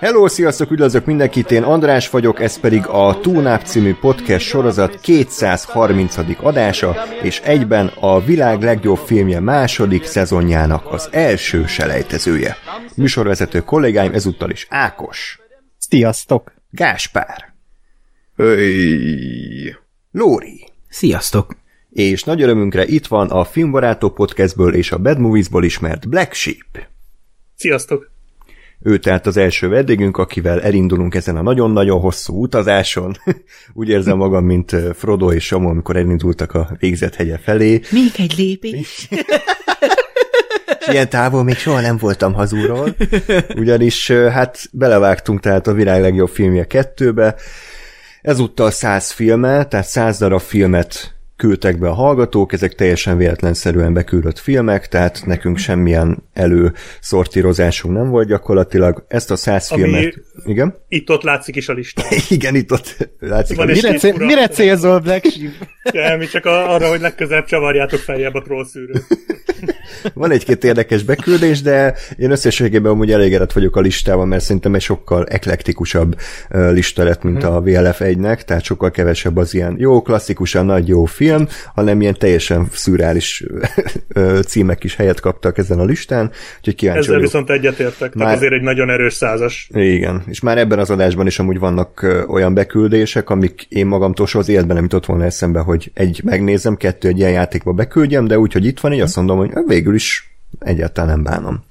Hello, sziasztok, üdvözlök mindenkit, én András vagyok, ez pedig a Túnáp című podcast sorozat 230. adása, és egyben a világ legjobb filmje második szezonjának az első selejtezője. Műsorvezető kollégáim ezúttal is Ákos. Sziasztok! Gáspár. Öy. Lóri. Sziasztok! És nagy örömünkre itt van a Filmbarátok podcastből és a Bad Moviesból ismert Black Sheep. Sziasztok! Ő tehát az első vendégünk, akivel elindulunk ezen a nagyon-nagyon hosszú utazáson. Úgy érzem magam, mint Frodo és Samu, amikor elindultak a végzett hegye felé. Még egy lépés! És ilyen távol még soha nem voltam hazúról, ugyanis hát belevágtunk tehát a világ legjobb filmje kettőbe, ezúttal száz filme, tehát száz darab filmet küldtek be a hallgatók, ezek teljesen véletlenszerűen beküldött filmek, tehát nekünk semmilyen előszortírozásunk nem volt gyakorlatilag. Ezt a száz filmet... Igen? Itt-ott látszik is a listán. Igen, itt ott látszik. Van Mire, cél, mire célzol, Black Sheep? Csak arra, hogy legközelebb csavarjátok feljebb a trollszűrőt. Van egy-két érdekes beküldés, de én összességében amúgy elégedett vagyok a listával, mert szerintem egy sokkal eklektikusabb lista lett, mint a VLF 1-nek, tehát sokkal kevesebb az ilyen jó, klasszikusan nagy jó film, hanem ilyen teljesen szürreális ö, címek is helyet kaptak ezen a listán, úgyhogy kíváncsi Ezzel vagyok. viszont egyetértek. Már- Tehát azért egy nagyon erős százas. Igen, és már ebben az adásban is amúgy vannak olyan beküldések, amik én magamtól soha az életben nem jutott volna eszembe, hogy egy megnézem, kettő egy ilyen játékba beküldjem, de úgy, hogy itt van, így azt mondom, hogy végül is egyáltalán nem bánom.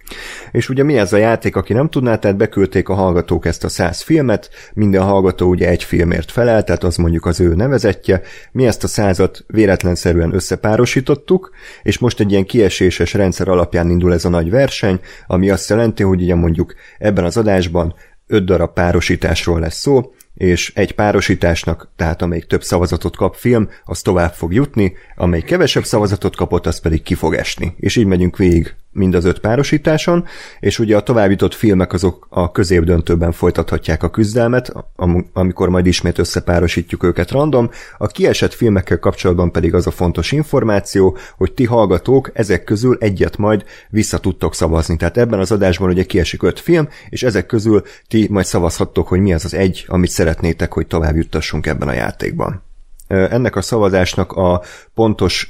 És ugye mi ez a játék, aki nem tudná, tehát beküldték a hallgatók ezt a száz filmet, minden hallgató ugye egy filmért felel, tehát az mondjuk az ő nevezetje. Mi ezt a százat véletlenszerűen összepárosítottuk, és most egy ilyen kieséses rendszer alapján indul ez a nagy verseny, ami azt jelenti, hogy ugye mondjuk ebben az adásban öt darab párosításról lesz szó, és egy párosításnak, tehát amelyik több szavazatot kap film, az tovább fog jutni, amelyik kevesebb szavazatot kapott, az pedig ki fog esni. És így megyünk végig mind az öt párosításon, és ugye a továbbított filmek azok a középdöntőben folytathatják a küzdelmet, am- amikor majd ismét összepárosítjuk őket random. A kiesett filmekkel kapcsolatban pedig az a fontos információ, hogy ti hallgatók ezek közül egyet majd vissza tudtok szavazni. Tehát ebben az adásban ugye kiesik öt film, és ezek közül ti majd szavazhattok, hogy mi az az egy, amit szeretnétek, hogy tovább juttassunk ebben a játékban. Ennek a szavazásnak a pontos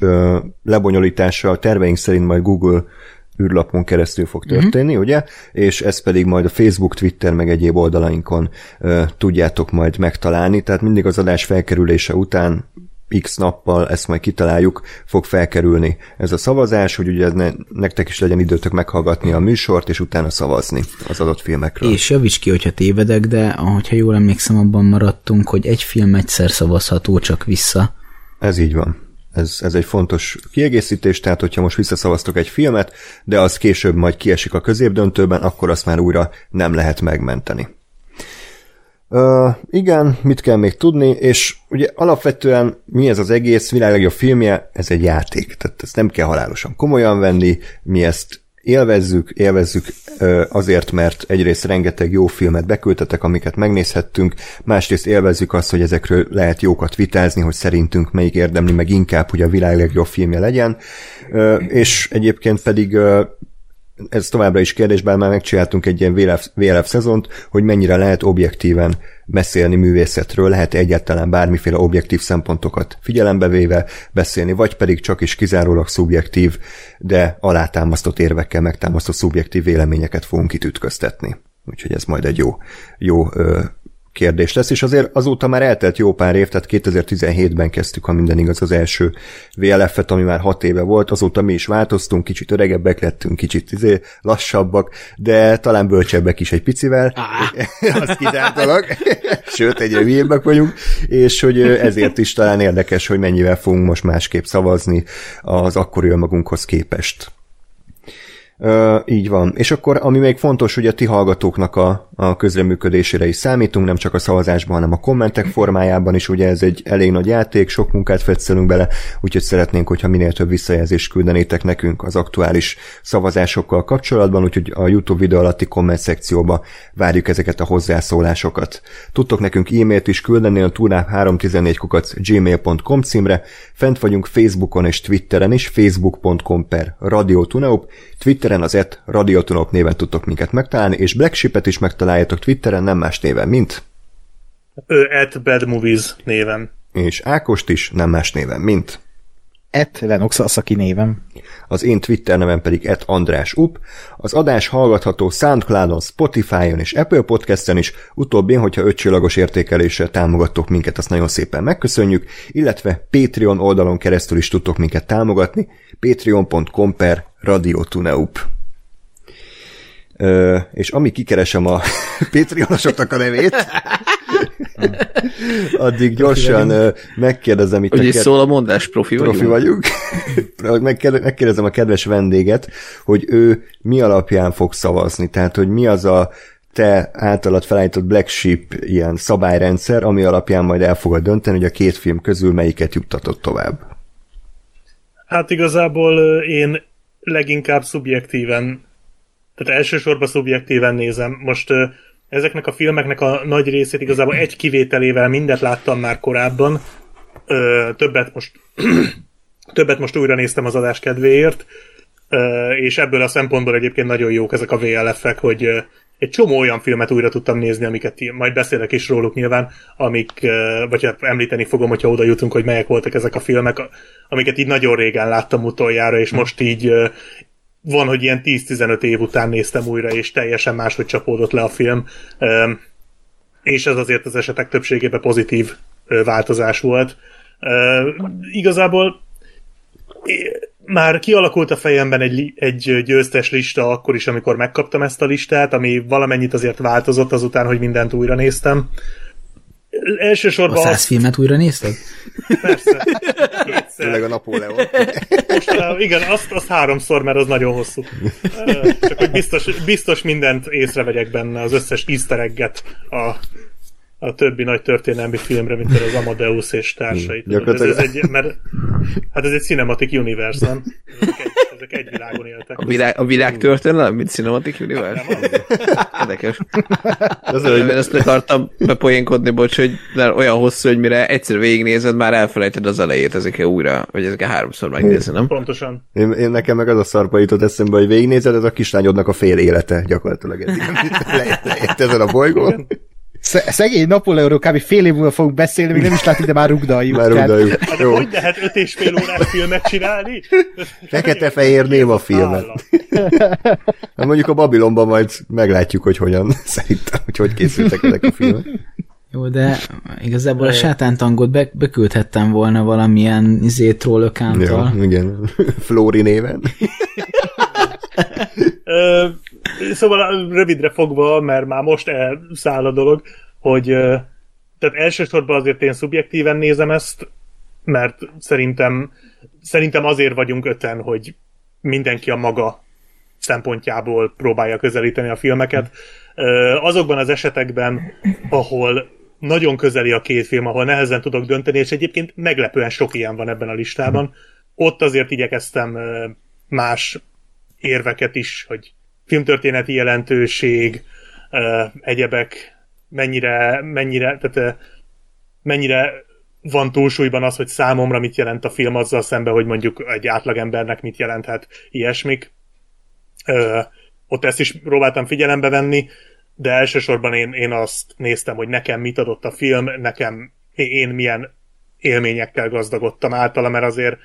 lebonyolítása a terveink szerint majd Google űrlapon keresztül fog történni, uh-huh. ugye? És ezt pedig majd a Facebook, Twitter, meg egyéb oldalainkon ö, tudjátok majd megtalálni, tehát mindig az adás felkerülése után x nappal, ezt majd kitaláljuk, fog felkerülni ez a szavazás, hogy ugye ne, nektek is legyen időtök meghallgatni a műsort, és utána szavazni az adott filmekről. És javíts ki, hogyha tévedek, de ahogyha jól emlékszem, abban maradtunk, hogy egy film egyszer szavazható csak vissza. Ez így van. Ez, ez egy fontos kiegészítés, tehát hogyha most visszaszavaztok egy filmet, de az később majd kiesik a középdöntőben, akkor azt már újra nem lehet megmenteni. Uh, igen, mit kell még tudni, és ugye alapvetően mi ez az egész világ legjobb filmje, ez egy játék, tehát ezt nem kell halálosan komolyan venni, mi ezt élvezzük, élvezzük azért, mert egyrészt rengeteg jó filmet beküldtetek, amiket megnézhettünk, másrészt élvezzük azt, hogy ezekről lehet jókat vitázni, hogy szerintünk melyik érdemli meg inkább, hogy a világ legjobb filmje legyen, és egyébként pedig ez továbbra is kérdés, bár már megcsináltunk egy ilyen VLF, VLF szezont, hogy mennyire lehet objektíven beszélni művészetről, lehet egyáltalán bármiféle objektív szempontokat figyelembe véve beszélni, vagy pedig csak is kizárólag szubjektív, de alátámasztott érvekkel megtámasztott szubjektív véleményeket fogunk itt ütköztetni. Úgyhogy ez majd egy jó, jó ö, kérdés lesz, és azért azóta már eltelt jó pár év, tehát 2017-ben kezdtük, ha minden igaz, az első VLF-et, ami már hat éve volt, azóta mi is változtunk, kicsit öregebbek lettünk, kicsit izé, lassabbak, de talán bölcsebbek is egy picivel, az kizárólag, sőt, egyre hülyébbek vagyunk, és hogy ezért is talán érdekes, hogy mennyivel fogunk most másképp szavazni az akkori önmagunkhoz képest. Így van. És akkor, ami még fontos, hogy a ti hallgatóknak a, a közreműködésére is számítunk, nem csak a szavazásban, hanem a kommentek formájában is, ugye ez egy elég nagy játék, sok munkát fetszelünk bele, úgyhogy szeretnénk, hogyha minél több visszajelzést küldenétek nekünk az aktuális szavazásokkal kapcsolatban, úgyhogy a YouTube videó alatti komment szekcióba várjuk ezeket a hozzászólásokat. Tudtok nekünk e-mailt is küldeni a turnap 314 kukac gmail.com címre, fent vagyunk Facebookon és Twitteren is, facebook.com per Radio Tuneup, Twitteren az et Radio Tuneup néven tudtok minket megtalálni, és Black Sheep-et is megtaláljátok Twitteren, nem más néven, mint Ő at Bad Movies néven. és Ákost is nem más néven, mint Et Lenox Asaki névem. az én Twitter nevem pedig et András Up. Az adás hallgatható Soundcloudon, Spotify-on és Apple Podcast-en is, utóbbin, hogyha ötcsillagos értékeléssel támogattok minket, azt nagyon szépen megköszönjük, illetve Patreon oldalon keresztül is tudtok minket támogatni, patreon.com per radiotuneup. Ö, és amíg kikeresem a Patreonosoknak a nevét, addig gyorsan megkérdezem itt Hogy a ked- szól a mondás, profi, profi vagyunk? vagyunk. Megkér- Megkérdezem a kedves vendéget, hogy ő mi alapján fog szavazni, tehát hogy mi az a te általad felállított Black Sheep ilyen szabályrendszer, ami alapján majd el fogod dönteni, hogy a két film közül melyiket juttatott tovább. Hát igazából én leginkább szubjektíven, tehát elsősorban szubjektíven nézem. Most ezeknek a filmeknek a nagy részét igazából egy kivételével mindet láttam már korábban. Többet most többet most újra néztem az adás kedvéért, és ebből a szempontból egyébként nagyon jók ezek a VLF-ek, hogy egy csomó olyan filmet újra tudtam nézni, amiket majd beszélek is róluk nyilván, amik, vagy hát említeni fogom, hogyha oda jutunk, hogy melyek voltak ezek a filmek, amiket így nagyon régen láttam utoljára, és most így van, hogy ilyen 10-15 év után néztem újra, és teljesen máshogy csapódott le a film. És ez azért az esetek többségében pozitív változás volt. Igazából már kialakult a fejemben egy, egy győztes lista akkor is, amikor megkaptam ezt a listát, ami valamennyit azért változott azután, hogy mindent újra néztem. A Elsősorban száz azt, filmet újra nézted? persze. Főleg a Napóleon. Most, uh, igen, azt, azt háromszor, mert az nagyon hosszú. Csak hogy biztos, biztos mindent észrevegyek benne, az összes easter egget a, a többi nagy történelmi filmre, mint az Amadeus és társait. Hmm, Ez, ez gyakorlatilag- egy, mert, hát ez egy cinematic universe, nem? Ezek egy, ezek egy világon éltek. A világ, a világ történelem, mint Cinematic Universe? Érdekes. Az, Én hogy ezt akartam bepoénkodni, bocs, hogy mert olyan hosszú, hogy mire egyszer végignézed, már elfelejted az elejét ezekkel újra, vagy ezekkel háromszor megnézni, nem? Pontosan. én, én, nekem meg az a szarpa jutott eszembe, hogy végignézed, ez a kislányodnak a fél élete gyakorlatilag. Ez leért ezen a bolygón. Sz- szegény Napóleonról kb. fél év múlva fogunk beszélni, még nem is látjuk, de már rugdaljuk. Már udaljuk. Hát de Jó. hogy lehet öt és fél órás filmet csinálni? Fekete-fehér néma filmet. Hát mondjuk a Babilonban majd meglátjuk, hogy hogyan, szerintem, hogy hogy készültek ezek a filmek. Jó, de igazából a sátántangot be, beküldhettem volna valamilyen izé troll Jó, accounttal. igen. Flóri néven. Szóval rövidre fogva, mert már most elszáll a dolog, hogy ö, tehát elsősorban azért én szubjektíven nézem ezt, mert szerintem szerintem azért vagyunk öten, hogy mindenki a maga szempontjából próbálja közelíteni a filmeket. Azokban az esetekben, ahol nagyon közeli a két film, ahol nehezen tudok dönteni, és egyébként meglepően sok ilyen van ebben a listában, ott azért igyekeztem más érveket is, hogy filmtörténeti jelentőség, egyebek, mennyire, mennyire, tehát mennyire van túlsúlyban az, hogy számomra mit jelent a film azzal szemben, hogy mondjuk egy átlagembernek mit jelenthet ilyesmik. Ö, ott ezt is próbáltam figyelembe venni, de elsősorban én, én azt néztem, hogy nekem mit adott a film, nekem én milyen élményekkel gazdagodtam általa, mert azért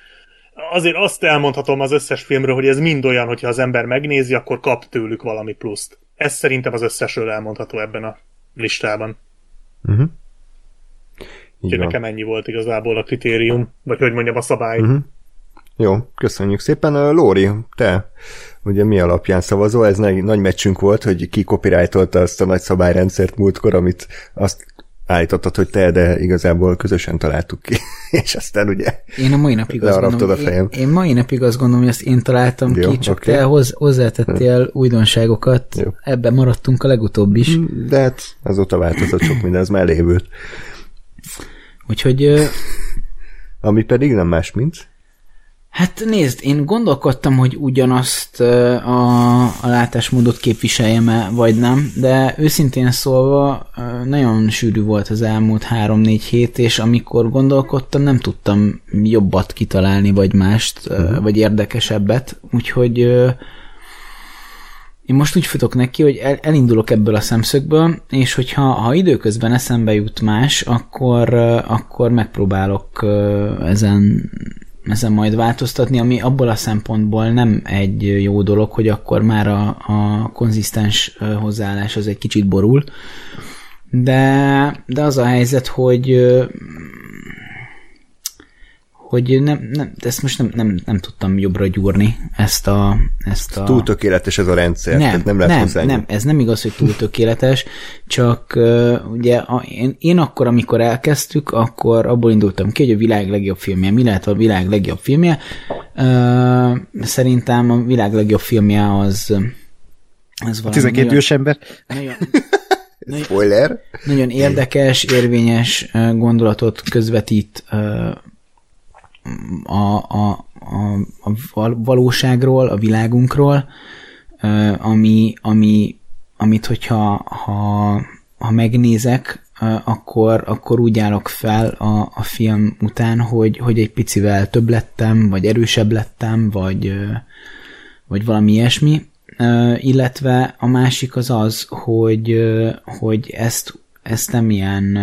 azért azt elmondhatom az összes filmről, hogy ez mind olyan, hogyha az ember megnézi, akkor kap tőlük valami pluszt. Ez szerintem az összesről elmondható ebben a listában. Így Úgyhogy nekem ennyi volt igazából a kritérium, vagy hogy mondjam, a szabály. Uh-huh. Jó, köszönjük szépen. Lóri, te ugye mi alapján szavazol? Ez nagy, nagy meccsünk volt, hogy ki copyrightolta azt a nagy szabályrendszert múltkor, amit azt állítottad, hogy te, de igazából közösen találtuk ki. És aztán ugye Én a mai napig azt gondolom, a fejem. én, én mai napig azt gondolom, hogy ezt én találtam Jó, ki, csak oké. te hoz, hozzátettél újdonságokat, Jó. ebben maradtunk a legutóbb is. de hát azóta változott sok minden, ez már lévült. Úgyhogy Ami pedig nem más, mint Hát nézd, én gondolkodtam, hogy ugyanazt a, a látásmódot képviseljem-e, vagy nem, de őszintén szólva nagyon sűrű volt az elmúlt három-négy hét, és amikor gondolkodtam, nem tudtam jobbat kitalálni, vagy mást, ö, vagy érdekesebbet, úgyhogy én most úgy futok neki, hogy el, elindulok ebből a szemszögből, és hogyha ha időközben eszembe jut más, akkor, akkor megpróbálok ezen ezen majd változtatni, ami abból a szempontból nem egy jó dolog, hogy akkor már a, a konzisztens hozzáállás az egy kicsit borul, de, de az a helyzet, hogy hogy nem, nem, ezt most nem, nem, nem tudtam jobbra gyúrni, ezt a... Ezt a... túl tökéletes ez a rendszer, Nem, tehát nem lehet nem, hozzá nem, ez nem igaz, hogy túl tökéletes, csak uh, ugye a, én, én akkor, amikor elkezdtük, akkor abból indultam ki, hogy a világ legjobb filmje, mi lehet a világ legjobb filmje. Uh, szerintem a világ legjobb filmje az ez valami 12 nagyon, ős ember. nagyon, Spoiler. nagyon érdekes, érvényes gondolatot közvetít a, a, a, a val- valóságról, a világunkról, ami, ami, amit hogyha ha, ha megnézek, akkor, akkor úgy állok fel a, a film után, hogy, hogy egy picivel több lettem, vagy erősebb lettem, vagy, vagy valami ilyesmi, illetve a másik az az, hogy, hogy ezt, ezt nem ilyen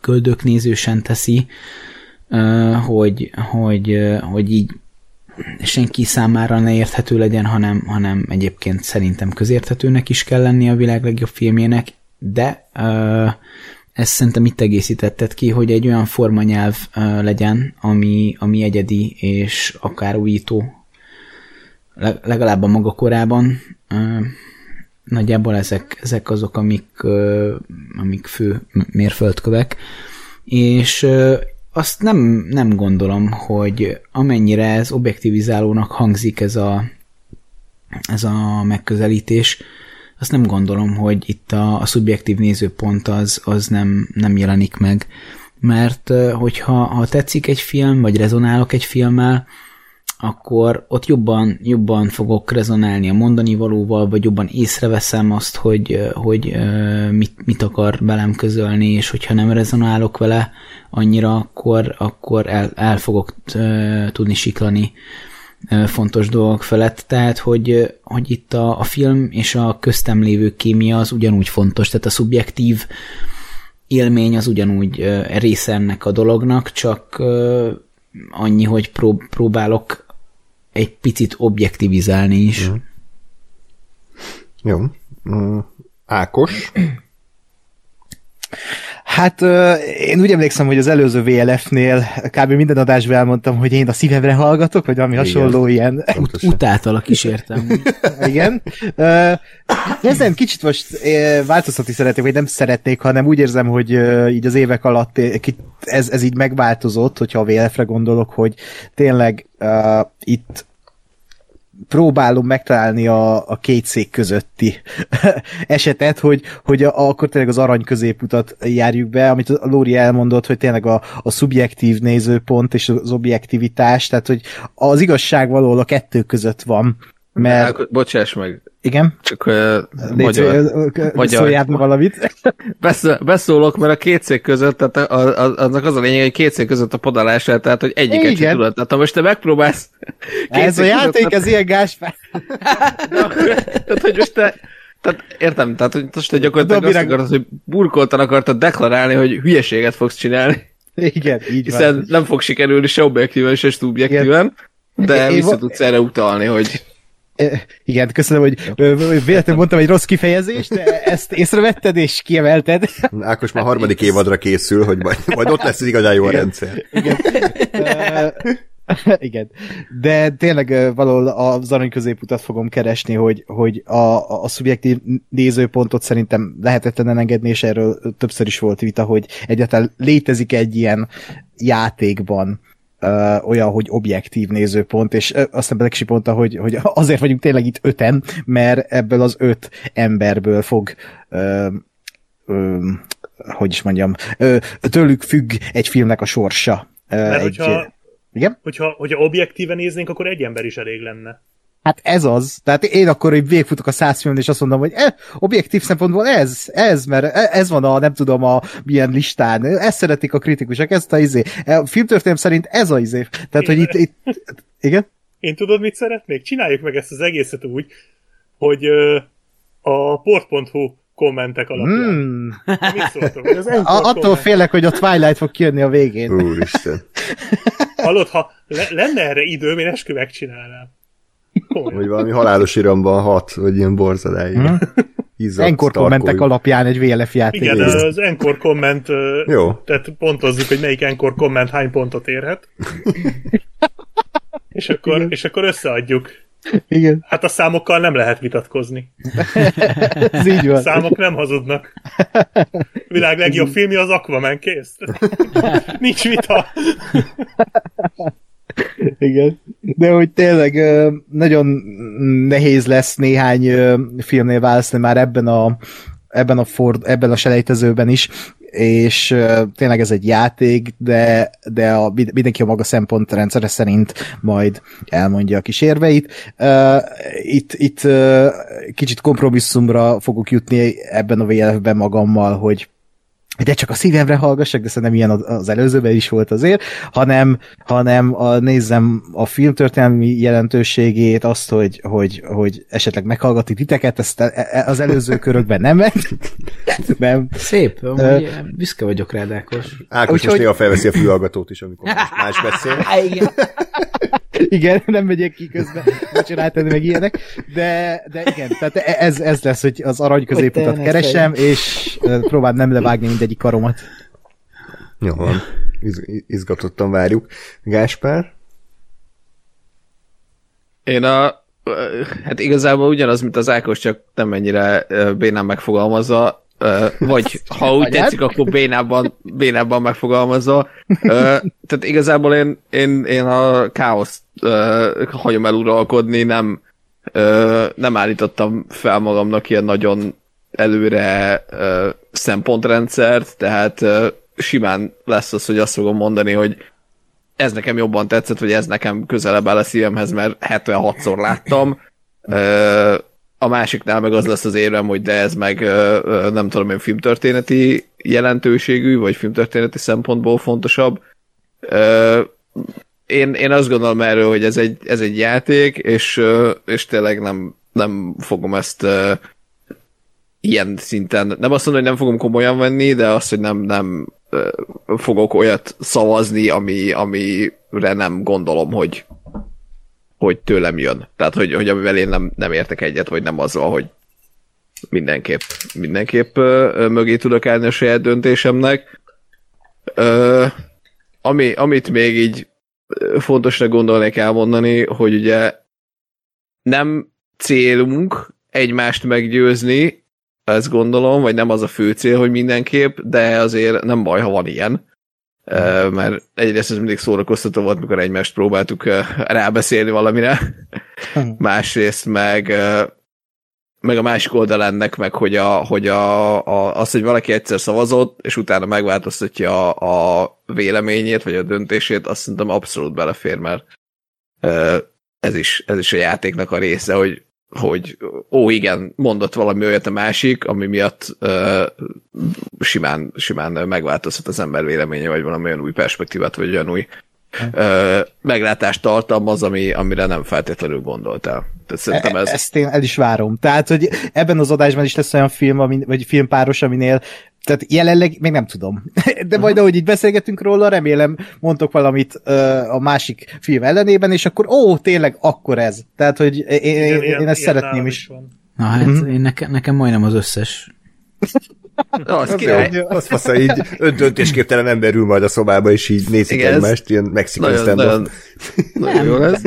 köldöknézősen teszi, hogy, hogy, hogy így senki számára ne érthető legyen, hanem, hanem egyébként szerintem közérthetőnek is kell lenni a világ legjobb filmjének, de ezt szerintem itt egészítetted ki, hogy egy olyan formanyelv legyen, ami, ami egyedi és akár újító le- legalább a maga korában. Nagyjából ezek, ezek azok, amik, amik fő mérföldkövek. És azt nem, nem gondolom, hogy amennyire ez objektivizálónak hangzik ez a, ez a megközelítés, azt nem gondolom, hogy itt a, a szubjektív nézőpont az, az nem, nem jelenik meg. Mert hogyha ha tetszik egy film, vagy rezonálok egy filmmel, akkor ott jobban, jobban fogok rezonálni a mondani valóval, vagy jobban észreveszem azt, hogy, hogy mit, mit akar velem közölni, és hogyha nem rezonálok vele annyira, akkor, akkor el, el fogok tudni siklani fontos dolgok felett. Tehát, hogy, hogy itt a, a film és a köztem lévő kémia az ugyanúgy fontos, tehát a szubjektív élmény az ugyanúgy része ennek a dolognak, csak annyi, hogy prób- próbálok egy picit objektivizálni is. Mm. Jó. Mm, Ákos. Hát én úgy emlékszem, hogy az előző VLF-nél kb. minden adásban elmondtam, hogy én a szívemre hallgatok, vagy valami hasonló ilyen. Pontosan. Utáltalak is értem. Igen. Ezen kicsit most változtatni szeretnék, vagy nem szeretnék, hanem úgy érzem, hogy így az évek alatt ez, ez így megváltozott, hogyha a VLF-re gondolok, hogy tényleg uh, itt próbálom megtalálni a, a két szék közötti esetet, hogy, hogy a, akkor tényleg az arany középutat járjuk be, amit a Lóri elmondott, hogy tényleg a, a szubjektív nézőpont és az objektivitás, tehát hogy az igazság valahol a kettő között van. Mert, Bocsáss meg, igen, csak uh, magyar. magyar. szóljál meg valamit. Beszól, beszólok, mert a két cég között, tehát a, a, aznak az a lényeg, hogy két cég között a podalásra, tehát hogy egyiket sem Igen. tudod. Tehát ha most te megpróbálsz két Ez a játék, között, ez ilyen Gáspár. tehát, hogy most te, tehát értem, tehát hogy most te gyakorlatilag Dobi azt akarod, hogy burkoltan akartad deklarálni, hogy hülyeséget fogsz csinálni, Igen, így van. hiszen nem fog sikerülni se objektíven, se szubjektíven, de Én- vissza tudsz erre utalni, hogy Igen, köszönöm, hogy véletlenül mondtam egy rossz kifejezést, de ezt észrevetted és kiemelted. Ákos már harmadik évadra készül, hogy majd, majd ott lesz igazán jó a rendszer. Ö, Igen. De tényleg valahol az arany középutat fogom keresni, hogy, hogy a, a, a szubjektív nézőpontot szerintem lehetetlen engedni, és erről többször is volt vita, hogy egyáltalán létezik egy ilyen játékban olyan, hogy objektív nézőpont, és ö, aztán Black Sheep mondta, hogy, hogy azért vagyunk tényleg itt öten, mert ebből az öt emberből fog ö, ö, hogy is mondjam, ö, tőlük függ egy filmnek a sorsa. Ö, Mert egy, hogyha, igen? hogyha, hogyha objektíven néznénk, akkor egy ember is elég lenne. Hát ez az. Tehát én akkor, hogy végfutok a száz filmon, és azt mondom, hogy eh, objektív szempontból ez, ez, mert ez van a, nem tudom, a milyen listán. Ezt szeretik a kritikusok, ezt a izé. A filmtörténelem szerint ez a izé. Tehát, hogy itt, itt igen? Én tudod, mit szeretnék? Csináljuk meg ezt az egészet úgy, hogy a port.hu kommentek alapján. Hmm. Mit szóltok? Az attól komment- félek, hogy a Twilight fog kijönni a végén. Úristen. Hallod, ha le- lenne erre időm, én eskü megcsinálnám. Hogy valami halálos iramban hat, vagy ilyen borzadály. Mhm. Izzadt Enkor kommentek alapján egy VLF játék. Igen, Nézd. az Encore komment, Jó. tehát pontozzuk, hogy melyik Encore komment hány pontot érhet. és, akkor, és akkor összeadjuk. Igen, Hát a számokkal nem lehet vitatkozni. ez így A van. számok nem hazudnak. Világ legjobb filmje az Aquaman, kész. Nincs vita. Igen. De hogy tényleg nagyon nehéz lesz néhány filmnél választani már ebben a ebben a, Ford, ebben a selejtezőben is, és tényleg ez egy játék, de, de a, mindenki a maga szempontrendszere szerint majd elmondja a kis érveit. Ö, Itt, itt kicsit kompromisszumra fogok jutni ebben a VLF-ben magammal, hogy de csak a szívemre hallgassak, de szerintem ilyen az előzőben is volt azért, hanem, hanem a, nézzem a filmtörténelmi jelentőségét, azt, hogy, hogy, hogy esetleg meghallgatni titeket, ezt e- e- az előző körökben nem ment. nem. Szép, amúgy büszke vagyok rád, Ákos. Ákos most Úgyhogy- néha felveszi a fülhallgatót is, amikor más- más beszél. Igen. Igen, nem megyek ki közben vacsorát tenni, meg ilyenek, de, de igen, tehát e- ez, ez lesz, hogy az arany középutat keresem, és próbálom nem levágni mindegyik karomat. Jó van. Iz- izgatottan várjuk. Gáspár? Én a... Hát igazából ugyanaz, mint az Ákos, csak nem ennyire bénán megfogalmazva, Ö, vagy ha úgy tetszik, akkor bénábban, bénábban megfogalmazva. Ö, Tehát igazából én, én, én a káoszt ö, hagyom el uralkodni, nem, ö, nem állítottam fel magamnak ilyen nagyon előre ö, szempontrendszert, tehát ö, simán lesz az, hogy azt fogom mondani, hogy ez nekem jobban tetszett, vagy ez nekem közelebb áll a szívemhez, mert 76-szor láttam. Ö, a másiknál meg az lesz az érvem, hogy de ez meg nem tudom én filmtörténeti jelentőségű, vagy filmtörténeti szempontból fontosabb. Én, én azt gondolom erről, hogy ez egy, ez egy játék, és, és tényleg nem, nem fogom ezt ilyen szinten, nem azt mondom, hogy nem fogom komolyan venni, de azt, hogy nem, nem fogok olyat szavazni, ami, amire nem gondolom, hogy, hogy tőlem jön. Tehát, hogy, hogy amivel én nem, nem értek egyet, vagy nem azzal, hogy mindenképp, mindenképp ö, mögé tudok állni a saját döntésemnek. Ö, ami, amit még így fontosnak gondolnék elmondani, hogy ugye nem célunk egymást meggyőzni, ezt gondolom, vagy nem az a fő cél, hogy mindenképp, de azért nem baj, ha van ilyen. Ö, mert egyrészt ez mindig szórakoztató volt, mikor egymást próbáltuk rábeszélni valamire, másrészt meg meg a másik oldal ennek, meg hogy, a, hogy a, a, az, hogy valaki egyszer szavazott, és utána megváltoztatja a, a véleményét, vagy a döntését, azt szerintem abszolút belefér, mert ez is, ez is a játéknak a része, hogy, hogy ó, igen, mondott valami olyat a másik, ami miatt ö, simán, simán megváltozhat az ember véleménye, vagy valami olyan új perspektívát, vagy olyan új ö, meglátást tartalmaz, ami, amire nem feltétlenül gondoltál. Tehát szerintem ez... E- Ezt én el is várom. Tehát, hogy ebben az adásban is lesz olyan film, ami, vagy filmpáros, aminél tehát jelenleg még nem tudom. De majd ahogy így beszélgetünk róla, remélem mondtok valamit ö, a másik film ellenében, és akkor ó, tényleg akkor ez. Tehát, hogy én, én, Igen, én ilyen- ezt ilyen szeretném is. van. Na hát, Mhm. én nekem, nekem majdnem az összes Az Az király. jó. Az fasz, így öntöntésképtelen ember ül majd a szobába, és így nézik Igen, ez egymást, ilyen mexikai Nagyon, stand nagyon, nagyon jó lesz.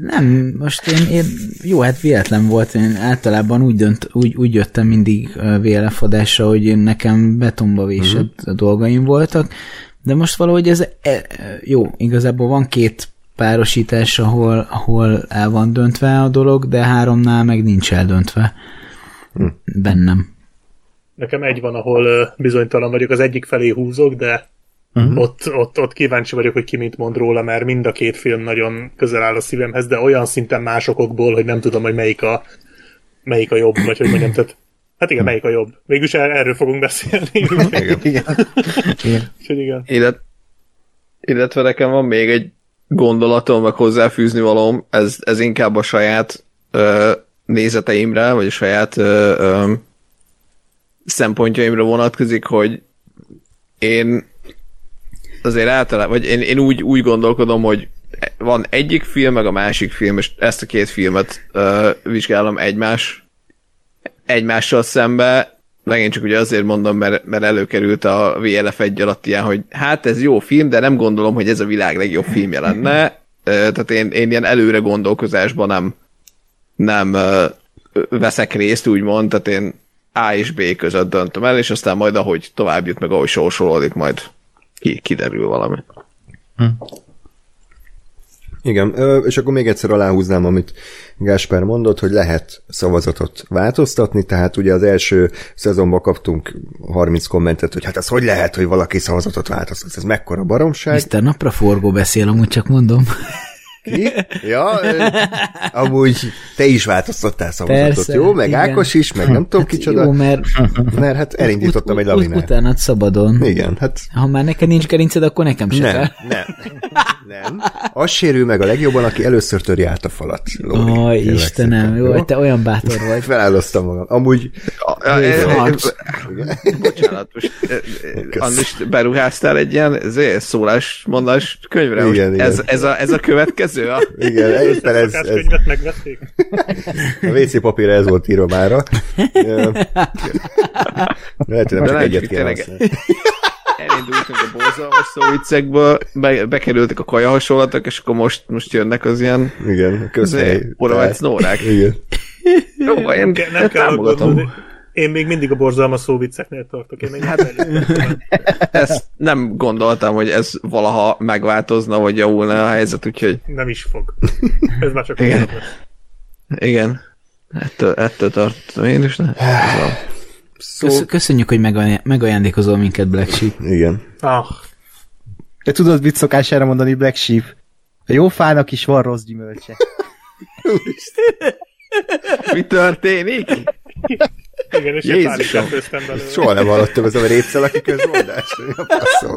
Nem, most én, én, jó, hát véletlen volt, én általában úgy, dönt, úgy, úgy jöttem mindig VLF adásra, hogy én nekem betonba vésett uh-huh. dolgaim voltak, de most valahogy ez, e, e, jó, igazából van két párosítás, ahol, ahol el van döntve a dolog, de háromnál meg nincs eldöntve. Bennem. Nekem egy van, ahol bizonytalan vagyok, az egyik felé húzok, de uh-huh. ott, ott, ott kíváncsi vagyok, hogy ki mit mond róla, mert mind a két film nagyon közel áll a szívemhez, de olyan szinten másokokból, hogy nem tudom, hogy melyik a, melyik a jobb, vagy hogy mondjam, tehát Hát igen, melyik a jobb? Végülis er- erről fogunk beszélni. Igen. Igen. Úgyhogy igen. Illet, illetve nekem van még egy gondolatom, meg hozzáfűzni valóm, ez, ez inkább a saját ö, nézeteimre, vagy a saját ö, ö, szempontjaimra vonatkozik, hogy én azért általában, vagy én, én úgy, úgy gondolkodom, hogy van egyik film, meg a másik film, és ezt a két filmet ö, vizsgálom egymás, egymással szembe, megint csak ugye azért mondom, mert, mert előkerült a VLF egy alatt ilyen, hogy hát ez jó film, de nem gondolom, hogy ez a világ legjobb filmje lenne. Tehát én, én ilyen előre gondolkozásban nem, nem veszek részt, úgymond, tehát én A és B között döntöm el, és aztán majd ahogy tovább jut, meg ahogy sorsolódik, majd ki, kiderül valami. Igen, ö, és akkor még egyszer aláhúznám, amit Gáspár mondott, hogy lehet szavazatot változtatni, tehát ugye az első szezonban kaptunk 30 kommentet, hogy hát ez hogy lehet, hogy valaki szavazatot változtat, ez mekkora baromság. Mr. Napraforgó beszél, amúgy csak mondom. Ki? Ja, amúgy te is változtattál szavazatot, Persze, jó? Meg igen. Ákos is, meg nem tudom kicsoda. Jó, mert Mert hát elindítottam egy ut- ut- lavinát. Utána szabadon. Igen, hát Ha már neked nincs gerinced, akkor nekem se nem, kell. nem, nem. Az sérül meg a legjobban, aki először törje át a falat. Lóri. Ó, Istenem, szépen, jó, te olyan bátor vagy. Felálloztam magam. Amúgy A- a- Harc. Bocsánat, most Andris, beruháztál egy ilyen ezért, szólás, mondás könyvre? Igen, igen. Ez, ez, a, ez a következő? A... igen, éppen ez, ez, Szakácskönyvet megvették? a WC papírra ez volt írva mára. Lehet, hogy nem De csak egyet kell. Elindultunk a borzalmas szóviccekből, be, bekerültek a kaja hasonlatok, és akkor most, most jönnek az ilyen Igen, közhely. Oravec Nórák. Igen. Jó, én, Nem, nem kell támogatom. aggódni. Én még mindig a borzalmas szóvicceknél tartok. Én még hát, Ezt nem gondoltam, hogy ez valaha megváltozna, vagy javulna a helyzet, úgyhogy nem is fog. Ez már csak Igen. Igen. Ettől, ettől tartom én is. Ne? Szó... Kösz, köszönjük, hogy megaj- megajándékozol minket, Black Sheep. Igen. Ah, Te tudod, mit szokás erre mondani Black Sheep? A jó fának is van rossz gyümölcse. Mi történik? Igen, és én Jézusom. belőle. Soha nem hallottam ez a rétszel, aki közmondás. Mi a faszom?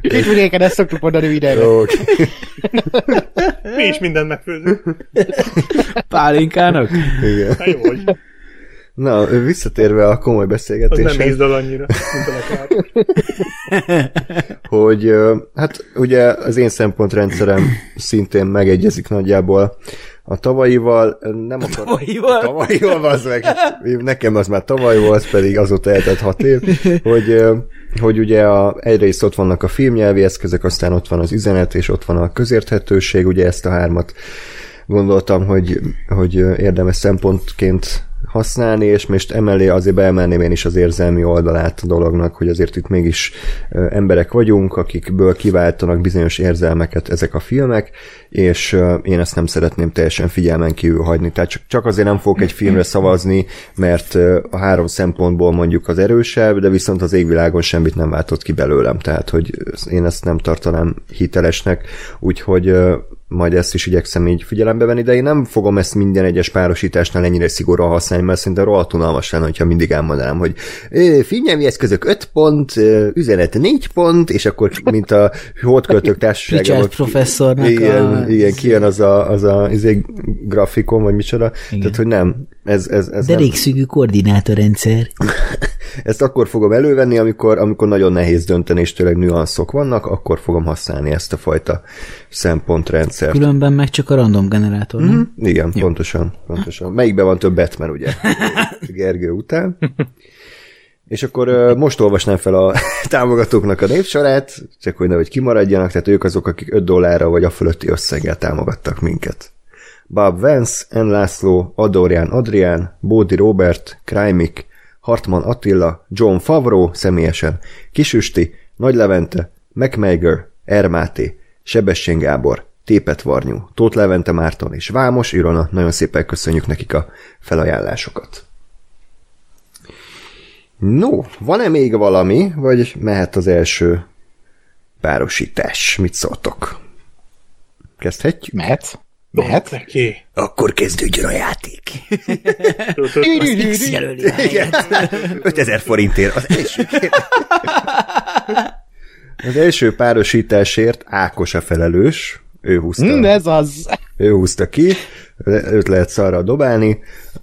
Hétvégéken ezt szoktuk mondani. Jó, oké. Mi is mindent megfőzünk. Pálinkának? Igen. Hát jó, hogy Na, visszatérve a komoly az nem beszélgetéshez. ízdal annyira, mint a hogy hát ugye az én szempontrendszerem szintén megegyezik nagyjából a tavalyival, nem akar... Tavalyival? Tavalyival, az meg, nekem az már tavaly volt, pedig azóta eltelt hat év, hogy, hogy ugye a, egyrészt ott vannak a filmnyelvi eszközök, aztán ott van az üzenet, és ott van a közérthetőség, ugye ezt a hármat gondoltam, hogy, hogy érdemes szempontként használni, és most emellé azért beemelném én is az érzelmi oldalát a dolognak, hogy azért itt mégis emberek vagyunk, akikből kiváltanak bizonyos érzelmeket ezek a filmek, és én ezt nem szeretném teljesen figyelmen kívül hagyni. Tehát csak, azért nem fogok egy filmre szavazni, mert a három szempontból mondjuk az erősebb, de viszont az égvilágon semmit nem váltott ki belőlem, tehát hogy én ezt nem tartanám hitelesnek, úgyhogy majd ezt is igyekszem így figyelembe venni, de én nem fogom ezt minden egyes párosításnál ennyire szigorúan használni, mert szerintem rohadt unalmas lenne, hogyha mindig elmondanám, hogy ö, filmnyelvi eszközök 5 pont, üzenet 4 pont, és akkor mint a. Richard ott- professzornak igen, a- igen, kijön az a, az a izé, grafikon, vagy micsoda. Igen. Tehát, hogy nem. Ez, ez, ez De nem, koordinátorrendszer. ezt akkor fogom elővenni, amikor, amikor nagyon nehéz dönteni, és tényleg nüanszok vannak, akkor fogom használni ezt a fajta szempontrendszert. Különben meg csak a random generátor, nem? Mm, igen, Jó. pontosan, pontosan. Melyikben van több Batman, ugye? Gergő után. És akkor most olvasnám fel a támogatóknak a névsorát, csak hogy nehogy kimaradjanak, tehát ők azok, akik 5 dollárra vagy a fölötti összeggel támogattak minket. Bob Vance, N. László, Adorján Adrián, Bódi Robert, Krajmik, Hartman Attila, John Favreau személyesen, Kisüsti, Nagy Levente, MacMager, Ermáté, Sebestyén Gábor, Tépet Varnyú, Tóth Levente Márton és Vámos Irona. Nagyon szépen köszönjük nekik a felajánlásokat. No, van-e még valami, vagy mehet az első párosítás? Mit szóltok? Kezdhetjük? Mehet? Mehet? Neki. Akkor kezdődjön a játék. X jelöli. Igen. 5000 forintért. Az első, az első párosításért Ákos a felelős. Ő húzta, Mm, ez az. ő húzta ki, őt lehet szarra dobálni,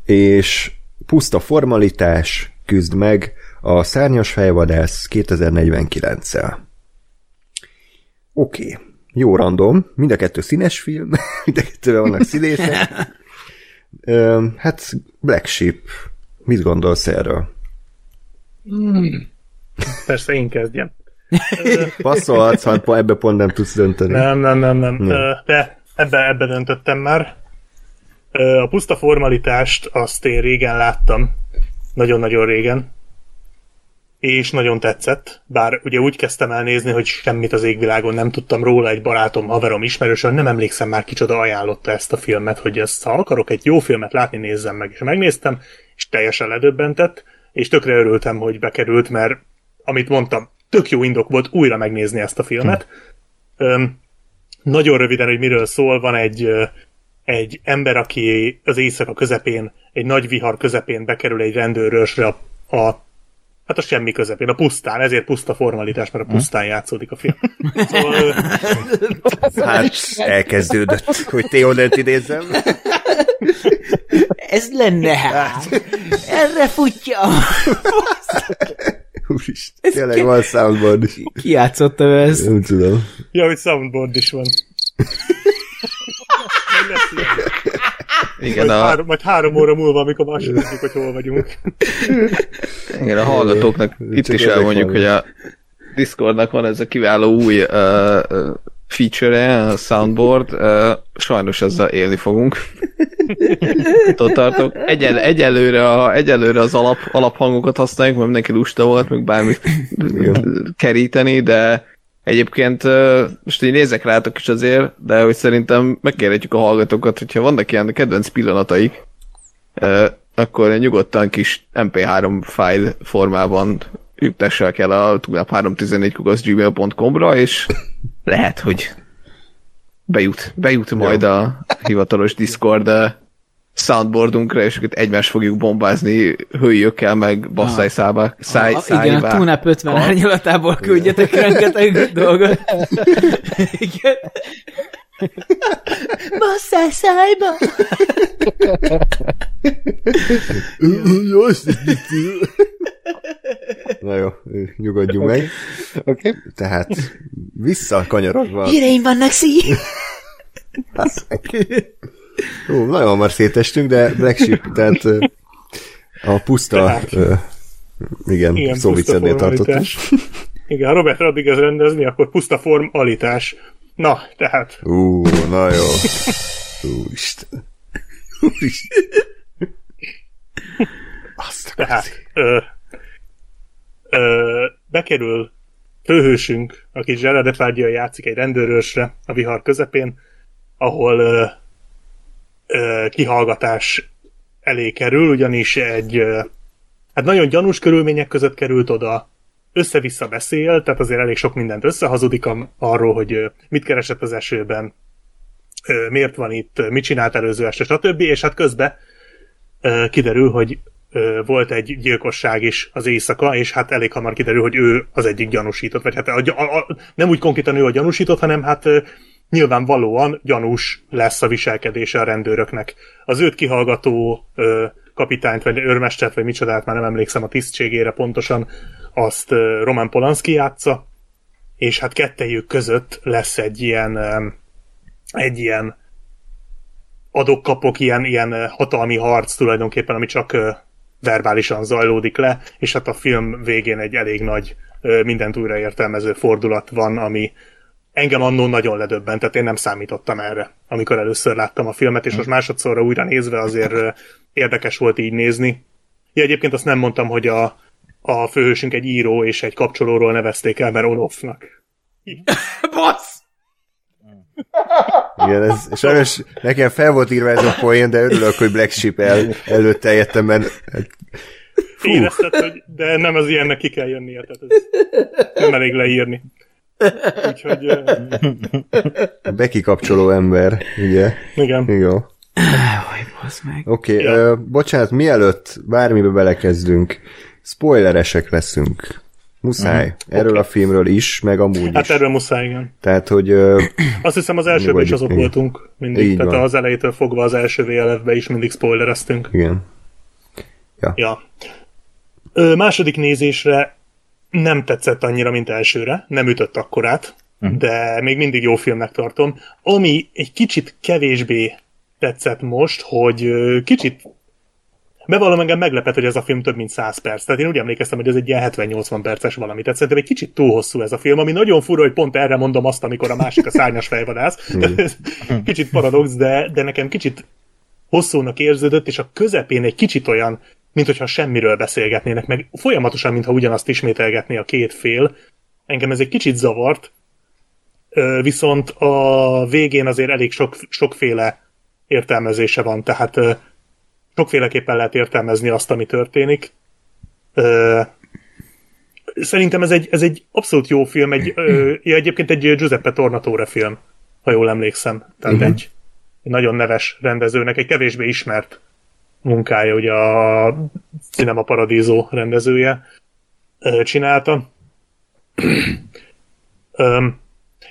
és puszta formalitás küzd meg a Szárnyas fejvadász 2049-szel. Oké, okay. jó random, mind a kettő színes film, mind a kettőben vannak színészek. Hát Black Sheep, mit gondolsz erről? Persze én kezdjem. Passzolhatsz, ha ebbe pont nem tudsz dönteni. Nem, nem, nem, nem. Nem. De ebbe, ebbe döntöttem már. A puszta formalitást azt én régen láttam. Nagyon-nagyon régen. És nagyon tetszett. Bár ugye úgy kezdtem el nézni, hogy semmit az égvilágon nem tudtam róla, egy barátom, haverom, ismerősön, nem emlékszem már kicsoda ajánlotta ezt a filmet, hogy ezt, ha akarok egy jó filmet látni, nézzem meg. És megnéztem, és teljesen ledöbbentett, és tökre örültem, hogy bekerült, mert amit mondtam, tök jó indok volt újra megnézni ezt a filmet. Öm, nagyon röviden, hogy miről szól, van egy, egy ember, aki az éjszaka közepén, egy nagy vihar közepén bekerül egy rendőrösre a, a hát a semmi közepén, a pusztán, ezért puszta formalitás, mert a pusztán játszódik a film. Szóval, Hát elkezdődött, hogy Theodent idézzem. Ez lenne hát. Erre futja. Úristen, tényleg van soundboard is. Ki játszotta ő ezt? Nem tudom. ja, hogy soundboard is van. Igen, Majd, a, három, majd három óra múlva, amikor már sem tudjuk, hogy hol vagyunk. igen, a hallgatóknak itt Csak is elmondjuk, hogy a Discordnak van ez a kiváló új uh, uh, feature-e, a soundboard, uh, sajnos ezzel élni fogunk. Attól tartok. Egyel, egyelőre, a, egyelőre az alap, alaphangokat használjuk, mert mindenki lusta volt, meg bármit keríteni, de egyébként uh, most így nézek rátok is azért, de hogy szerintem megkérhetjük a hallgatókat, hogyha vannak ilyen kedvenc pillanataik, uh, akkor nyugodtan kis MP3 file formában üktessek el a tunap 314 gmail.com-ra, és lehet, hogy bejut, bejut majd a hivatalos Discord soundboardunkra, és akkor egymást fogjuk bombázni hőjökkel, meg basszáj szába, száj, Ah, szájba. igen, a Túnap 50 árnyalatából küldjetek rengeteg dolgot. Igen. Basszál szájba! Na jó, nyugodjunk meg. Oké. Tehát visszakanyarodva. Híreim vannak, szí! Ó, nagyon hamar szétestünk, de Black Sheep, tehát a puszta, Tehát. ö, igen, Igen, szó puszta viccednél tartottuk. formalitás. Igen, ha Robert Rodriguez rendezni, akkor puszta formalitás. Na, tehát Ú, na jó. Úristen. Úristen. Azt Tehát ö, ö, bekerül főhősünk, aki Gerard Depardieu játszik egy rendőrösre a vihar közepén, ahol ö, ö, kihallgatás elé kerül, ugyanis egy ö, hát nagyon gyanús körülmények között került oda, össze-vissza beszél, tehát azért elég sok mindent összehazudik am- arról, hogy ö, mit keresett az esőben, ö, miért van itt, mit csinált előző este, stb. És hát közben ö, kiderül, hogy volt egy gyilkosság is az éjszaka, és hát elég hamar kiderül, hogy ő az egyik gyanúsított, vagy hát a, a, a, nem úgy konkrétan ő a gyanúsított, hanem hát nyilvánvalóan gyanús lesz a viselkedése a rendőröknek. Az őt kihallgató ö, kapitányt, vagy őrmestert, vagy micsodát, már nem emlékszem a tisztségére pontosan, azt ö, Roman Polanski játsza, és hát kettejük között lesz egy ilyen ö, egy ilyen adok-kapok, ilyen, ilyen hatalmi harc tulajdonképpen, ami csak verbálisan zajlódik le, és hát a film végén egy elég nagy mindent újraértelmező fordulat van, ami engem annó nagyon ledöbbent, tehát én nem számítottam erre, amikor először láttam a filmet, és most másodszorra újra nézve azért érdekes volt így nézni. Ja, egyébként azt nem mondtam, hogy a, a főhősünk egy író és egy kapcsolóról nevezték el, mert Olofnak. Bassz! Igen, ez sajnos nekem fel volt írva ez a poén, de örülök, hogy Black Sheep el, előtte jöttem, mert hát, Érezted, hogy de nem az ilyennek ki kell jönnie, tehát ez nem elég leírni. Úgyhogy, ö, bekikapcsoló ember, ugye? igen. Meg. Oké, okay, Ja. uh, bocsánat, mielőtt bármibe belekezdünk, spoileresek leszünk. Muszáj. Erről Oké. a filmről is, meg amúgy Hát is. erről muszáj, igen. Tehát, hogy uh, Azt hiszem az elsőben is azok igen. voltunk mindig, Így tehát van. az elejétől fogva az első VLF-be is mindig spoilereztünk. igen. Ja. Ö, második nézésre nem tetszett annyira, mint elsőre, nem ütött akkorát, de még mindig jó filmnek tartom. Ami egy kicsit kevésbé tetszett most, hogy kicsit Bevallom, engem meglepett, hogy ez a film több mint 100 perc. Tehát én úgy emlékeztem, hogy ez egy ilyen 70-80 perces valami. Tehát szerintem egy kicsit túl hosszú ez a film, ami nagyon fura, hogy pont erre mondom azt, amikor a másik a szárnyas fejvadász. Kicsit paradox, de, de nekem kicsit hosszúnak érződött, és a közepén egy kicsit olyan, mint hogyha semmiről beszélgetnének, meg folyamatosan, mintha ugyanazt ismételgetné a két fél. Engem ez egy kicsit zavart, viszont a végén azért elég sok, sokféle értelmezése van, tehát sokféleképpen lehet értelmezni azt, ami történik. Ö, Szerintem ez egy, ez egy abszolút jó film, egy, ö, ja, egyébként egy Giuseppe Tornatore film, ha jól emlékszem. Tehát uh-huh. egy, egy nagyon neves rendezőnek, egy kevésbé ismert munkája, ugye a Cinema Paradiso rendezője ö, csinálta. Öm,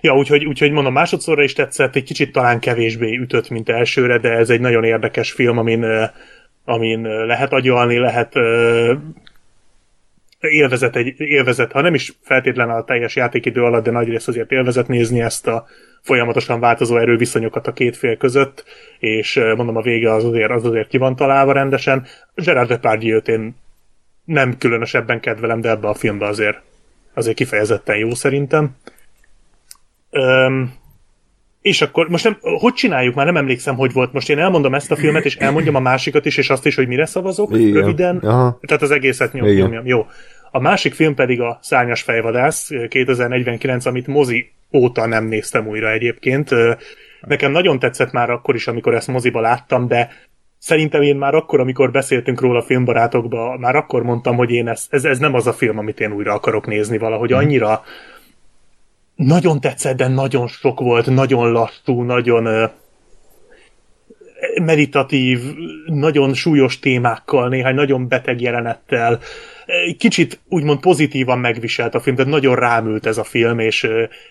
ja, úgyhogy, úgyhogy mondom, másodszorra is tetszett, egy kicsit talán kevésbé ütött, mint elsőre, de ez egy nagyon érdekes film, amin, ö, amin lehet agyalni, lehet élvezet, egy, élvezet, ha nem is feltétlen a teljes játékidő alatt, de nagy rész azért élvezet nézni ezt a folyamatosan változó erőviszonyokat a két fél között, és mondom, a vége az azért, az azért ki van találva rendesen. Gerard Depardieu-t én nem különösebben kedvelem, de ebbe a filmbe azért, azért kifejezetten jó szerintem. Öm, és akkor most nem, hogy csináljuk? Már nem emlékszem, hogy volt. Most én elmondom ezt a filmet, és elmondjam a másikat is, és azt is, hogy mire szavazok, Igen. röviden. Aha. Tehát az egészet nyom, nyomjam. Jó. A másik film pedig a Szárnyas fejvadász 2049, amit mozi óta nem néztem újra egyébként. Ö, Nekem nagyon tetszett már akkor is, amikor ezt moziba láttam, de szerintem én már akkor, amikor beszéltünk róla filmbarátokba, már akkor mondtam, hogy én ez, ez, ez nem az a film, amit én újra akarok nézni valahogy annyira nagyon tetszett, de nagyon sok volt, nagyon lassú, nagyon meditatív, nagyon súlyos témákkal, néhány nagyon beteg jelenettel. Kicsit úgymond pozitívan megviselt a film, tehát nagyon rámült ez a film, és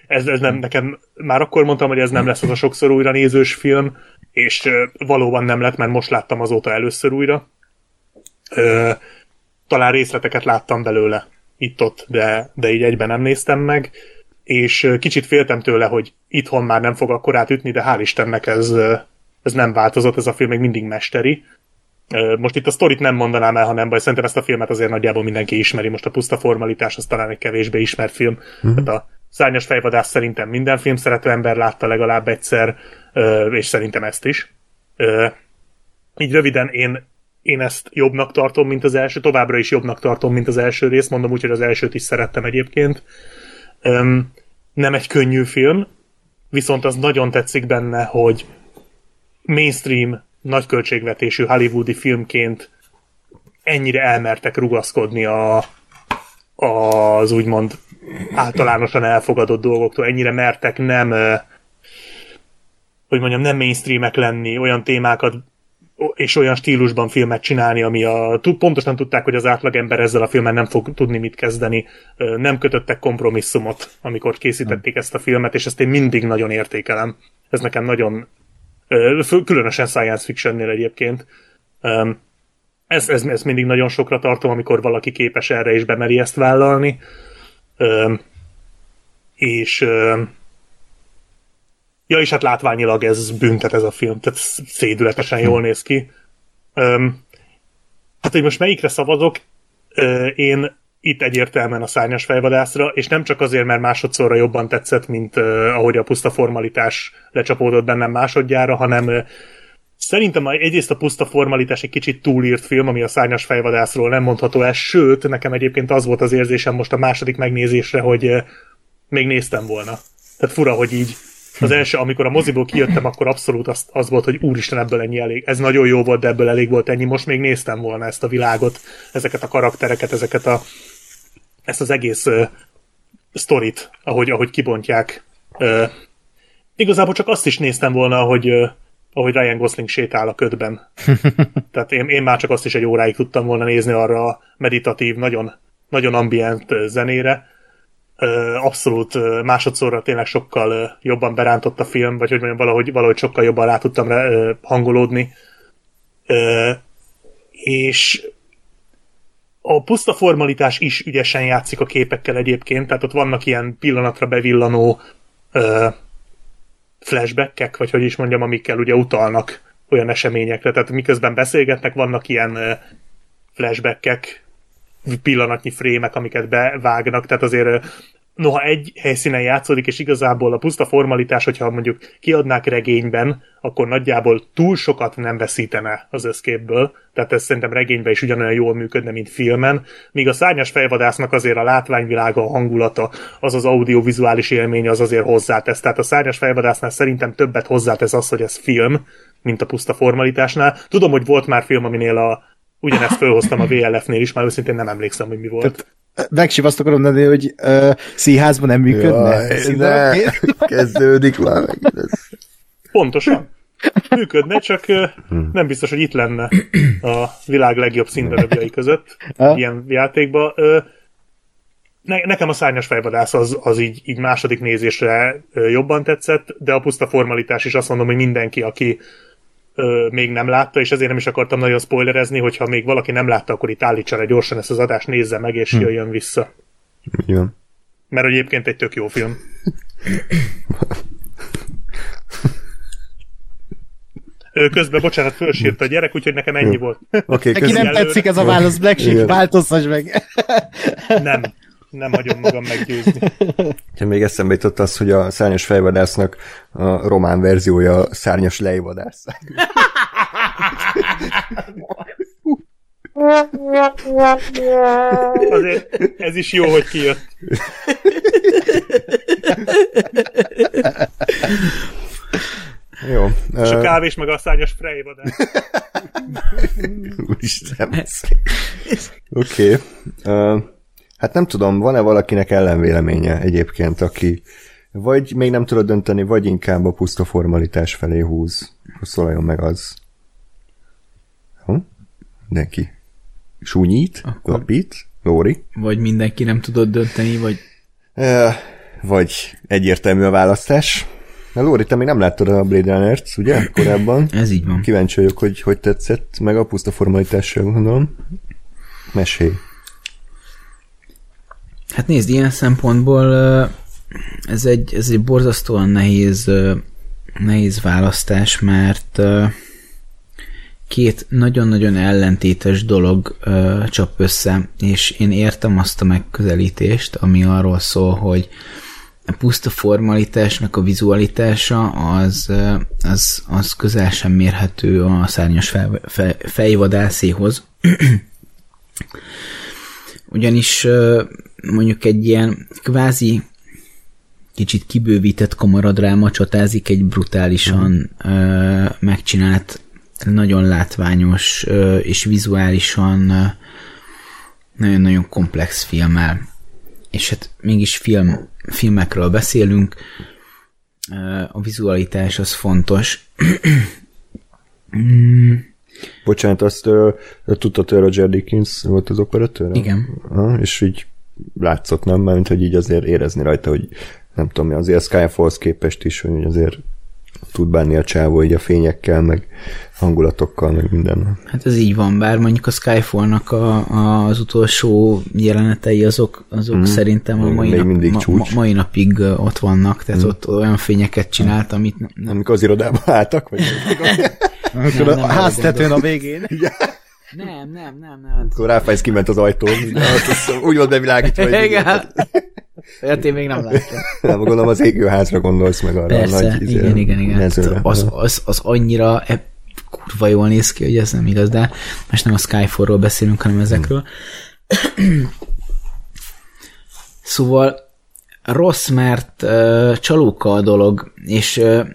ez, ez nem, nekem már akkor mondtam, hogy ez nem lesz az a sokszor újra nézős film, és valóban nem lett, mert most láttam azóta először újra. Talán részleteket láttam belőle itt-ott, de, de így egyben nem néztem meg, és kicsit féltem tőle, hogy itthon már nem fog akkorát ütni, de hál' Istennek ez, ez nem változott, ez a film még mindig mesteri. Most itt a sztorit nem mondanám el, ha nem baj, szerintem ezt a filmet azért nagyjából mindenki ismeri, most a puszta formalitás az talán egy kevésbé ismert film. Uh-huh. Tehát a Szárnyas fejvadász szerintem minden film szerető ember látta legalább egyszer, és szerintem ezt is. Így röviden én, én ezt jobbnak tartom, mint az első, továbbra is jobbnak tartom, mint az első rész, mondom úgy, hogy az elsőt is szerettem egyébként. Öm, nem egy könnyű film, viszont az nagyon tetszik benne, hogy mainstream, nagyköltségvetésű hollywoodi filmként ennyire elmertek rugaszkodni a, az úgymond általánosan elfogadott dolgoktól, ennyire mertek nem hogy mondjam, nem mainstreamek lenni, olyan témákat és olyan stílusban filmet csinálni, ami a, pontosan tudták, hogy az átlagember ezzel a filmen nem fog tudni mit kezdeni, nem kötöttek kompromisszumot, amikor készítették ezt a filmet, és ezt én mindig nagyon értékelem. Ez nekem nagyon, különösen science fictionnél egyébként. Ez, ez, ez mindig nagyon sokra tartom, amikor valaki képes erre és bemeri ezt vállalni. És ja, és hát látványilag ez büntet ez a film, tehát szédületesen jól néz ki. Ö, hát, hogy most melyikre szavazok, ö, én itt egyértelműen a szárnyas fejvadászra, és nem csak azért, mert másodszorra jobban tetszett, mint uh, ahogy a puszta formalitás lecsapódott bennem másodjára, hanem uh, Szerintem egyrészt a puszta formalitás egy kicsit túlírt film, ami a szárnyas fejvadászról nem mondható el, sőt, nekem egyébként az volt az érzésem most a második megnézésre, hogy még néztem volna. Tehát fura, hogy így az első, amikor a moziból kijöttem, akkor abszolút az, az volt, hogy úristen, ebből ennyi elég. Ez nagyon jó volt, de ebből elég volt ennyi. Most még néztem volna ezt a világot, ezeket a karaktereket, ezeket a ezt az egész uh, sztorit, ahogy, ahogy kibontják. Uh, igazából csak azt is néztem volna, hogy uh, ahogy Ryan Gosling sétál a ködben. Tehát én, én már csak azt is egy óráig tudtam volna nézni arra a meditatív, nagyon, nagyon ambient zenére. Abszolút másodszorra tényleg sokkal jobban berántott a film, vagy hogy mondjam, valahogy, valahogy sokkal jobban rá tudtam hangolódni. És a puszta formalitás is ügyesen játszik a képekkel egyébként, tehát ott vannak ilyen pillanatra bevillanó flashbackek, vagy hogy is mondjam, amikkel ugye utalnak olyan eseményekre. Tehát miközben beszélgetnek, vannak ilyen flashbackek, pillanatnyi frémek, amiket bevágnak, tehát azért noha egy helyszínen játszódik, és igazából a puszta formalitás, hogyha mondjuk kiadnák regényben, akkor nagyjából túl sokat nem veszítene az összképből, tehát ez szerintem regényben is ugyanolyan jól működne, mint filmen, míg a szárnyas fejvadásznak azért a látványvilága, a hangulata, az az audiovizuális élmény az azért hozzátesz. Tehát a szárnyas fejvadásznál szerintem többet hozzátesz az, hogy ez film, mint a puszta formalitásnál. Tudom, hogy volt már film, aminél a ugyanezt fölhoztam a VLF-nél is, már őszintén nem emlékszem, hogy mi volt. Tehát Megsim azt akarom mondani, hogy uh, színházban nem működne. Jaj, ne, kezdődik már meg. Pontosan. Működne, csak uh, nem biztos, hogy itt lenne a világ legjobb színdarabjai között ilyen játékban. Uh, ne, nekem a szárnyas fejvadász az, az így, így második nézésre jobban tetszett, de a puszta formalitás is azt mondom, hogy mindenki, aki ö, még nem látta, és ezért nem is akartam nagyon spoilerezni, hogyha még valaki nem látta, akkor itt állítsa le gyorsan ezt az adást, nézze meg, és hm. jöjjön vissza. Jó. Mert egyébként egy tök jó film. Ő közben, bocsánat, fölsírt a gyerek, úgyhogy nekem ennyi volt. Okay, Neki nem tetszik ez a válasz, Black Sheep, változtass meg. nem nem hagyom magam meggyőzni. Ha még eszembe jutott az, hogy a szárnyas fejvadásznak a román verziója a szárnyas lejvadász. Azért ez is jó, hogy kijött. Jó. És a kávés meg a szárnyas frejvadász. Úristen. Oké. Okay. Uh, Hát nem tudom, van-e valakinek ellenvéleménye egyébként, aki vagy még nem tudod dönteni, vagy inkább a puszta formalitás felé húz. Szóljon meg az. Hm? Mindenki. Súnyít, Akkor... lapít, Lóri. Vagy mindenki nem tudod dönteni, vagy... E, vagy egyértelmű a választás. Na Lóri, te még nem láttad a Blade Runner-t, ugye, korábban? Ez így van. Kíváncsi vagyok, hogy hogy tetszett, meg a puszta formalitással gondolom. Mesélj. Hát nézd, ilyen szempontból ez egy, ez egy borzasztóan nehéz, nehéz választás, mert két nagyon-nagyon ellentétes dolog csap össze, és én értem azt a megközelítést, ami arról szól, hogy a puszta formalitásnak a vizualitása az, az, az közel sem mérhető a szárnyas fej, fej, fejvadászéhoz. Ugyanis mondjuk egy ilyen kvázi kicsit kibővített kamaradráma csatázik egy brutálisan mm. ö, megcsinált, nagyon látványos ö, és vizuálisan ö, nagyon-nagyon komplex filmmel. És hát mégis film, filmekről beszélünk, ö, a vizualitás az fontos. mm. Bocsánat, azt uh, tudtad, hogy Roger Dickens volt az operatőr? Igen. Uh, és így látszott, nem? Mert hogy így azért érezni rajta, hogy nem tudom, azért Skyfall-hoz képest is, hogy azért tud bánni a csávó így a fényekkel, meg hangulatokkal, meg minden. Hát ez így van, bár mondjuk a Skyfall-nak a, a, az utolsó jelenetei azok, azok mm. szerintem a mai, Még nap, mindig ma, ma, csúcs. mai napig ott vannak, tehát mm. ott olyan fényeket csinált, amit nem, nem, Amikor az irodába álltak, vagy Amikor nem a arra háztetőn a végén. nem, nem, nem, nem. akkor Ráfájsz kiment az ajtón, úgy volt bevilágítva, hogy Igen. Olyat én még nem láttam. nem gondolom az égőházra gondolsz meg arra Persze, a nagy izé, igen, igen, igen. mezőre. Az, az, az annyira e, kurva jól néz ki, hogy ez nem igaz, de most nem a Skyfallról beszélünk, hanem ezekről. szóval rossz, mert uh, csalóka a dolog, és uh,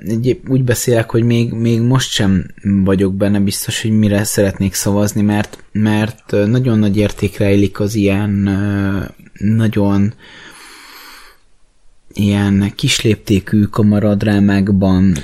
úgy beszélek, hogy még, még most sem vagyok benne biztos, hogy mire szeretnék szavazni, mert, mert nagyon nagy érték rejlik az ilyen uh, nagyon ilyen kisléptékű kamaradrámákban.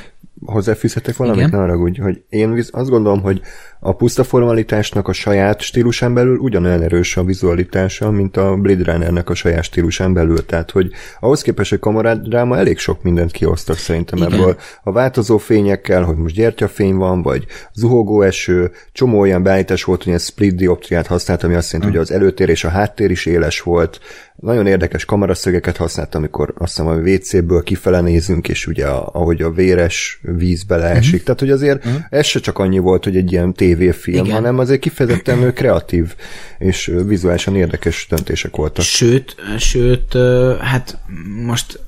Hozzáfűzhetek valamit, Igen. ne haragudj, hogy én visz, azt gondolom, hogy a puszta formalitásnak a saját stílusán belül ugyanolyan erős a vizualitása, mint a Blade Runnernek a saját stílusán belül. Tehát, hogy ahhoz képest, hogy kamarádráma elég sok mindent kiosztak szerintem Igen. ebből. A változó fényekkel, hogy most gyertyafény van, vagy zuhogó eső, csomó olyan beállítás volt, hogy ilyen split dioptriát használt, ami azt jelenti, hogy az előtér és a háttér is éles volt. Nagyon érdekes kameraszögeket használt, amikor azt hiszem a WC-ből kifele nézünk, és ugye a, ahogy a véres víz beleesik. Uh-huh. Tehát, hogy azért uh-huh. ez se csak annyi volt, hogy egy ilyen tévéfilm, Igen. hanem azért kifejezetten kreatív és vizuálisan érdekes döntések voltak. Sőt, sőt, hát most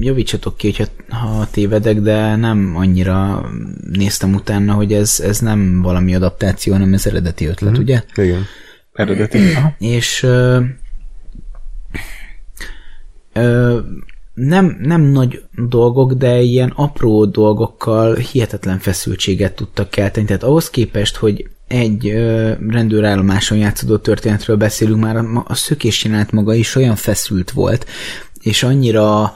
javítsatok ki, hogyha, ha tévedek, de nem annyira néztem utána, hogy ez, ez nem valami adaptáció, hanem ez eredeti ötlet, mm. ugye? Igen. Eredeti. Aha. És ö, ö, nem, nem nagy dolgok, de ilyen apró dolgokkal hihetetlen feszültséget tudtak kelteni. Tehát ahhoz képest, hogy egy ö, rendőrállomáson játszódó történetről beszélünk, már a, a szökés jelenet maga is olyan feszült volt, és annyira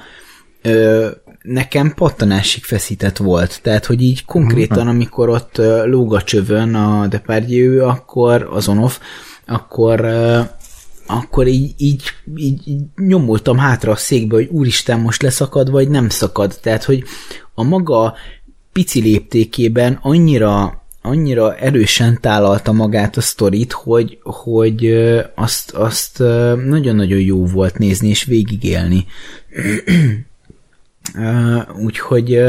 ö, nekem pattanásig feszített volt. Tehát, hogy így konkrétan, amikor ott lóg a csövön a Depardieu, akkor az onoff, akkor akkor így, így, így, így nyomultam hátra a székbe, hogy úristen, most leszakad, vagy nem szakad. Tehát, hogy a maga pici léptékében annyira, annyira erősen tálalta magát a sztorit, hogy, hogy azt, azt nagyon-nagyon jó volt nézni és végigélni. Úgyhogy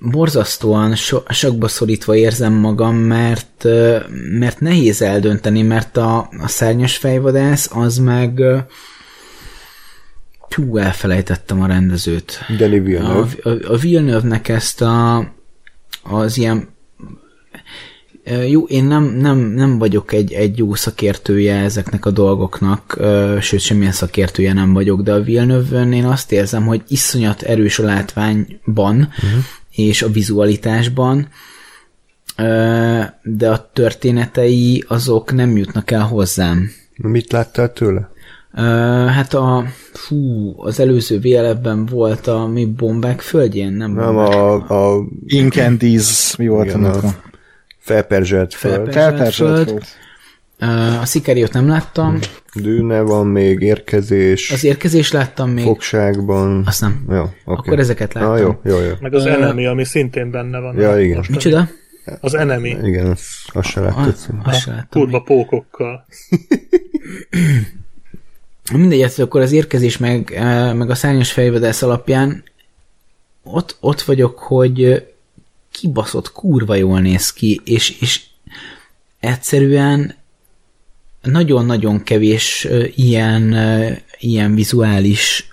borzasztóan so, sokba szorítva érzem magam, mert, mert nehéz eldönteni, mert a, a szárnyas fejvadász az meg Hú, elfelejtettem a rendezőt. Denis Villeneuve. a, a Villeneuve-nek ezt a, az ilyen jó, én nem, nem, nem vagyok egy, egy jó szakértője ezeknek a dolgoknak, sőt, semmilyen szakértője nem vagyok, de a villeneuve én azt érzem, hogy iszonyat erős a látványban, uh-huh. És a vizualitásban, de a történetei azok nem jutnak el hozzám. Mit láttál tőle? Hát a, fú, az előző VLF-ben volt a mi bombák földjén, nem, Nem bombák. a, a Incandies, mi volt Igen, a- felperzselt föld. Felperzselt Felperzselt föld. föld. A Szikeriót nem láttam, Dűne van még, érkezés, az érkezést láttam még, fogságban. azt nem. Jó, oké. Akkor ezeket láttam. Ah, jó, jó, jó. Meg az Enemy, ami szintén benne van. Ja, igen. Most Micsoda? Az Enemy. Igen, azt, se láttad. azt sem láttam. Kurva pókokkal. Mindegy, hát akkor az érkezés meg, meg a szárnyas fejvadász alapján ott, ott vagyok, hogy kibaszott kurva jól néz ki, és, és egyszerűen nagyon-nagyon kevés ilyen, ilyen vizuális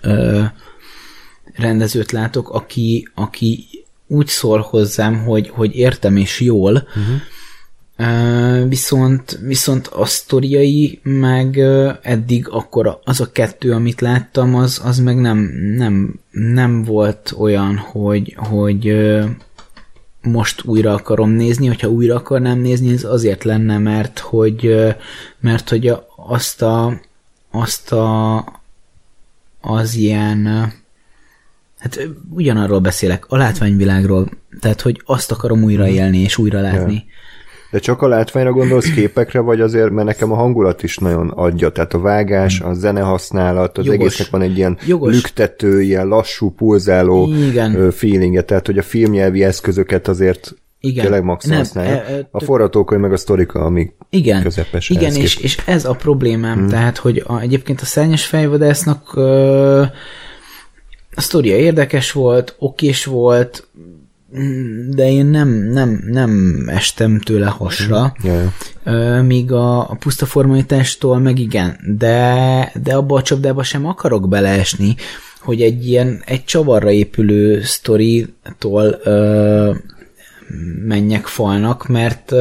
rendezőt látok, aki, aki úgy szól hozzám, hogy, hogy értem és jól, uh-huh. Uh, viszont, viszont a sztoriai meg uh, eddig akkor az a kettő, amit láttam, az, az meg nem, nem, nem volt olyan, hogy, hogy uh, most újra akarom nézni, hogyha újra akarnám nézni, ez azért lenne, mert hogy, mert hogy azt a, azt a az ilyen hát ugyanarról beszélek, a látványvilágról, tehát hogy azt akarom újra élni és újra látni. De csak a látványra gondolsz képekre, vagy azért, mert nekem a hangulat is nagyon adja, tehát a vágás, a zene használat, az Jogos. egésznek van egy ilyen Jogos. lüktető, ilyen lassú, pulzáló Igen. feelingje, tehát hogy a filmnyelvi eszközöket azért Igen. tényleg max Nem, e- e- A forgatókönyv meg a sztorika, ami Igen, közepes igen és, képest. és ez a problémám, hmm. tehát, hogy a, egyébként a szárnyas fejvadásznak ö, a sztoria érdekes volt, okés volt, de én nem, nem, nem estem tőle hasra, Ja. Ö, míg a, a puszta formalitástól meg igen, de, de abba a csapdába sem akarok beleesni, hogy egy ilyen, egy csavarra épülő sztoritól ö, menjek falnak, mert,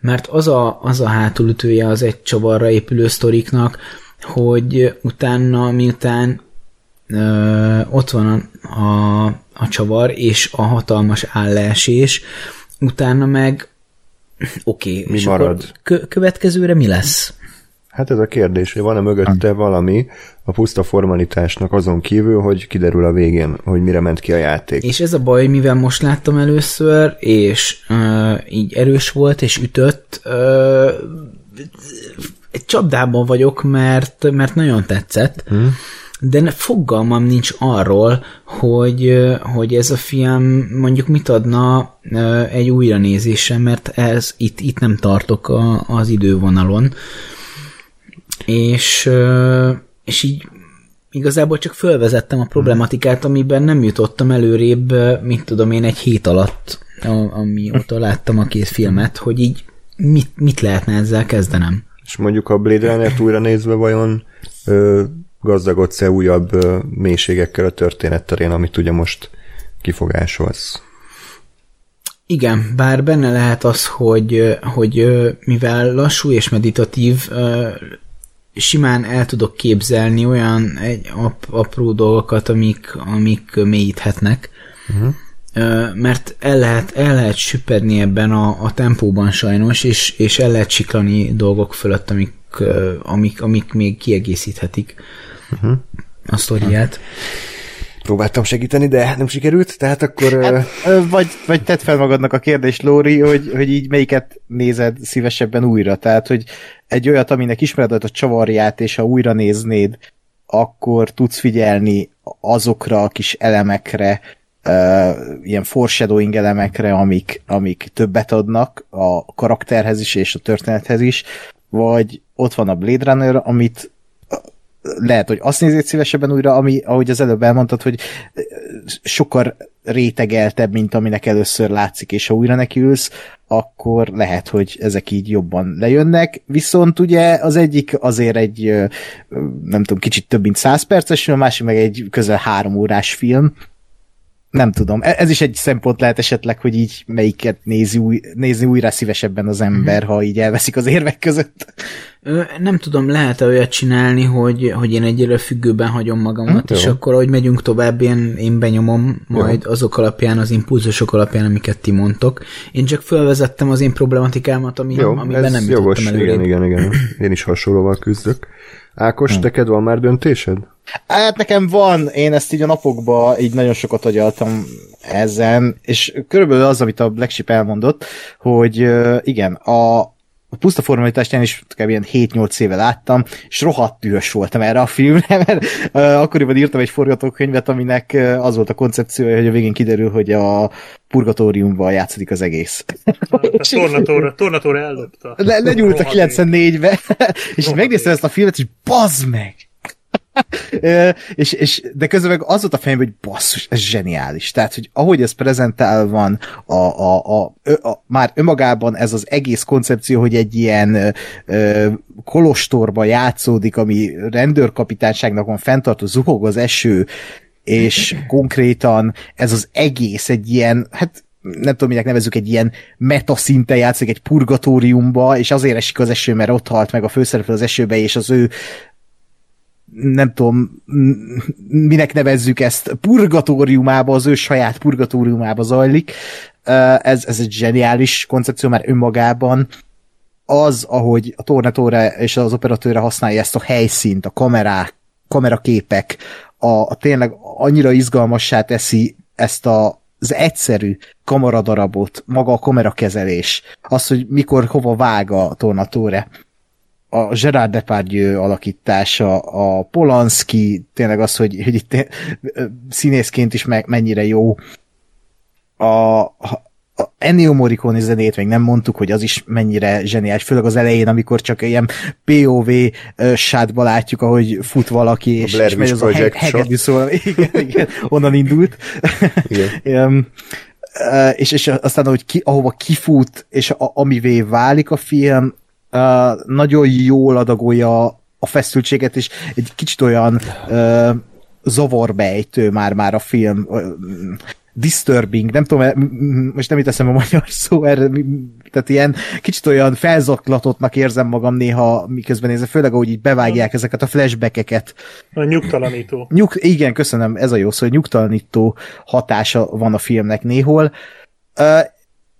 mert az a, az a hátulütője az egy csavarra épülő sztoriknak, hogy utána, miután ö, ott van a, a, a csavar és a hatalmas állásés, utána meg oké, okay, Mi és marad? akkor kö, következőre mi lesz? Hát ez a kérdés, hogy van-e mögötte valami a puszta formalitásnak azon kívül, hogy kiderül a végén, hogy mire ment ki a játék. És ez a baj, mivel most láttam először, és uh, így erős volt, és ütött, uh, egy csapdában vagyok, mert, mert nagyon tetszett, hmm. De ne- fogalmam nincs arról, hogy, hogy ez a film mondjuk mit adna egy újranézésre, mert ez itt, itt nem tartok a, az idővonalon. És, és így igazából csak fölvezettem a problematikát, amiben nem jutottam előrébb, ö, mit tudom én, egy hét alatt, amióta láttam a két filmet, hogy így mit, mit lehetne ezzel kezdenem. És mondjuk a Blade Runner-t újra nézve vajon ö, gazdagodsz-e újabb ö, mélységekkel a történet terén, amit ugye most kifogásolsz? Igen, bár benne lehet az, hogy, hogy mivel lassú és meditatív, simán el tudok képzelni olyan egy ap, apró dolgokat, amik, amik mélyíthetnek. Uh-huh. Mert el lehet, el lehet süppedni ebben a, a tempóban sajnos, és, és el lehet siklani dolgok fölött, amik, amik, amik még kiegészíthetik uh-huh. a sztoriát. Próbáltam segíteni, de nem sikerült, tehát akkor... Ö, Vagy, vagy tedd fel magadnak a kérdést, Lóri, hogy, hogy így melyiket nézed szívesebben újra. Tehát, hogy egy olyat, aminek ismered a csavarját, és ha újra néznéd, akkor tudsz figyelni azokra a kis elemekre, uh, ilyen foreshadowing elemekre, amik, amik többet adnak a karakterhez is, és a történethez is, vagy ott van a Blade Runner, amit lehet, hogy azt nézed szívesebben újra, ami, ahogy az előbb elmondtad, hogy sokkal rétegeltebb, mint aminek először látszik, és ha újra nekiülsz, akkor lehet, hogy ezek így jobban lejönnek, viszont ugye az egyik azért egy, nem tudom, kicsit több mint 100 perces a másik meg egy közel három órás film, nem tudom, E- ez is egy szempont lehet esetleg, hogy így melyiket nézi új, nézni újra szívesebben az ember, ha így elveszik az érvek között. Ö, Nem tudom, lehet-e olyat csinálni, hogy, hogy én egyre függőben hagyom magamat, Hm, és jó. akkor, ahogy megyünk tovább, én, én benyomom majd azok alapján, az impulzusok alapján, amiket ti mondtok. Én csak felvezettem az én problematikámat, ami, Jó, amiben nem jogos, jutottam igen, előrébb. igen, igen. Én is hasonlóval küzdök. Ákos, neked van már döntésed? Hát nekem van, én ezt így a napokban így nagyon sokat agyaltam ezen, és körülbelül az, amit a Black Sheep elmondott, hogy igen, a, a puszta formalitást én is kb. ilyen 7-8 éve láttam, és rohadt dühös voltam erre a filmre, mert uh, akkoriban írtam egy forgatókönyvet, aminek uh, az volt a koncepciója, hogy a végén kiderül, hogy a purgatóriumban játszódik az egész. A tornatóra, tornatóra ellopta. Le, legyúlt a Rohadt 94-be, és így megnéztem ezt a filmet, és bazd meg! És, és, de közben meg az volt a fejemben, hogy basszus, ez zseniális. Tehát, hogy ahogy ez prezentál van, a, a, a, a, a, már önmagában ez az egész koncepció, hogy egy ilyen ö, kolostorba játszódik, ami rendőrkapitányságnak van fenntartó, zuhog az eső, és konkrétan ez az egész egy ilyen, hát nem tudom, minek nevezzük, egy ilyen metaszinten játszik egy purgatóriumba, és azért esik az eső, mert ott halt meg a főszereplő az esőbe, és az ő nem tudom, minek nevezzük ezt, purgatóriumába, az ő saját purgatóriumába zajlik. Ez, ez egy zseniális koncepció már önmagában. Az, ahogy a tornatóra és az operatőre használja ezt a helyszínt, a kamerák, kameraképek, a, a tényleg annyira izgalmassá teszi ezt a az egyszerű kameradarabot, maga a kamerakezelés, az, hogy mikor hova vág a Tornatore, a Gerard Depardieu alakítása, a Polanski, tényleg az, hogy, hogy itt színészként is meg, mennyire jó. A, a Ennio Morricone zenét még nem mondtuk, hogy az is mennyire zseniális, főleg az elején, amikor csak ilyen POV sátba látjuk, ahogy fut valaki, és, és megy az a heg, hegedű szól, igen, igen, onnan indult. Igen. és, és aztán, ahogy ki, ahova kifut, és a, amivé válik a film, uh, nagyon jól adagolja a feszültséget, és egy kicsit olyan uh, zavorbejtő már-már a film. Uh, disturbing, nem tudom, most nem teszem a magyar szó erre, tehát ilyen kicsit olyan felzaklatottnak érzem magam néha, miközben nézem, főleg ahogy így bevágják ezeket a flashbackeket. A nyugtalanító. Nyug, igen, köszönöm, ez a jó szó, hogy nyugtalanító hatása van a filmnek néhol, uh,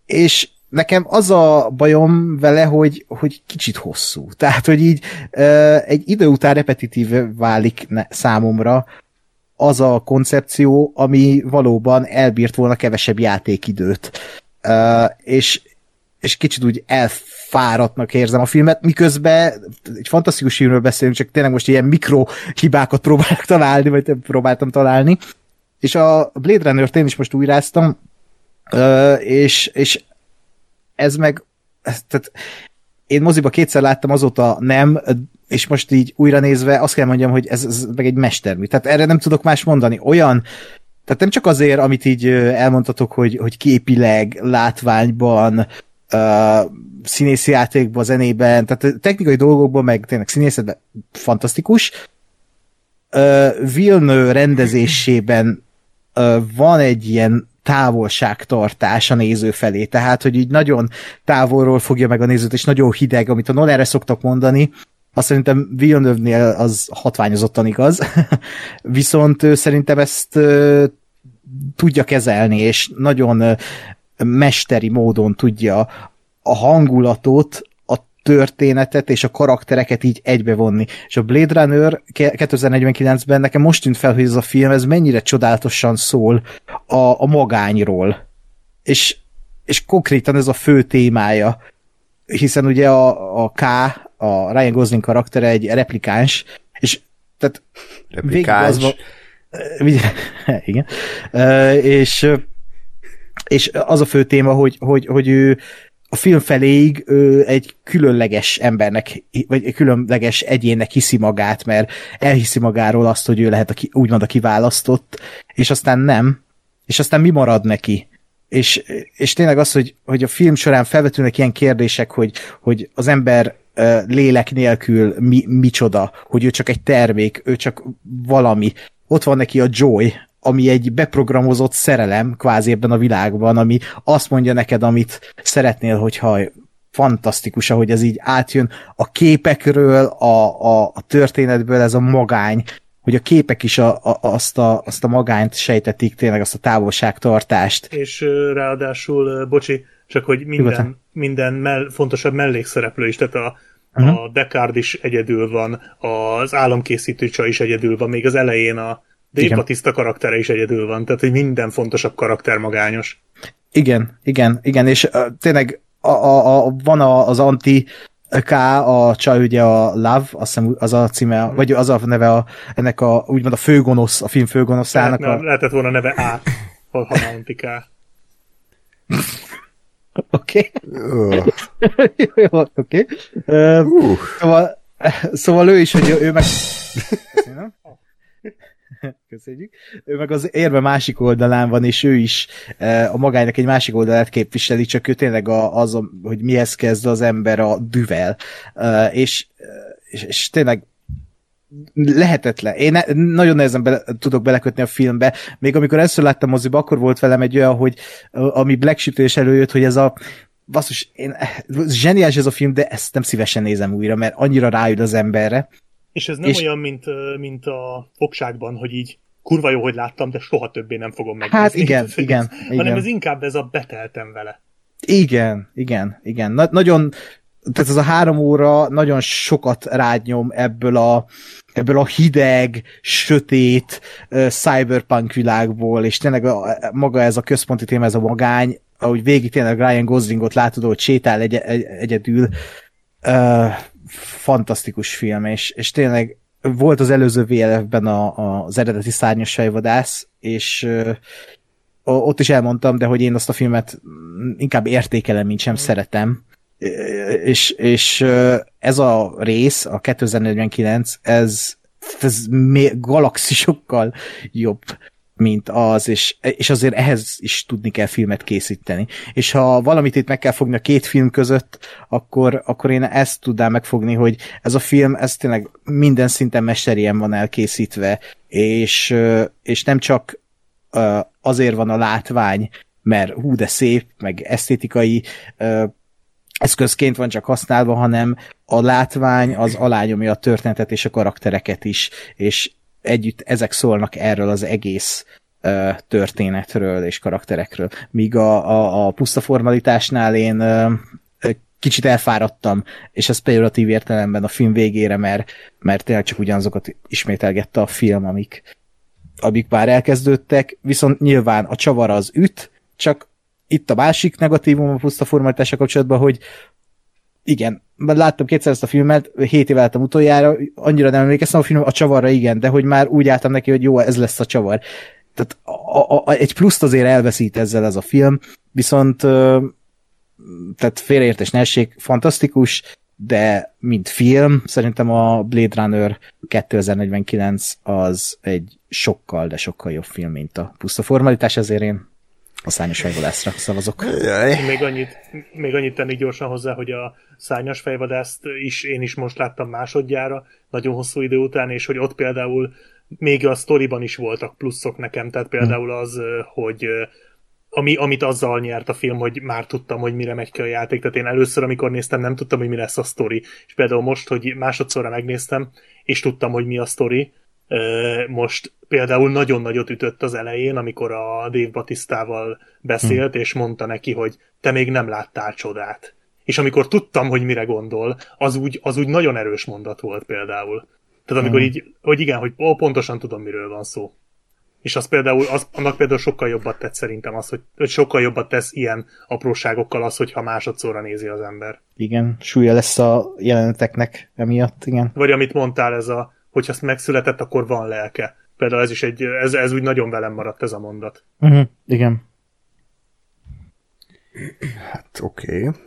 és nekem az a bajom vele, hogy, hogy kicsit hosszú. Tehát, hogy így egy idő után repetitív válik számomra az a koncepció, ami valóban elbírt volna kevesebb játékidőt. És, és kicsit úgy elfáradtnak érzem a filmet, miközben egy fantasztikus filmről beszélünk, csak tényleg most ilyen mikro hibákat próbálok találni, vagy próbáltam találni. És a Blade Runner-t én is most újráztam, és, és ez meg, tehát én moziba kétszer láttam, azóta nem, és most így újra nézve azt kell mondjam, hogy ez, ez meg egy mestermű. Tehát erre nem tudok más mondani. Olyan, tehát nem csak azért, amit így elmondhatok, hogy, hogy képileg, látványban, uh, színészi játékban, zenében, tehát technikai dolgokban, meg tényleg színészetben fantasztikus. Uh, Vilnő rendezésében uh, van egy ilyen távolságtartás a néző felé, tehát, hogy így nagyon távolról fogja meg a nézőt, és nagyon hideg, amit a Nolanre szoktak mondani, azt szerintem villeneuve az hatványozottan igaz, viszont szerintem ezt tudja kezelni, és nagyon mesteri módon tudja a hangulatot, történetet és a karaktereket így egybevonni. És a Blade Runner 2049-ben nekem most tűnt fel, hogy ez a film, ez mennyire csodálatosan szól a, a magányról. És, és konkrétan ez a fő témája. Hiszen ugye a, a K, a Ryan Gosling karaktere egy replikáns, és tehát replikáns. Az, igen. És, és az a fő téma, hogy, hogy, hogy ő a film feléig ő egy különleges embernek, vagy egy különleges egyénnek hiszi magát, mert elhiszi magáról azt, hogy ő lehet a, úgymond a kiválasztott, és aztán nem, és aztán mi marad neki? És, és tényleg az, hogy, hogy a film során felvetülnek ilyen kérdések, hogy, hogy az ember lélek nélkül mi, micsoda, hogy ő csak egy termék, ő csak valami. Ott van neki a Joy, ami egy beprogramozott szerelem kvázi ebben a világban, ami azt mondja neked, amit szeretnél, hogyha fantasztikus, ahogy ez így átjön a képekről, a, a, a történetből ez a magány, hogy a képek is a, a, azt, a, azt a magányt sejtetik, tényleg azt a távolságtartást. És ráadásul, bocsi, csak hogy minden, minden mell, fontosabb mellékszereplő is, tehát a, uh-huh. a Descartes is egyedül van, az államkészítő csaj is egyedül van, még az elején a Dave Batista karaktere is egyedül van, tehát hogy minden fontosabb karakter magányos. Igen, igen, igen, és uh, tényleg a, a, a, van a, az anti K, a csaj ugye a Love, azt hiszem az a címe, hmm. vagy az a neve a, ennek a, úgymond a főgonosz, a film főgonoszának. Lehetne, a... Lehetett volna neve A, ha, ha anti K. Oké. Jó, oké. Szóval, szóval ő is, hogy ő meg... Köszönjük. Ő meg az érve másik oldalán van, és ő is a magánynak egy másik oldalát képviseli, csak ő tényleg az, hogy mihez kezd az ember a düvel. És, és, és tényleg lehetetlen. Én ne, nagyon nehezen bele, tudok belekötni a filmbe. Még amikor először láttam moziba, akkor volt velem egy olyan, hogy ami Black Sheep is előjött, hogy ez a basszus, én, zseniális ez a film, de ezt nem szívesen nézem újra, mert annyira rájön az emberre. És ez nem és... olyan, mint, mint a fogságban, hogy így kurva jó, hogy láttam, de soha többé nem fogom megnézni. Hát igen, igen, igen. Hanem ez inkább ez a beteltem vele. Igen, igen, igen. Na, nagyon tehát ez a három óra nagyon sokat rágynyom ebből a, ebből a hideg, sötét uh, cyberpunk világból, és tényleg a, maga ez a központi téma, ez a magány, ahogy végig tényleg Ryan Goslingot látod, hogy sétál egy, egy, egyedül, uh, fantasztikus film, és, és tényleg volt az előző VLF-ben a, a, az eredeti szárnyas fejvadász, és uh, ott is elmondtam, de hogy én azt a filmet inkább értékelem, mint sem szeretem. És, és ez a rész, a 2049, ez, ez galaxisokkal jobb mint az, és, és azért ehhez is tudni kell filmet készíteni. És ha valamit itt meg kell fogni a két film között, akkor, akkor én ezt tudnám megfogni, hogy ez a film, ez tényleg minden szinten mesterien van elkészítve, és, és nem csak azért van a látvány, mert hú, de szép, meg esztétikai eszközként van csak használva, hanem a látvány az alányomja a történetet és a karaktereket is, és együtt ezek szólnak erről az egész uh, történetről és karakterekről. Míg a, a, a puszta formalitásnál én uh, kicsit elfáradtam, és ez pejoratív értelemben a film végére, mert, mert tényleg csak ugyanazokat ismételgette a film, amik, amik már elkezdődtek, viszont nyilván a csavar az üt, csak itt a másik negatívum a puszta formalitása kapcsolatban, hogy igen, láttam kétszer ezt a filmet, hét éve láttam utoljára, annyira nem emlékeztem a film, a csavarra igen, de hogy már úgy álltam neki, hogy jó, ez lesz a csavar. Tehát a, a, a, egy pluszt azért elveszít ezzel ez a film, viszont tehát félreértés ne essék, fantasztikus, de mint film, szerintem a Blade Runner 2049 az egy sokkal, de sokkal jobb film, mint a puszta formalitás, ezért én a szányos fejvadászra szavazok. Még annyit, még annyit tenni gyorsan hozzá, hogy a szányos fejvadászt is én is most láttam másodjára, nagyon hosszú idő után, és hogy ott például még a sztoriban is voltak pluszok nekem, tehát például az, hogy ami, amit azzal nyert a film, hogy már tudtam, hogy mire megy ki a játék. Tehát én először, amikor néztem, nem tudtam, hogy mi lesz a sztori. És például most, hogy másodszorra megnéztem, és tudtam, hogy mi a sztori, most például nagyon nagyot ütött az elején, amikor a Dave Batistával beszélt, hmm. és mondta neki, hogy te még nem láttál csodát. És amikor tudtam, hogy mire gondol, az úgy, az úgy nagyon erős mondat volt például. Tehát amikor hmm. így, hogy igen, hogy ó, pontosan tudom, miről van szó. És az például, az, annak például sokkal jobbat tett szerintem az, hogy, hogy sokkal jobbat tesz ilyen apróságokkal az, hogyha másodszorra nézi az ember. Igen, súlya lesz a jeleneteknek emiatt, igen. Vagy amit mondtál, ez a, hogy azt megszületett, akkor van lelke. Például ez is egy, ez, ez úgy nagyon velem maradt ez a mondat. Uh-huh, igen. Hát oké. Okay.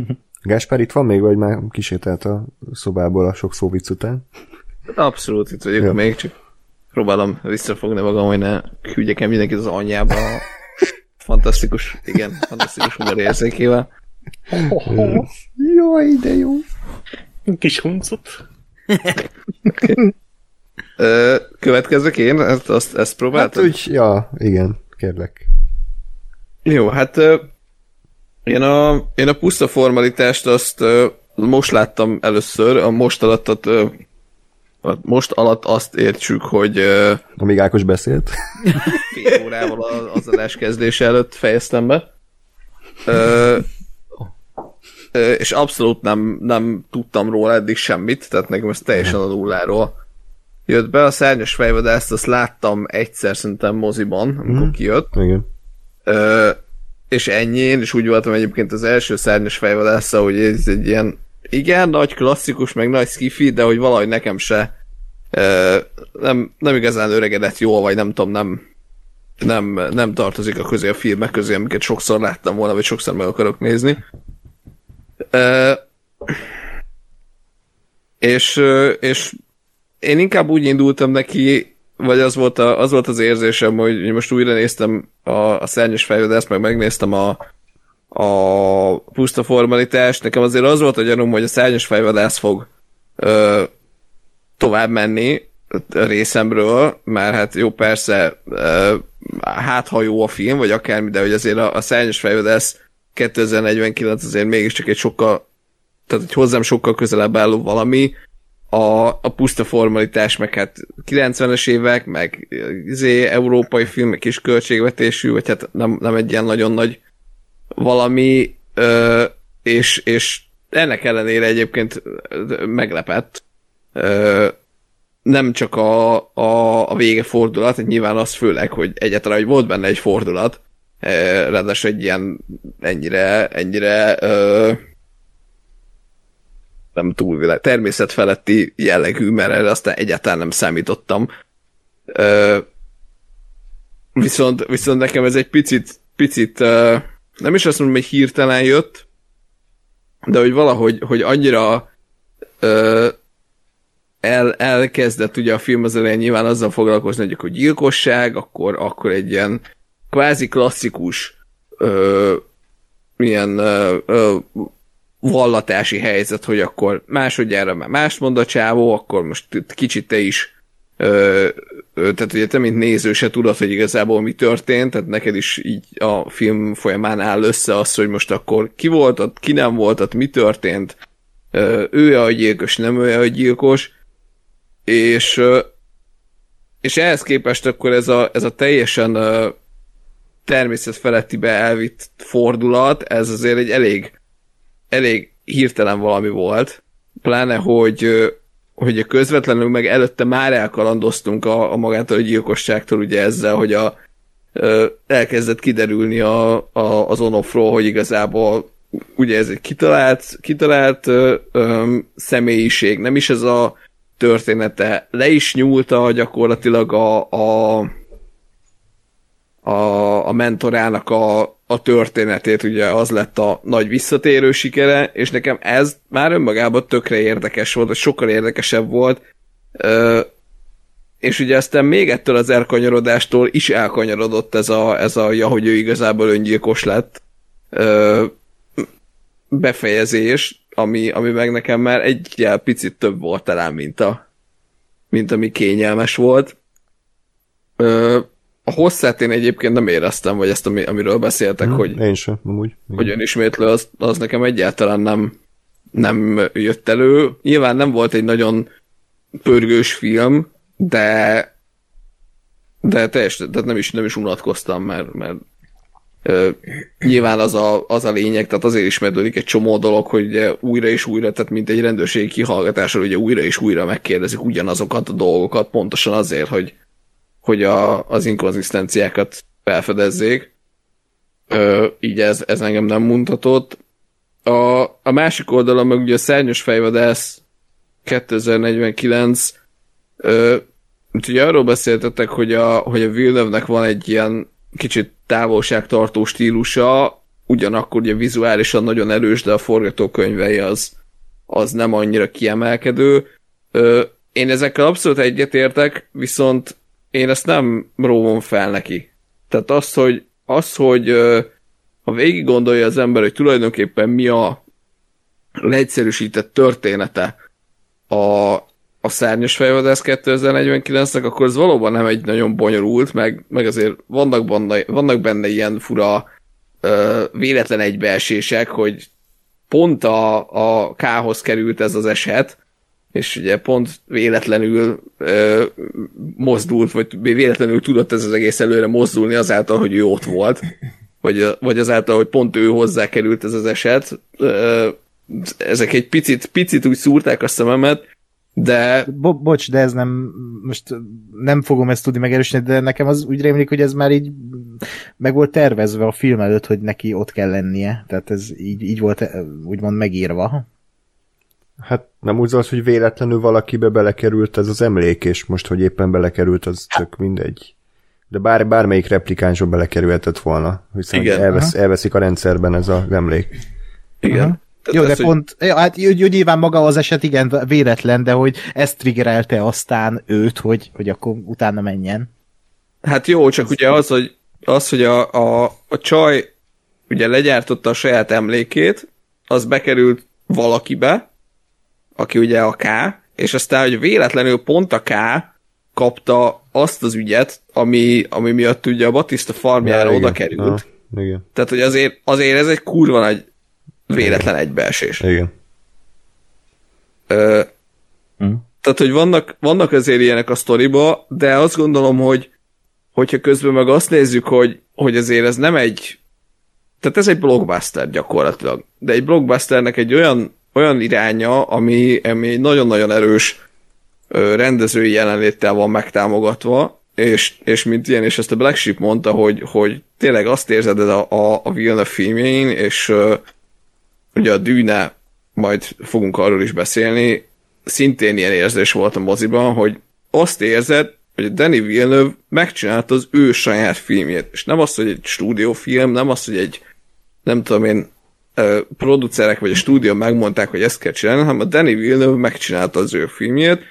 Gáspár itt van még, vagy már kisételt a szobából a sok szóvic után? Abszolút itt vagyok ja. még, csak próbálom visszafogni magam, hogy ne küldjek el mindenkit az anyjába. Fantasztikus, igen, fantasztikus humor érzékével. Jaj, de jó. Kis huncut. Következök én? Ezt, azt, ezt próbáltam? Hát úgy, ja, igen, kérlek. Jó, hát én a, én a puszta formalitást azt most láttam először, a most alattat most alatt azt értsük, hogy... Amíg Ákos beszélt. Fél órával az adás kezdése előtt fejeztem be. És abszolút nem, nem tudtam róla eddig semmit, tehát nekem ez teljesen a nulláról jött be. A szárnyas fejvadászt azt láttam egyszer szerintem moziban, amikor mm. kijött. Igen. Ö, és ennyi, én is úgy voltam egyébként az első szárnyas fejvadásza, hogy ez egy ilyen igen, nagy klasszikus, meg nagy skifi, de hogy valahogy nekem se ö, nem, nem igazán öregedett jól, vagy nem tudom, nem, nem, nem tartozik a közé a filmek közé, amiket sokszor láttam volna, vagy sokszor meg akarok nézni. És, és én inkább úgy indultam neki, vagy az volt, a, az, volt az érzésem, hogy most újra néztem a, a szárnyas fejlődést, meg megnéztem a, a puszta formalitást, nekem azért az volt a gyanúm, hogy a szárnyas fejvadász fog ö, tovább menni a részemről, mert hát jó, persze ö, hát ha jó a film, vagy akármi, de hogy azért a, a szárnyas fejvadász 2049 azért mégiscsak egy sokkal tehát egy hozzám sokkal közelebb álló valami, a, a puszta formalitás, meg hát 90-es évek, meg izé, európai filmek is költségvetésű, vagy hát nem, nem egy ilyen nagyon nagy valami, ö, és, és ennek ellenére egyébként meglepett. Ö, nem csak a, a, a vége fordulat, nyilván az főleg, hogy egyáltalán, hogy volt benne egy fordulat, ráadásul egy ilyen ennyire, ennyire ö, nem túlvilág, természetfeletti jellegű, mert erre aztán egyáltalán nem számítottam. Ö, viszont, viszont nekem ez egy picit, picit ö, nem is azt mondom, hogy hirtelen jött, de hogy valahogy hogy annyira ö, el, elkezdett ugye a film az elején nyilván azzal foglalkozni, hogy akkor gyilkosság, akkor, akkor egy ilyen kvázi klasszikus ö, ilyen ö, ö, vallatási helyzet, hogy akkor másodjára már más mond a csávó, akkor most kicsit te is ö, ö, tehát ugye te, mint néző se tudod, hogy igazából mi történt, tehát neked is így a film folyamán áll össze az, hogy most akkor ki volt ott, ki nem volt ott, mi történt, ö, ő a gyilkos, nem ő a gyilkos, és és ehhez képest akkor ez a, ez a teljesen természetfelettibe elvitt fordulat, ez azért egy elég, elég hirtelen valami volt, pláne, hogy, hogy közvetlenül meg előtte már elkalandoztunk a, a magától a gyilkosságtól ugye ezzel, hogy a, elkezdett kiderülni a, a, az onofról, hogy igazából ugye ez egy kitalált, kitalált ö, ö, személyiség, nem is ez a története, le is nyúlta gyakorlatilag a, a a, a mentorának a, a történetét, ugye az lett a nagy visszatérő sikere, és nekem ez már önmagában tökre érdekes volt, sokkal érdekesebb volt, Ö, és ugye aztán még ettől az elkanyarodástól is elkanyarodott ez a, ez a ja, hogy ő igazából öngyilkos lett ö, befejezés, ami, ami meg nekem már egy picit több volt talán, mint, a, mint ami kényelmes volt. Ö, a hosszát én egyébként nem éreztem, vagy ezt, amiről beszéltek, hmm, hogy, én sem, amúgy. hogy önismétlő, az, az nekem egyáltalán nem, nem jött elő. Nyilván nem volt egy nagyon pörgős film, de de teljesen, tehát nem is, nem is unatkoztam, mert, mert ö, nyilván az a, az a lényeg, tehát azért ismerődik egy csomó dolog, hogy ugye újra és újra, tehát mint egy rendőrségi kihallgatásról, ugye újra és újra megkérdezik ugyanazokat a dolgokat, pontosan azért, hogy, hogy a, az inkonzisztenciákat felfedezzék. Ö, így ez, ez engem nem mutatott. A, a másik oldalon meg ugye a Szárnyos fejvadász 2049 ö, ugye arról beszéltetek, hogy a, hogy a Villeneuve-nek van egy ilyen kicsit távolságtartó stílusa, ugyanakkor ugye vizuálisan nagyon erős, de a forgatókönyvei az, az nem annyira kiemelkedő. Ö, én ezekkel abszolút egyetértek, viszont én ezt nem róvom fel neki. Tehát az, hogy, az, hogy ha végig gondolja az ember, hogy tulajdonképpen mi a leegyszerűsített története a, a szárnyas fejvadász 2049-nek, akkor ez valóban nem egy nagyon bonyolult, meg, meg azért vannak benne, vannak benne ilyen fura ö, véletlen egybeesések, hogy pont a, a K-hoz került ez az eset, és ugye pont véletlenül ö, mozdult, vagy véletlenül tudott ez az egész előre mozdulni azáltal, hogy ő ott volt, vagy, vagy azáltal, hogy pont ő hozzá került ez az eset. Ö, ezek egy picit, picit úgy szúrták a szememet, de... Bo- bocs, de ez nem, most nem fogom ezt tudni megerősíteni, de nekem az úgy rémlik, hogy ez már így meg volt tervezve a film előtt, hogy neki ott kell lennie. Tehát ez így, így volt úgymond megírva. Hát nem úgy az, hogy véletlenül valakibe belekerült ez az emlék, és most, hogy éppen belekerült, az tök mindegy. De bár, bármelyik replikánsba belekerülhetett volna, hiszen Igen, elvesz, elveszik a rendszerben ez az emlék. Igen. Uh-huh. Jó, de hogy... pont, ja, hát jó, nyilván maga az eset igen véletlen, de hogy ez triggerelte aztán őt, hogy, hogy akkor utána menjen. Hát jó, csak ez ugye az, hogy, az, hogy a, a, a csaj ugye legyártotta a saját emlékét, az bekerült valakibe, aki ugye a K, és aztán, hogy véletlenül pont a K kapta azt az ügyet, ami, ami miatt ugye a Batista farmjára ja, oda került. Ja, igen. Tehát, hogy azért, azért ez egy kurva nagy véletlen igen. egybeesés. Igen. Ö, hm. Tehát, hogy vannak, vannak azért ilyenek a sztoriba, de azt gondolom, hogy hogyha közben meg azt nézzük, hogy, hogy azért ez nem egy tehát ez egy blockbuster gyakorlatilag. De egy blockbusternek egy olyan olyan iránya, ami, ami nagyon-nagyon erős rendezői jelenléttel van megtámogatva, és, és mint ilyen, és ezt a Black Sheep mondta, hogy, hogy tényleg azt érzed a, a, a Villeneuve filmjein, és ö, ugye a Dűne, majd fogunk arról is beszélni, szintén ilyen érzés volt a moziban, hogy azt érzed, hogy Danny Villeneuve megcsinálta az ő saját filmjét, és nem az, hogy egy stúdiófilm, nem az, hogy egy nem tudom én, producerek vagy a stúdió megmondták, hogy ezt kell csinálni, hanem a Danny Villeneuve megcsinálta az ő filmjét.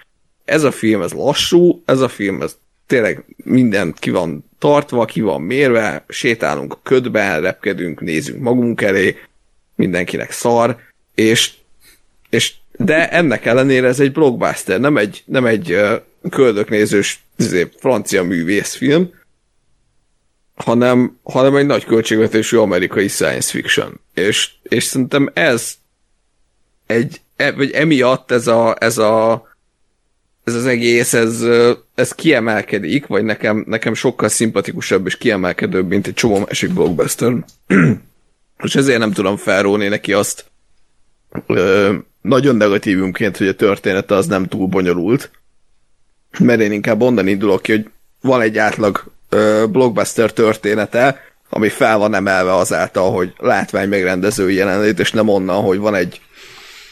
Ez a film, ez lassú, ez a film, ez tényleg minden ki van tartva, ki van mérve, sétálunk a ködben, repkedünk, nézünk magunk elé, mindenkinek szar, és, és de ennek ellenére ez egy blockbuster, nem egy, nem egy köldöknézős izé, francia művészfilm, hanem, hanem egy nagy költségvetésű amerikai science fiction. És, és szerintem ez egy, e, vagy emiatt ez a, ez a ez az egész, ez, ez kiemelkedik, vagy nekem, nekem sokkal szimpatikusabb és kiemelkedőbb, mint egy csomó másik blockbuster. és ezért nem tudom felróni neki azt ö, nagyon negatívumként, hogy a története az nem túl bonyolult, mert én inkább onnan indulok ki, hogy van egy átlag ö, blockbuster története, ami fel van emelve azáltal, hogy látvány megrendezői jelenlét, és nem onnan, hogy van egy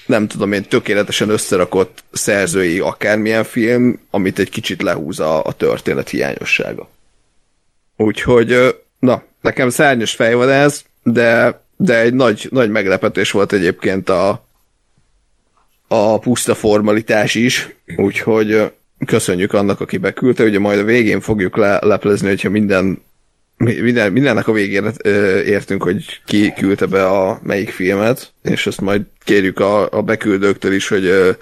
nem tudom én, tökéletesen összerakott szerzői akármilyen film, amit egy kicsit lehúz a, a történet hiányossága. Úgyhogy, na, nekem szárnyas ez, de, de egy nagy, nagy meglepetés volt egyébként a, a puszta formalitás is, úgyhogy köszönjük annak, aki beküldte, ugye majd a végén fogjuk le, leplezni, hogyha minden, minden mindennek a végén értünk, hogy ki küldte be a melyik filmet, és azt majd kérjük a, a beküldőktől is, hogy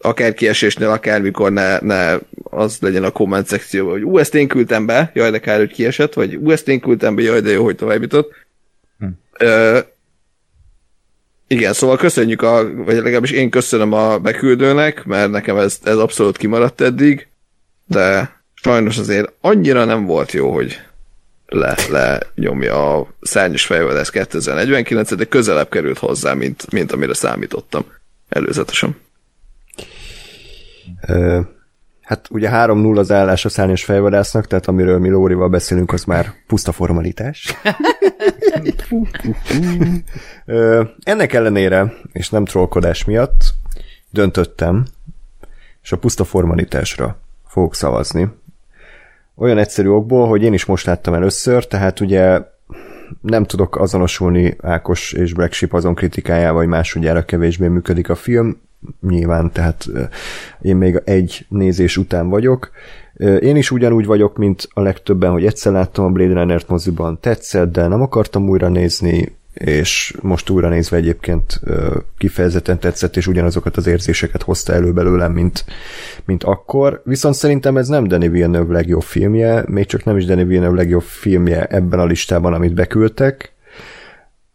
akár kiesésnél, akármikor ne, ne az legyen a komment szekcióban, hogy ú, ezt én küldtem be, jaj, de kár, hogy kiesett, vagy ú, ezt én küldtem be, jaj, de jó, hogy tovább jutott. Hm. Ö, igen, szóval köszönjük, a, vagy legalábbis én köszönöm a beküldőnek, mert nekem ez, ez abszolút kimaradt eddig, de sajnos azért annyira nem volt jó, hogy le, le nyomja a szárnyas fejvadász 2049 de közelebb került hozzá, mint, mint amire számítottam előzetesen. Hát ugye 3-0 az állás a szárnyas fejvadásznak, tehát amiről mi Lórival beszélünk, az már puszta formalitás. Ennek ellenére, és nem trollkodás miatt, döntöttem, és a puszta formalitásra fogok szavazni. Olyan egyszerű okból, hogy én is most láttam először, tehát ugye nem tudok azonosulni Ákos és Black Sheep azon kritikájával, hogy másodjára kevésbé működik a film, nyilván, tehát én még egy nézés után vagyok. Én is ugyanúgy vagyok, mint a legtöbben, hogy egyszer láttam a Blade Runner-t moziban, tetszett, de nem akartam újra nézni, és most újra nézve egyébként kifejezetten tetszett, és ugyanazokat az érzéseket hozta elő belőlem, mint, mint akkor. Viszont szerintem ez nem Danny Villeneuve legjobb filmje, még csak nem is Danny Villeneuve legjobb filmje ebben a listában, amit beküldtek.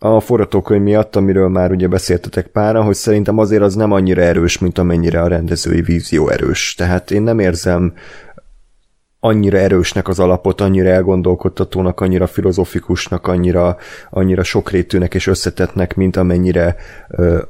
A forgatókönyv miatt, amiről már ugye beszéltetek pára, hogy szerintem azért az nem annyira erős, mint amennyire a rendezői vízió erős. Tehát én nem érzem annyira erősnek az alapot, annyira elgondolkodtatónak, annyira filozofikusnak, annyira, annyira sokrétűnek és összetettnek, mint amennyire ö,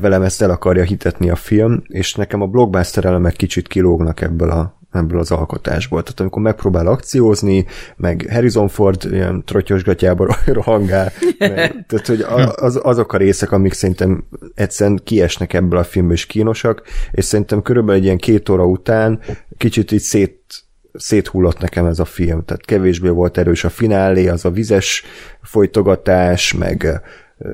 velem ezt el akarja hitetni a film, és nekem a blockbuster elemek kicsit kilógnak ebből a, ebből az alkotásból. Tehát amikor megpróbál akciózni, meg Harrison Ford ilyen trottyosgatjába rohangál, meg, tehát hogy az, azok a részek, amik szerintem egyszerűen kiesnek ebből a filmből, és kínosak, és szerintem körülbelül egy ilyen két óra után kicsit így szét széthullott nekem ez a film, tehát kevésbé volt erős a finálé, az a vizes folytogatás, meg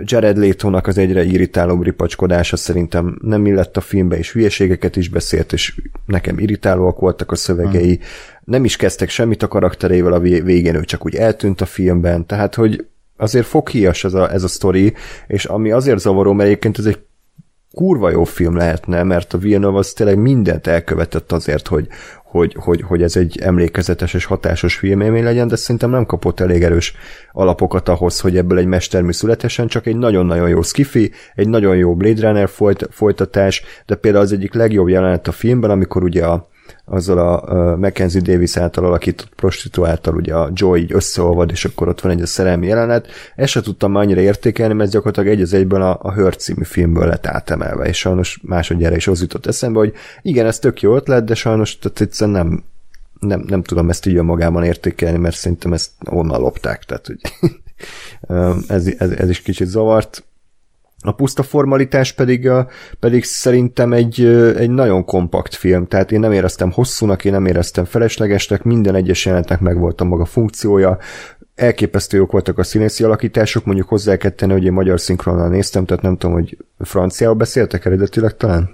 Jared Leto-nak az egyre irritálóbb ripacskodása szerintem nem illett a filmbe, és hülyeségeket is beszélt, és nekem irritálóak voltak a szövegei. Hmm. Nem is kezdtek semmit a karakterével a végén, ő csak úgy eltűnt a filmben, tehát hogy azért foghíjas ez a, ez a sztori, és ami azért zavaró, mert egyébként ez egy kurva jó film lehetne, mert a Villeneuve az tényleg mindent elkövetett azért, hogy, hogy, hogy, hogy ez egy emlékezetes és hatásos filmélmény legyen, de szerintem nem kapott elég erős alapokat ahhoz, hogy ebből egy mestermű születesen, csak egy nagyon-nagyon jó skifi, egy nagyon jó Blade Runner folyt, folytatás, de például az egyik legjobb jelenet a filmben, amikor ugye a, azzal a Mackenzie Davis által alakított prostituáltal, ugye a Joy így összeolvad, és akkor ott van egy a szerelmi jelenet. Ezt se tudtam már annyira értékelni, mert gyakorlatilag egy az egyben a, a Hurt című filmből lett átemelve, és sajnos másodjára is az jutott eszembe, hogy igen, ez tök jó ötlet, de sajnos tehát egyszerűen nem, nem, nem tudom ezt így magában értékelni, mert szerintem ezt onnan lopták, tehát hogy ez, ez, ez is kicsit zavart. A puszta formalitás pedig, pedig szerintem egy, egy nagyon kompakt film, tehát én nem éreztem hosszúnak, én nem éreztem feleslegesnek, minden egyes jelenetnek megvolt a maga funkciója, elképesztő jók voltak a színészi alakítások, mondjuk hozzá kell tenni, hogy én magyar szinkronnal néztem, tehát nem tudom, hogy franciául beszéltek eredetileg talán?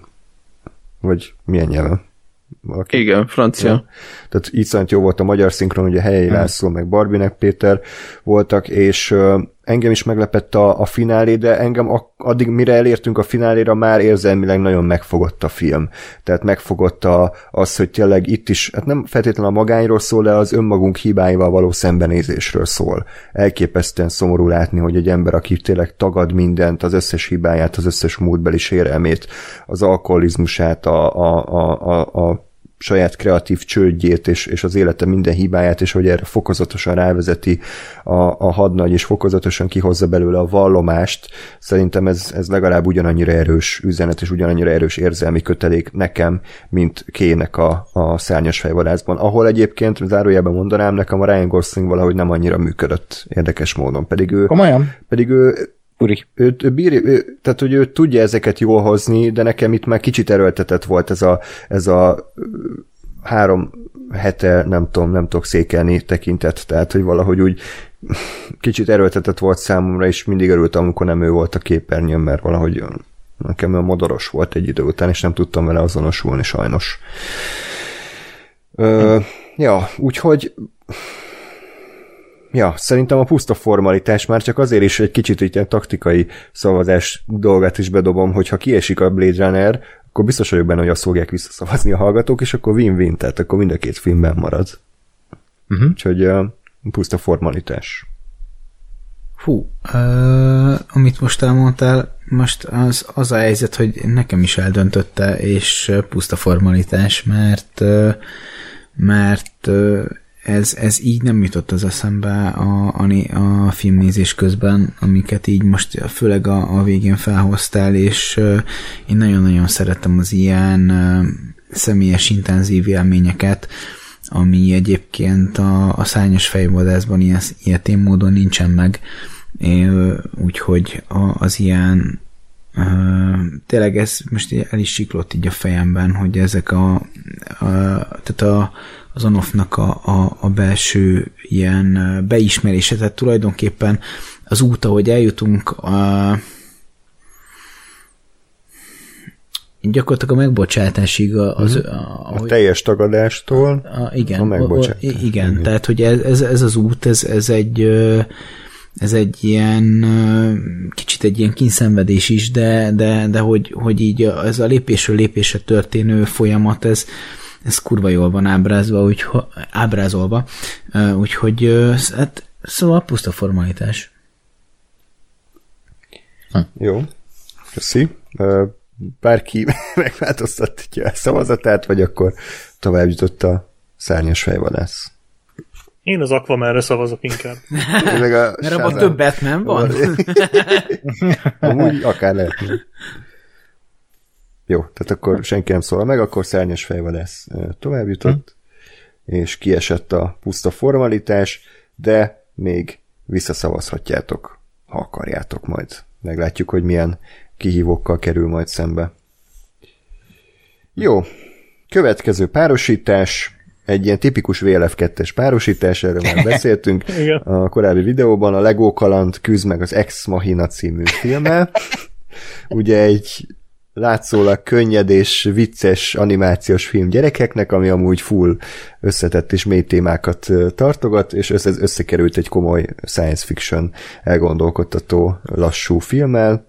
Vagy milyen nyelven? Valaki? Igen, francia. Ja. Tehát így jó volt a magyar szinkron, ugye Helyi hmm. László, meg Barbinek Péter voltak, és engem is meglepett a, a finálé, de engem addig, mire elértünk a fináléra, már érzelmileg nagyon megfogott a film. Tehát megfogott a, az, hogy tényleg itt is, hát nem feltétlenül a magányról szól, de az önmagunk hibáival való szembenézésről szól. Elképesztően szomorú látni, hogy egy ember, aki tényleg tagad mindent, az összes hibáját, az összes múltbeli sérelmét, az alkoholizmusát, a, a, a, a, a saját kreatív csődjét és, és az élete minden hibáját, és hogy erre fokozatosan rávezeti a, a hadnagy, és fokozatosan kihozza belőle a vallomást, szerintem ez, ez legalább ugyanannyira erős üzenet, és ugyanannyira erős érzelmi kötelék nekem, mint Kének a, a szárnyas fejvadászban, ahol egyébként zárójában mondanám, nekem a Ryan Gosling valahogy nem annyira működött érdekes módon, pedig ő, Komolyan? pedig ő Uri. Ő, ő bír, ő, tehát, hogy ő tudja ezeket jól hozni, de nekem itt már kicsit erőltetett volt ez a, ez a három hete, nem tudom, nem tudok székelni tekintet, tehát, hogy valahogy úgy kicsit erőltetett volt számomra, és mindig örültem, amikor nem ő volt a képernyőn, mert valahogy nekem olyan modoros volt egy idő után, és nem tudtam vele azonosulni sajnos. Ö, ja, úgyhogy ja, szerintem a puszta formalitás már csak azért is egy kicsit egy ilyen taktikai szavazás dolgát is bedobom, hogyha kiesik a Blade Runner, akkor biztos vagyok benne, hogy azt fogják visszaszavazni a hallgatók, és akkor win-win, tehát akkor mind a két filmben marad. Uh-huh. Úgyhogy uh, puszta formalitás. Hú, uh, amit most elmondtál, most az, az a helyzet, hogy nekem is eldöntötte, és puszta formalitás, mert uh, mert ez, ez így nem jutott az eszembe a, a, a filmnézés közben, amiket így most főleg a, a végén felhoztál, és uh, én nagyon-nagyon szeretem az ilyen uh, személyes intenzív élményeket, ami egyébként a, a szányos fejvadászban ilyen, ilyen módon nincsen meg, úgyhogy az ilyen Uh, tényleg ez most el is siklott így a fejemben, hogy ezek a, a tehát a, az onoffnak a, a, a belső ilyen beismerése, tehát tulajdonképpen az út, ahogy eljutunk a, gyakorlatilag a megbocsátásig az... A, a, a teljes tagadástól a, igen, a megbocsátás. igen, igen, tehát hogy ez, ez, ez az út, ez, ez egy ez egy ilyen kicsit egy ilyen kínszenvedés is, de, de, de hogy, hogy így ez a lépésről lépésre történő folyamat, ez, ez kurva jól van ábrázolva, úgy, ábrázolva, úgyhogy hát, szóval puszta formalitás. Hm. Jó, köszi. Bárki megváltoztatja a szavazatát, vagy akkor tovább jutott a szárnyas fejvadász. Én az Aquamanre szavazok inkább. Meg a Mert abban többet nem van? Amúgy akár lehetne. Jó, tehát akkor senki nem szól meg, akkor szárnyas fejvadász tovább jutott, hm. és kiesett a puszta formalitás, de még visszaszavazhatjátok, ha akarjátok majd. Meglátjuk, hogy milyen kihívókkal kerül majd szembe. Jó, következő párosítás, egy ilyen tipikus VLF2-es párosítás, erről már beszéltünk a korábbi videóban, a Lego Kaland küzd meg az Ex Machina című filmmel. Ugye egy látszólag könnyed és vicces animációs film gyerekeknek, ami amúgy full összetett és mély témákat tartogat, és ez összekerült egy komoly science fiction elgondolkodtató lassú filmmel.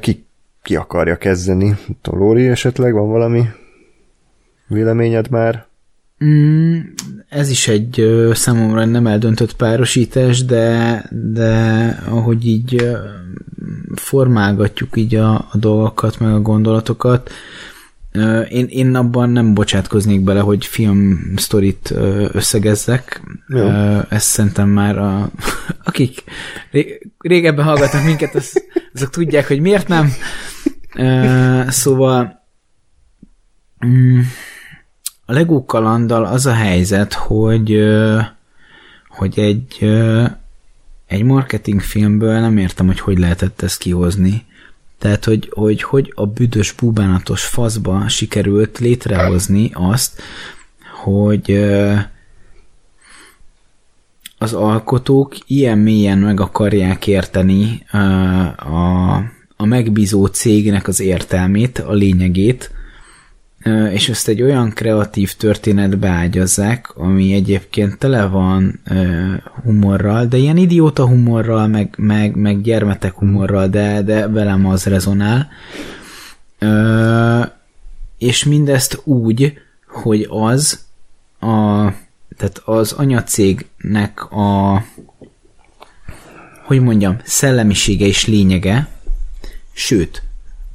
Ki, ki akarja kezdeni? Lóri esetleg van valami véleményed már? Mm, ez is egy ö, számomra nem eldöntött párosítás, de, de ahogy így ö, formálgatjuk így a, a dolgokat, meg a gondolatokat, Én, én abban nem bocsátkoznék bele, hogy film sztorit összegezzek. Jó. Ezt szerintem már a, akik ré- régebben hallgatnak minket, az, azok tudják, hogy miért nem. Szóval mm, a kalanddal az a helyzet, hogy hogy egy egy marketingfilmből nem értem, hogy hogy lehetett ezt kihozni. Tehát, hogy, hogy, hogy a büdös búbánatos faszba sikerült létrehozni azt, hogy az alkotók ilyen mélyen meg akarják érteni a, a megbízó cégnek az értelmét, a lényegét, és ezt egy olyan kreatív történetbe ágyazzák, ami egyébként tele van humorral, de ilyen idióta humorral, meg, meg, meg gyermetek humorral, de, de velem az rezonál. És mindezt úgy, hogy az a, tehát az anyacégnek a hogy mondjam, szellemisége és lényege, sőt,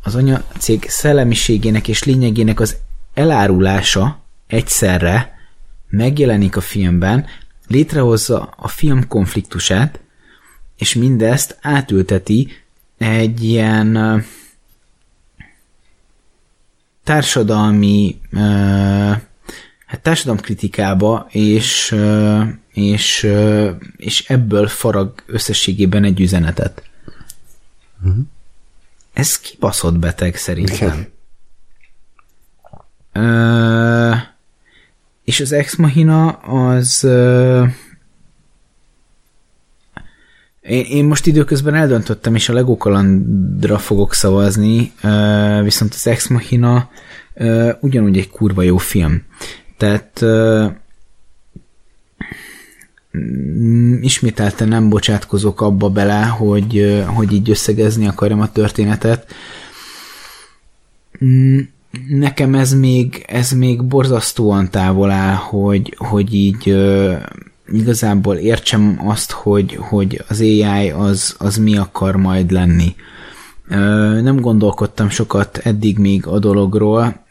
az anyacég szellemiségének és lényegének az elárulása egyszerre megjelenik a filmben, létrehozza a film konfliktusát, és mindezt átülteti egy ilyen társadalmi hát társadalomkritikába, és, és, és ebből farag összességében egy üzenetet. Ez kibaszott beteg szerintem. Ö, és az Ex Machina az... Ö, én, én most időközben eldöntöttem, és a Lego kalandra fogok szavazni, ö, viszont az Ex Machina ö, ugyanúgy egy kurva jó film. Tehát ö, ismételten nem bocsátkozok abba bele, hogy, hogy így összegezni akarom a történetet. Mm, Nekem ez még, ez még borzasztóan távol áll, hogy, hogy így igazából értsem azt, hogy, hogy az AI az, az mi akar majd lenni. Nem gondolkodtam sokat eddig még a dologról,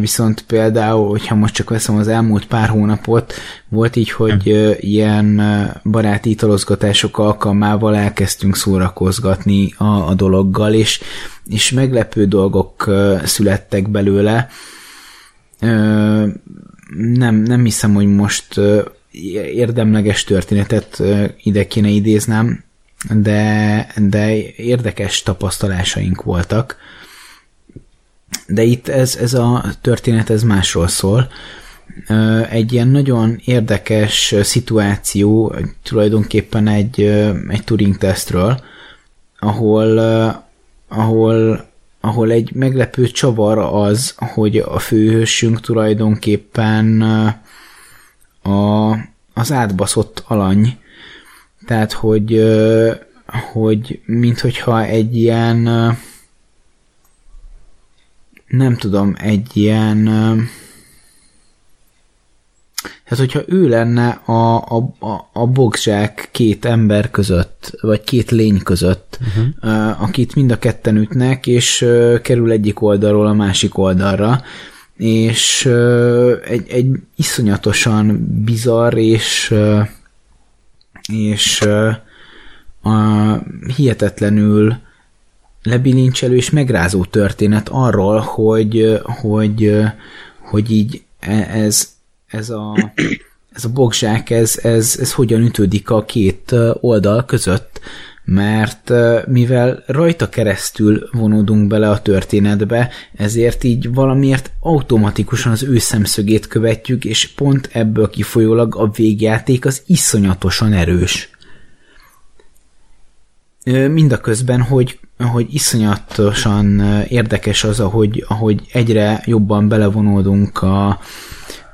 viszont például, hogyha most csak veszem az elmúlt pár hónapot, volt így, hogy ö, ilyen baráti italozgatások alkalmával elkezdtünk szórakozgatni a, a dologgal, és, és meglepő dolgok születtek belőle. Nem, nem hiszem, hogy most érdemleges történetet ide kéne idéznem, de, de érdekes tapasztalásaink voltak. De itt ez, ez a történet ez másról szól. Egy ilyen nagyon érdekes szituáció, tulajdonképpen egy, egy Turing tesztről, ahol, ahol, ahol egy meglepő csavar az, hogy a főhősünk tulajdonképpen a, az átbaszott alany, tehát, hogy, hogy minthogyha egy ilyen nem tudom, egy ilyen ö, hát hogyha ő lenne a, a, a, a boxzsák két ember között, vagy két lény között, uh-huh. akit mind a ketten ütnek, és kerül egyik oldalról a másik oldalra, és egy, egy iszonyatosan bizarr és és a hihetetlenül lebilincselő és megrázó történet arról, hogy, hogy, hogy így e- ez, ez a, ez a bogzsák, ez, ez, ez hogyan ütődik a két oldal között, mert mivel rajta keresztül vonódunk bele a történetbe, ezért így valamiért automatikusan az ő szemszögét követjük, és pont ebből kifolyólag a végjáték az iszonyatosan erős. Mindaközben, hogy, hogy iszonyatosan érdekes az, ahogy, ahogy egyre jobban belevonódunk a,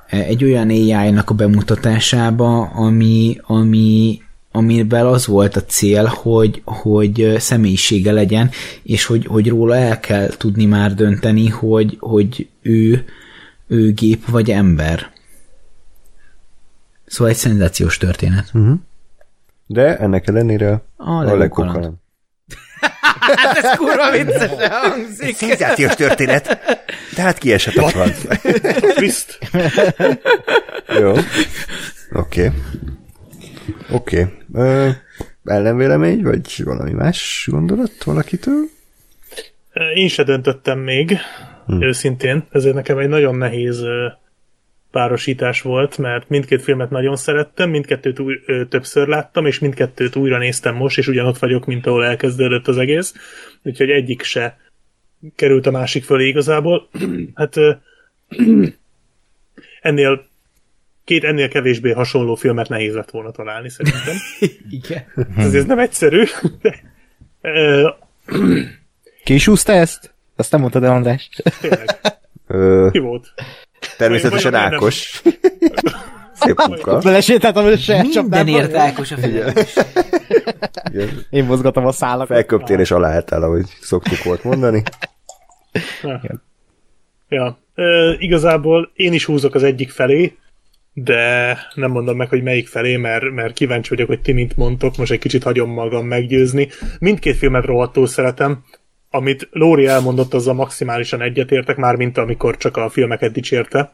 egy olyan AI-nak a bemutatásába, ami, ami amiben az volt a cél, hogy, hogy személyisége legyen, és hogy, hogy róla el kell tudni már dönteni, hogy, hogy ő, ő gép vagy ember. Szóval egy szenzációs történet. Uh-huh. De ennek ellenére A a kaland. Hát ez kurva viccesen hangzik. Szenzációs történet. De hát kiesett a franc. Twist. Jó. Oké. Okay. Oké. Okay. ellenvélemény, vagy valami más gondolat valakitől? Én se döntöttem még, hm. őszintén. Ezért nekem egy nagyon nehéz párosítás volt, mert mindkét filmet nagyon szerettem, mindkettőt új, ö, többször láttam, és mindkettőt újra néztem most, és ugyanott vagyok, mint ahol elkezdődött az egész. Úgyhogy egyik se került a másik fölé igazából. hát ö, ennél két ennél kevésbé hasonló filmet nehéz lett volna találni, szerintem. Igen. Ez, ez nem egyszerű, de... Ö, Ki is húzta ezt? Azt nem mondtad el, András. Tényleg. Ki volt? természetesen nem- Ákos. Szép munka. Belesétáltam a saját Mindenért. Ákos a felelős. Igen. Én mozgatom a szálakat. Felköptél és aláálltál, ahogy szoktuk volt mondani. Ja, ö, igazából én is húzok az egyik felé, de nem mondom meg, hogy melyik felé, mert, mert kíváncsi vagyok, hogy ti mint mondtok, most egy kicsit hagyom magam meggyőzni. Mindkét filmet rohadtul szeretem, amit Lóri elmondott, azzal maximálisan egyetértek, már mint amikor csak a filmeket dicsérte.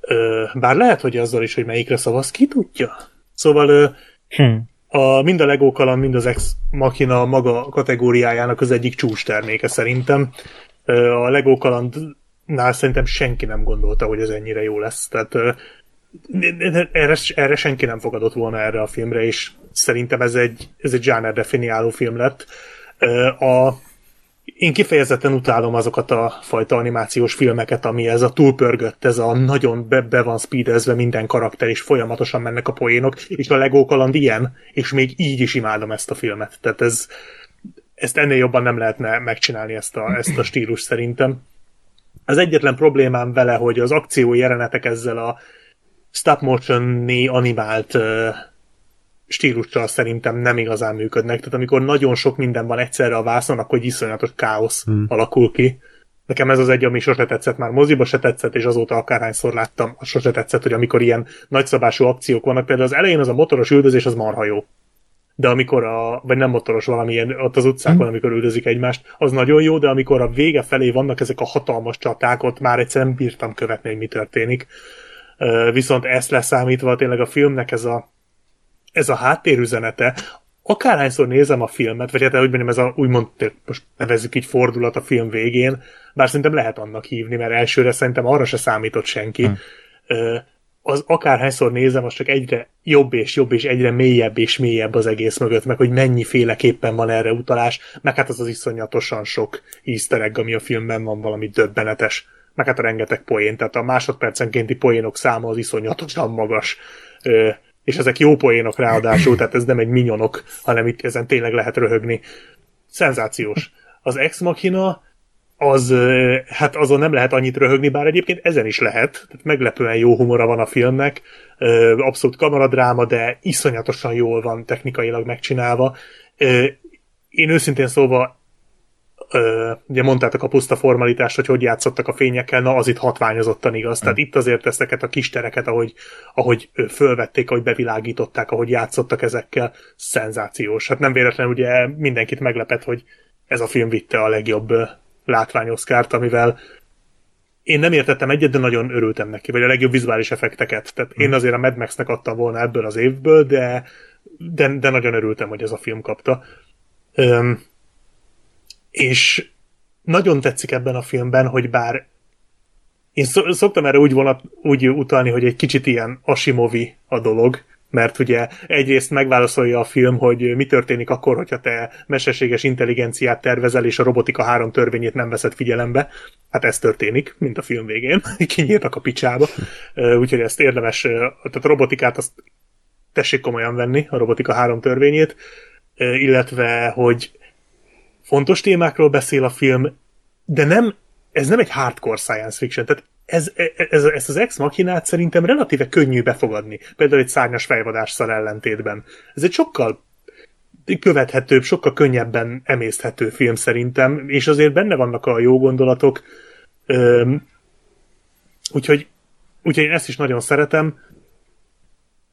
Ö, bár lehet, hogy azzal is, hogy melyikre szavaz, ki tudja? Szóval ö, Hm. a, mind a Lego kaland, mind az Ex Machina maga kategóriájának az egyik csúcs terméke szerintem. Ö, A Lego kalandnál szerintem senki nem gondolta, hogy ez ennyire jó lesz. Tehát erre, erre senki nem fogadott volna erre a filmre, és szerintem ez egy, ez egy genre definiáló film lett. A, én kifejezetten utálom azokat a fajta animációs filmeket, ami ez a túlpörgött, ez a nagyon be, be van speedezve minden karakter, és folyamatosan mennek a poénok, és a Lego kaland ilyen, és még így is imádom ezt a filmet. Tehát ez, ezt ennél jobban nem lehetne megcsinálni ezt a, ezt a stílus szerintem. Az egyetlen problémám vele, hogy az akció jelenetek ezzel a stop motion animált uh, stílussal szerintem nem igazán működnek. Tehát amikor nagyon sok minden van egyszerre a vászon, akkor egy iszonyatos káosz hmm. alakul ki. Nekem ez az egy, ami sose tetszett, már moziba se tetszett, és azóta akárhányszor láttam, az sose tetszett, hogy amikor ilyen nagyszabású akciók vannak, például az elején az a motoros üldözés az marha jó. De amikor a, vagy nem motoros valamilyen, ott az utcákon, amikor üldözik egymást, az nagyon jó, de amikor a vége felé vannak ezek a hatalmas csaták, ott már egyszerűen bírtam követni, hogy mi történik. Viszont ezt leszámítva tényleg a filmnek ez a, ez a háttérüzenete, akárhányszor nézem a filmet, vagy hát úgy mondjam, ez a úgymond, most nevezzük így fordulat a film végén, bár szerintem lehet annak hívni, mert elsőre szerintem arra se számított senki. Hmm. Az akárhányszor nézem, az csak egyre jobb és jobb, és egyre mélyebb és mélyebb az egész mögött, meg hogy mennyiféleképpen van erre utalás, meg hát az az iszonyatosan sok easter egg, ami a filmben van, valami döbbenetes, meg hát a rengeteg poén, tehát a másodpercenkénti poénok száma az iszonyatosan magas és ezek jó poénok ráadásul, tehát ez nem egy minyonok, hanem itt ezen tényleg lehet röhögni. Szenzációs. Az Ex Machina az, hát azon nem lehet annyit röhögni, bár egyébként ezen is lehet, tehát meglepően jó humora van a filmnek, abszolút kamaradráma, de iszonyatosan jól van technikailag megcsinálva. Én őszintén szóval Ö, ugye mondtátok a puszta formalitást, hogy hogy játszottak a fényekkel, na az itt hatványozottan igaz. Tehát itt azért ezeket a kis tereket, ahogy, ahogy fölvették, ahogy bevilágították, ahogy játszottak ezekkel, szenzációs. Hát nem véletlenül ugye mindenkit meglepett, hogy ez a film vitte a legjobb látványoszkárt, amivel én nem értettem egyet, de nagyon örültem neki, vagy a legjobb vizuális effekteket. Tehát én azért a Mad Max-nek adtam volna ebből az évből, de, de, de nagyon örültem, hogy ez a film kapta. Öm, és nagyon tetszik ebben a filmben, hogy bár én szoktam erre úgy, vonat, úgy utalni, hogy egy kicsit ilyen Asimovi a dolog, mert ugye egyrészt megválaszolja a film, hogy mi történik akkor, hogyha te mesterséges intelligenciát tervezel, és a robotika három törvényét nem veszed figyelembe. Hát ez történik, mint a film végén. Kinyírtak a picsába. Úgyhogy ezt érdemes, tehát a robotikát azt tessék komolyan venni, a robotika három törvényét, illetve, hogy fontos témákról beszél a film, de nem, ez nem egy hardcore science fiction, tehát ez, ez, ez az Ex Machinát szerintem relatíve könnyű befogadni, például egy szárnyas fejvadásszal ellentétben. Ez egy sokkal követhetőbb, sokkal könnyebben emészthető film szerintem, és azért benne vannak a jó gondolatok, Üm, úgyhogy, úgyhogy én ezt is nagyon szeretem.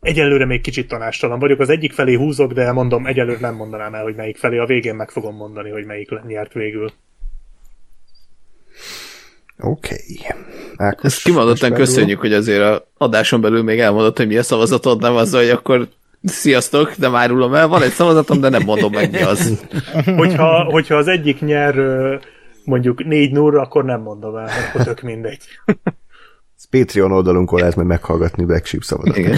Egyelőre még kicsit tanástalan vagyok. Az egyik felé húzok, de mondom, egyelőre nem mondanám el, hogy melyik felé. A végén meg fogom mondani, hogy melyik nyert végül. Oké. Okay. Ezt kimondottan köszönjük, hogy azért a adáson belül még elmondott, hogy mi a szavazatod, nem az, hogy akkor sziasztok, nem árulom el, van egy szavazatom, de nem mondom meg mi az. Hogyha, hogyha az egyik nyer mondjuk négy nulla, akkor nem mondom el, akkor tök mindegy. Patreon oldalunkon lehet majd meghallgatni Black Sheep szavazatot. Igen.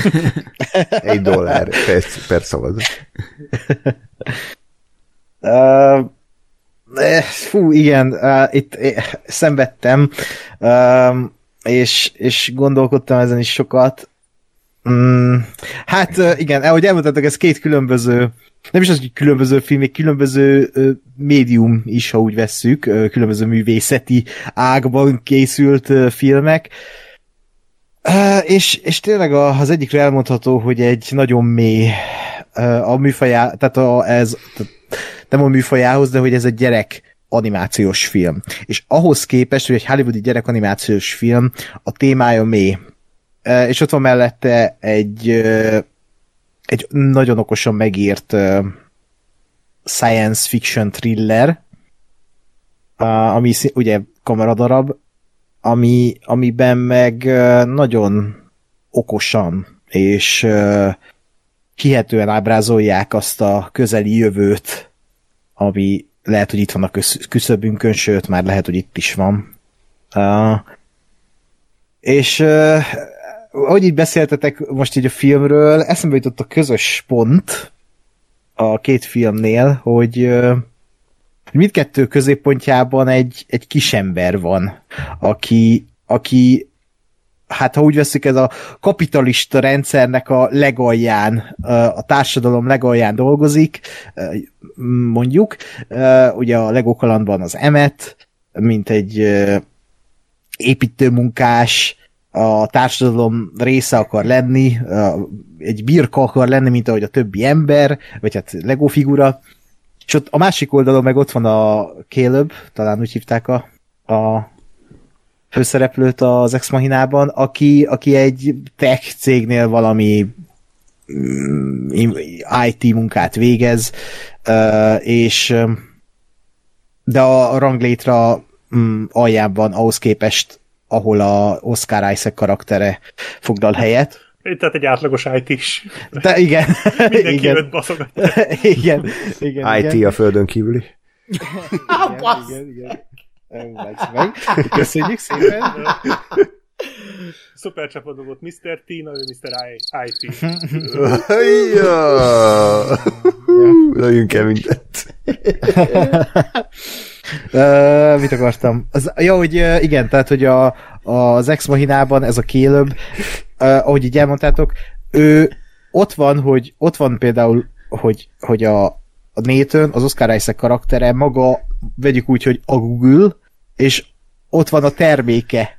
Egy dollár per, per szavazat. Uh, eh, fú, igen, uh, itt eh, szenvedtem, uh, és, és gondolkodtam ezen is sokat. Mm, hát uh, igen, ahogy elmondtátok, ez két különböző nem is az, hogy különböző filmek, különböző uh, médium is, ha úgy vesszük, uh, különböző művészeti ágban készült uh, filmek. Uh, és, és tényleg az egyikre elmondható, hogy egy nagyon mély a műfajá, tehát a, ez, tehát nem a műfajához, de hogy ez egy gyerek animációs film. És ahhoz képest, hogy egy hollywoodi gyerek animációs film, a témája mély. És ott van mellette egy egy nagyon okosan megírt science fiction thriller, ami ugye kameradarab, ami, amiben meg nagyon okosan és hihetően ábrázolják azt a közeli jövőt, ami lehet, hogy itt van a küsz- küszöbünkön, sőt, már lehet, hogy itt is van. Uh, és uh, ahogy így beszéltetek most így a filmről, eszembe jutott a közös pont a két filmnél, hogy uh, mindkettő középpontjában egy, egy kisember van, aki, aki hát ha úgy veszük, ez a kapitalista rendszernek a legalján, a társadalom legalján dolgozik, mondjuk. Ugye a Lego kalandban az Emet, mint egy építőmunkás, a társadalom része akar lenni, egy birka akar lenni, mint ahogy a többi ember, vagy hát Lego figura. És ott a másik oldalon meg ott van a Caleb, talán úgy hívták a, a főszereplőt az Ex Machinában, aki, aki egy tech cégnél valami mm, IT munkát végez, és de a ranglétra mm, aljában ahhoz képest, ahol a Oscar Isaac karaktere foglal helyet. Tehát egy átlagos IT is. De igen. Mindenki igen. őt baszogat. igen. igen. IT igen. a földön kívüli. igen, igen, igen. Megsz meg. Köszönjük szépen. Szuper csapat volt Mr. T, na ő Mr. I, IT. ja. El mindent. Uh, mit akartam? Az, ja, hogy uh, igen, tehát, hogy a, az Ex Machinában ez a Caleb, uh, ahogy így elmondtátok, ő ott van, hogy ott van például, hogy, hogy a, a Nathan, az Oscar Isaac karaktere maga, vegyük úgy, hogy a Google, és ott van a terméke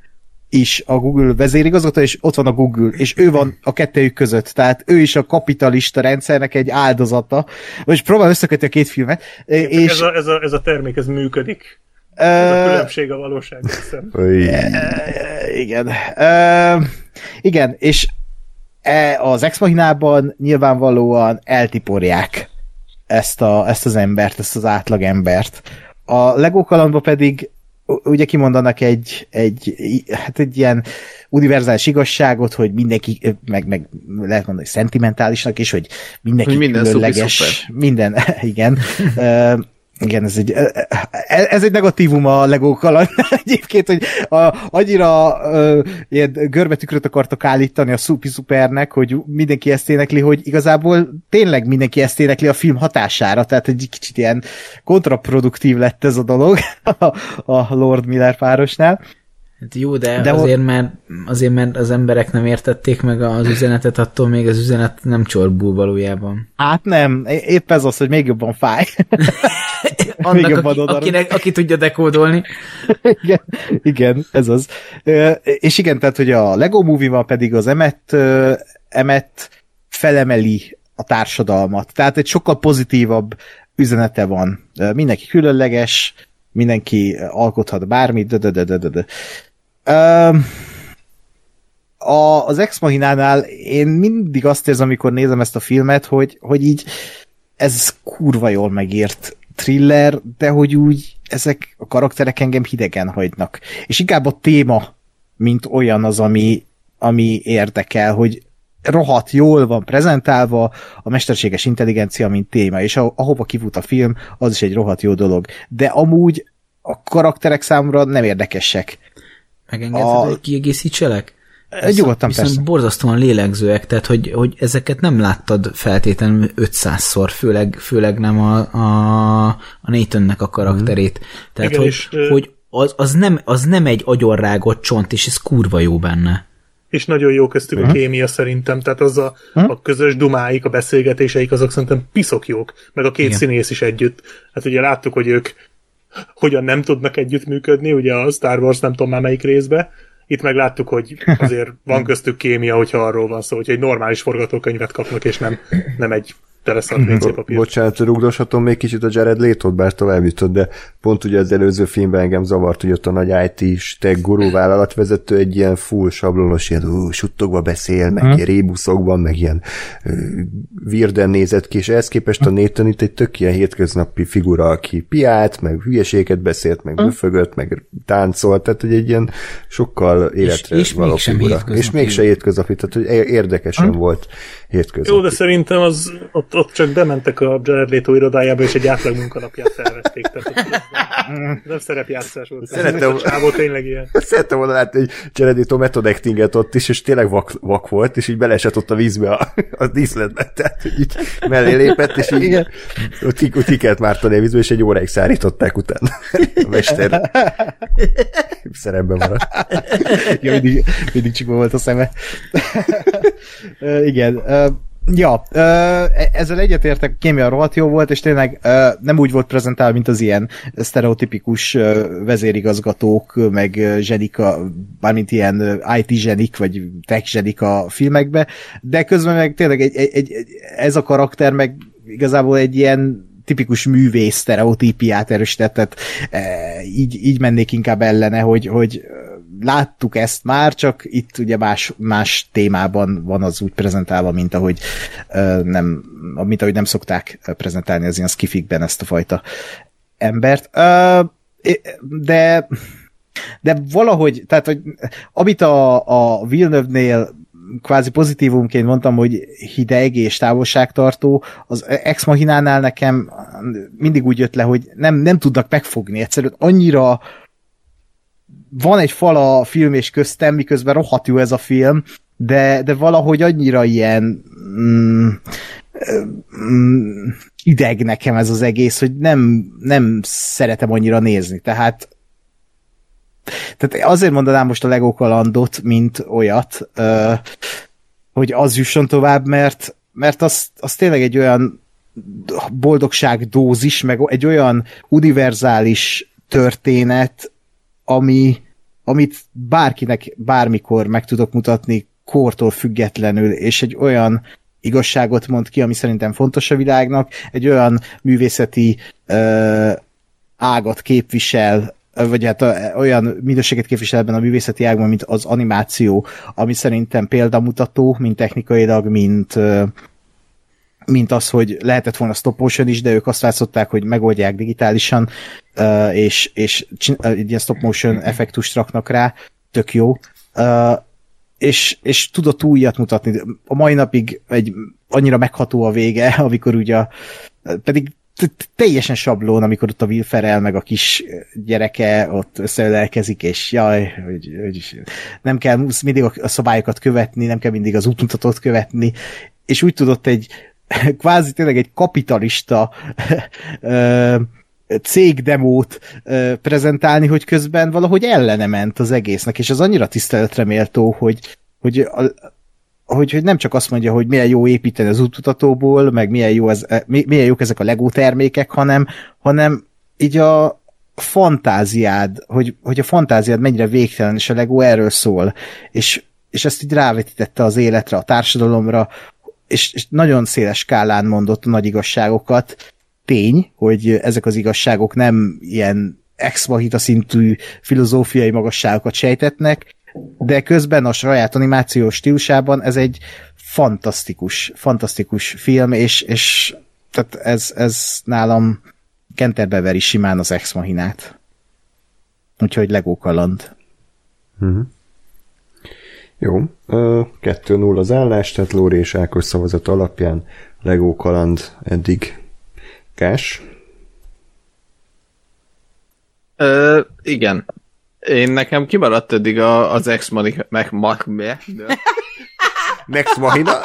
is a Google vezérigazgató, és ott van a Google, és ő van a kettőjük között, tehát ő is a kapitalista rendszernek egy áldozata. Most próbálom összekötni a két filmet, és... Ez a, ez, a, ez a termék, ez működik. Ez a különbség a valóság. igen. Uh, igen, és e, az Ex Machinában nyilvánvalóan eltiporják ezt, a, ezt az embert, ezt az átlag embert. A Lego pedig ugye kimondanak egy, egy, hát egy ilyen univerzális igazságot, hogy mindenki, meg, meg lehet mondani szentimentálisnak is, hogy mindenki Hogy minden különleges. szuper. Minden, igen. Igen, ez egy, ez egy negatívum a Lego kaland egyébként, hogy a, annyira uh, ilyen görbetükröt akartak állítani a Supi Supernek, hogy mindenki ezt énekli, hogy igazából tényleg mindenki ezt énekli a film hatására, tehát egy kicsit ilyen kontraproduktív lett ez a dolog a, a Lord Miller párosnál. Hát jó, de, De azért, mert, azért, mert az emberek nem értették meg az üzenetet, attól még az üzenet nem csorbul valójában. Hát nem, épp ez az, hogy még jobban fáj. Annak, jobban aki, akinek, aki tudja dekódolni. igen, igen, ez az. És igen, tehát, hogy a Lego Movie-ban pedig az emet, emet felemeli a társadalmat. Tehát egy sokkal pozitívabb üzenete van. Mindenki különleges, mindenki alkothat bármit, de, de, de, de, de, a, az Ex Machinánál én mindig azt érzem, amikor nézem ezt a filmet, hogy, hogy így ez kurva jól megírt thriller, de hogy úgy ezek a karakterek engem hidegen hagynak. És inkább a téma, mint olyan az, ami, ami érdekel, hogy rohadt jól van prezentálva a mesterséges intelligencia, mint téma, és ahova kifut a film, az is egy rohadt jó dolog. De amúgy a karakterek számomra nem érdekesek. Megengedhet, a... hogy kiegészítselek? Ez Nyugodtan viszont persze. borzasztóan lélegzőek, tehát hogy, hogy ezeket nem láttad feltétlenül 500-szor, főleg, főleg nem a, a, a Nathannek a karakterét. Tehát, Igen, hogy, és, hogy az, az, nem, az nem egy agyonrágott csont, és ez kurva jó benne. És nagyon jó köztük uh-huh. a kémia szerintem, tehát az a, uh-huh. a közös dumáik, a beszélgetéseik, azok szerintem piszok jók, meg a két Igen. színész is együtt. Hát ugye láttuk, hogy ők hogyan nem tudnak együttműködni, ugye a Star Wars nem tudom már melyik részbe, itt meg láttuk, hogy azért van köztük kémia, hogyha arról van szó, hogy egy normális forgatókönyvet kapnak, és nem, nem egy teleszart WC papír. Bocsánat, rugdoshatom még kicsit a Jared Leto-t, bár tovább jutott, de pont ugye az előző filmben engem zavart, hogy ott a nagy IT tech guru vállalatvezető egy ilyen full sablonos, ilyen ú, suttogva beszél, meg hmm. ilyen rébuszokban, meg ilyen virden nézett ki, és ehhez képest a Nathan itt egy tök ilyen hétköznapi figura, aki piált, meg hülyeséget beszélt, meg büfögött, meg táncolt, tehát hogy egy ilyen sokkal életre és, és való figura. És mégse hétköznapi, tehát hogy érdekesen hmm. volt hétköznapi. Jó, de szerintem az ott, ott csak bementek a Jared Leto irodájába, és egy átlag munkanapját felvették. Tehát nem, szerepjátszás volt. Szerettem, a csávó tényleg ilyen. Szerettem volna látni, hogy Jared Leto method actinget ott is, és tényleg vak, vak volt, és így belesett ott a vízbe a, a díszletbe. Tehát, így mellé lépett, és így Igen. ott, ott ki kellett mártani a vízbe, és egy óráig szárították utána. A mester szerepben maradt. ja, mindig, mindig csak volt a szeme. Igen. Ja, ezzel egyetértek, a kémia rohadt jó volt, és tényleg nem úgy volt prezentálva, mint az ilyen sztereotipikus vezérigazgatók, meg zsenika, bármint ilyen IT zsenik, vagy tech zsenik a filmekbe, de közben meg tényleg egy, egy, egy, ez a karakter meg igazából egy ilyen tipikus művész sztereotípiát erősített, így, így mennék inkább ellene, hogy, hogy láttuk ezt már, csak itt ugye más, más témában van az úgy prezentálva, mint ahogy nem, mint ahogy nem szokták prezentálni az ilyen skifikben ezt a fajta embert. de de valahogy, tehát, hogy amit a, a Villeneuve-nél kvázi pozitívumként mondtam, hogy hideg és távolságtartó, az Ex Machinánál nekem mindig úgy jött le, hogy nem, nem tudnak megfogni egyszerűen annyira van egy fal a film és köztem, miközben rohadt jó ez a film, de, de valahogy annyira ilyen mm, mm, ideg nekem ez az egész, hogy nem, nem szeretem annyira nézni. Tehát tehát azért mondanám most a Lego kalandot, mint olyat, hogy az jusson tovább, mert, mert az, az tényleg egy olyan boldogság dózis, meg egy olyan univerzális történet, ami, amit bárkinek bármikor meg tudok mutatni, kortól függetlenül, és egy olyan igazságot mond ki, ami szerintem fontos a világnak, egy olyan művészeti ö, ágat képvisel, vagy hát olyan minőséget képvisel ebben a művészeti ágban, mint az animáció, ami szerintem példamutató, mint technikailag, mint mint az, hogy lehetett volna stop motion is, de ők azt látszották, hogy megoldják digitálisan, és, és egy ilyen stop motion effektust raknak rá, tök jó. És, és tudott újat mutatni. A mai napig egy annyira megható a vége, amikor ugye pedig teljesen sablón, amikor ott a Will Ferrell meg a kis gyereke ott összeölelkezik, és jaj, hogy, hogy nem kell mindig a szabályokat követni, nem kell mindig az útmutatót követni, és úgy tudott egy kvázi tényleg egy kapitalista cégdemót prezentálni, hogy közben valahogy ellene ment az egésznek, és az annyira tiszteletre méltó, hogy, hogy a, hogy, hogy nem csak azt mondja, hogy milyen jó építeni az útmutatóból, meg milyen, jó ez, milyen jók ezek a Lego termékek, hanem, hanem így a fantáziád, hogy, hogy a fantáziád mennyire végtelen, és a Lego erről szól, és, és ezt így rávetítette az életre, a társadalomra, és, és nagyon széles skálán mondott nagy igazságokat. Tény, hogy ezek az igazságok nem ilyen ex szintű filozófiai magasságokat sejtetnek, de közben a saját animációs stílusában ez egy fantasztikus, fantasztikus film, és, és tehát ez, ez nálam Kenterbe veri simán az Ex Machinát. Úgyhogy Lego kaland. Jó, ö, 2-0 az állás, tehát Lóri és Ákos szavazat alapján Lego kaland eddig Kás. Ö, igen. Én nekem kimaradt eddig a, az ex meg, meg, meg, Next Mahina.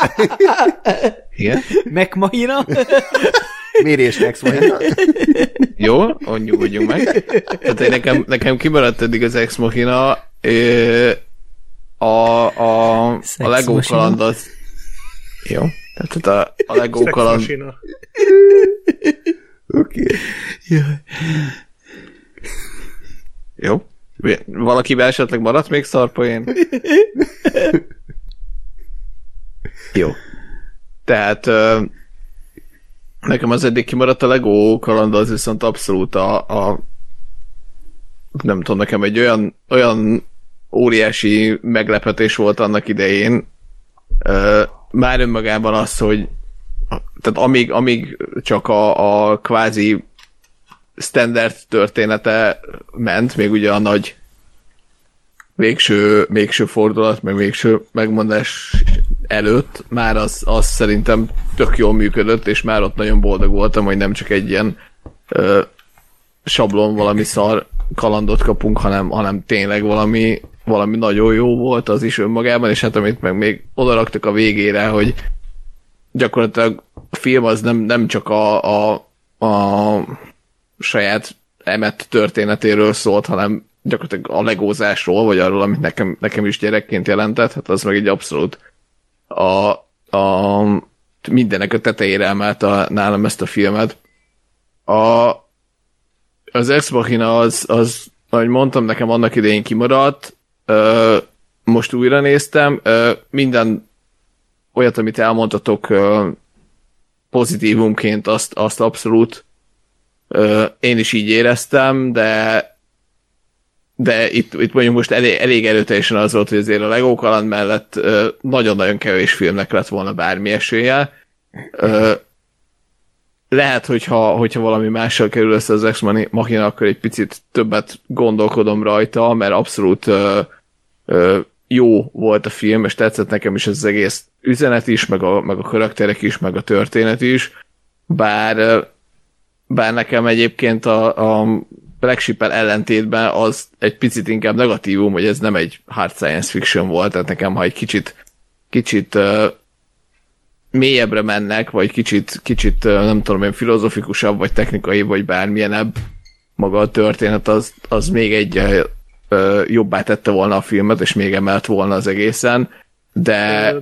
igen. Megmahina? Mérés Next Mahina. Jó, ott nyugodjunk meg. Tehát én nekem, nekem kimaradt eddig az Ex Machina, ö, a, a, a Lego Machina. kaland az... Jó. Tehát a, a Lego kaland... Oké. Okay. Jó. Valakivel esetleg maradt még szarpoén? Jó. Tehát ö, nekem az eddig kimaradt a Lego kaland, az viszont abszolút a, a nem tudom, nekem egy olyan, olyan óriási meglepetés volt annak idején, már önmagában az, hogy tehát amíg, amíg csak a, a kvázi standard története ment, még ugye a nagy végső, végső fordulat, meg végső megmondás előtt, már az, az szerintem tök jól működött, és már ott nagyon boldog voltam, hogy nem csak egy ilyen ö, sablon valami szar kalandot kapunk, hanem, hanem tényleg valami, valami nagyon jó volt az is önmagában, és hát amit meg még odaraktak a végére, hogy gyakorlatilag a film az nem, nem csak a, a, a saját emett történetéről szólt, hanem gyakorlatilag a legózásról, vagy arról, amit nekem, nekem is gyerekként jelentett, hát az meg egy abszolút a, a mindenek a tetejére emelte nálam ezt a filmet. A, az Ex Machina az, az, ahogy mondtam, nekem annak idején kimaradt, most újra néztem, minden olyat, amit elmondtatok pozitívumként, azt, azt abszolút én is így éreztem, de de itt, itt mondjuk most elég, elég erőteljesen az volt, hogy azért a Lego kaland mellett nagyon-nagyon kevés filmnek lett volna bármi esélye. Ö, lehet, hogyha, hogyha valami mással kerül össze az Ex Machina, akkor egy picit többet gondolkodom rajta, mert abszolút ö, ö, jó volt a film, és tetszett nekem is az egész üzenet is, meg a, meg a karakterek is, meg a történet is, bár bár nekem egyébként a, a Black Sheep-el ellentétben az egy picit inkább negatívum, hogy ez nem egy hard science fiction volt, tehát nekem, ha egy kicsit, kicsit mélyebbre mennek, vagy kicsit, kicsit nem tudom én, filozofikusabb, vagy technikai, vagy bármilyenebb maga a történet, az, az még egy uh, jobbá tette volna a filmet, és még emelt volna az egészen, de Ö,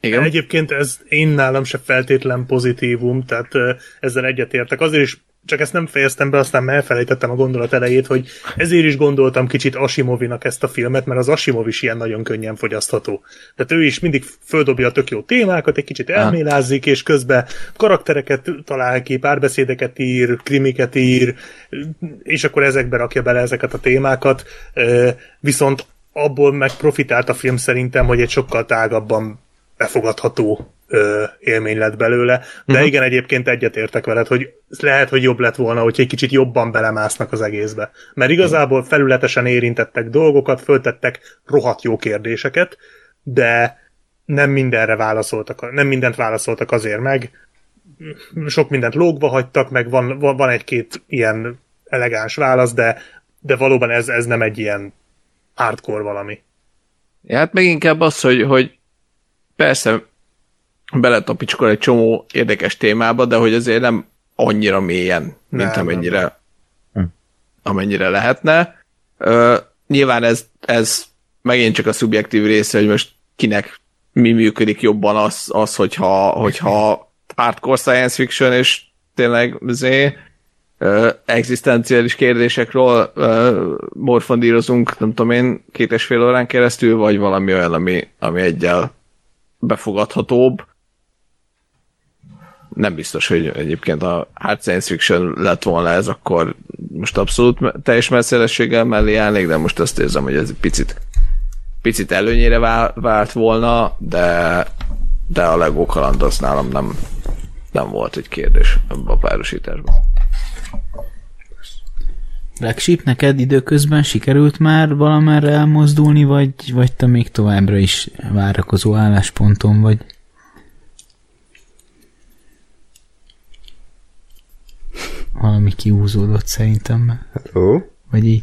igen. Egyébként ez én nálam se feltétlen pozitívum, tehát ö, ezzel egyetértek. Azért is csak ezt nem fejeztem be, aztán elfelejtettem a gondolat elejét, hogy ezért is gondoltam kicsit Asimovinak ezt a filmet, mert az Asimov is ilyen nagyon könnyen fogyasztható. Tehát ő is mindig földobja a tök jó témákat, egy kicsit elmélázik, és közben karaktereket talál ki, párbeszédeket ír, krimiket ír, és akkor ezekbe rakja bele ezeket a témákat. Viszont abból meg profitált a film szerintem, hogy egy sokkal tágabban befogadható ö, élmény lett belőle, de uh-huh. igen, egyébként egyetértek veled, hogy lehet, hogy jobb lett volna, hogy egy kicsit jobban belemásznak az egészbe. Mert igazából felületesen érintettek dolgokat, föltettek rohadt jó kérdéseket, de nem mindenre válaszoltak, nem mindent válaszoltak azért meg, sok mindent lógva hagytak, meg van, van, van egy-két ilyen elegáns válasz, de, de valóban ez, ez nem egy ilyen hardcore valami. Ja, hát meg inkább az, hogy, hogy persze beletapicskol egy csomó érdekes témába, de hogy azért nem annyira mélyen, mint Nem, amennyire, nem. amennyire lehetne. Ö, nyilván ez, ez megint csak a szubjektív része, hogy most kinek mi működik jobban az, az hogyha, hogyha hardcore science fiction, és tényleg azért ö, egzisztenciális kérdésekről ö, morfondírozunk, nem tudom én, két és fél órán keresztül, vagy valami olyan, ami, ami egyel befogadhatóbb. Nem biztos, hogy egyébként a hard science fiction lett volna ez, akkor most abszolút teljes messzélességgel mellé állnék, de most azt érzem, hogy ez egy picit, picit előnyére vál, vált volna, de, de a Lego kaland az nálam nem, nem volt egy kérdés a párosításban. Black Sheep, neked időközben sikerült már valamerre elmozdulni, vagy, vagy te még továbbra is várakozó állásponton vagy? Valami kiúzódott szerintem, Ó, vagy így.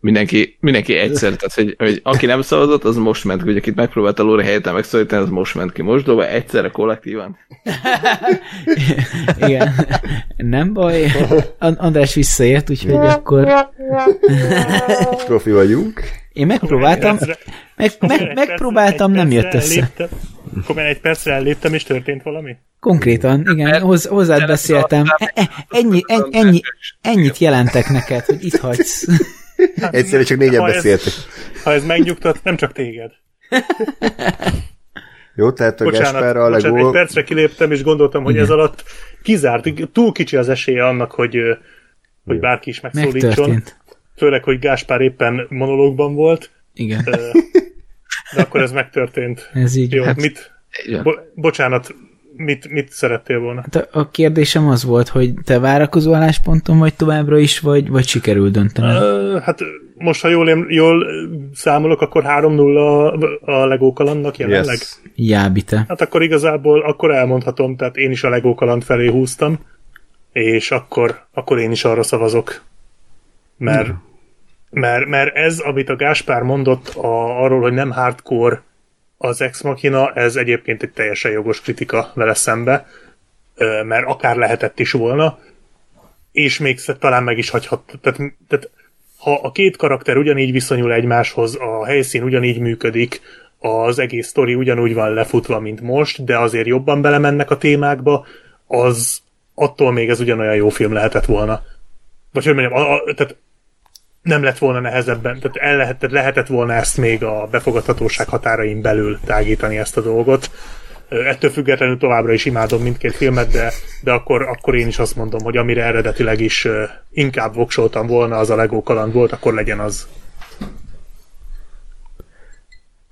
Mindenki, mindenki egyszer, tehát hogy, hogy aki nem szavazott, az most ment ki, hogy akit megpróbált a Lóri helyetlen megszólítani, az most ment ki mosdóba, egyszerre kollektívan. Igen. Nem baj. An- András visszaért, úgyhogy akkor profi vagyunk. én megpróbáltam, meg, meg, megpróbáltam, nem jött össze. Már egy percre elléptem, és történt valami? Konkrétan, igen, hoz, hozzád beszéltem. E- e- Ennyi, ennyi, ennyi, ennyit jelentek neked, hogy itt hagysz. Egyszerűen csak négyen Ha ez- beszéltek. Ha ez megnyugtat, nem csak téged. Jó, tehát a Bocsánat, Gáspár a bocsánat egy legó... percre kiléptem, és gondoltam, hogy ez alatt kizárt, túl kicsi az esélye annak, hogy, hogy bárki is megszólítson. Megtörtént. Főleg, hogy Gáspár éppen monológban volt, Igen, ö, de akkor ez megtörtént. ez így. Jó, Hát, mit, bo- bocsánat, mit, mit szerettél volna? a- a kérdésem az volt, hogy te várakozó állásponton vagy továbbra is, vagy, vagy sikerül döntened? Ö, hát most, ha jól, em- jól számolok, akkor 3-0 a, a Lego kalandnak jelenleg. Yes. Jábite. Hát akkor igazából akkor elmondhatom, tehát én is a Lego kaland felé húztam, és akkor, akkor én is arra szavazok. Mert, mert, mert ez, amit a Gáspár mondott a, arról, hogy nem hardcore az Ex Machina, ez egyébként egy teljesen jogos kritika vele szembe, mert akár lehetett is volna, és még talán meg is hagyhat. Tehát, tehát ha a két karakter ugyanígy viszonyul egymáshoz, a helyszín ugyanígy működik, az egész sztori ugyanúgy van lefutva, mint most, de azért jobban belemennek a témákba, az attól még ez ugyanolyan jó film lehetett volna. Vagy hogy mondjam, a, a, tehát nem lett volna nehezebben, tehát el lehet, tehát lehetett volna ezt még a befogadhatóság határain belül tágítani ezt a dolgot. Ettől függetlenül továbbra is imádom mindkét filmet, de, de akkor, akkor én is azt mondom, hogy amire eredetileg is inkább voksoltam volna, az a Lego kaland volt, akkor legyen az.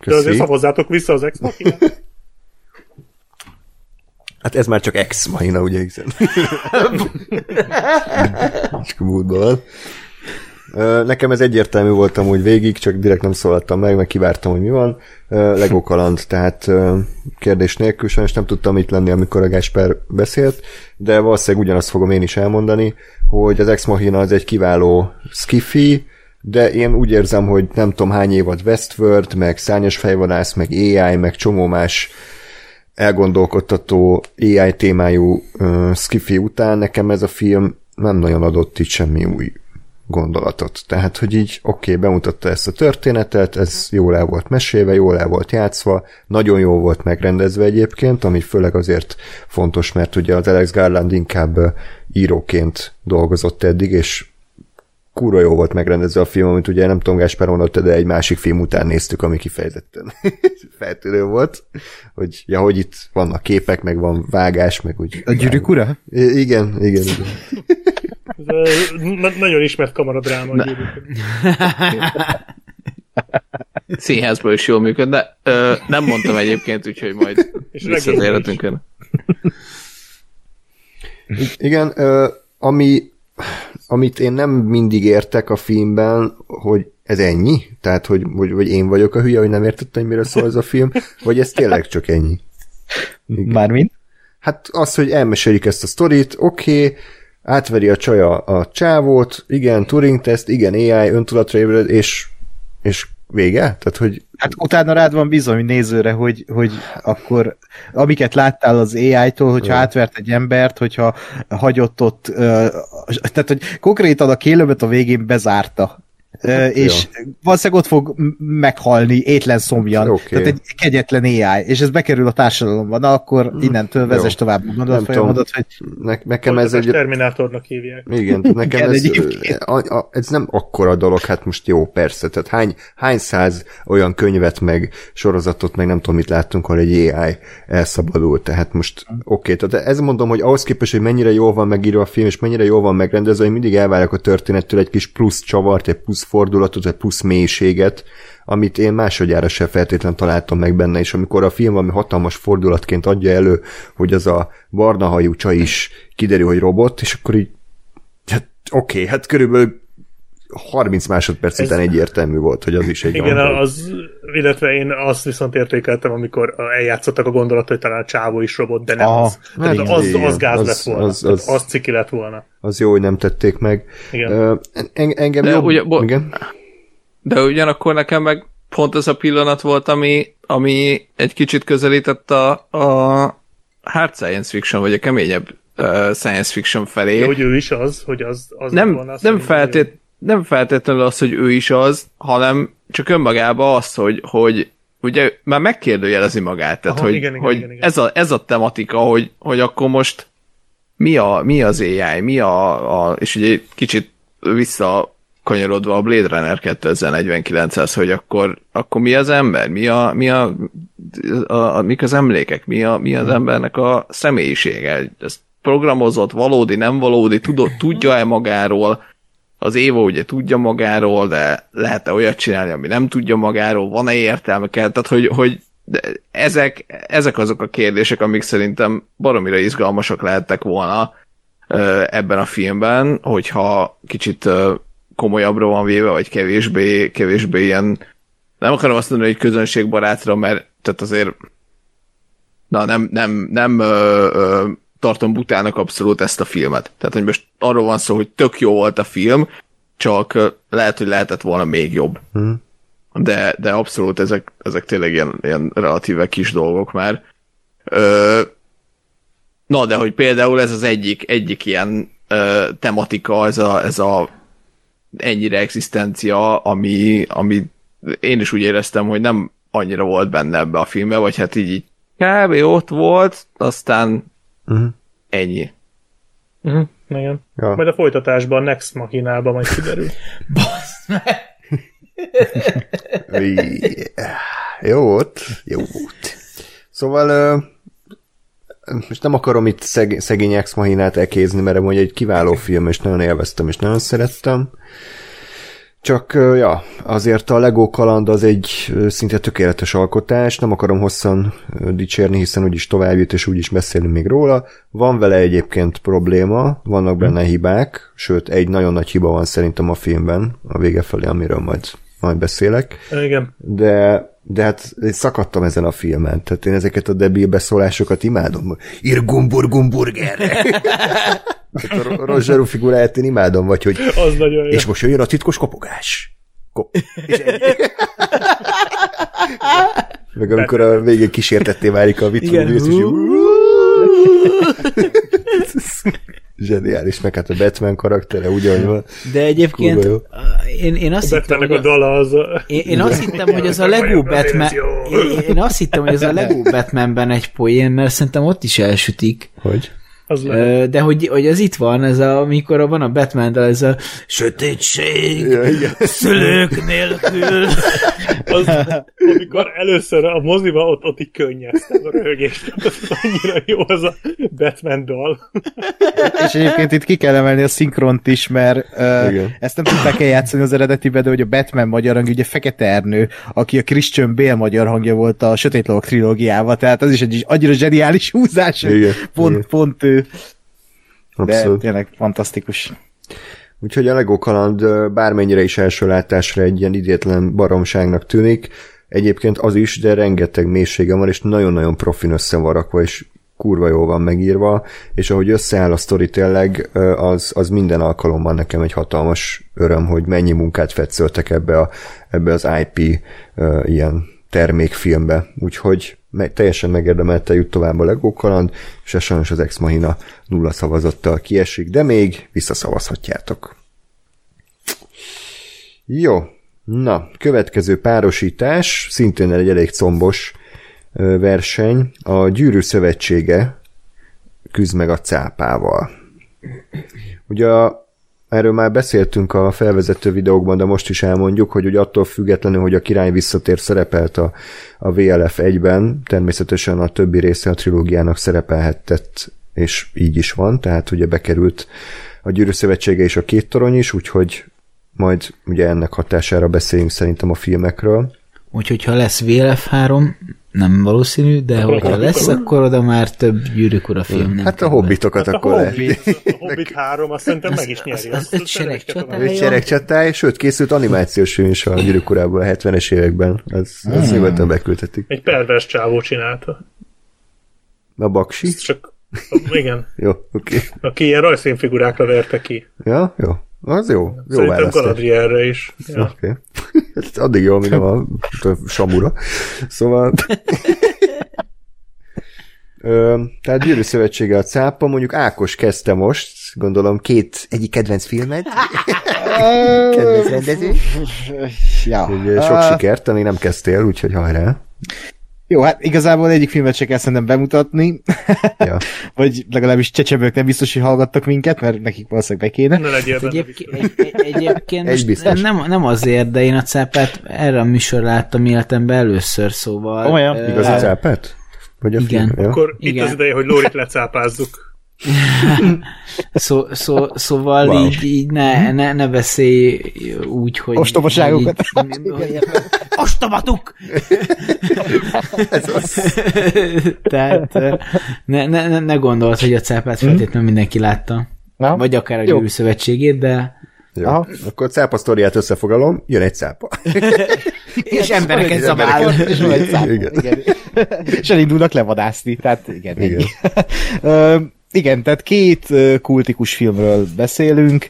De azért Köszi. szavazzátok vissza az ex Hát ez már csak ex mahina, ugye, hiszen. Csak múltban van. Nekem ez egyértelmű volt amúgy végig, csak direkt nem szólaltam meg, meg kivártam, hogy mi van. Lego kaland, tehát kérdés nélkül, sajnos nem tudtam itt lenni, amikor a Gáspár beszélt, de valószínűleg ugyanazt fogom én is elmondani, hogy az Ex Machina az egy kiváló skiffy, de én úgy érzem, hogy nem tudom hány évad Westworld, meg Szányos fejvadász, meg AI, meg csomó más elgondolkodtató AI témájú uh, skifi után nekem ez a film nem nagyon adott itt semmi új gondolatot. Tehát, hogy így oké, okay, bemutatta ezt a történetet, ez jól el volt mesélve, jól el volt játszva, nagyon jó volt megrendezve egyébként, ami főleg azért fontos, mert ugye az Alex Garland inkább íróként dolgozott eddig, és kurva jó volt megrendezve a film, amit ugye nem tudom, Gáspár mondott, de egy másik film után néztük, ami kifejezetten feltűnő volt, hogy ja, hogy itt vannak képek, meg van vágás, meg úgy. A gyűrűk ura? Igen, igen, igen. Ez, na- nagyon ismert kamaradráma. a gyűrűk ura. Színházban is jól működne. Ö, nem mondtam egyébként, úgyhogy majd visszatérhetünk erre. Igen, ö, ami, amit én nem mindig értek a filmben, hogy ez ennyi? Tehát, hogy, hogy, vagy én vagyok a hülye, hogy nem értettem, hogy mire szól ez a film, vagy ez tényleg csak ennyi? Mármint? Hát az, hogy elmesélik ezt a sztorit, oké, okay, átveri a csaja a csávót, igen, Turing teszt, igen, AI, öntudatra ébred, és, és vége? Tehát, hogy Hát utána rád van bizony nézőre, hogy, hogy akkor amiket láttál az AI-tól, hogyha Ja. átvert egy embert, hogyha hagyott ott, tehát hogy konkrétan a kélőmet a végén bezárta. Ö, és valószínűleg ott fog meghalni étlen szomjan. Oké. Tehát egy kegyetlen AI, és ez bekerül a társadalomba, na akkor innentől vezess Jó. tovább a Nem gondolatfolyamatot, hogy ne, nekem ez egy... Terminátornak hívják. Igen, nekem Igen, ez, egyébként. a, a, ez nem akkora dolog, hát most jó, persze, tehát hány, hány száz olyan könyvet, meg sorozatot, meg nem tudom, mit láttunk, ahol egy AI elszabadult, tehát most oké, okay, tehát ez mondom, hogy ahhoz képest, hogy mennyire jól van megírva a film, és mennyire jól van megrendezve, hogy mindig elvárok a történettől egy kis plusz csavart, egy plusz fordulatot, egy plusz mélységet, amit én másodjára se feltétlen találtam meg benne, és amikor a film valami hatalmas fordulatként adja elő, hogy az a barna hajú csaj is kiderül, hogy robot, és akkor így hát oké, okay, hát körülbelül 30 másodperc Ez- után egyértelmű volt, hogy az is egy Igen, olyan, az, illetve én azt viszont értékeltem, amikor eljátszottak a gondolat, hogy talán a csávó is robot, de nem Aha. az. Tehát Hát az, igen, az gáz az- lett volna. az- Az, az- az, az ciki lett volna. az jó, hogy nem tették meg. Igen. Ö, en, engem De jobb... ugye, bo- igen? De ugyanakkor nekem meg pont ez a pillanat volt, ami, ami egy kicsit közelített a, a hard science fiction, vagy a keményebb uh, science fiction felé. De hogy ő is az, hogy az, az nem, volna. nem, feltét, nem feltétlenül az, hogy ő is az, hanem csak önmagában az, hogy, hogy ugye már megkérdőjelezi magát, tehát Aha, hogy, igen, igen, hogy igen, igen. Ez, a, ez a tematika, hogy, hogy akkor most mi, a, mi az AI, mi a, a és ugye kicsit visszakanyarodva a Blade Runner 2049-hez, hogy akkor, akkor mi az ember, mi a, mi a, a, a mik az emlékek, mi, a, mi az embernek a személyisége, ez programozott, valódi, nem valódi, tudod, tudja-e magáról, az Éva ugye tudja magáról, de lehet-e olyat csinálni, ami nem tudja magáról, van-e értelme? Kell, tehát hogy, hogy de ezek, ezek azok a kérdések, amik szerintem baromira izgalmasak lehettek volna ebben a filmben, hogyha kicsit komolyabbra van véve, vagy kevésbé, kevésbé ilyen, nem akarom azt mondani, hogy közönségbarátra, mert tehát azért na nem, nem, nem ö, tartom butának abszolút ezt a filmet. Tehát, hogy most arról van szó, hogy tök jó volt a film, csak lehet, hogy lehetett volna még jobb. Hmm. De, de abszolút ezek, ezek tényleg ilyen, ilyen relatíve kis dolgok már. Ö, na, de hogy például ez az egyik, egyik ilyen ö, tematika, ez a, ez a ennyire egzisztencia, ami, ami én is úgy éreztem, hogy nem annyira volt benne ebbe a filmbe, vagy hát így, így kb. ott volt, aztán Uh-huh. ennyi. Uh-huh. Igen. Ja. Majd a folytatásban, Next Machinában majd kiderül. Yeah. Jó volt, jó volt. Szóval most nem akarom itt szeg, szegény ex machinát ekézni, mert mondja egy kiváló film, és nagyon élveztem, és nagyon szerettem. Csak, ja, azért a Lego kaland az egy szinte tökéletes alkotás, nem akarom hosszan dicsérni, hiszen úgyis tovább jut, és úgyis beszélünk még róla. Van vele egyébként probléma, vannak benne hibák, sőt, egy nagyon nagy hiba van szerintem a filmben, a vége felé, amiről majd, majd beszélek Igen. de, de hát én szakadtam ezen a filmen, tehát én ezeket a debil beszólásokat imádom. Ir gumbur gumburger. Tehát a Roger figuráját én imádom, vagy hogy Az nagyon jó. és most jöjjön a titkos kopogás. Kop. És ennyi. Meg amikor a végén kísértetté válik a Vitruvius, és Zseniális, meg hát a Batman karaktere ugyanúgy van. De egyébként én, én azt A hittem, hogy a dala az a... Én, én azt hittem, hogy ez a Lego Batman... Én, én azt hittem, hogy ez a Lego Batmanben egy poén, mert szerintem ott is elsütik. Hogy? Az lehet. De hogy, hogy ez itt van, ez a, amikor van a batman de ez a sötétség, Ja, igen. szülők nélkül. Az, amikor először a moziba ott, ott így könnyeztem a röhögést. Annyira jó az a Batman dal. És egyébként itt ki kell emelni a szinkront is, mert uh, ezt nem tudták eljátszani az eredetibe, de hogy a Batman magyar hangja, ugye Fekete Ernő, aki a Christian Bale magyar hangja volt a Sötét Lovak trilógiával, tehát az is egy annyira zseniális húzás, Igen, pont, igen. pont ő, de Abszolút. tényleg fantasztikus. Úgyhogy a Lego kaland bármennyire is első látásra egy ilyen idétlen baromságnak tűnik, egyébként az is, de rengeteg mélysége van, és nagyon-nagyon profin össze van rakva, és kurva jól van megírva, és ahogy összeáll a sztori tényleg, az, az minden alkalommal nekem egy hatalmas öröm, hogy mennyi munkát fetszöltek ebbe, a, ebbe az IP ö, ilyen termékfilmbe, úgyhogy me- teljesen megérdemelte jut tovább a Lego kaland, és ez sajnos az Ex Machina nulla szavazattal kiesik, de még visszaszavazhatjátok. Jó, na, következő párosítás, szintén egy elég combos verseny, a Gyűrű Szövetsége küzd meg a cápával. Ugye a Erről már beszéltünk a felvezető videókban, de most is elmondjuk, hogy ugye attól függetlenül, hogy a király visszatér szerepelt a, a VLF 1-ben, természetesen a többi része a trilógiának szerepelhetett, és így is van, tehát ugye bekerült a Gyűrű Szövetsége és a két torony is, úgyhogy majd ugye ennek hatására beszéljünk szerintem a filmekről. Úgyhogy ha lesz VLF 3, nem valószínű, de Akkor hogyha a lesz, akkor oda már több gyűrűk ura film nem Hát a hobbitokat Hát a akkor lehet. Hobbit, a Hobbit 3, azt szerintem meg is Az- nyeri. az- azt az öt szeretek sereg tovább. csatája. Egy gyerekcsatály, sőt készült animációs film is a gyűrűk urából a 70-es években. Ez, ez nyugodtan beküldhetik. Egy pervers csávó csinálta. A baksi? Ezt csak, igen, Jó, oké. aki ilyen rajzfilmfigurákra verte ki. Ja, jó. Az jó. Jó Szerintem választás. Galadrielre is. Ja. Oké. Okay. Addig jó, mint a, a Samura. Szóval... Ö, tehát Gyűrű Szövetsége a cápa, mondjuk Ákos kezdte most, gondolom két egyik kedvenc filmet, kedvenc rendező, Ja. sok sikert, amíg nem kezdtél, úgyhogy hajrá. Jó, hát igazából egyik filmet se kell szerintem bemutatni, Ja. vagy legalábbis csecsemők nem biztos, hogy hallgattak minket, mert nekik valószínűleg be kéne. Ne legyél benne Egyébként, egy, egy, egyébként Egy biztos. nem, nem azért, de én a cápát erre a műsor láttam életemben először, szóval... Olyan? ö, Igaz a cápát? Vagy a Igen. film? Ja. Akkor itt Igen. az ideje, hogy Lórit lecápázzuk. Szó, szó, szóval Wow. így, így ne, ne, ne beszélj úgy, hogy... Ostobaságokat. hogy így- hogy- Ostobatuk! Tehát ö, ne, ne, ne, ne gondold, hogy a cápát feltétlenül mindenki látta. Na? Vagy akár a. Gyűrű Szövetségét, de... Jó. Aha. Akkor a cápa sztoriát összefoglalom, jön egy cápa. És embereket És zabál. embereket- És van egy szám. Igen. Igen. És elindulnak levadászni, tehát igen. Igen. Igen. Tehát két kultikus filmről beszélünk.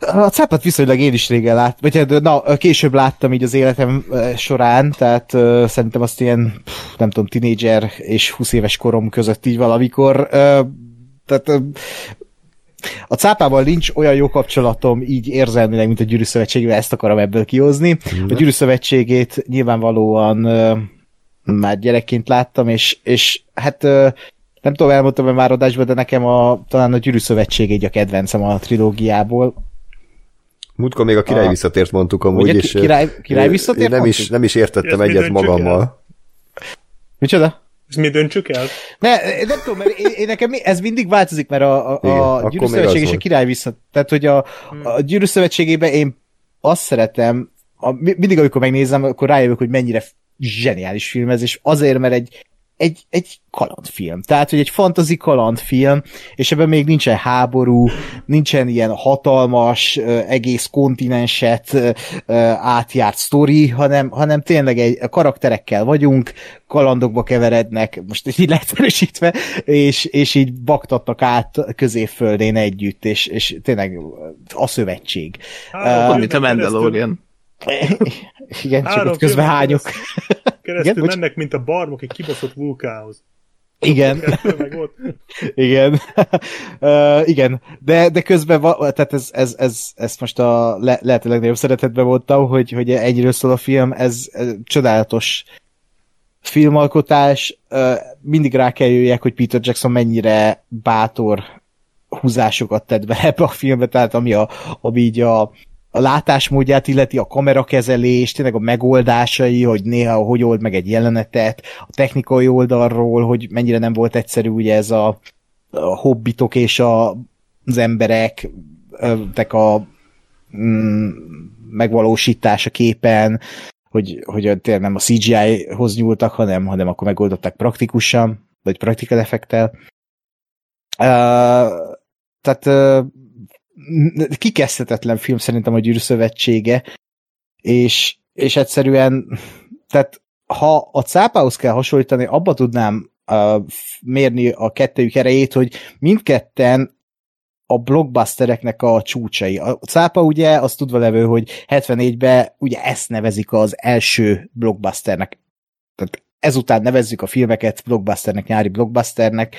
A cápát viszonylag én is régen láttam, vagy hát, na, később láttam így az életem során, tehát ö, szerintem azt ilyen, nem tudom, tinédzser és 20 éves korom között így valamikor. Ö, tehát ö, a cápával nincs olyan jó kapcsolatom így érzelmileg, mint a Gyűrű Szövetségével, ezt akarom ebből kihozni. A Gyűrű Szövetségét nyilvánvalóan ö, már gyerekként láttam, és, és hát ö, nem tudom, elmondtam-e már adásban, de nekem a, talán a Gyűrű Szövetség így a kedvencem a trilógiából. Múltkor még a király A- visszatért mondtuk amúgy, Ugye, és király- király visszatért én nem is, nem is értettem Ezt mi egyet magammal. Micsoda? Ezt mi döntsük el? Ne, nem tudom, mert én, én nekem ez mindig változik, mert a, a, Igen, a akkor Gyűrű még Szövetség az és a király vissza. Tehát, hogy a, a Gyűrű Szövetségében én azt szeretem, a, mi- mindig, amikor megnézem, akkor rájövök, hogy mennyire zseniális film ez, és azért, mert egy, egy, egy kalandfilm. Tehát, hogy egy fantazi kalandfilm, és ebben még nincsen háború, nincsen ilyen hatalmas, egész kontinenset átjárt sztori, hanem, hanem tényleg egy a karakterekkel vagyunk, kalandokba keverednek, most így leegyszerűsítve, és, és így baktatnak át középföldén együtt, és, és tényleg a szövetség. Három Amit a filmen keresztül- Mandalorian. Igen, csak Három ott közben hányok. Keresztül Igen, bocs. mennek, mint a barmok egy kibaszott vulkánhoz. Igen. Igen. uh, igen. De, de közben, va, tehát ez, ez, ez, ez most a le, lehető legnagyobb szeretetben mondtam, hogy, hogy egyről szól a film, ez, ez csodálatos filmalkotás. Uh, mindig rá kell jöjjek, hogy Peter Jackson mennyire bátor húzásokat tett be ebbe a filmbe, tehát ami, a, ami így a, a látásmódját illeti, a kamerakezelés, tényleg a megoldásai, hogy néha hogy old meg egy jelenetet, a technikai oldalról, hogy mennyire nem volt egyszerű ugye ez a, a hobbitok és a, az emberek tek a mm, megvalósítása képen, hogy, hogy tényleg nem a CGI-hoz nyúltak, hanem, hanem akkor megoldották praktikusan, vagy praktikál effektel. Uh, tehát uh, kikezdhetetlen film szerintem a Gyűrű Szövetsége, és, és egyszerűen, tehát ha a cápához kell hasonlítani, abba tudnám uh, mérni a kettőjük erejét, hogy mindketten a blockbustereknek a csúcsai. A cápa ugye, azt tudva levő, hogy 74-ben ugye ezt nevezik az első blockbusternek. Tehát ezután nevezzük a filmeket blockbusternek, nyári blockbusternek,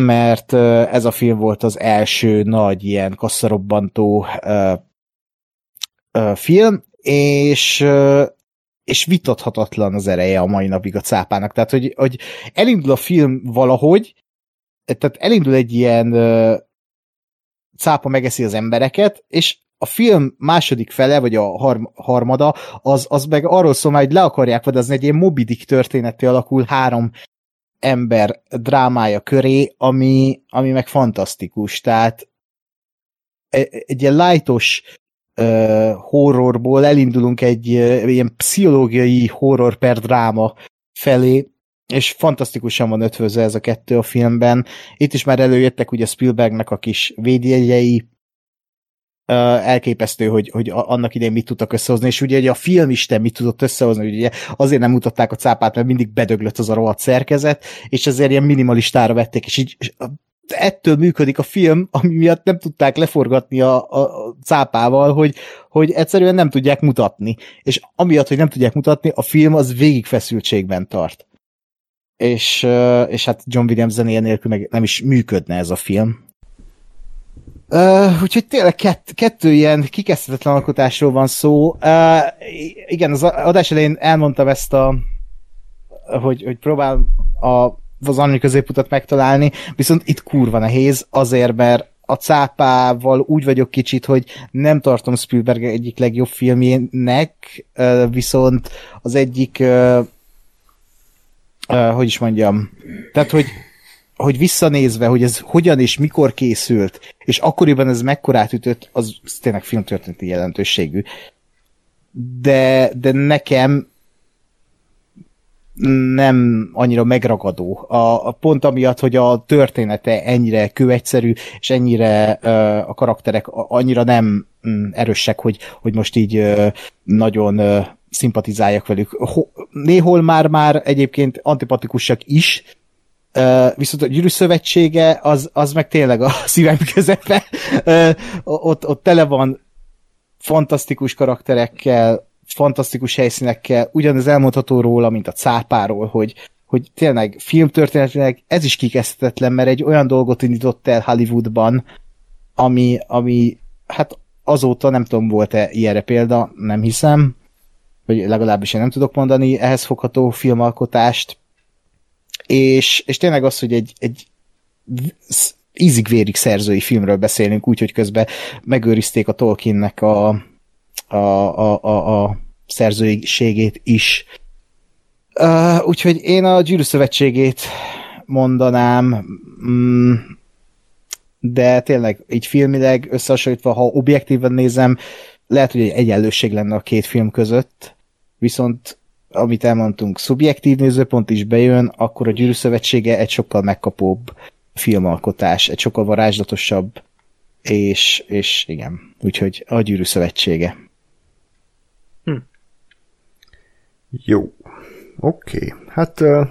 mert ez a film volt az első nagy ilyen kasszarobbantó film, és és vitathatatlan az ereje a mai napig a cápának. Tehát, hogy, hogy elindul a film valahogy, tehát elindul egy ilyen uh, cápa megeszi az embereket, és a film második fele, vagy a harm, harmada, az, az meg arról szól már, hogy le akarják vadazni, egy ilyen mobidik történeti alakul három ember drámája köré, ami, ami meg fantasztikus. Tehát egy, egy ilyen lightos uh, horrorból elindulunk egy uh, ilyen pszichológiai horror per dráma felé, és fantasztikusan van ötvözve ez a kettő a filmben. Itt is már előjöttek ugye Spielbergnek a kis védjegyei, elképesztő, hogy, hogy annak idején mit tudtak összehozni, és ugye, ugye a filmisten mit tudott összehozni, ugye azért nem mutatták a cápát, mert mindig bedöglött az a rohadt szerkezet, és ezért ilyen minimalistára vették, és így és ettől működik a film, ami miatt nem tudták leforgatni a, a, a cápával, hogy, hogy egyszerűen nem tudják mutatni. És amiatt, hogy nem tudják mutatni, a film az végig feszültségben tart. És, és hát John Williams zenéje nélkül meg nem is működne ez a film. Uh, úgyhogy tényleg kett, kettő ilyen kikezdhetetlen alkotásról van szó. Uh, igen, az adás elején elmondtam ezt a hogy, hogy próbál a, az annyi középutat megtalálni, viszont itt kurva nehéz, azért, mert a cápával úgy vagyok kicsit, hogy nem tartom Spielberg egyik legjobb filmjének, viszont az egyik hogy is mondjam, tehát, hogy hogy visszanézve, hogy ez hogyan és mikor készült, és akkoriban ez mekkorát ütött, az tényleg filmtörténeti jelentőségű. De, de nekem nem annyira megragadó. A, a pont amiatt, hogy a története ennyire kőegyszerű, és ennyire uh, a karakterek annyira nem um, erősek, hogy, hogy most így uh, nagyon uh, szimpatizáljak velük. Ho, néhol már-már egyébként antipatikusak is, Viszont a gyűrű szövetsége az, az meg tényleg a szívem közepe. Ott, ott tele van fantasztikus karakterekkel, fantasztikus helyszínekkel, ugyanez elmondható róla, mint a cápáról, hogy, hogy tényleg filmtörténetileg ez is kikezdhetetlen, mert egy olyan dolgot indított el Hollywoodban, ami, ami hát azóta nem tudom, volt-e ilyenre példa, nem hiszem, vagy legalábbis én nem tudok mondani ehhez fogható filmalkotást, és, és tényleg az, hogy egy, egy ízig-vérig szerzői filmről beszélünk, úgyhogy közben megőrizték a Tolkiennek a, a, a, a, a szerzőségét is. Uh, úgyhogy én a Gyűrű Szövetségét mondanám, mm, de tényleg így filmileg összehasonlítva, ha objektíven nézem, lehet, hogy egy egyenlőség lenne a két film között, viszont amit elmondtunk, szubjektív nézőpont is bejön, akkor a Gyűrű Szövetsége egy sokkal megkapóbb filmalkotás, egy sokkal varázslatosabb, és, és igen, úgyhogy a Gyűrű Szövetsége. Hm. Jó, oké. Okay. Hát uh,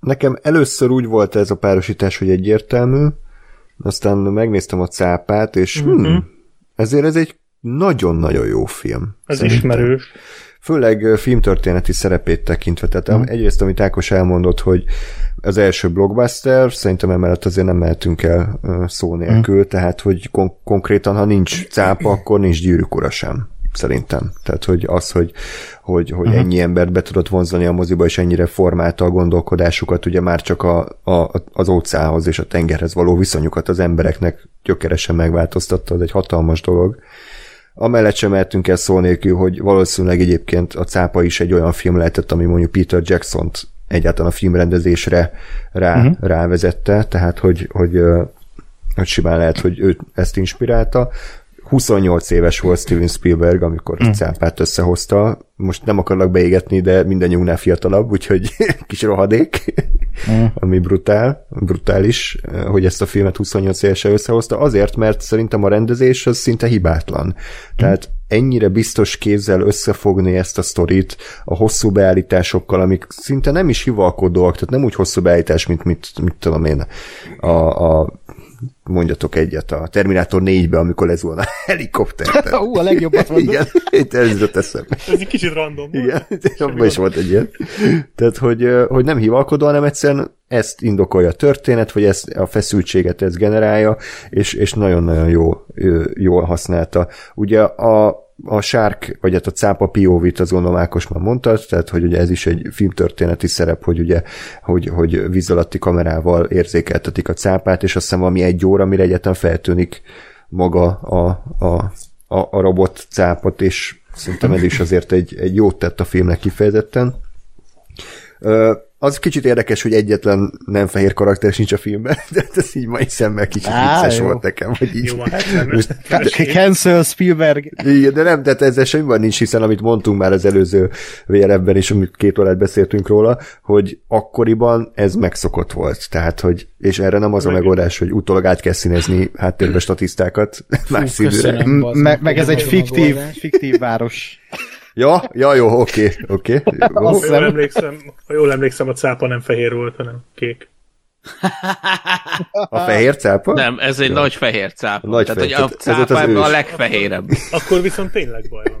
nekem először úgy volt ez a párosítás, hogy egyértelmű, aztán megnéztem a cápát, és mm-hmm. hmm, ezért ez egy nagyon-nagyon jó film. Ez szerintem. ismerős főleg filmtörténeti szerepét tekintve. Tehát mm. egyrészt, amit Ákos elmondott, hogy az első blockbuster, szerintem emellett azért nem mehetünk el szó nélkül, mm. tehát, hogy kon- konkrétan, ha nincs cápa, akkor nincs gyűrűkora sem szerintem. Tehát, hogy az, hogy, hogy, hogy uh-huh. ennyi embert be tudott vonzani a moziba, és ennyire formálta a gondolkodásukat, ugye már csak a, a, az óceánhoz és a tengerhez való viszonyukat az embereknek gyökeresen megváltoztatta, az egy hatalmas dolog. Amellett sem mehetünk el szó nélkül, hogy valószínűleg egyébként a cápa is egy olyan film lehetett, ami mondjuk Peter Jackson-t egyáltalán a filmrendezésre rá, uh-huh. rávezette, tehát hogy, hogy, hogy simán lehet, hogy ő ezt inspirálta. 28 éves volt Steven Spielberg, amikor mm. cápát összehozta. Most nem akarlak beégetni, de mindannyiunknál fiatalabb, úgyhogy kis rohadék, mm. ami brutál, brutális, hogy ezt a filmet 28 évesen összehozta. Azért, mert szerintem a rendezés az szinte hibátlan. Mm. Tehát ennyire biztos kézzel összefogni ezt a sztorit a hosszú beállításokkal, amik szinte nem is hivalkodóak, tehát nem úgy hosszú beállítás, mint mit, mit tudom én, a, a mondjatok egyet a Terminátor 4-be, amikor ez volna a helikopter. Ú, a legjobbat mondod. Igen, itt ez jutott eszembe. Ez egy kicsit random. Igen, abban is volt egy ilyen. Tehát, hogy, hogy nem hivalkodó, hanem egyszerűen ezt indokolja a történet, vagy ezt a feszültséget ez generálja, és, és nagyon-nagyon jó, jól használta. Ugye a, a sárk, vagy hát a cápa POV-t az gondolom Ákos már mondta, tehát hogy ugye ez is egy filmtörténeti szerep, hogy ugye, hogy, hogy víz alatti kamerával érzékeltetik a cápát, és azt hiszem valami egy óra, mire egyetem feltűnik maga a, a, a, a robot cápat, és szerintem ez is azért egy, egy jót tett a filmnek kifejezetten. Az kicsit érdekes, hogy egyetlen nem fehér karakter sincs a filmben, de ez így mai szemmel kicsit Á, vicces jó. volt nekem, hogy így... Jó, hát nem. Most- Cancel Spielberg. Igen, de nem, tehát ezzel semmi van nincs, hiszen amit mondtunk már az előző VRF-ben is, amit két órát beszéltünk róla, hogy akkoriban ez megszokott volt. Tehát, hogy, és erre nem az a megoldás, hogy utólag át kell színezni háttérbe statisztákat más színűre. köszönöm. bazd Me- meg ez egy fiktív, fiktív város. Ja, ja, jó, oké, oké. Ha jól, emlékszem, ha jól emlékszem, a cápa nem fehér volt, hanem kék. A fehér cápa? Nem, ez egy nagy fehér cápa. Nagy Tehát, fehér, hogy a ebben a legfehérebb. Akkor viszont tényleg baj van.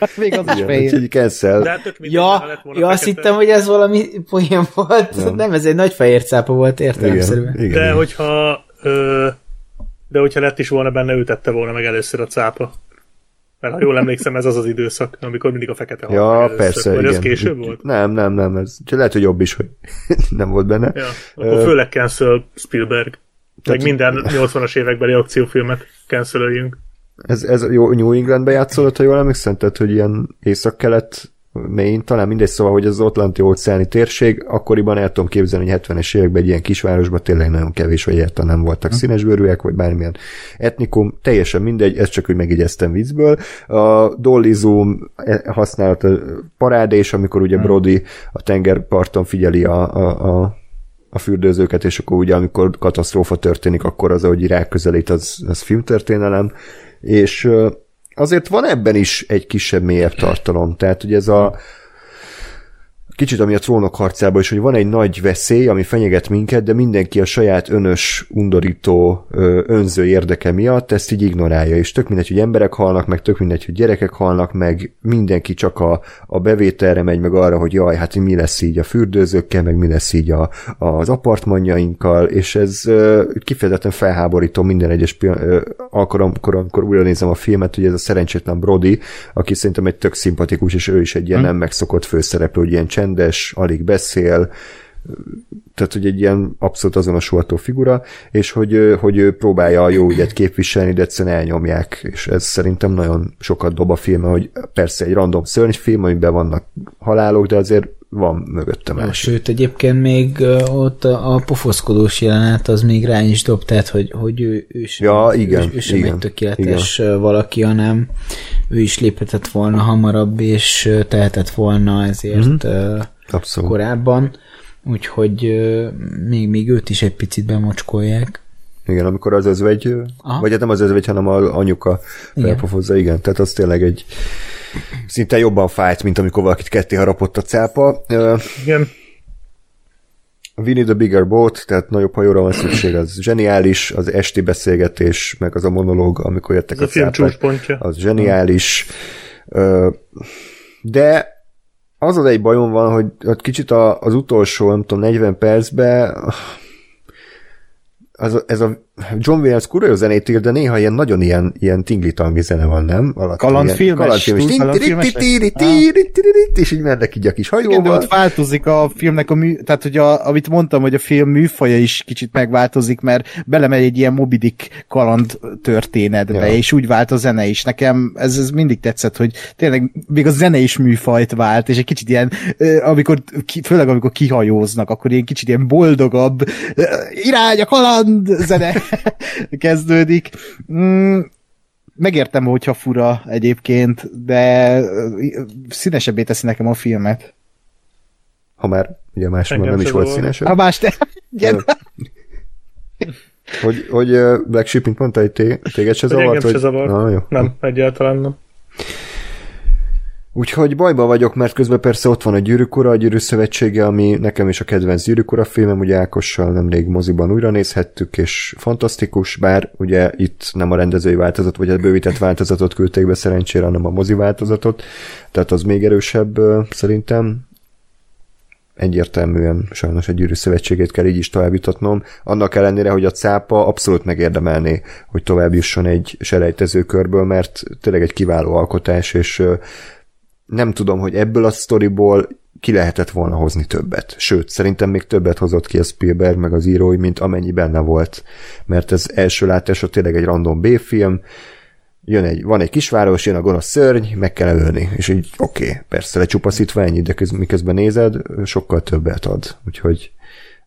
Hát még az is fehér. úgyhogy cancel. De hát Ja, ja, azt hittem, hogy ez valami poén volt. Nem. Nem, ez egy nagy fehér cápa volt értelemszerűen. igen, De igen. hogyha, ö, de hogyha lett is volna benne, ő tette volna meg először a cápa. Mert ha jól emlékszem, ez az az időszak, amikor mindig a fekete meg Ja, először. persze, Vagy igen. az később volt? Nem, nem, nem, ez csak lehet, hogy jobb is, hogy nem volt benne. Ja, akkor főleg cancel Spielberg. Meg Tehát- minden 80-as évekbeli akciófilmet cancelöljünk. Ez, ez jó New Englandbe játszódott, ha jól emlékszem, tehát, hogy ilyen észak-kelet Maine, talán mindegy, szóval, hogy az Atlanti óceáni térség, akkoriban el tudom képzelni, hogy 70-es években egy ilyen kisvárosban tényleg nagyon kevés, vagy egyáltalán nem voltak színesbőrűek, vagy bármilyen etnikum, teljesen mindegy, ezt csak úgy megigyeztem viccből. A Dolly Zoom e- használata parádés, amikor ugye Brody a tengerparton figyeli a, a, a a fürdőzőket, és akkor ugye, amikor katasztrófa történik, akkor az, ahogy ráközelít, az, az filmtörténelem, és azért van ebben is egy kisebb, mélyebb tartalom, tehát ugye ez a kicsit ami a trónok harcában is, hogy van egy nagy veszély, ami fenyeget minket, de mindenki a saját önös, undorító, önző érdeke miatt ezt így ignorálja, és tök mindegy, hogy emberek halnak meg, tök mindegy, hogy gyerekek halnak meg, mindenki csak a, a bevételre megy meg arra, hogy jaj, hát mi lesz így a fürdőzőkkel, meg mi lesz így a, az apartmanjainkkal, és ez kifejezetten felháborító minden egyes ö, alkalomkor, amikor újra nézem a filmet, hogy ez a szerencsétlen Brody, aki szerintem egy tök szimpatikus, és ő is egy ilyen nem megszokott főszereplő, hogy ilyen csendes, alig beszél, tehát hogy egy ilyen abszolút azonosulható figura, és hogy, hogy ő próbálja a jó ügyet képviselni, de egyszerűen elnyomják, és ez szerintem nagyon sokat dob a filme, hogy persze egy random szörnyfilm, amiben vannak halálok, de azért van mögötte Ja, más. sőt, egyébként még ott a, a pofoszkodós jelenet az még rá is dob, tehát hogy, hogy ő, ő sem, Ja, igen, ő, ő sem igen, egy tökéletes igen. valaki, hanem ő is léphetett volna hamarabb, és tehetett volna ezért Mhm. mm-hmm. Abszolút. korábban, úgyhogy még, még őt is egy picit bemocskolják. Igen, amikor az özvegy, Aha. vagy hát nem az özvegy, hanem a anyuka Igen. felpofozza, igen, tehát az tényleg egy szinte jobban fájt, mint amikor valakit ketté harapott a cápa. Igen. We need a bigger boat, tehát nagyobb hajóra van szükség, az zseniális, az esti beszélgetés, meg az a monológ, amikor jöttek Ez a, a film cápák, az zseniális. De az az egy bajom van, hogy ott kicsit az utolsó, nem tudom, 40 percben az, ez a John Williams kurva jó zenét ír, de néha ilyen nagyon ilyen, ilyen tingli-tangi zene van, nem? Alatt, Kalandfilmes? Kalandfilmes. Túl kalandfilmes? És így mennek így a kis Igen, de hajóval. ott változik a filmnek a mű, tehát hogy a, amit mondtam, hogy a film műfaja is kicsit megváltozik, mert belemegy egy ilyen mobidik kaland történetbe, Ja. és úgy vált a zene is. Nekem ez, ez mindig tetszett, hogy tényleg még a zene is műfajt vált, és egy kicsit ilyen, amikor, főleg amikor kihajóznak, akkor ilyen kicsit ilyen boldogabb, irány a kaland zene kezdődik. Mm, megértem, hogyha fura egyébként, de színesebbé teszi nekem a filmet. Ha már ugye Engem nem is se volt zavar. színesebb. A más te... Igen. Hogy, hogy Black Sheep, mint mondta, hogy té- téged se zavart? engem se vagy- zavar. Ah, jó. Nem, egyáltalán nem. Úgyhogy bajba vagyok, mert közben persze ott van a Gyűrűk Ura, a Gyűrű Szövetsége, ami nekem is a kedvenc Gyűrűk Ura filmem, ugye Ákossal nemrég moziban újra nézhettük, és fantasztikus, bár ugye itt nem a rendezői változat, vagy a bővített változatot küldték be szerencsére, hanem a mozi változatot, tehát az még erősebb szerintem. Egyértelműen sajnos a Gyűrű Szövetségét kell így is továbbjutatnom, annak ellenére, hogy a cápa abszolút megérdemelné, hogy tovább jusson egy selejtező körből, mert tényleg egy kiváló alkotás, és nem tudom, hogy ebből a sztoriból ki lehetett volna hozni többet. Sőt, szerintem még többet hozott ki a Spielberg meg az írói, mint amennyi benne volt. Mert ez első látásra tényleg egy random B-film, jön egy, van egy kisváros, jön a gonosz szörny, meg kell ölni. És így oké, okay, persze lecsupaszítva ennyi, de köz, miközben nézed, sokkal többet ad. Úgyhogy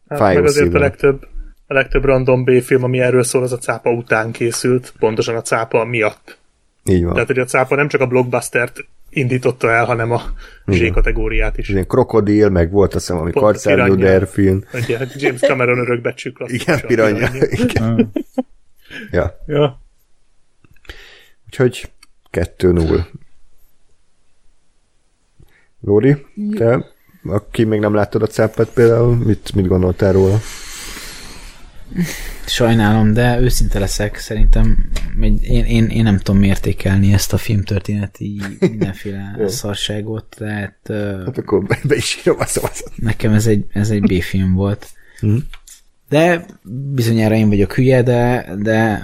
Hát, fájó meg azért a legtöbb, a legtöbb random B-film, ami erről szól, az a cápa után készült, pontosan a cápa miatt. Így van. Tehát, hogy a cápa nem csak a blockbustert indította el, hanem a Z kategóriát is. Ilyen krokodil, meg volt azt hiszem, ami Pont karcárnőder film. Ugye, James Cameron örökbecsű klasszikus. Igen, piranya. Igen. ja. Ja. Úgyhogy 2-0. Lóri, te, aki még nem láttad a cápát például, mit, mit gondoltál róla? Sajnálom, de őszinte leszek, szerintem én, én, én nem tudom mértékelni ezt a filmtörténeti mindenféle szarságot, tehát Hát akkor be, be is írom a szavazat. nekem ez egy, ez egy B-film volt. De bizonyára én vagyok hülye, de, de,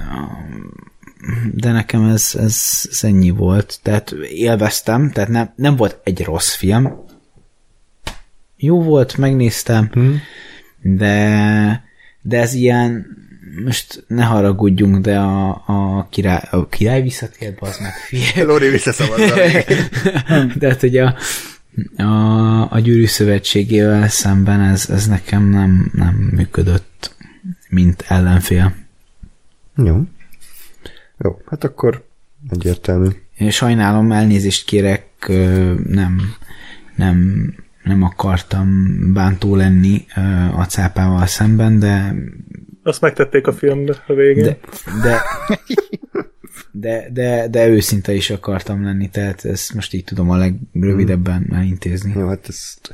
de nekem ez, ez, ez ennyi volt. Tehát élveztem, tehát nem, nem volt egy rossz film. Jó volt, megnéztem, de, de ez ilyen, most ne haragudjunk, de a, a, király, a király visszatért, az meg figyelj. Lóri visszaszavazza. De hát ugye a, a, a gyűrű szövetségével szemben ez, ez nekem nem, nem működött, mint ellenfél. Jó. Jó, hát akkor egyértelmű. Én sajnálom, elnézést kérek, nem, nem, nem akartam bántó lenni a cápával szemben, de Azt megtették a filmbe a végén. de, de, de, de, de őszinte is akartam lenni, tehát ezt most így tudom a legrövidebben elintézni. Jó, hát ezt,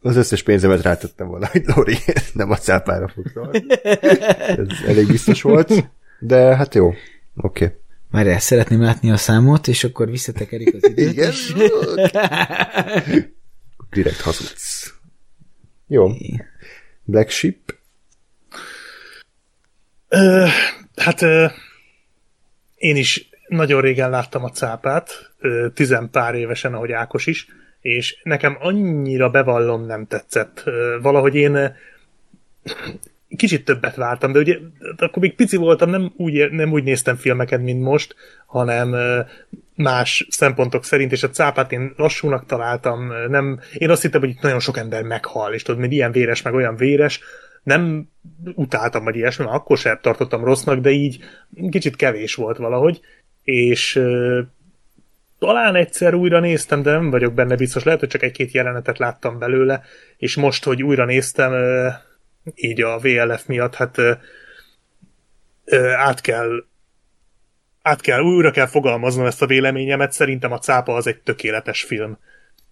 az összes pénzemet rátettem volna, hogy Lóri nem a cápára fog szólni. Ez elég biztos volt, de hát jó. Oké. Okay. Várjál, szeretném látni a számot, és akkor visszatekerik az időt. Igen. Direkt hazudsz. Jó. Black Sheep. Ö, hát ö, én is nagyon régen láttam a cápát, ö, tizenpár évesen, ahogy Ákos is, és nekem annyira bevallom nem tetszett. Ö, valahogy én kicsit többet vártam, de ugye akkor még pici voltam, nem úgy, nem úgy néztem filmeket, mint most, hanem más szempontok szerint, és a cápát én lassúnak találtam, nem, én azt hittem, hogy itt nagyon sok ember meghal, és tudod, mint ilyen véres, meg olyan véres, nem utáltam, vagy ilyesmi, mert akkor sem tartottam rossznak, de így kicsit kevés volt valahogy, és ö, talán egyszer újra néztem, de nem vagyok benne biztos, lehet, hogy csak egy-két jelenetet láttam belőle, és most, hogy újra néztem, így a VLF miatt, hát át kell át kell, újra kell fogalmaznom ezt a véleményemet, szerintem a cápa az egy tökéletes film.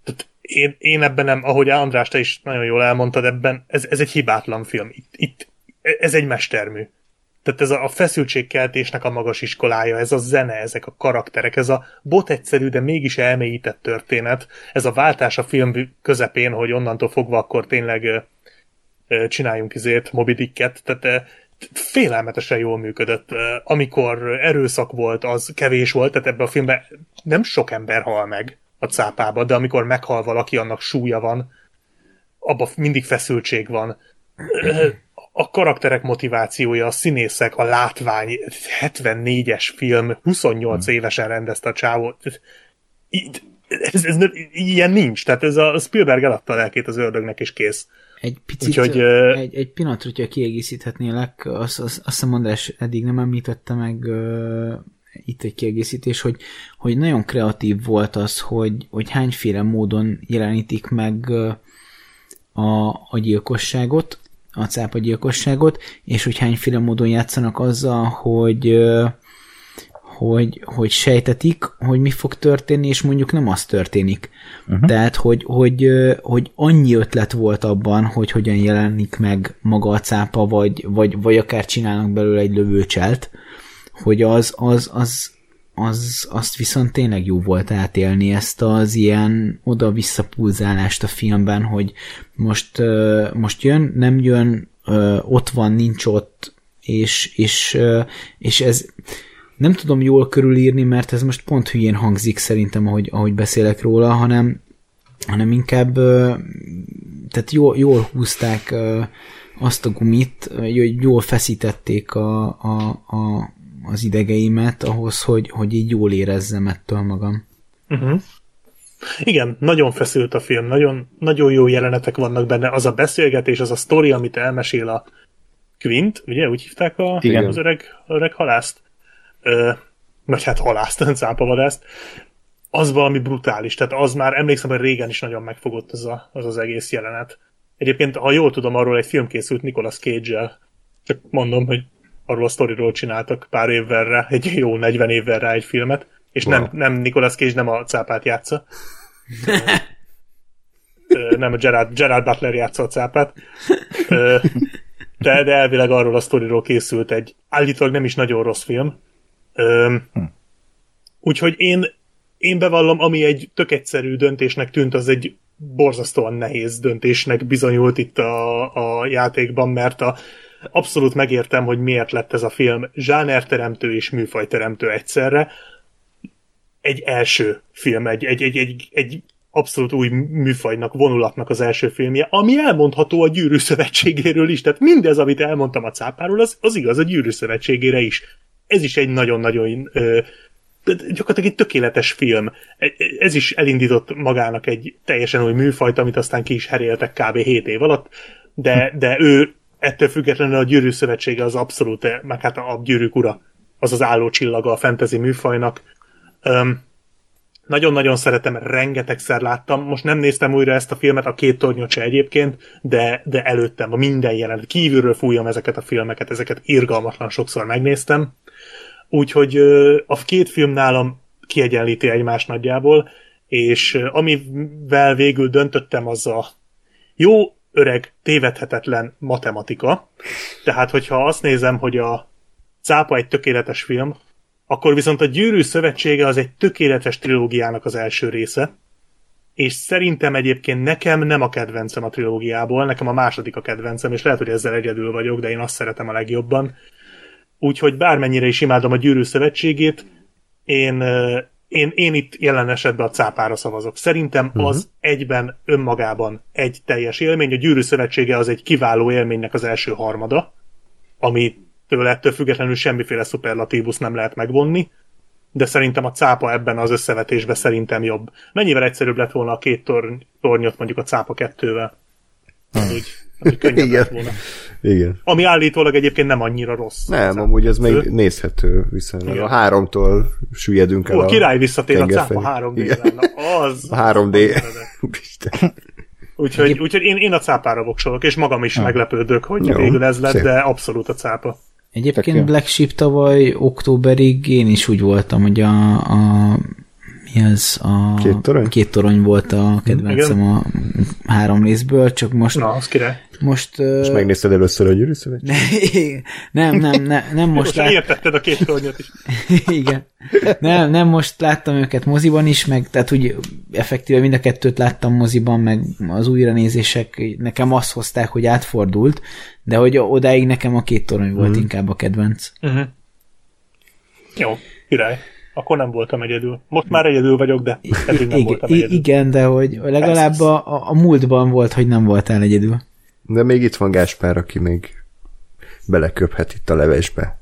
Tehát én, én ebben nem, ahogy András, te is nagyon jól elmondtad ebben, ez, ez egy hibátlan film. Itt, itt, ez egy mestermű. Tehát ez a, a feszültségkeltésnek a magas iskolája, ez a zene, ezek a karakterek, ez a bot egyszerű, de mégis elmélyített történet, ez a váltás a film közepén, hogy onnantól fogva akkor tényleg ö, ö, csináljunk izért, Moby Dicket, tehát félelmetesen jól működött. Amikor erőszak volt, az kevés volt, tehát ebben a filmben nem sok ember hal meg a cápába, de amikor meghal valaki, annak súlya van, abban mindig feszültség van. A karakterek motivációja, a színészek, a látvány, 74-es film, 28 évesen rendezte a csávót. Így- Ez, ez, ilyen nincs, tehát ez a Spielberg eladta a lelkét az ördögnek, és kész. Egy picit, Úgyhogy, egy, egy pillanatra, hogyha kiegészíthetnélek, azt, azt, azt hiszem András eddig nem említette meg uh, itt egy kiegészítés, hogy, hogy nagyon kreatív volt az, hogy, hogy hányféle módon jelenítik meg a, a gyilkosságot, a cápa gyilkosságot, és hogy hányféle módon játszanak azzal, hogy ö, hogy, hogy sejtetik, hogy mi fog történni, és mondjuk nem az történik. Uh-huh. Tehát, hogy, hogy, hogy annyi ötlet volt abban, hogy hogyan jelenik meg maga a cápa, vagy, vagy, vagy akár csinálnak belőle egy lövőcselt, hogy az, az, az, az, azt viszont tényleg jó volt átélni ezt az ilyen oda-vissza pulzálást a filmben, hogy most, most jön, nem jön, ott van, nincs ott, és, és, és ez nem tudom jól körülírni, mert ez most pont hülyén hangzik szerintem, ahogy, ahogy beszélek róla, hanem, hanem inkább tehát jól, jól húzták azt a gumit, ö, jól feszítették a, a, a, az idegeimet ahhoz, hogy, hogy így jól érezzem ettől magam. Uh-huh. Igen, nagyon feszült a film, nagyon, nagyon jó jelenetek vannak benne, az a beszélgetés, az a sztori, amit elmesél a Quint, ugye, úgy hívták a, Igen. az öreg, öreg halászt, Ö, vagy hát halászt, cápavadászt, az valami brutális, tehát az már emlékszem, hogy régen is nagyon megfogott az a, az, az egész jelenet. Egyébként, ha jól tudom, arról egy film készült Nicolas cage Csak mondom, hogy arról a sztoriról csináltak pár évvel rá, egy jó 40 évvel rá egy filmet, és Wow. nem, nem Nicolas Cage nem a cápát játsza. Nem a Gerard, Gerard Butler játsza a cápát. De, de elvileg arról a sztoriról készült egy állítólag nem is nagyon rossz film. Ö, Úgyhogy én, én bevallom, ami egy tök egyszerű döntésnek tűnt, az egy borzasztóan nehéz döntésnek bizonyult itt a, a játékban, mert a, abszolút megértem, hogy miért lett ez a film zsánerteremtő és műfajteremtő egyszerre. Egy első film, egy, egy, egy, egy, egy abszolút új műfajnak, vonulatnak az első filmje, ami elmondható a Gyűrű Szövetségéről is. Tehát mindez, amit elmondtam a cápáról, az, az igaz a Gyűrű Szövetségére is. Ez is egy nagyon-nagyon gyakorlatilag egy tökéletes film. E- Ez is elindított magának egy teljesen új műfajt, amit aztán ki is heréltek kb. 7 év alatt, de, de ő ettől függetlenül a Gyűrű Szövetsége az abszolút, meg hát a Gyűrűk ura, az az álló csillaga a fantasy műfajnak. Öm, nagyon-nagyon szeretem, rengetegszer láttam. Most nem néztem újra ezt a filmet, a két tornyot se egyébként, de, de előttem a minden jelenet. Kívülről fújom ezeket a filmeket, ezeket irgalmatlan sokszor megnéztem. Úgyhogy a két film nálam kiegyenlíti egymást nagyjából, és amivel végül döntöttem, az a jó, öreg, tévedhetetlen matematika. Tehát, hogyha azt nézem, hogy a Cápa egy tökéletes film, akkor viszont a Gyűrű Szövetsége az egy tökéletes trilógiának az első része, és szerintem egyébként nekem nem a kedvencem a trilógiából, nekem a második a kedvencem, és lehet, hogy ezzel egyedül vagyok, de én azt szeretem a legjobban. Úgyhogy bármennyire is imádom a Gyűrű Szövetségét, én, én, én itt jelen esetben a cápára szavazok. Szerintem uh-huh. az egyben önmagában egy teljes élmény. A Gyűrű Szövetsége az egy kiváló élménynek az első harmada, ami tőle ettől függetlenül semmiféle szuperlatívus nem lehet megvonni, de szerintem a cápa ebben az összevetésben szerintem jobb. Mennyivel egyszerűbb lett volna a két torny, tornyot mondjuk a cápa kettővel? Az úgy, könnyebb Igen. lett volna. Igen. Ami állítólag egyébként nem annyira rossz. Nem, amúgy ez még nézhető viszonylag. Igen. A háromtól süllyedünk el Ó, a király visszatér a cápa 3 d Igen. az, A 3D. az eredet. Úristen. Úgyhogy, úgyhogy én, én a cápára voksolok, és magam is meglepődök, hogy Jó, végül ez lett, szép. de abszolút a cápa. Egyébként. Black Sheep tavaly októberig én is úgy voltam, hogy a, a mi az? A, Két torony? Két torony volt a kedvencem Igen. a három részből, csak most, Na, az király. most, ö, És megnézted először a Gyűrű nem, nem, nem, nem most Most lát, értetted a két tornyot is. igen. Nem, nem most láttam őket moziban is, meg tehát úgy effektíve mind a kettőt láttam moziban, meg az újranézések nekem azt hozták, hogy átfordult, de hogy odáig nekem a két torony volt Mhm. inkább a kedvenc. Uh-huh. Jó, király. Akkor nem voltam egyedül. Most már egyedül vagyok, de eddig nem Igen, voltam egyedül. igen, de hogy legalább a, a, a múltban volt, hogy nem voltál egyedül. De még itt van Gáspár, aki még beleköphet itt a levesbe.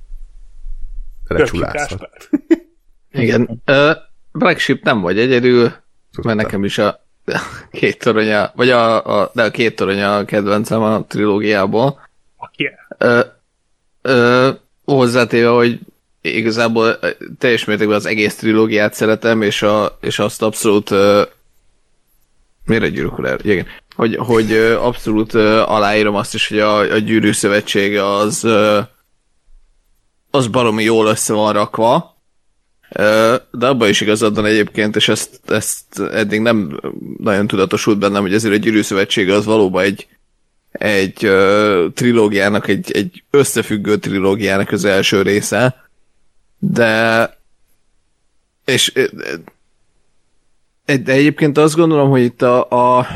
Belecsulászhat. Gáspár. Igen. Uh, Black Sheep nem vagy egyedül, mert nekem is a két toronya, vagy a, a, de a két toronya a kedvencem a trilógiából. Aki Ö, ö, hozzátéve, hogy igazából teljes mértékben az egész trilógiát szeretem, és, a, és azt abszolút ö, miért egy gyűrűk Ura? Igen. Hogy, hogy ö, abszolút ö, aláírom azt is, hogy a, a gyűrű szövetsége az ö, az baromi jól össze van rakva, de abban is igazad van egyébként, és ezt, ezt eddig nem nagyon tudatosult bennem, hogy ezért a gyűrű szövetsége az valóban egy, egy ö, trilógiának, egy, egy összefüggő trilógiának az első része, de és de egyébként azt gondolom, hogy itt a, a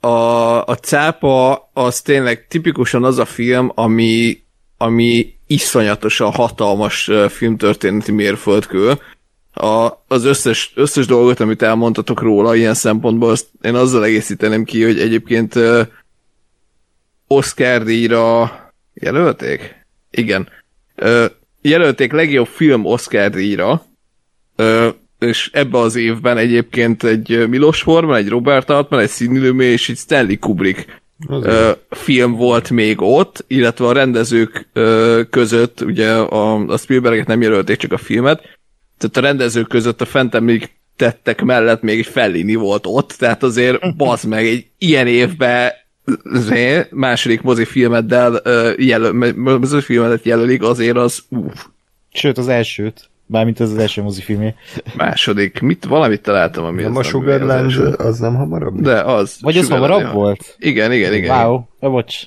a, a cápa az tényleg tipikusan az a film, ami, ami iszonyatosan hatalmas filmtörténeti mérföldkő. A, az összes, összes dolgot, amit elmondtatok róla ilyen szempontból, azt én azzal egészíteném ki, hogy egyébként Oscar díjra jelölték? Igen. Ö, jelölték legjobb film Oscar díjra, ö, és ebbe az évben egyébként egy Milos Forman, egy Robert Altman, egy Sidney és egy Stanley Kubrick ö, film volt még ott, illetve a rendezők ö, között, ugye a, a Spielberget nem jelölték, csak a filmet, tehát a rendezők között a fent említettek mellett még egy Fellini volt ott, tehát azért bazd meg, egy ilyen évben zé, második mozifilmeddel jelöl, mozifilmedet jelölik, azért az uff, Sőt, az elsőt. Bármint ez az első mozifilmé. második. Mit, valamit találtam, ami Nem az, a Sugarland, az első. az nem hamarabb? De az. Vagy az hamarabb ja. volt? Igen, igen, igen. Wow, ja, bocs.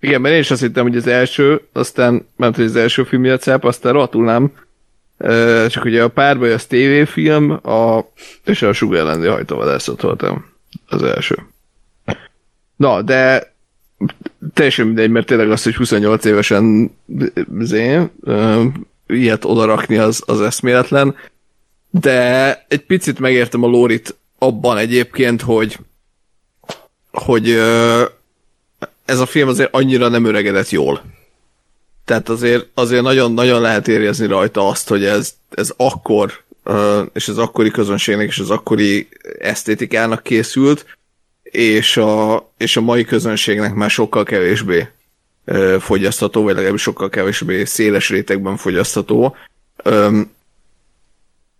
Igen, mert én is azt hittem, hogy az első, aztán, mert hogy az első film miatt száp, aztán rohadtul nem. Csak ugye a párbaj az tévéfilm, a, és a Sugarlandi hajtóvadászat voltam az első. Na, de teljesen mindegy, mert tényleg az, hogy 28 évesen zé, ilyet odarakni, az, az eszméletlen. De egy picit megértem a Lórit abban egyébként, hogy hogy ez a film azért annyira nem öregedett jól. Tehát azért, azért nagyon-nagyon lehet érezni rajta azt, hogy ez, ez akkor, és az akkori közönségnek és az akkori esztétikának készült, és a, és a mai közönségnek már sokkal kevésbé fogyasztható, vagy legalábbis sokkal kevésbé széles rétegben fogyasztható.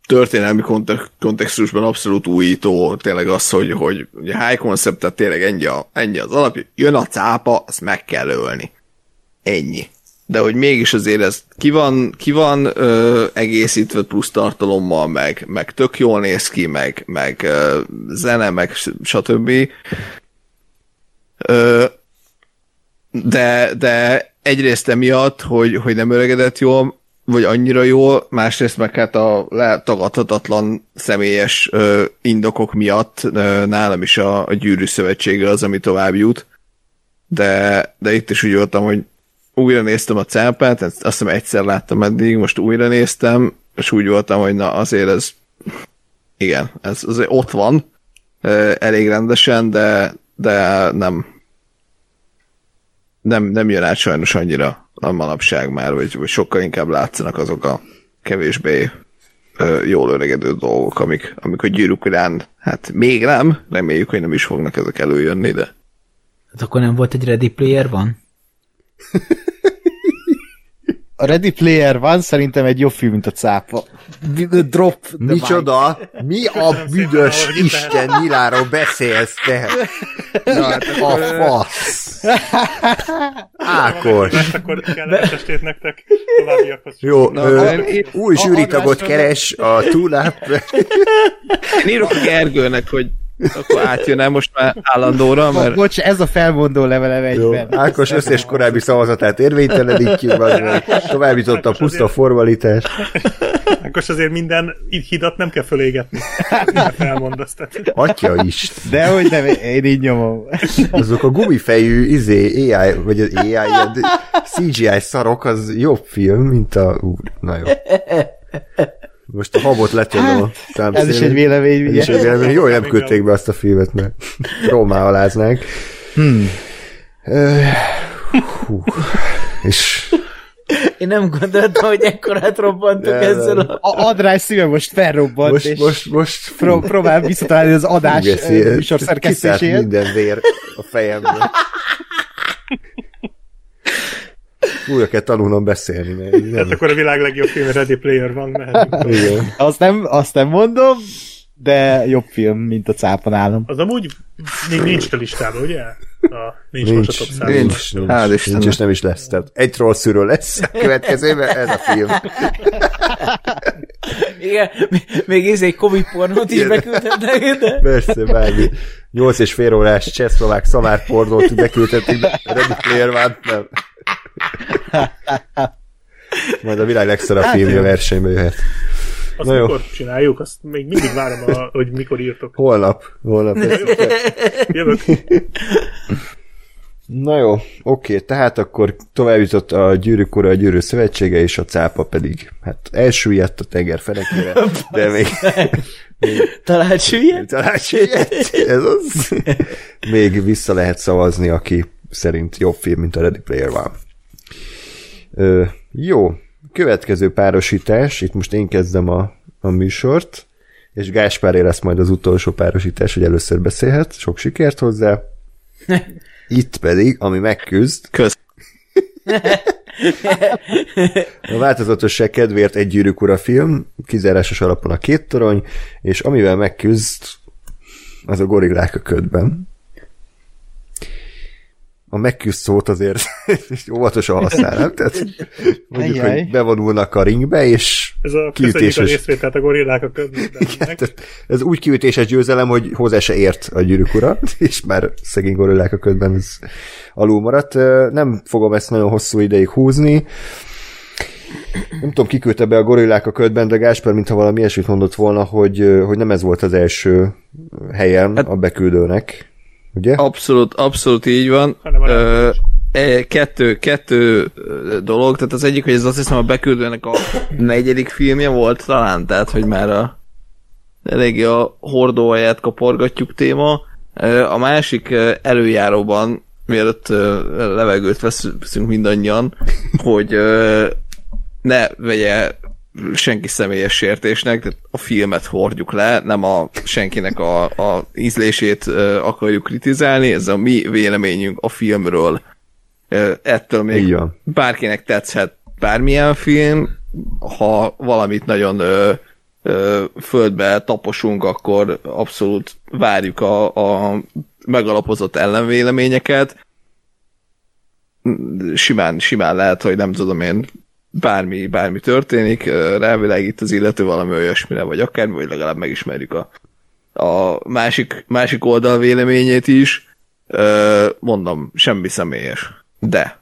Történelmi kontextusban abszolút újító tényleg az, hogy, hogy ugye high concept, tehát tényleg ennyi, a, ennyi az alapja, jön a cápa, azt meg kell ölni. Ennyi. De hogy mégis azért ez ki van, ki van ö, egészítve plusz tartalommal, meg, meg tök jól néz ki, meg, meg ö, zene, meg stb. Ö, de, de egyrészt emiatt, hogy, hogy nem öregedett jól, vagy annyira jól, másrészt meg hát a letagadhatatlan személyes ö, indokok miatt ö, nálam is a, a gyűrű szövetsége az, ami tovább jut. De, de itt is úgy voltam, hogy újra néztem a cápát, ezt azt hiszem egyszer láttam eddig, most újra néztem, és úgy voltam, hogy na azért ez igen, ez azért ott van, elég rendesen, de, de nem nem, nem jön át sajnos annyira a manapság már, vagy, vagy sokkal inkább látszanak azok a kevésbé jól öregedő dolgok, amik, amik a gyűrűk hát még nem, reméljük, hogy nem is fognak ezek előjönni, de Hát akkor nem volt egy Ready Player van? A Ready Player van szerintem egy jobb film, mint a cápa. Drop the mic. Micsoda? Mi a büdös Isten nyiláról beszélsz te? A fasz. Ákos. Mert akkor estét nektek továbbiakhoz. Jó, Na, ö, én- én- új zsűritagot keres a túláp. én írok a Gergőnek, hogy akkor átjön el most már állandóra, mert Bocs, ez a felmondó levelem Jó, egyben. Ákos összes korábbi szavazatát érvénytelenítjük, vagy meg továbbított a puszta formalitás. Akkor azért minden hidat nem kell fölégetni. Felmondasz. Tehát. Atya is. De hogy nem, én így nyomom. Azok a gumifejű izé, AI, vagy az AI, CGI szarok, az jobb film, mint a... Úr, na jó. Most a habot letjönnöm a Hát, Ez is egy vélemény, Ez is egy vélemény. Jó, nem küldték be azt a filmet, mert Rómá aláznánk. Hmm. Hú. És Én nem gondoltam, hogy ekkorát robbantok Nem, ezzel nem. a... A András szíve most felrobbant, most, és most, most pró- próbál visszatalálni az adás műsor szerkesztéséhez. minden vér a fejemben. Újra kell tanulnom beszélni, mert Tehát nem. akkor a világ legjobb film Ready Player van, mehetünk. Igen. Azt nem, azt nem mondom, de jobb film, mint a cápa nálam. Az amúgy még nincs a listában, ugye? A, nincs, most a top Nincs, 100 nincs, nincs, Hál' nincs, és nem is lesz. Tehát egy troll szűrő lesz a következőben, ez a film. Igen, még- ez egy Covid pornót is beküldhetnek, de... Persze, bármi. Nyolc és fél órás csehszlovák szamár pornót beküldhetik, de Ready Player One nem. Majd a világ legszarabb Hát filmje jó. versenybe jöhet. Azt Na jó. mikor csináljuk? Azt még mindig várom, a, hogy mikor írtok. Holnap. Holnap. Jövök. Na jó, oké, tehát akkor tovább jutott a gyűrűk ura, a gyűrű szövetsége, és a cápa pedig, hát elsüllyedt a tenger fenekére, de még, Talált süllyed? talán süllyedt, ez az. Még vissza lehet szavazni, aki szerint jobb film, mint a Ready Player One. Ö, jó, következő párosítás, itt most én kezdem a, a műsort, és Gáspáré lesz majd az utolsó párosítás, hogy először beszélhet, sok sikert hozzá. Itt pedig, ami megküzd, Kösz. a változatosság kedvéért egy gyűrűk ura film, kizárásos alapon a két torony, és amivel megküzd, az a gorillák a ködben. A megküzd szót azért óvatosan használnám, tehát mondjuk, Ajjaj. hogy bevonulnak a ringbe, és Ez a a kiütéses, részvételt a gorillák a tehát ez úgy kiütéses győzelem, hogy hozzá se ért a gyűrűk ura, és már szegény gorillák a ködben ez alul maradt. Nem fogom ezt nagyon hosszú ideig húzni. Nem tudom, kiküldte be a gorillák a ködben, de Gásper, mintha valami ilyesmit mondott volna, hogy, hogy nem ez volt az első helyen Hát- a beküldőnek. Ugye? Abszolút, abszolút így van. Hanem a Ö, e, kettő, kettő dolog, tehát az egyik, hogy ez azt hiszem a beküldőnek a negyedik filmje volt talán, tehát hogy már a eléggé a hordóaját kaporgatjuk téma. A másik előjáróban, mielőtt levegőt veszünk mindannyian, hogy ne vegye senki személyes sértésnek, tehát a filmet hordjuk le, nem a senkinek a, a ízlését akarjuk kritizálni, ez a mi véleményünk a filmről. Ettől még van. bárkinek tetszhet bármilyen film, ha valamit nagyon ö, ö, földbe taposunk, akkor abszolút várjuk a, a megalapozott ellenvéleményeket. Simán, simán lehet, hogy nem tudom én, bármi, bármi történik, rávilágít az illető valami olyasmire, vagy akármi, vagy legalább megismerjük a, a másik, másik oldal véleményét is. Mondom, semmi személyes. De,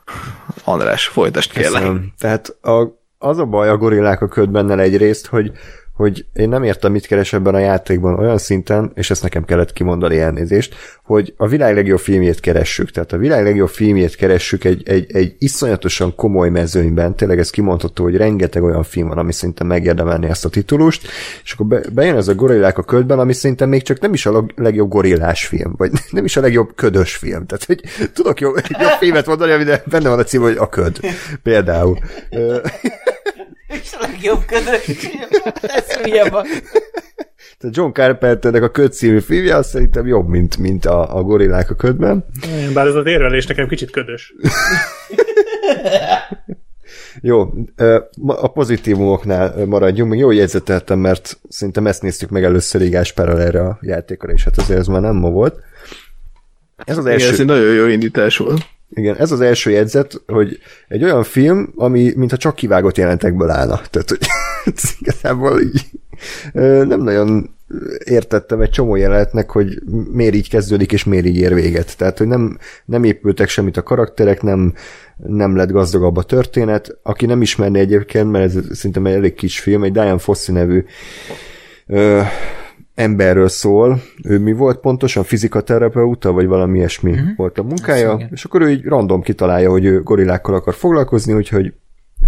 András, folytasd kérlek. Köszönöm. Tehát a, az a baj a gorillák a ködbennel egyrészt, hogy, hogy én nem értem, mit keres ebben a játékban olyan szinten, és ezt nekem kellett kimondani elnézést, hogy a világ legjobb filmjét keressük. Tehát a világ legjobb filmjét keressük egy, egy, egy iszonyatosan komoly mezőnyben, tényleg ez kimondható, hogy rengeteg olyan film van, ami szinte megérdemelni ezt a titulust, és akkor be, bejön ez a gorillák a ködben, ami szerintem még csak nem is a leg- legjobb gorillás film, vagy nem is a legjobb ködös film. Tehát, hogy tudok jobb, jobb filmet mondani, ami benne van a cím, hogy a köd. Például. És a legjobb közös. Ez hülye van. Tehát John Carpenternek a köd című filmje, az szerintem jobb, mint, mint a, a gorillák a ködben. Bár ez az érvelés nekem kicsit ködös. Jó, a pozitívumoknál maradjunk, még jó jegyzeteltem, mert szerintem ezt néztük meg először így Gáspárral erre a játékra, és hát azért ez már nem ma volt. Ez az Igen, első, ez egy nagyon jó indítás volt. Igen, ez az első jegyzet, hogy egy olyan film, ami mintha csak kivágott jelentekből állna. Tehát, hogy igazából így nem nagyon értettem egy csomó jelenetnek, hogy miért így kezdődik, és miért így ér véget. Tehát, hogy nem, nem épültek semmit a karakterek, nem, nem lett gazdagabb a történet. Aki nem ismerné egyébként, mert ez szerintem egy elég kis film, egy Diane Fossey nevű emberről szól. Ő mi volt pontosan? Fizikaterapeuta, vagy valami ilyesmi uh-huh. volt a munkája, igen. és akkor ő így random kitalálja, hogy ő gorillákkal akar foglalkozni, úgyhogy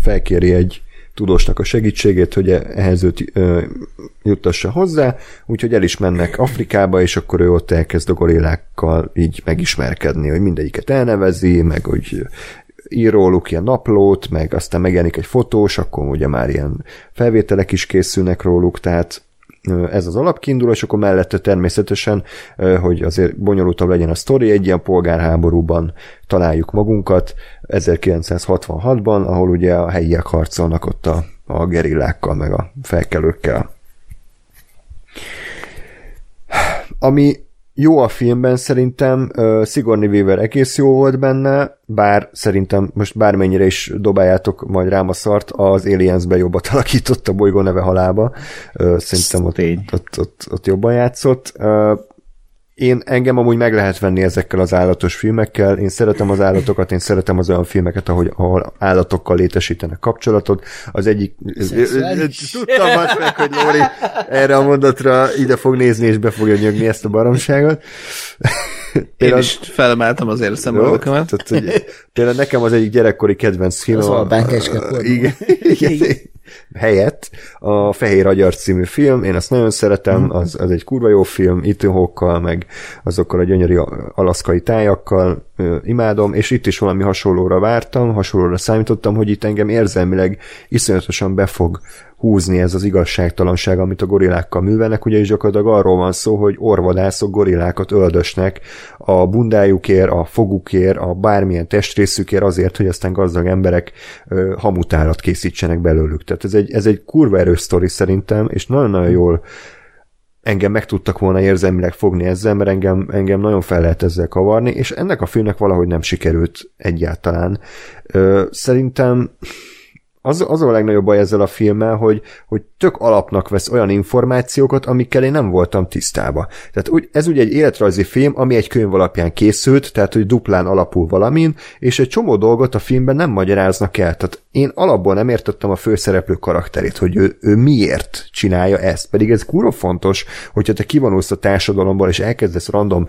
felkéri egy tudósnak a segítségét, hogy ehhez őt ö, juttassa hozzá, úgyhogy el is mennek Afrikába, és akkor ő ott elkezd a gorillákkal így megismerkedni, hogy mindegyiket elnevezi, meg hogy ír róluk ilyen naplót, meg aztán megjelenik egy fotós, akkor ugye már ilyen felvételek is készülnek róluk, tehát ez az alapkiinduló, és akkor mellette természetesen, hogy azért bonyolultabb legyen a sztori, egy ilyen polgárháborúban találjuk magunkat, 1966-ban, ahol ugye a helyiek harcolnak ott a, a gerillákkal, meg a felkelőkkel. Ami jó a filmben szerintem, uh, Sigourney Weaver egész jó volt benne, bár szerintem most bármennyire is dobáljátok majd rám a szart, az Aliens-be jobbat alakított a bolygó neve halába. Uh, szerintem ott, Tény. ott, ott, ott jobban játszott. Uh, én engem amúgy meg lehet venni ezekkel az állatos filmekkel, én szeretem az állatokat, én szeretem az olyan filmeket, ahogy, ahol állatokkal létesítenek kapcsolatot. Az egyik... Tudtam azt meg, hogy Lóri erre a mondatra ide fog nézni, és be fogja nyögni ezt a baromságot. Én is felemeltem azért a hogy például nekem az egyik gyerekkori kedvenc film. Az a- Kecskeport. Igen, igen, helyett a Fehér Agyar című film, én azt nagyon szeretem, az, az egy kurva jó film, Ethan Hawke-kal, meg azokkal a gyönyörű alaszkai tájakkal, ö, imádom, és itt is valami hasonlóra vártam, hasonlóra számítottam, hogy itt engem érzelmileg iszonyatosan be fog húzni ez az igazságtalanság, amit a gorillákkal művelnek, ugyanis gyakorlatilag arról van szó, hogy orvadászok gorillákat öldösnek a bundájukért, a fogukért, a bármilyen testrészükért azért, hogy aztán gazdag emberek ö, hamutárat készítsenek belőlük. Tehát ez egy, ez egy kurva erős sztori szerintem, és nagyon-nagyon jól engem meg tudtak volna érzelmileg fogni ezzel, mert engem, engem nagyon fel lehet ezzel kavarni, és ennek a filmnek valahogy nem sikerült egyáltalán. Ö, szerintem az, az a legnagyobb baj ezzel a filmmel, hogy, hogy tök alapnak vesz olyan információkat, amikkel én nem voltam tisztába. Tehát úgy, ez ugye egy életrajzi film, ami egy könyv alapján készült, tehát hogy duplán alapul valamin, és egy csomó dolgot a filmben nem magyaráznak el. Tehát én alapból nem értettem a főszereplő karakterét, hogy ő, ő miért csinálja ezt. Pedig ez kurva fontos, hogyha te kivonulsz a társadalomból, és elkezdesz random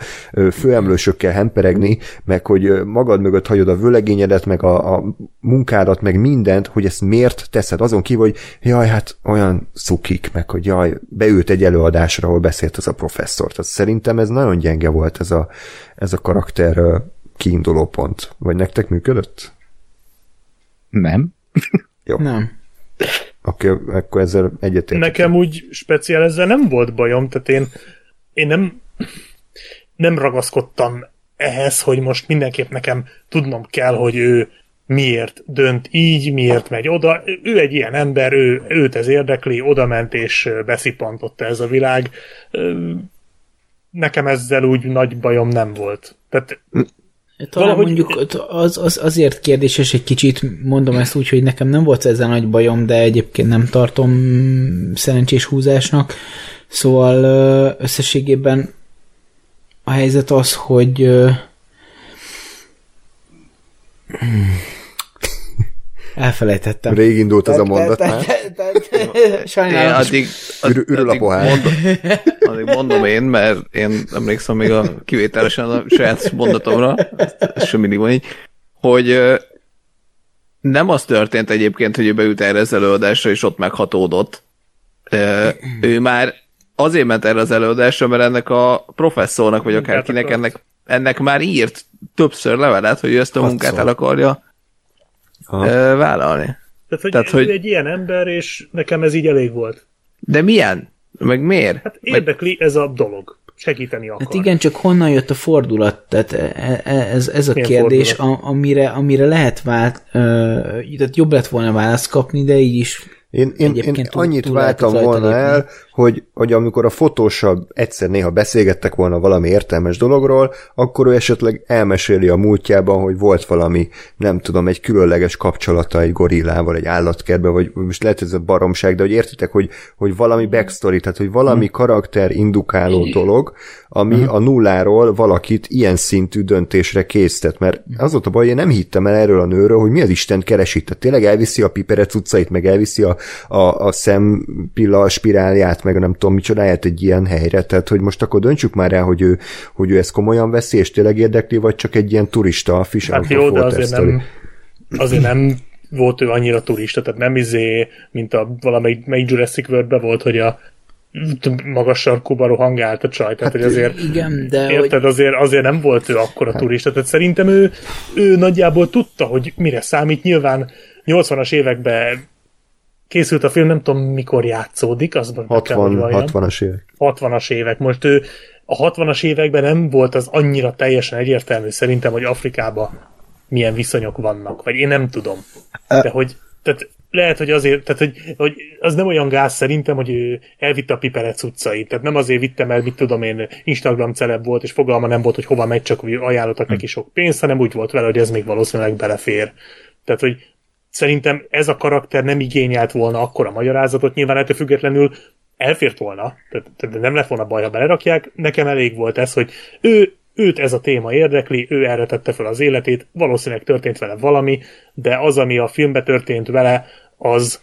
főemlősökkel hemperegni, meg hogy magad mögött hagyod a vőlegényedet, meg a, a munkádat, meg mindent, hogy ezt miért teszed. Azon kívül, hogy jaj, hát olyan szukik, meg hogy jaj, beült egy előadásra, ahol beszélt az a professzor. Tehát szerintem ez nagyon gyenge volt ez a, ez a karakter kiinduló pont. Vagy nektek működött? Nem. Jó. Nem. Oké, okay, akkor ezzel egyetértek. Nekem úgy speciál ezzel nem volt bajom, tehát én, én nem, nem ragaszkodtam ehhez, hogy most mindenképp nekem tudnom kell, hogy ő miért dönt így, miért megy oda. Ő egy ilyen ember, ő, őt ez érdekli, oda ment és beszippantotta ez a világ. Nekem ezzel úgy nagy bajom nem volt. Tehát Talán Valahogy- mondjuk az, az azért kérdéses egy kicsit, mondom ezt úgy, hogy nekem nem volt ezzel nagy bajom, de egyébként nem tartom szerencsés húzásnak. Szóval összességében a helyzet az, hogy elfelejtettem. Rég indult az a mondat már. Én Sajnálom. addig, Ürül- ürül a pohár. mondom, addig mondom én, mert én emlékszem még a kivételesen a saját mondatomra, ezt, ezt sem mindig van így, hogy nem az történt egyébként, hogy ő beült erre az előadásra, és ott meghatódott. Ő már azért ment erre az előadásra, mert ennek a professzornak, vagy akárkinek ennek, ennek már írt többször levelet, hogy ő ezt a munkát el akarja Aha. vállalni. Tehát, hogy, Tehát, hogy- egy ilyen ember, és nekem ez így elég volt. De milyen? Meg miért? Hát érdekli ez a dolog. Segíteni akar. Hát igen, csak honnan jött a fordulat? Tehát e- e- ez, ez a Milyen kérdés, fordulat? a, amire, amire lehet vált, ö, tehát jobb lett volna választ kapni, de így is Én, én, én annyit túl váltam volna lépni. Hogy, hogy amikor a fotósabb egyszer néha beszélgettek volna valami értelmes dologról, akkor ő esetleg elmeséli a múltjában, hogy volt valami, nem tudom, egy különleges kapcsolata egy gorillával, egy állatkertben, vagy most lehet ez a baromság, de hogy értitek, hogy, hogy valami backstory, tehát hogy valami karakter indukáló dolog, ami a nulláról valakit ilyen szintű döntésre késztet, mert az volt a baj, én nem hittem el erről a nőről, hogy mi az Isten keresi, tehát tényleg elviszi a piperet utcait, meg elviszi a, a, a szempilla spirálját, meg nem tudom micsodáját egy ilyen helyre, tehát hogy most akkor döntsük már el, hogy ő, hogy ő ezt komolyan veszi, és tényleg érdekli, vagy csak egy ilyen turista fish Hát jó, de azért story. nem, azért nem volt ő annyira turista, tehát nem izé, mint a valamelyik melyik Jurassic world volt, hogy a magas sarkúba rohangált a csaj, tehát hát, hogy azért igen, de hogy, Érted, azért, azért nem volt ő akkora turista, tehát szerintem ő, ő nagyjából tudta, hogy mire számít. Nyilván 80-as években készült a film, nem tudom mikor játszódik, az be kell, hogy 60, valljam. 60-as évek. 60-as évek. Most ő a 60-as években nem volt az annyira teljesen egyértelmű szerintem, hogy Afrikában milyen viszonyok vannak, vagy én nem tudom. De hogy tehát lehet, hogy azért, tehát hogy, hogy az nem olyan gáz szerintem, hogy ő elvitte a piperec utcait. Tehát nem azért vittem el, mit tudom én, Instagram celeb volt, és fogalma nem volt, hogy hova megy, csak hogy ajánlottak neki sok pénzt, hanem úgy volt vele, hogy ez még valószínűleg belefér. Tehát, hogy szerintem ez a karakter nem igényelt volna akkora magyarázatot, nyilván ettől függetlenül elfért volna, tehát nem lett volna baj, ha belerakják. Nekem elég volt ez, hogy ő, őt ez a téma érdekli, ő erre tette fel az életét, valószínűleg történt vele valami, de az, ami a filmbe történt vele, az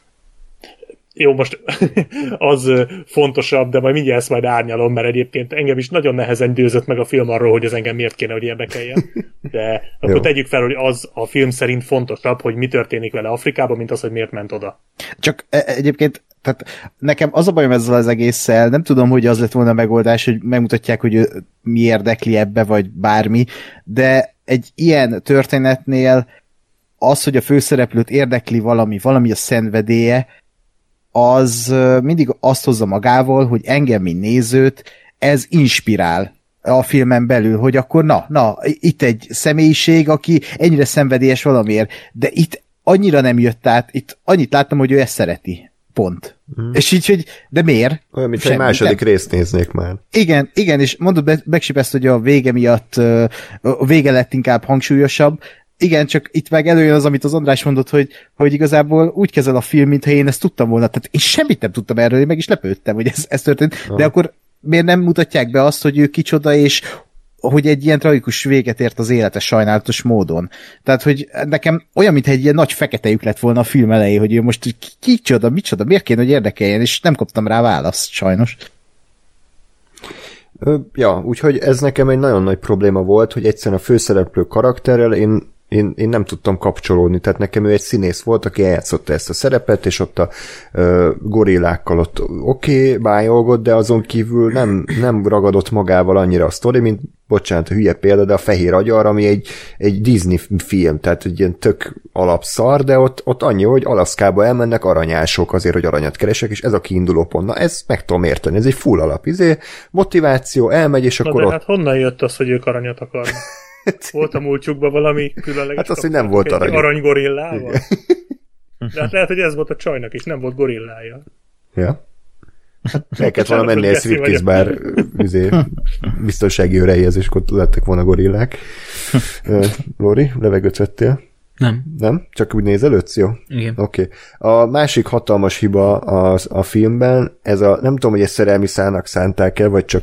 jó, most az fontosabb, de majd mindjárt ezt majd árnyalom, mert egyébként engem is nagyon nehezen győzött meg a film arról, hogy ez engem miért kéne, hogy érdekeljen. De akkor Jó. tegyük fel, hogy az a film szerint fontosabb, hogy mi történik vele Afrikában, mint az, hogy miért ment oda. Csak e- egyébként, tehát nekem az a bajom ezzel az egésszel, nem tudom, hogy az lett volna a megoldás, hogy megmutatják, hogy mi érdekli ebbe, vagy bármi, de egy ilyen történetnél az, hogy a főszereplőt érdekli valami, valami a szenvedélye, az mindig azt hozza magával, hogy engem, mint nézőt, ez inspirál a filmen belül, hogy akkor na, na, itt egy személyiség, aki ennyire szenvedélyes valamiért, de itt annyira nem jött át, itt annyit láttam, hogy ő ezt szereti. Pont. Mm. És így, hogy de miért? Olyan, mint egy második nem. részt néznék már. Igen, igen, és mondod Begsip ezt, hogy a vége miatt a vége lett inkább hangsúlyosabb, igen, csak itt meg előjön az, amit az András mondott, hogy, hogy igazából úgy kezel a film, mintha én ezt tudtam volna. Tehát én semmit nem tudtam erről, én meg is lepődtem, hogy ez, ez történt. Aha. De akkor miért nem mutatják be azt, hogy ő kicsoda, és hogy egy ilyen tragikus véget ért az élete sajnálatos módon. Tehát, hogy nekem olyan, mintha egy ilyen nagy fekete lyuk lett volna a film elejé, hogy ő most kicsoda, micsoda, miért kéne, hogy érdekeljen, és nem kaptam rá választ, sajnos. Ja, úgyhogy ez nekem egy nagyon nagy probléma volt, hogy egyszerűen a főszereplő karakterrel én én, én nem tudtam kapcsolódni, tehát nekem ő egy színész volt, aki eljátszotta ezt a szerepet, és ott a ö, gorillákkal ott oké, okay, bájolgott, de azon kívül nem, nem ragadott magával annyira a sztori, mint, bocsánat, a hülye példa, de a Fehér Agyar, ami egy, egy Disney film, tehát egy ilyen tök alapszar, de ott, ott annyi, hogy Alaszkába elmennek aranyások azért, hogy aranyat keresek, és ez a kiinduló pont. Na, ezt meg tudom érteni, ez egy full alap, izé, motiváció, elmegy, és Na akkor de ott... hát honnan jött az, hogy ők aranyat akarnak? Volt a múltjukban valami különleges Hát az, hogy nem volt arany. Aranygorillával? De hát lehet, hogy ez volt a csajnak is, nem volt gorillája. Ja. El kellett volna menni egy striptease bár üzé, biztonsági őreihez, és ott lettek volna gorillák. Lori, levegőt vettél? Nem. Nem? Csak úgy nézelődsz, jó? Igen. Oké. Okay. A másik hatalmas hiba a, a filmben, ez a, nem tudom, hogy egy szerelmi szának szánták-e, vagy csak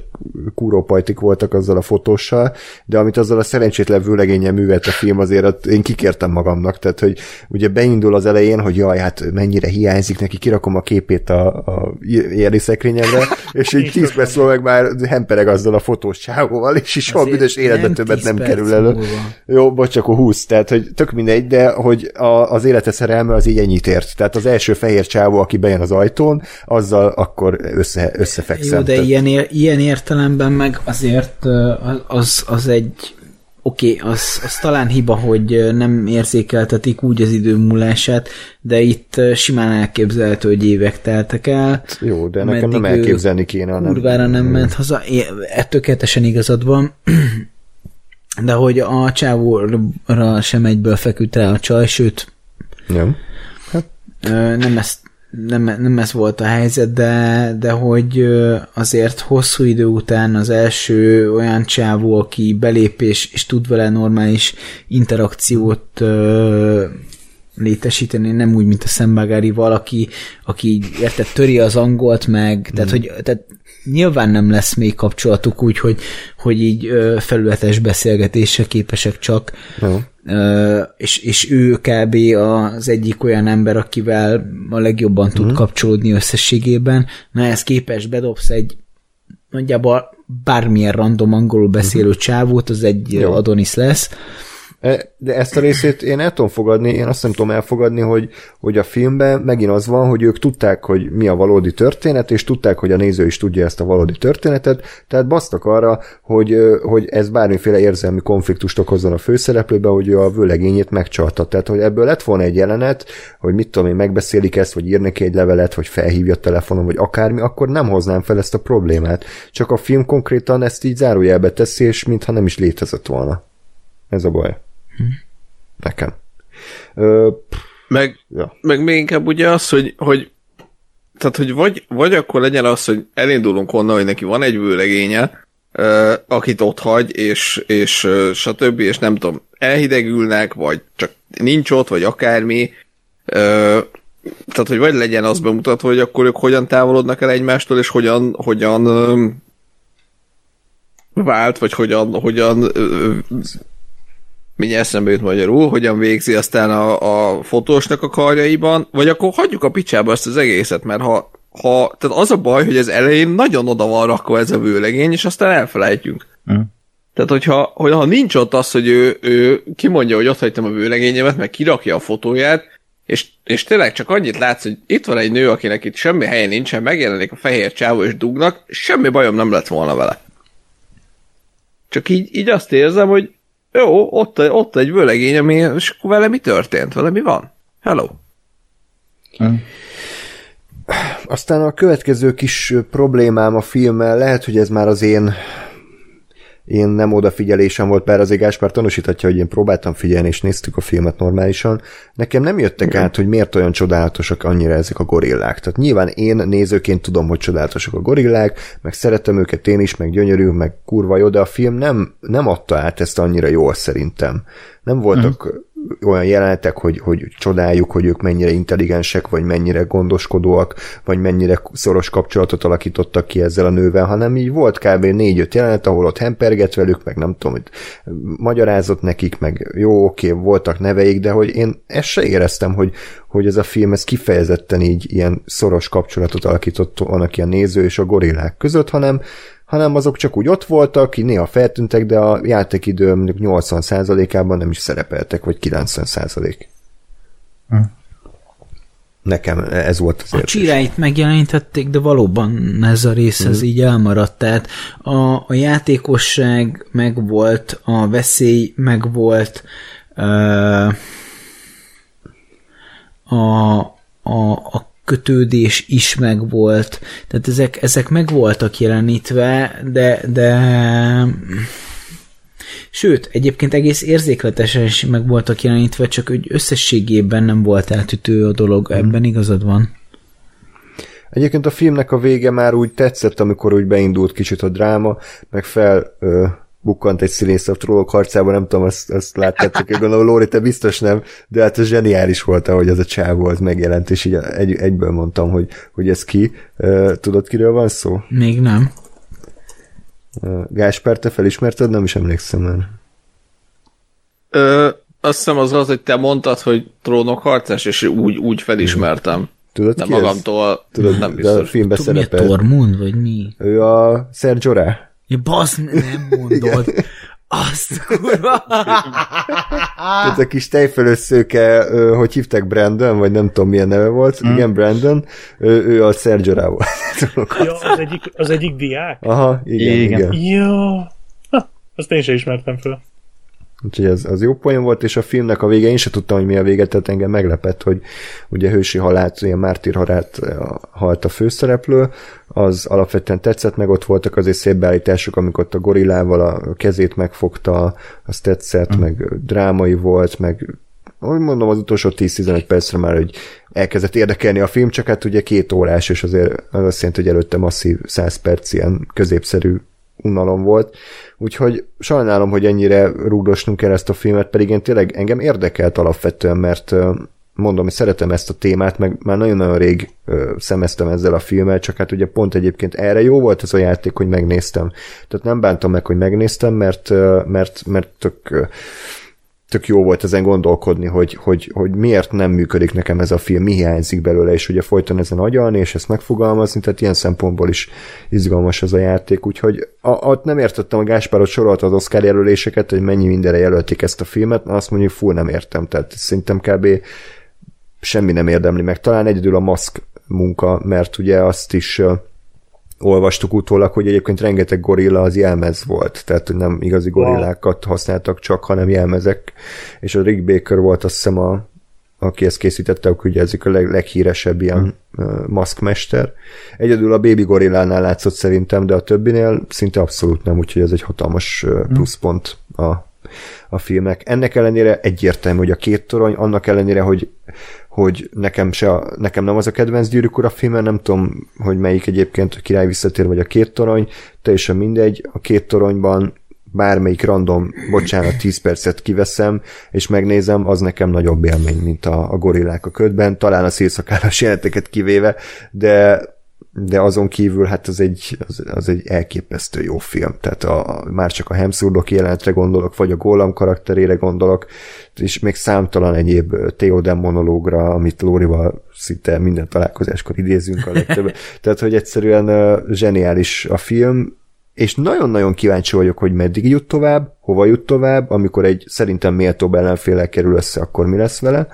kúrópajtik voltak azzal a fotóssal, de amit azzal a szerencsétlen vőlegényen művelt a film, azért én kikértem magamnak, tehát, hogy ugye beindul az elején, hogy jaj, hát mennyire hiányzik neki, kirakom a képét a, a éri szekrényemre, és így 10 perc meg már hempereg azzal a fotós csávóval, és is soha büdös életben többet nem kerül elő. Jó, bocs, akkor 20, tehát, hogy tök mindegy, de hogy a, az élete szerelme az így ennyit ért. Tehát az első fehér csávó, aki bejön az ajtón, azzal akkor össze, összefekszem. Jó, de ilyen, ilyen értelemben meg azért az, az egy oké, okay, az, az talán hiba, hogy nem érzékeltetik úgy az idő múlását, de itt simán elképzelhető, hogy évek teltek el. Jó, de nekem nem elképzelni kéne. Kurvára nem, nem ment haza. Ettől tökéletesen igazad van de hogy a csávóra sem egyből feküdt rá a csaj, sőt nem. Hát. nem, ez, nem, nem ez volt a helyzet, de, de hogy azért hosszú idő után az első olyan csávó, aki belépés és tud vele normális interakciót létesíteni, nem úgy, mint a Szembagári valaki, aki érted, töri az angolt meg, tehát, mm. hogy tehát nyilván nem lesz még kapcsolatuk úgy, hogy, hogy így ö, felületes beszélgetésre képesek csak, Jó. Ö, és, és ő kb. az egyik olyan ember, akivel a legjobban tud mm. kapcsolódni összességében, na ez képes, bedobsz egy nagyjából bármilyen random angolul beszélő mm. csávót, az egy Jó. Adonis lesz, de ezt a részét én el tudom fogadni, én azt nem tudom elfogadni, hogy, hogy a filmben megint az van, hogy ők tudták, hogy mi a valódi történet, és tudták, hogy a néző is tudja ezt a valódi történetet, tehát basztak arra, hogy, hogy ez bármiféle érzelmi konfliktust okozzon a főszereplőben, hogy a vőlegényét megcsalta. Tehát, hogy ebből lett volna egy jelenet, hogy mit tudom én, megbeszélik ezt, vagy ír neki egy levelet, vagy felhívja a telefonon, vagy akármi, akkor nem hoznám fel ezt a problémát. Csak a film konkrétan ezt így zárójelbe teszi, és mintha nem is létezett volna. Ez a baj. Nekem. Ö, meg, ja. meg még inkább ugye az, hogy, hogy tehát, hogy vagy, vagy akkor legyen az, hogy elindulunk onnan, hogy neki van egy vőlegénye, uh, akit ott hagy, és, és uh, stb., és nem tudom, elhidegülnek, vagy csak nincs ott, vagy akármi. Uh, tehát, hogy vagy legyen az bemutatva, hogy akkor ők hogyan távolodnak el egymástól, és hogyan, hogyan vált, vagy hogyan, hogyan mindjárt eszembe jut magyarul, hogyan végzi aztán a, a fotósnak a karjaiban, vagy akkor hagyjuk a picsába ezt az egészet, mert ha, ha tehát az a baj, hogy az elején nagyon oda van rakva ez a vőlegény, és aztán elfelejtjük. Mm. Tehát, hogyha, hogyha nincs ott az, hogy ő, ő kimondja, hogy ott hagytam a vőlegényemet, meg kirakja a fotóját, és, és tényleg csak annyit látsz, hogy itt van egy nő, akinek itt semmi helye nincsen, megjelenik a fehér csávó és dugnak, semmi bajom nem lett volna vele. Csak így, így azt érzem, hogy Jó, ott, ott egy vőlegény, ami, és akkor vele mi történt? Vele mi van? Hello. Aztán a következő kis problémám a filmmel, lehet, hogy ez már az én én nem odafigyelésem volt, bár azért Gáspár tanúsíthatja, hogy én próbáltam figyelni, és néztük a filmet normálisan. Nekem nem jöttek Igen. át, hogy miért olyan csodálatosak annyira ezek a gorillák. Tehát nyilván én nézőként tudom, hogy csodálatosak a gorillák, meg szeretem őket én is, meg gyönyörű, meg kurva jó, de a film nem, nem adta át ezt annyira jól szerintem. Nem voltak mm olyan jelenetek, hogy, hogy csodáljuk, hogy ők mennyire intelligensek, vagy mennyire gondoskodóak, vagy mennyire szoros kapcsolatot alakítottak ki ezzel a nővel, hanem így volt kb. négy-öt jelenet, ahol ott hemperget velük, meg nem tudom, hogy magyarázott nekik, meg jó, oké, voltak neveik, de hogy én ezt se éreztem, hogy, hogy ez a film ez kifejezetten így ilyen szoros kapcsolatot alakított annak a néző és a gorillák között, hanem hanem azok csak úgy ott voltak, így néha feltűntek, de a játékidő mondjuk 80%-ában nem is szerepeltek, vagy 90%. Hm. Nekem ez volt az A csiráit megjelentették, de valóban ez a rész ez hm. így elmaradt. Tehát a, a játékosság megvolt, a veszély megvolt, a, a, a kötődés is megvolt, tehát ezek, ezek meg voltak jelenítve, de, de sőt, egyébként egész érzékletesen is meg voltak jelenítve, csak hogy összességében nem volt eltütő a dolog, hmm. ebben igazad van. Egyébként a filmnek a vége már úgy tetszett, amikor úgy beindult kicsit a dráma, meg fel ö, bukkant egy színész a trollok harcában, nem tudom, azt, azt láttátok, hogy gondolom, Lóri, te biztos nem, de hát ez zseniális volt, ahogy ez a csávó az megjelent, és így egy, egyből mondtam, hogy, hogy ez ki. Tudod, kiről van szó? Még nem. Gáspár, te felismerted? Nem is emlékszem már. Ö, azt hiszem az az, hogy te mondtad, hogy trónok harcás, és úgy, úgy felismertem. Tudod, nem magamtól, Tudod, nem biztos. De a filmben szerepel. Mi a Tormund, vagy mi? Ő a Sergio Rá. Ja, basz, nem mondod. Azt kurva. Ez a kis tejfölösszőke, hogy hívták Brandon, vagy nem tudom milyen neve volt, mm. igen, Brandon, ő, ő a Sergio volt. ja, az egyik, az egyik diák? Aha, igen, igen. igen. Ja, ha, azt én sem ismertem fel. Úgyhogy ez az jó poén volt, és a filmnek a vége, én sem tudtam, hogy mi a vége, tehát engem meglepett, hogy ugye hősi halált, ilyen mártír halát eh, halt a főszereplő, az alapvetően tetszett, meg ott voltak azért szép beállítások, amikor ott a gorillával a kezét megfogta, az tetszett, mm. meg drámai volt, meg ahogy mondom, az utolsó 10-15 percre már, hogy elkezdett érdekelni a film, csak hát ugye két órás, és azért az azt jelenti, hogy előtte masszív 100 perc ilyen középszerű unalom volt. Úgyhogy sajnálom, hogy ennyire rúgdosnunk el ezt a filmet, pedig én tényleg engem érdekelt alapvetően, mert mondom, hogy szeretem ezt a témát, meg már nagyon-nagyon rég szemeztem ezzel a filmmel, csak hát ugye pont egyébként erre jó volt ez a játék, hogy megnéztem. Tehát nem bántam meg, hogy megnéztem, mert, mert, mert tök tök jó volt ezen gondolkodni, hogy, hogy, hogy miért nem működik nekem ez a film, mi hiányzik belőle, és ugye folyton ezen agyalni, és ezt megfogalmazni, tehát ilyen szempontból is izgalmas ez a játék, úgyhogy a, ott nem értettem, a Gáspárot sorolt az Oscar jelöléseket, hogy mennyi mindenre jelölték ezt a filmet, azt mondjuk full nem értem, tehát szerintem kb. semmi nem érdemli meg. Talán egyedül a maszk munka, mert ugye azt is olvastuk utólag, hogy egyébként rengeteg gorilla az jelmez volt, tehát nem igazi gorillákat használtak csak, hanem jelmezek, és a Rick Baker volt azt hiszem a, aki ezt készítette, akkor ugye ezek a leg, leghíresebb ilyen hmm. maszkmester. Egyedül a Baby Gorillánál látszott szerintem, de a többinél szinte abszolút nem, úgyhogy ez egy hatalmas hmm. pluszpont a, a filmek. Ennek ellenére egyértelmű, hogy a két torony, annak ellenére, hogy hogy nekem, se a, nekem nem az a kedvenc gyűrűk ura filme, nem tudom, hogy melyik egyébként a király visszatér, vagy a két torony, teljesen mindegy, a két toronyban bármelyik random, bocsánat, 10 percet kiveszem, és megnézem, az nekem nagyobb élmény, mint a, a gorillák a ködben, talán a szélszakálas jeleneteket kivéve, de de azon kívül hát az egy, az, az egy elképesztő jó film. Tehát a, már csak a Hemsurdok jelenetre gondolok, vagy a Gólam karakterére gondolok, és még számtalan egyéb Theoden monológra, amit Lórival szinte minden találkozáskor idézünk a legtöbb. Tehát, hogy egyszerűen zseniális a film, és nagyon-nagyon kíváncsi vagyok, hogy meddig jut tovább, hova jut tovább, amikor egy szerintem méltóbb ellenféle kerül össze, akkor mi lesz vele.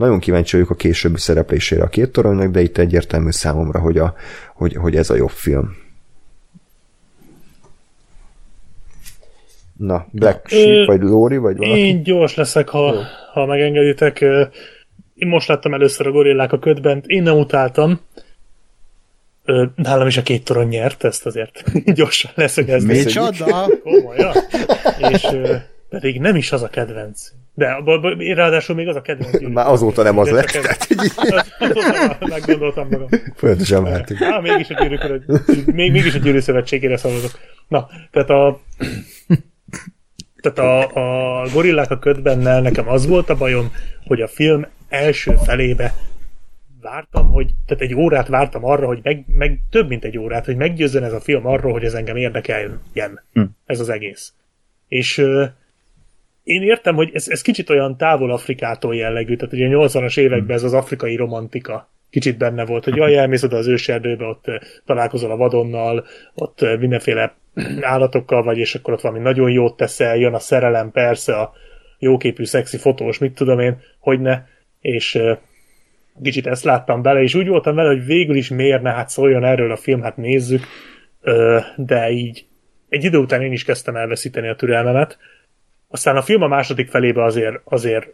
Nagyon kíváncsi vagyok a későbbi szereplésére a két toronynak, de itt egyértelmű számomra, hogy, a, hogy, hogy ez a jobb film. Na, Black Sheep, vagy Lóri, vagy valaki? Én gyors leszek, ha, ha megengeditek. Én most láttam először a gorillák a ködben, én nem utáltam. Nálam is a két torony nyert, ezt azért gyorsan leszögezni. Micsoda? Komolyan. És pedig nem is az a kedvenc. De ráadásul még az a kedvenc. Már azóta nem az De lett, tehát Meggondoltam magam. folyamatosan váltunk. Á, mégis a gyűrűk, még, mégis a gyűrű szövetségére szavazok. Na, tehát a tehát a, a gorillák a ködbennel nekem az volt a bajom, hogy a film első felébe vártam, hogy, tehát egy órát vártam arra, hogy meg, meg több mint egy órát, hogy meggyőzzön ez a film arról, hogy ez engem érdekeljen. Hm. Ez az egész. És én értem, hogy ez, ez kicsit olyan távol Afrikától jellegű, tehát ugye a 80-as években ez az afrikai romantika kicsit benne volt, hogy jaj, elmész oda az őserdőbe, ott találkozol a vadonnal, ott mindenféle állatokkal vagy, és akkor ott valami nagyon jót teszel, jön a szerelem, persze, a jóképű, szexi fotós, mit tudom én, hogy ne, és kicsit ezt láttam bele, és úgy voltam vele, hogy végül is miért ne, hát szóljon erről a film, hát nézzük, de így egy idő után én is kezdtem elveszíteni a türelmemet, aztán a film a második felébe azért, azért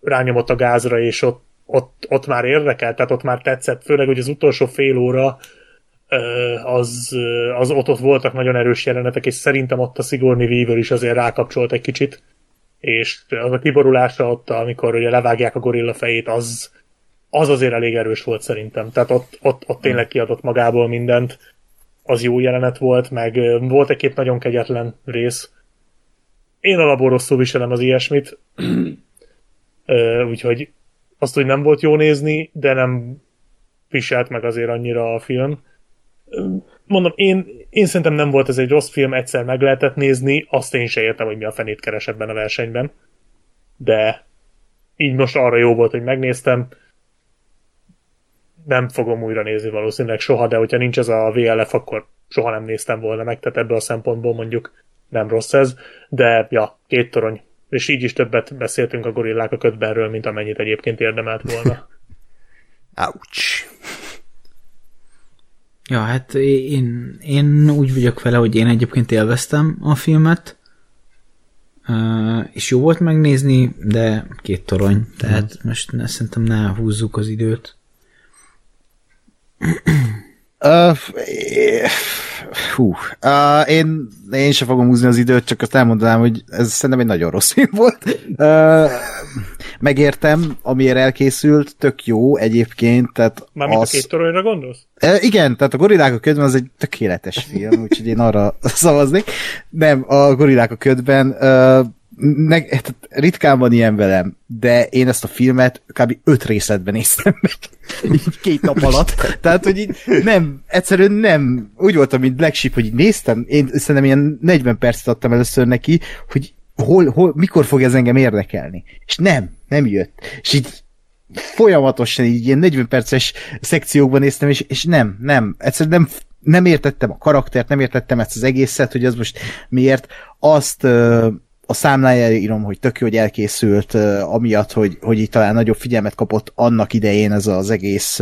rányomott a gázra, és ott, ott, ott már érdekelt, tehát ott már tetszett, főleg, hogy az utolsó fél óra az, az ott, ott voltak nagyon erős jelenetek, és szerintem ott a Sigourney Weaver is azért rákapcsolt egy kicsit, és az a kiborulása ott, amikor ugye levágják a gorilla fejét, az, az azért elég erős volt szerintem. Tehát ott, ott, ott tényleg kiadott magából mindent, az jó jelenet volt, meg volt egy-két nagyon kegyetlen rész. Én alapból rosszul viselem az ilyesmit, úgyhogy azt, hogy nem volt jó nézni, de nem viselt meg azért annyira a film. Mondom, én, én szerintem nem volt ez egy rossz film, egyszer meg lehetett nézni, azt én se értem, hogy mi a fenét keres ebben a versenyben. De így most arra jó volt, hogy megnéztem. Nem fogom újra nézni valószínűleg soha, de hogyha nincs ez a VLF, akkor soha nem néztem volna meg, tehát ebből a szempontból mondjuk nem rossz ez, de ja, két torony. És így is többet beszéltünk a gorillák a ködbenről, mint amennyit egyébként érdemelt volna. Ouch. Ja, hát én, én úgy vagyok vele, hogy én egyébként élveztem a filmet, és jó volt megnézni, de két torony, tehát most ne, szerintem ne húzzuk az időt. Uh, hú, uh, én, én sem fogom húzni az időt, csak azt elmondanám, hogy ez szerintem egy nagyon rossz film volt. Uh, megértem, amiért elkészült, tök jó egyébként, tehát Mármint az... a két toronyra gondolsz? Uh, igen, tehát a gorillák a ködben az egy tökéletes film, úgyhogy én arra szavaznék. Nem, a gorillák a ködben uh, ne, tehát ritkán van ilyen velem, de én ezt a filmet kb. öt részletben néztem meg. Így két nap alatt. Tehát, hogy így nem, egyszerűen nem, úgy voltam, mint Black Sheep, hogy így néztem, én szerintem ilyen 40 percet adtam először neki, hogy hol, hol, mikor fog ez engem érdekelni. És nem, nem jött. És így folyamatosan így ilyen 40 perces szekciókban néztem, és, és nem, nem, egyszerűen nem, nem értettem a karaktert, nem értettem ezt az egészet, hogy az most miért. Azt a számlájára írom, hogy tök jó, hogy elkészült, amiatt, hogy, hogy így talán nagyobb figyelmet kapott annak idején ez az egész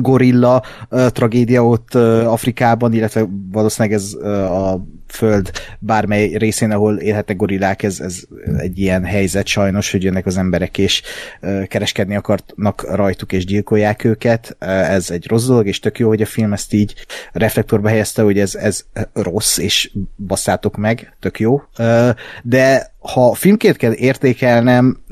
gorilla uh, tragédia ott Afrikában, illetve valószínűleg ez a föld bármely részén, ahol élhetnek gorillák, ez, ez egy ilyen helyzet sajnos, hogy jönnek az emberek és kereskedni akarnak rajtuk és gyilkolják őket. Ez egy rossz dolog, és tök jó, hogy a film ezt így reflektorba helyezte, hogy ez, ez rossz, és basszátok meg, tök jó. De ha filmként kell értékelnem,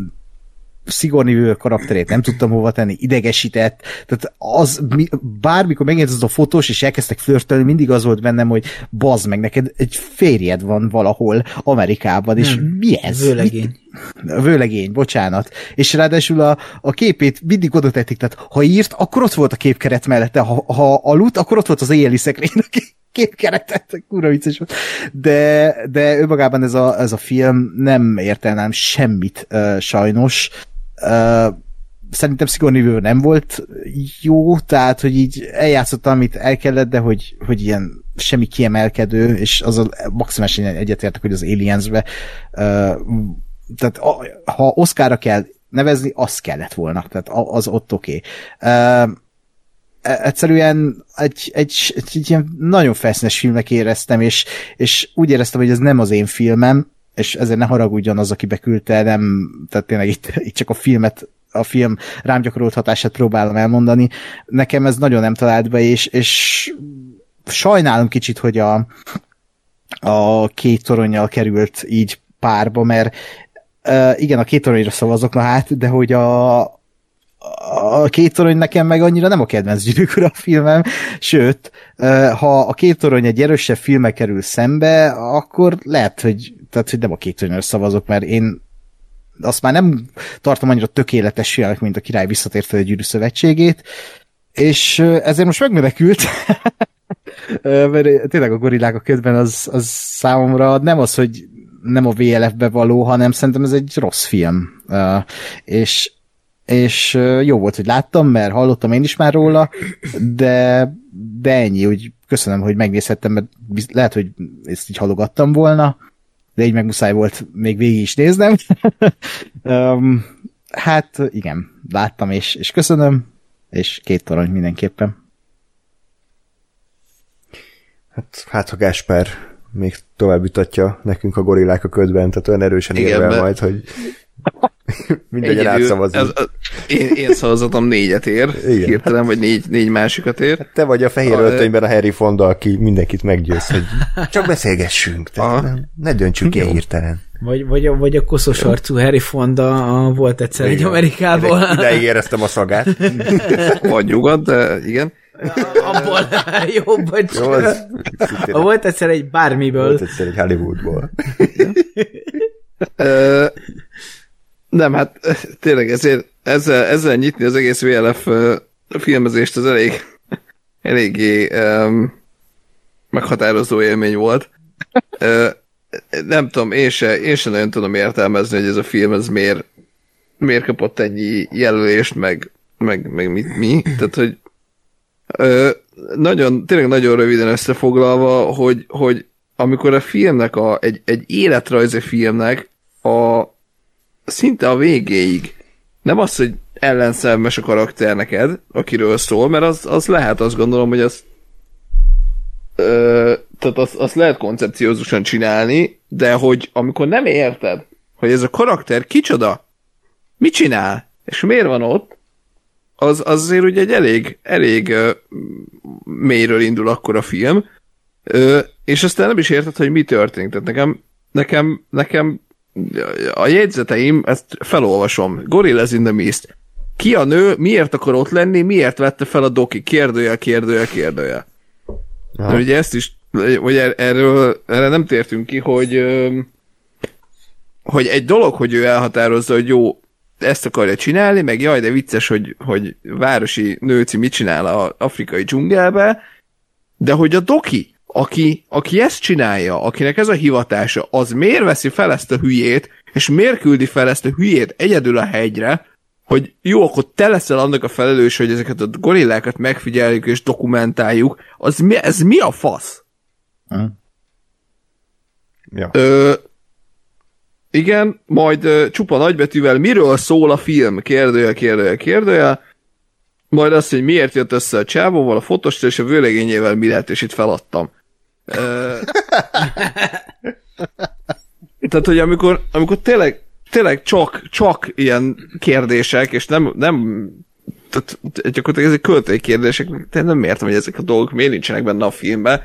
Sigourney Weaver karakterét nem tudtam hova tenni, idegesített, tehát az, mi, bármikor megint az a fotós, és elkezdtek flörtölni, mindig az volt bennem, hogy bazd meg, neked egy férjed van valahol Amerikában, és Nem, mi ez? Vőlegény. Mit? Vőlegény, bocsánat. És ráadásul a, a képét mindig oda tették, tehát ha írt, akkor ott volt a képkeret mellette, ha, ha aludt, akkor ott volt az éjjeli szekrény képkeretet, kurva vicces volt. De, de önmagában ez a, ez a film nem értelnám semmit uh, sajnos. Uh, szerintem Sigourney Weaver nem volt jó, tehát, hogy így eljátszott, amit el kellett, de hogy, hogy ilyen semmi kiemelkedő, és az a maximálisan egyetértek, hogy az Aliens-be uh, tehát a, ha Oscarra kell nevezni, az kellett volna, tehát az ott oké. Okay. Uh, e- egyszerűen egy, egy, egy, egy ilyen nagyon felszínes filmnek éreztem, és, és úgy éreztem, hogy ez nem az én filmem, és ezért ne haragudjon az, aki beküldte, nem, tehát tényleg itt, itt csak a filmet a film rám gyakorolt hatását próbálom elmondani. Nekem ez nagyon nem talált be, és, és sajnálom kicsit, hogy a, a két toronnyal került így párba, mert uh, igen, a két toronyra szavazok, na hát, de hogy a, a két torony nekem meg annyira nem a kedvenc gyűrűk a filmem, sőt, ha a két torony egy erősebb filme kerül szembe, akkor lehet, hogy, tehát, hogy nem a két toronyra szavazok, mert én azt már nem tartom annyira tökéletes filmek, mint a király visszatért fel a gyűrű szövetségét, és ezért most megmenekült, mert tényleg a gorillák a ködben az, az számomra nem az, hogy nem a VLF-be való, hanem szerintem ez egy rossz film. És és jó volt, hogy láttam, mert hallottam én is már róla, de, de ennyi, hogy köszönöm, hogy megnézhettem, mert lehet, hogy ezt így halogattam volna, de így meg muszáj volt még végig is néznem. um, hát igen, láttam, és, és köszönöm, és két torony mindenképpen. Hát, hát ha Gásper még tovább jutatja nekünk a gorillák a ködben, tehát olyan erősen érvel majd, hogy Mindegyen átszavazni. Ez, az, én, én szavazatom négyet ér, Igen. hirtelen, vagy négy, négy másikat ér. Hát te vagy a fehér a, öltönyben a Harry Fonda, aki mindenkit meggyőz, hogy csak beszélgessünk, tehát ne döntsük ki hirtelen. Vagy, vagy, a, vagy a koszos arcú Harry Fonda a, volt egyszer igen. egy Amerikából. Ideig éreztem a szagát. vagy nyugodt, de igen. Abból jó, bocs. Jó, az, volt egyszer egy bármiből. Volt egyszer egy Hollywoodból. Nem, hát tényleg ezért ezzel, ezzel nyitni az egész VLF filmezést az elég eléggé um, meghatározó élmény volt. Uh, nem tudom, én se, én se nagyon tudom értelmezni, hogy ez a film ez miért, miért kapott ennyi jelölést, meg, meg, meg mit, mi. Tehát, hogy uh, nagyon, tényleg nagyon röviden összefoglalva, hogy, hogy amikor a filmnek, a, egy, egy életrajzi filmnek a, szinte a végéig. Nem az, hogy ellenszermes a karakter neked, akiről szól, mert az, az lehet, azt gondolom, hogy az ö, tehát azt, azt lehet koncepciózusan csinálni, de hogy amikor nem érted, hogy ez a karakter kicsoda, mit csinál, és miért van ott, az, az azért ugye egy elég, elég ö, mélyről indul akkor a film, ö, és aztán nem is érted, hogy mi történt. Tehát nekem, nekem, nekem a jegyzeteim, ezt felolvasom. Gorillaz in the Mist. Ki a nő, miért akar ott lenni, miért vette fel a doki? Kérdője, kérdője, kérdője. De ugye ezt is, vagy er- erről, erre nem tértünk ki, hogy hogy egy dolog, hogy ő elhatározza, hogy jó, ezt akarja csinálni, meg jaj, de vicces, hogy, hogy városi nőci mit csinál a afrikai dzsungelbe, de hogy a doki aki, aki ezt csinálja, akinek ez a hivatása, az miért veszi fel ezt a hülyét, és miért küldi fel ezt a hülyét egyedül a hegyre, hogy jó, akkor te leszel annak a felelős, hogy ezeket a gorillákat megfigyeljük és dokumentáljuk, az mi, ez mi a fasz? Uh. Ja. Ö, igen, majd ö, csupa nagybetűvel miről szól a film? Kérdője, kérdője, kérdője. Majd azt, hogy miért jött össze a csávóval, a fotost és a vőlegényével mi lehet, és itt feladtam. Tehát, hogy amikor, amikor tényleg, tényleg csak, csak ilyen kérdések, és nem, nem tehát gyakorlatilag ezek költői kérdések, de nem értem, hogy ezek a dolgok miért nincsenek benne a filmben.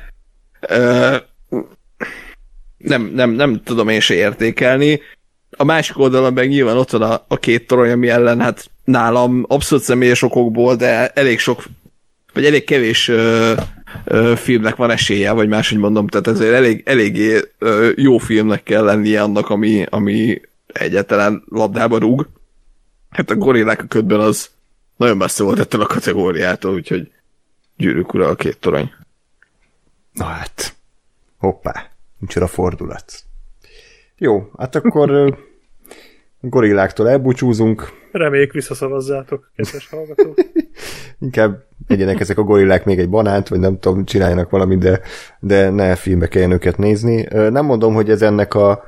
nem, nem, nem tudom én se értékelni. A másik oldalon meg nyilván ott van a, a két torony, ami ellen hát nálam abszolút személyes okokból, de elég sok, vagy elég kevés ö, filmnek van esélye, vagy máshogy mondom, tehát ezért elég, eléggé jó filmnek kell lennie annak, ami, ami egyáltalán labdába rúg. Hát a gorillák a ködben az nagyon messze volt ettől a kategóriától, úgyhogy gyűrűk ura a két torony. Na hát, hoppá, a fordulat. Jó, hát akkor gorilláktól elbúcsúzunk. Reméljük visszaszavazzátok, kedves hallgatók. Inkább egyenek ezek a gorillák még egy banánt, vagy nem tudom, csináljanak valamit, de, de ne filmbe kelljen őket nézni. Nem mondom, hogy ez ennek a,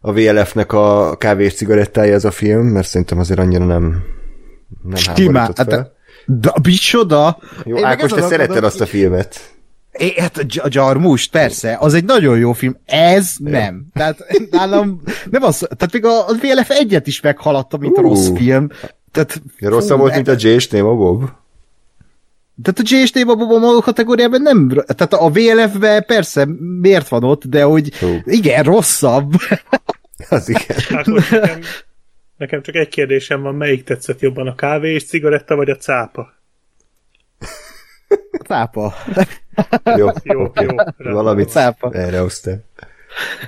a VLF-nek a kávés cigarettája ez a film, mert szerintem azért annyira nem, nem Stimá, hát, De micsoda? Jó, Én Ákos, te akadok azt a filmet. É, hát a a Gyarmust, persze, az egy nagyon jó film. Ez nem. Tehát nálam nem az, tehát még a, a VLF egyet is meghaladta, mint a Ú. rossz film. Tehát, Ja, rosszabb fú, volt, mint a J és Néma Bob? Tehát a GST Bobo kategóriában nem, tehát a VLF-ben persze miért van ott, de hogy Hú. igen, rosszabb. Az igen. Ákos, nekem, nekem csak egy kérdésem van, melyik tetszett jobban, a kávé és cigaretta, vagy a cápa? Cápa. Jó, Jó, jó. rendben. Valamit Cápa. erre hoztál.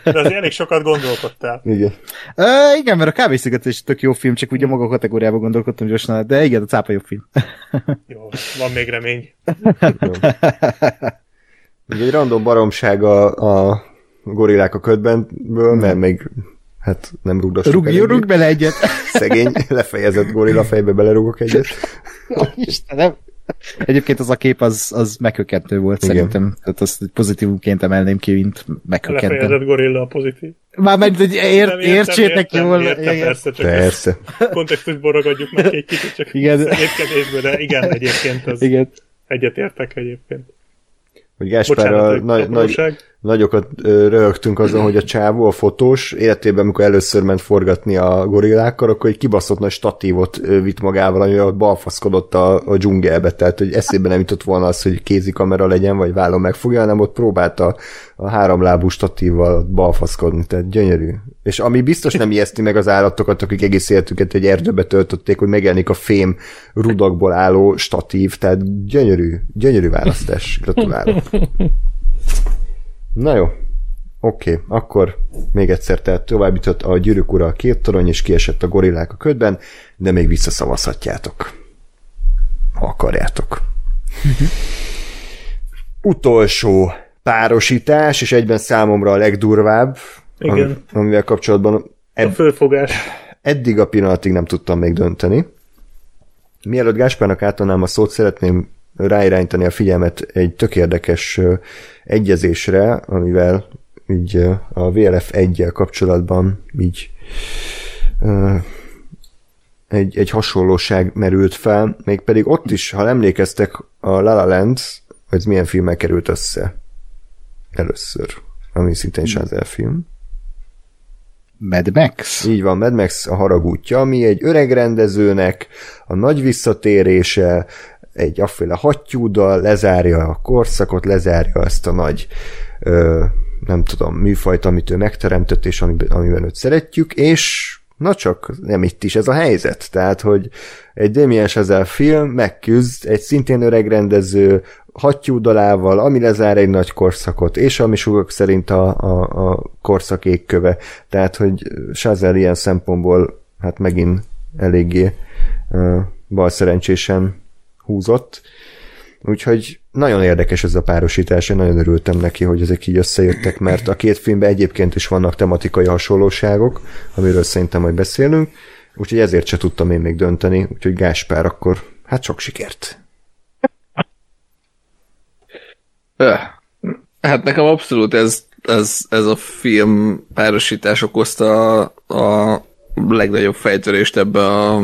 De azért elég sokat gondolkodtál. Igen. Ö, igen, mert a kávésziget is tök jó film, csak ugye maga a kategóriában gondolkodtam gyorsan, de igen, a cápa jobb film. Jó, van még remény. Ugye egy random baromság a, a gorillák a ködbenből, mert még hát nem rúgdostuk Rúg, eléggé. rúg bele egyet. Szegény, lefejezett gorilla fejbe belerúgok egyet. Istenem. Egyébként az a kép az, az meghökkentő volt Igen. szerintem. Tehát azt pozitívumként emelném ki, mint meghökkentem. Lefejezett gorilla a pozitív. Már meg, hogy ér, értsétek értem, jól. Értem, igen. persze, csak Persze. kontextusból ragadjuk meg egy kicsit, csak Igen. de igen, egyébként az igen. egyetértek egyébként. Hogy Gáspárral nagy, nagy, nagy, nagy... nagyokat röhögtünk azon, hogy a csávó, a fotós életében, amikor először ment forgatni a gorillákkal, akkor egy kibaszott nagy statívot vitt magával, amivel ott balfaszkodott a, a dzsungelbe, tehát hogy eszébe nem jutott volna az, hogy kézikamera legyen, vagy vállon megfogja, hanem ott próbálta a háromlábú statívval balfaszkodni, tehát gyönyörű. És ami biztos nem ijeszti meg az állatokat, akik egész életüket egy erdőbe töltötték, hogy megjelenik a fém rudakból álló statív, tehát gyönyörű, gyönyörű választás. Gratulálok. Na jó, oké, okay, akkor még egyszer, tehát tovább jutott a gyűrűk ura a két torony, és kiesett a gorillák a ködben, de még visszaszavazhatjátok. Ha akarjátok. Utolsó párosítás, és egyben számomra a legdurvább, Igen. ami- amivel kapcsolatban A ed- fölfogás. eddig a pillanatig nem tudtam még dönteni. Mielőtt Gáspárnak átadnám a szót, szeretném ráirányítani a figyelmet egy tök érdekes egyezésre, amivel így a VLF 1 kapcsolatban így egy, egy hasonlóság merült fel, mégpedig ott is, ha emlékeztek, a La La Land, hogy milyen filmmel került össze először, ami szintén Sázel film. Mad Max? Így van, Mad Max a haragútja, ami egy öreg rendezőnek a nagy visszatérése, egy afféle hattyúddal lezárja a korszakot, lezárja ezt a nagy ö, nem tudom, műfajt, amit ő megteremtett, és amiben, amiben őt szeretjük, és na csak nem itt is ez a helyzet. Tehát, hogy egy Damien Chazelle film megküzd egy szintén öreg rendező hattyúdalával, ami lezár egy nagy korszakot, és ami sugak szerint a, a, a korszak égköve. Tehát, hogy Chazelle ilyen szempontból hát megint eléggé uh, balszerencsésen húzott. Úgyhogy nagyon érdekes ez a párosítás, én nagyon örültem neki, hogy ezek így összejöttek, mert a két filmben egyébként is vannak tematikai hasonlóságok, amiről szerintem majd beszélünk, úgyhogy ezért se tudtam én még dönteni, úgyhogy Gáspár akkor, hát sok sikert! Hát nekem abszolút ez, ez, ez a film párosítás okozta a, a legnagyobb fejtörést ebbe a,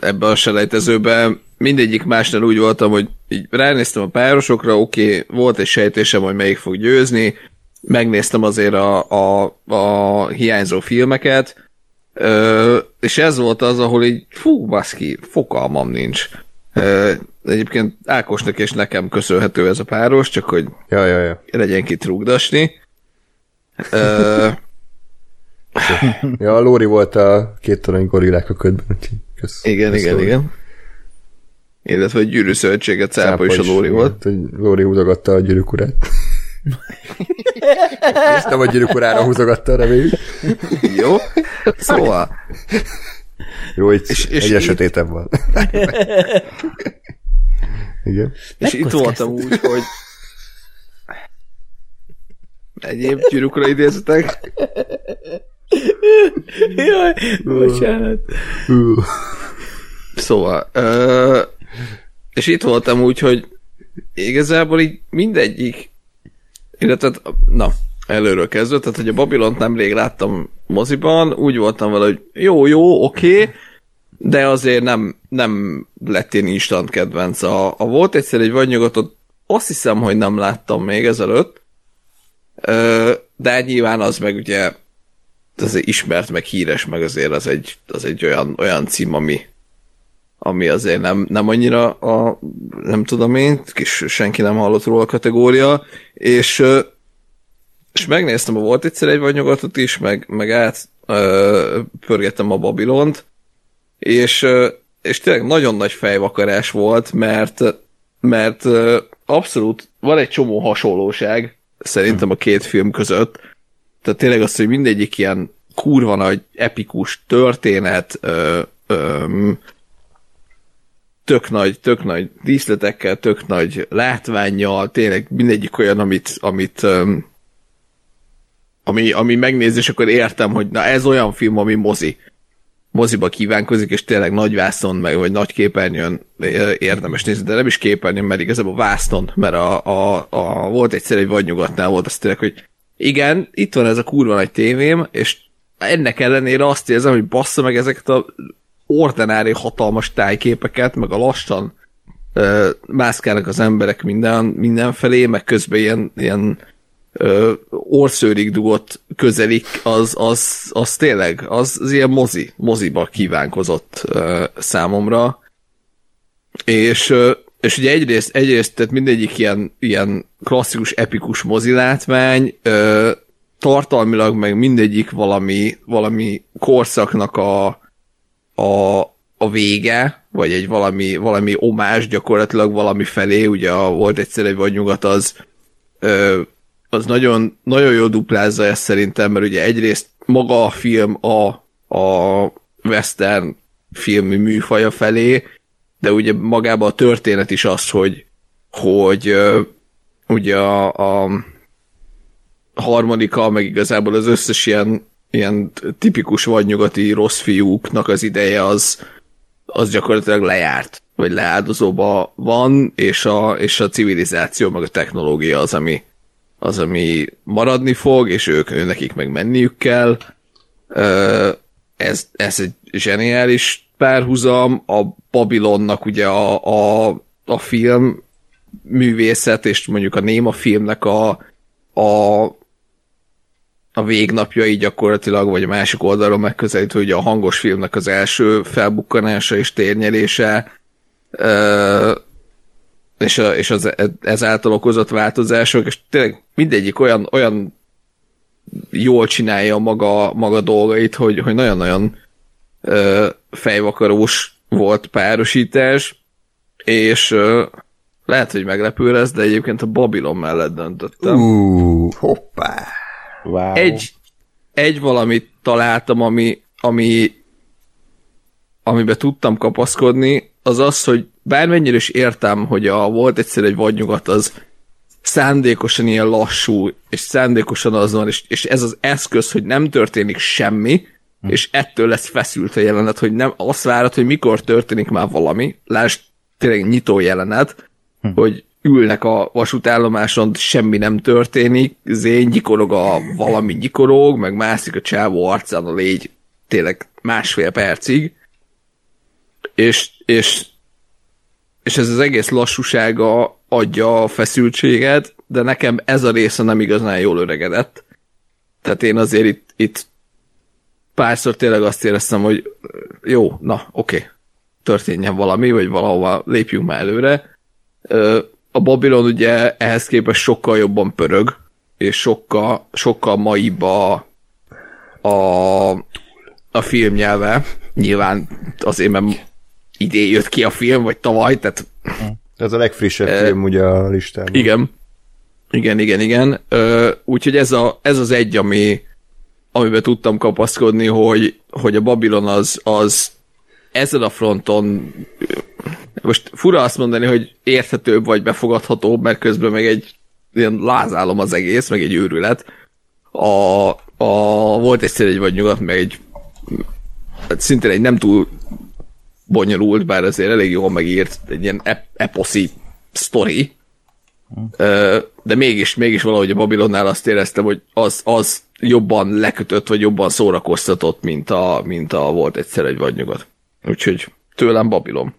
ebbe a selejtezőbe. Mindegyik másnál úgy voltam, hogy így ránéztem a párosokra, oké, okay, volt egy sejtésem, hogy melyik fog győzni, megnéztem azért a, a, a hiányzó filmeket, Ö, és ez volt az, ahol így, fú, baszki, fogalmam nincs. Egyébként Ákosnak és nekem köszönhető ez a páros, csak hogy Ja, ja, ja. legyen kit rúgdasni. Ja, a Lóri volt a két torony gorillák a ködben, úgyhogy kösz. igen, kösz, igen, Lóri. igen. Illetve a gyűrű szövetséget Cápa és a Lóri volt. Hát, hogy Lóri húzogatta a gyűrűk urát. És nem a gyűrűk urára húzogatta, reméljük. Jó? Szóval, Jó, egy, És- és, egyre így- sötétebb van. Igen. és itt voltam úgy, hogy egyéb gyűrűkra idézetek. Jaj, bocsánat. Szóval, ö, és itt voltam úgy, hogy igazából így mindegyik, illetve, na, előről kezdve, tehát, hogy a Babilont nemrég láttam moziban, úgy voltam vele, hogy jó, jó, oké, de azért nem, nem lett én instant kedvenc. A, a volt egyszer egy vadnyugatot, azt hiszem, hogy nem láttam még ezelőtt, de nyilván az meg ugye az ismert, meg híres, meg azért az egy, az egy olyan, olyan cím, ami, ami azért nem, nem annyira a, nem tudom én, kis senki nem hallott róla kategória, és, és megnéztem, a volt egyszer egy vagy nyugatot is, meg, meg át ö, pörgettem a Babilont, és, és tényleg nagyon nagy fejvakarás volt, mert, mert abszolút van egy csomó hasonlóság szerintem a két film között, tehát tényleg az, hogy mindegyik ilyen kurva nagy, epikus történet, ö, ö, tök nagy, tök nagy díszletekkel, tök nagy látványjal, tényleg mindegyik olyan, amit, amit um, ami, ami megnéz, és akkor értem, hogy na ez olyan film, ami mozi. Moziba kívánkozik, és tényleg nagy vászon, meg vagy nagy képernyőn érdemes nézni, de nem is képernyőn, mert igazából vászon, mert a, a, a, volt egyszer egy vadnyugatnál volt, az tényleg, hogy igen, itt van ez a kurva nagy tévém, és ennek ellenére azt érzem, hogy bassza meg ezeket a ordinári hatalmas tájképeket, meg a lassan mászkálnak az emberek minden, mindenfelé, meg közben ilyen, ilyen uh, orszőrig dugott közelik, az, az, az tényleg, az, az ilyen mozi, moziba kívánkozott uh, számomra. És, uh, és ugye egyrészt, egyrészt tehát mindegyik ilyen, ilyen klasszikus, epikus mozilátvány, uh, tartalmilag meg mindegyik valami, valami korszaknak a, a, a vége, vagy egy valami, valami omás gyakorlatilag valami felé, ugye a, volt egyszer egy vagy nyugat, az, ö, az nagyon, nagyon jó duplázza ezt szerintem, mert ugye egyrészt maga a film a, a western filmi műfaja felé, de ugye magában a történet is az, hogy, hogy ugye a, a harmonika, meg igazából az összes ilyen ilyen tipikus vadnyugati rossz fiúknak az ideje az, az gyakorlatilag lejárt, vagy leáldozóba van, és a, és a civilizáció, meg a technológia az, ami, az, ami maradni fog, és ők, nekik meg menniük kell. Ez, ez egy zseniális párhuzam, a Babilonnak ugye a, a, a film művészet, és mondjuk a néma filmnek a, a a végnapjai gyakorlatilag, vagy a másik oldalról megközelítve, ugye a hangos filmnek az első felbukkanása és térnyelése, és, a, és az ezáltal okozott változások, és tényleg mindegyik olyan, olyan jól csinálja maga, maga dolgait, hogy, hogy nagyon-nagyon fejvakarós volt párosítás, és lehet, hogy meglepő lesz, de egyébként a Babylon mellett döntöttem. Uh, hoppá! Wow. Egy, egy valamit találtam, ami, ami amiben tudtam kapaszkodni, az az, hogy bármennyire is értem, hogy a volt egyszer egy vadnyugat, az szándékosan ilyen lassú, és szándékosan az van, és, és ez az eszköz, hogy nem történik semmi, hm. és ettől lesz feszült a jelenet, hogy nem azt várod, hogy mikor történik már valami, lásd tényleg nyitó jelenet, hm. hogy ülnek a vasútállomáson, semmi nem történik, zén nyikorog a valami nyikorog, meg mászik a csávó arcán a légy tényleg másfél percig, és, és, és ez az egész lassúsága adja a feszültséget, de nekem ez a része nem igazán jól öregedett. Tehát én azért itt, itt párszor tényleg azt éreztem, hogy jó, na, oké, okay, történjen valami, vagy valahova lépjünk már előre a Babylon ugye ehhez képest sokkal jobban pörög, és sokkal, sokkal maibb a, a, a filmnyelve. Nyilván azért, mert idén jött ki a film, vagy tavaly, tehát... Ez a legfrissebb e, film ugye a listában. Igen. Igen, igen, igen. Úgyhogy ez, a, ez az egy, ami, amiben tudtam kapaszkodni, hogy, hogy a Babylon az, az ezen a fronton most fura azt mondani, hogy érthetőbb vagy befogadhatóbb, mert közben meg egy ilyen lázálom az egész, meg egy őrület. A, a, volt egyszer egy vagy nyugat, meg egy hát szintén egy nem túl bonyolult, bár azért elég jól megírt, egy ilyen ep- eposzi sztori, de mégis, mégis valahogy a Babylonnál azt éreztem, hogy az, az jobban lekötött, vagy jobban szórakoztatott, mint a, mint a volt egyszer egy vagy nyugat. Úgyhogy tőlem Babilon.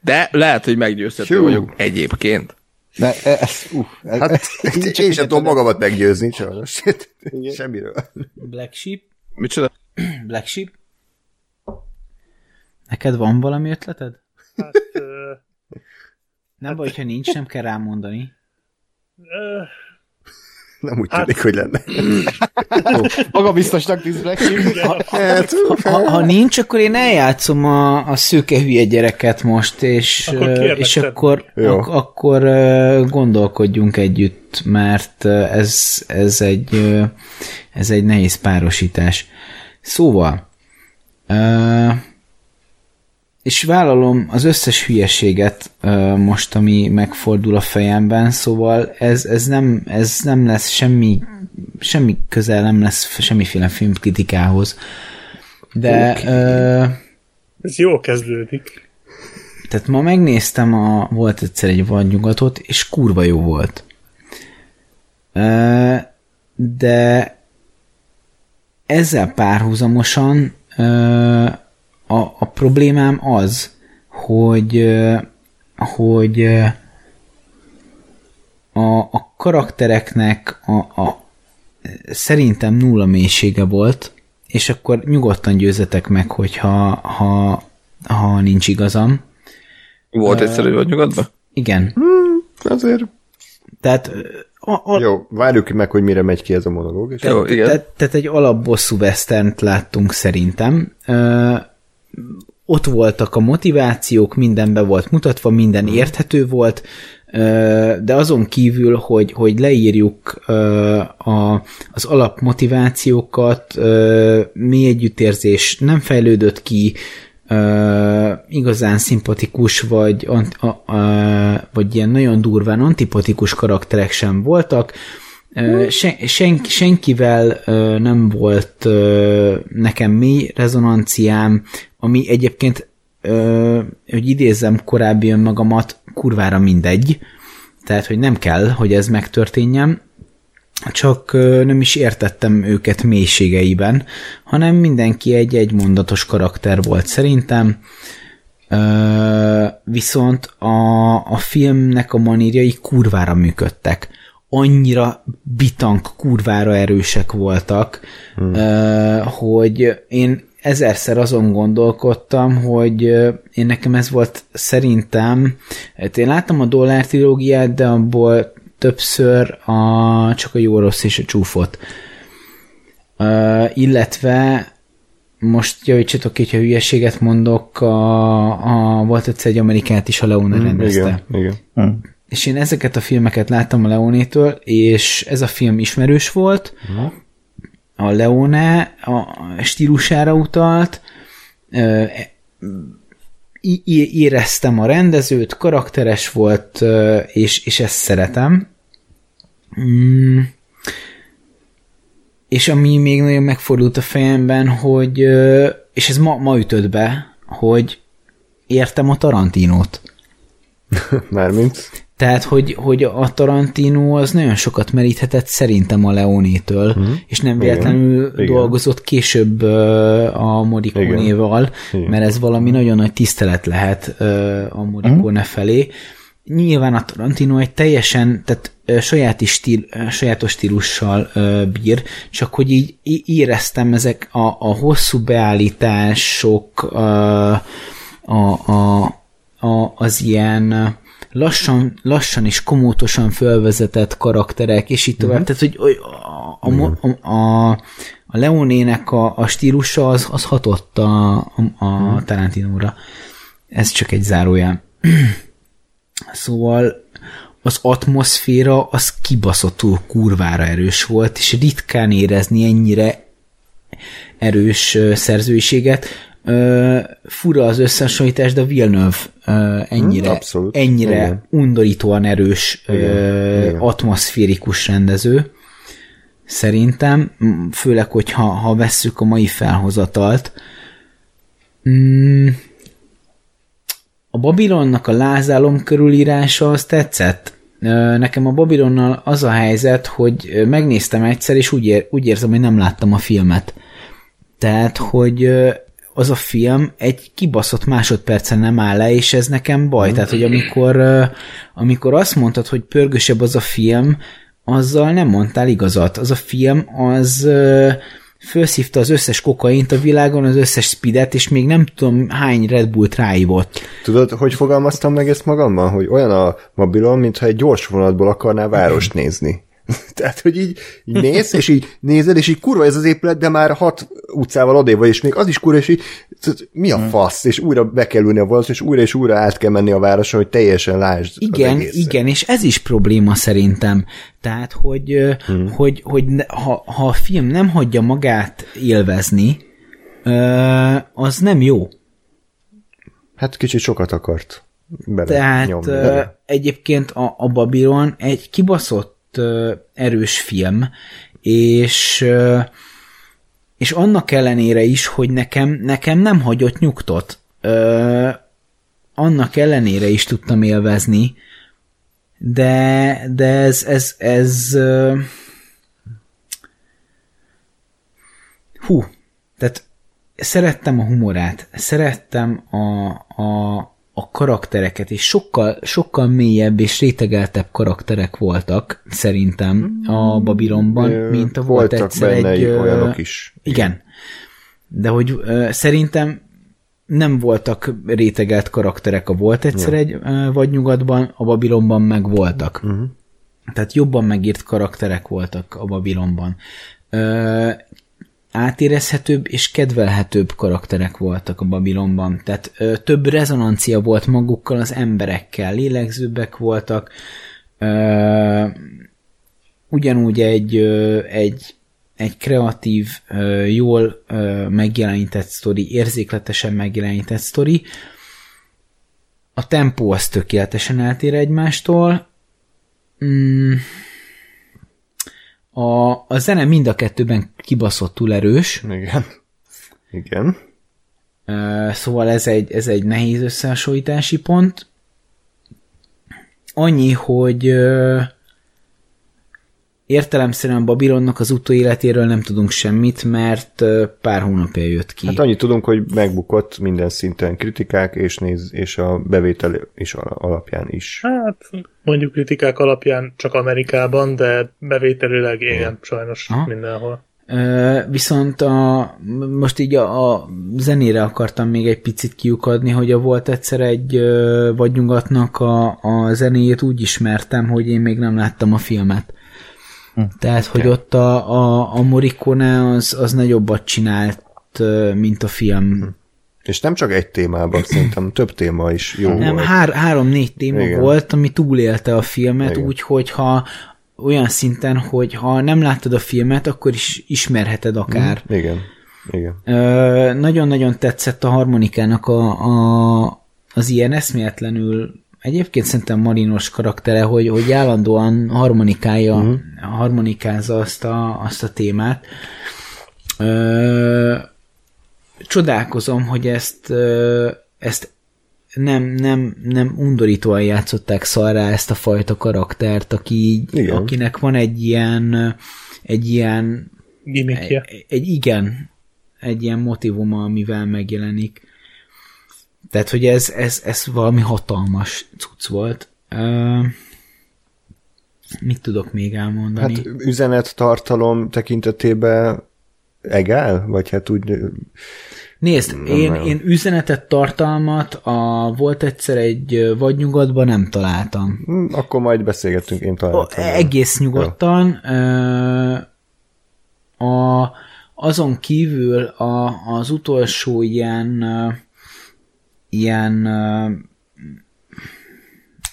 De lehet, hogy meggyőzhető Hú. vagyok egyébként. Ne, ez, uh, ez, Hát én sem tudom magamat meggyőzni, sajnos. Semmiről. Black Sheep? Micsoda? Black Sheep? Neked van valami ötleted? Hát, ö, Nem baj, ha nincs, nem kell rámondani. ö, Nem úgy tűnik, hogy lenne. maga biztosnak tíz Black Sheep. Hát, Ha, ha nincs, akkor én eljátszom a, a szőke hülye gyereket most, és, Akkor és akkor, Jó. ak- akkor gondolkodjunk együtt, mert ez, ez, egy, ez egy nehéz párosítás. Szóval, ö, és vállalom az összes hülyeséget most, ami megfordul a fejemben, szóval ez, ez, nem, ez nem lesz semmi, semmi közel nem lesz semmiféle filmkritikához. De okay. ö, ez jól kezdődik. tehát ma megnéztem, a, volt egyszer egy vadnyugatot, és kurva jó volt. Ö, de ezzel párhuzamosan ö, a, a problémám az, hogy hogy a, a karaktereknek a, a szerintem nulla mélysége volt, és akkor nyugodtan győzetek meg, hogyha ha, ha nincs igazam. Volt egyszerű vagy nyugodva? Igen. azért Tehát, a, a, jó, várjuk meg, hogy mire megy ki ez a monológ. És Jó, igen. tehát, tehát egy alapbosszú westernt láttunk szerintem. Ott voltak a motivációk, mindenbe volt mutatva, minden érthető volt, de azon kívül, hogy, hogy leírjuk a, az alapmotivációkat, mi együttérzés nem fejlődött ki, igazán szimpatikus, vagy, ant, a, a, vagy ilyen nagyon durván antipatikus karakterek sem voltak, Ö, Sen, sen, senkivel nem volt nekem mély rezonanciám, ami egyébként, ö, hogy idézzem korábbi önmagamat, kurvára mindegy, tehát, hogy nem kell, hogy ez megtörténjen, csak nem is értettem őket mélységeiben, hanem mindenki egy egymondatos karakter volt szerintem, viszont a, a filmnek a manírjai kurvára működtek. Annyira bitank, kurvára erősek voltak, hmm. hogy én ezerszer azon gondolkodtam, hogy én nekem ez volt szerintem, hát én láttam a dollár trilógiát, de abból többször a, csak a jó, rossz és a csúfot. Ö, illetve most javítsatok ki, hogyha hülyeséget mondok, a, a, volt egyszer egy Amerikát is a Leone mm, rendezte. Igen, igen. És én ezeket a filmeket láttam a Leonétől, és ez a film ismerős volt, a Leone a stílusára utalt, éreztem a rendezőt, karakteres volt, és, és ezt szeretem. Mm. És ami még nagyon megfordult a fejemben, hogy, és ez ma, ma ütött be, hogy értem a Tarantinót. Mármint. Tehát, hogy, hogy a Tarantino az nagyon sokat meríthetett szerintem a Leonétől, mm. és nem véletlenül Igen. dolgozott később a Morricone-val, mert ez valami nagyon nagy tisztelet lehet a Morricone felé. Nyilván a Tarantino egy teljesen, tehát saját is stíl, sajátos stílussal bír, csak hogy így éreztem ezek a, a hosszú beállítások, a, a, a, az ilyen lassan, lassan és komótosan fölvezetett karakterek, és így tovább. Tehát, hogy a, a, a, a, a Leonének a, a stílusa az, az hatott a, a, a Tarantinóra. Ez csak egy zárójel. Szóval az atmoszféra az kibaszottul kurvára erős volt, és ritkán érezni ennyire erős szerzőiséget. Ö, fura az összehasonlítás, de Villeneuve ö, ennyire, abszolút. ennyire Igen. undorítóan erős, ö, Igen. atmoszférikus rendező. Szerintem, főleg, hogyha ha vesszük a mai felhozatalt. Mm, a Babilonnak a lázálom körülírása az tetszett. Nekem a Babilonnal az a helyzet, hogy megnéztem egyszer, és úgy, ér, úgy érzem, hogy nem láttam a filmet. Tehát, hogy az a film egy kibaszott másodpercen nem áll le, és ez nekem baj. Tehát, hogy amikor, amikor azt mondtad, hogy pörgősebb az a film, azzal nem mondtál igazat. Az a film, az felszívta az összes kokaint a világon, az összes speedet, és még nem tudom hány Red Bullt ráívott. Tudod, hogy fogalmaztam meg ezt magamban? Hogy olyan a mobilon, mintha egy gyors vonatból akarnál várost nézni. Tehát, hogy így, így néz, és így nézed, és így kurva ez az épület, de már hat utcával odébb vagy, és még az is kurva, és így mi a fasz, és újra be kell ülni a vonatot, és újra és újra át kell menni a városon, hogy teljesen lásd Igen, igen, és ez is probléma szerintem. Tehát, hogy, hmm. hogy, hogy ha, ha a film nem hagyja magát élvezni, az nem jó. Hát kicsit sokat akart bele Tehát nyomni. egyébként a, a Babylon egy kibaszott erős film, és és annak ellenére is, hogy nekem, nekem nem hagyott nyugtot. Ö, annak ellenére is tudtam élvezni, de, de ez, ez, ez ö, hú, tehát szerettem a humorát, szerettem a, a, a karaktereket, és sokkal, sokkal mélyebb és rétegeltebb karakterek voltak, szerintem, a Babylonban, Ö, mint a volt egyszer benne egy... olyanok is. Igen. De hogy szerintem nem voltak rétegelt karakterek a volt egyszer egy ö, vagy nyugatban, a Babylonban meg voltak. Uh-huh. Tehát jobban megírt karakterek voltak a Babylonban. Átérezhetőbb és kedvelhetőbb karakterek voltak a Babylonban. Tehát ö, több rezonancia volt magukkal az emberekkel, lélegzőbbek voltak, ö, ugyanúgy egy, ö, egy, egy kreatív, ö, jól ö, megjelenített sztori, érzékletesen megjelenített sztori. A tempó az tökéletesen eltér egymástól. Mm. A, a zene mind a kettőben kibaszottul erős, Igen. Igen. Szóval ez egy, ez egy nehéz összehasonlítási pont. Annyi, hogy értelemszerűen Babylonnak az utóéletéről nem tudunk semmit, mert pár hónapja jött ki. Hát annyit tudunk, hogy megbukott minden szinten kritikák, és néz, és a bevétel is al- alapján is. Hát, mondjuk kritikák alapján csak Amerikában, de bevételileg igen, sajnos Aha. mindenhol. Viszont a, most így a, a zenére akartam még egy picit kiukadni, hogy a volt egyszer egy ö, vagy nyugatnak a, a zenéjét úgy ismertem, hogy én még nem láttam a filmet. Hm. Tehát, hogy ott a, a, a Morricone az, az nagyobbat csinált, mint a film. És nem csak egy témában, szerintem több téma is jó Nem, volt. hár, három-négy téma Igen. volt, ami túlélte a filmet, Igen. úgy, hogy ha olyan szinten, hogy ha nem láttad a filmet, akkor is ismerheted akár. Igen. Igen. Ö, nagyon-nagyon tetszett a harmonikának a, a, az ilyen eszméletlenül egyébként szerintem Marinos karaktere, hogy, hogy állandóan harmonikája, uh-huh. harmonikázza azt a, azt a témát. Ö, csodálkozom, hogy ezt, ö, ezt nem, nem, nem undorítóan játszották szarrá ezt a fajta karaktert, aki, Igen. akinek van egy ilyen egy ilyen Gimmickje. egy, egy igen, egy ilyen motivuma, amivel megjelenik. Tehát, hogy ez, ez, ez valami hatalmas cucc volt. Uh, mit tudok még elmondani? Hát üzenet tartalom tekintetében egál? Vagy hát úgy... Nézd, én, nagyon. én üzenetet, tartalmat a volt egyszer egy vagy nyugatban nem találtam. hm, Akkor majd beszélgetünk, én találtam. egész nyugodtan. Ö, a, azon kívül a, az utolsó ilyen ilyen ö,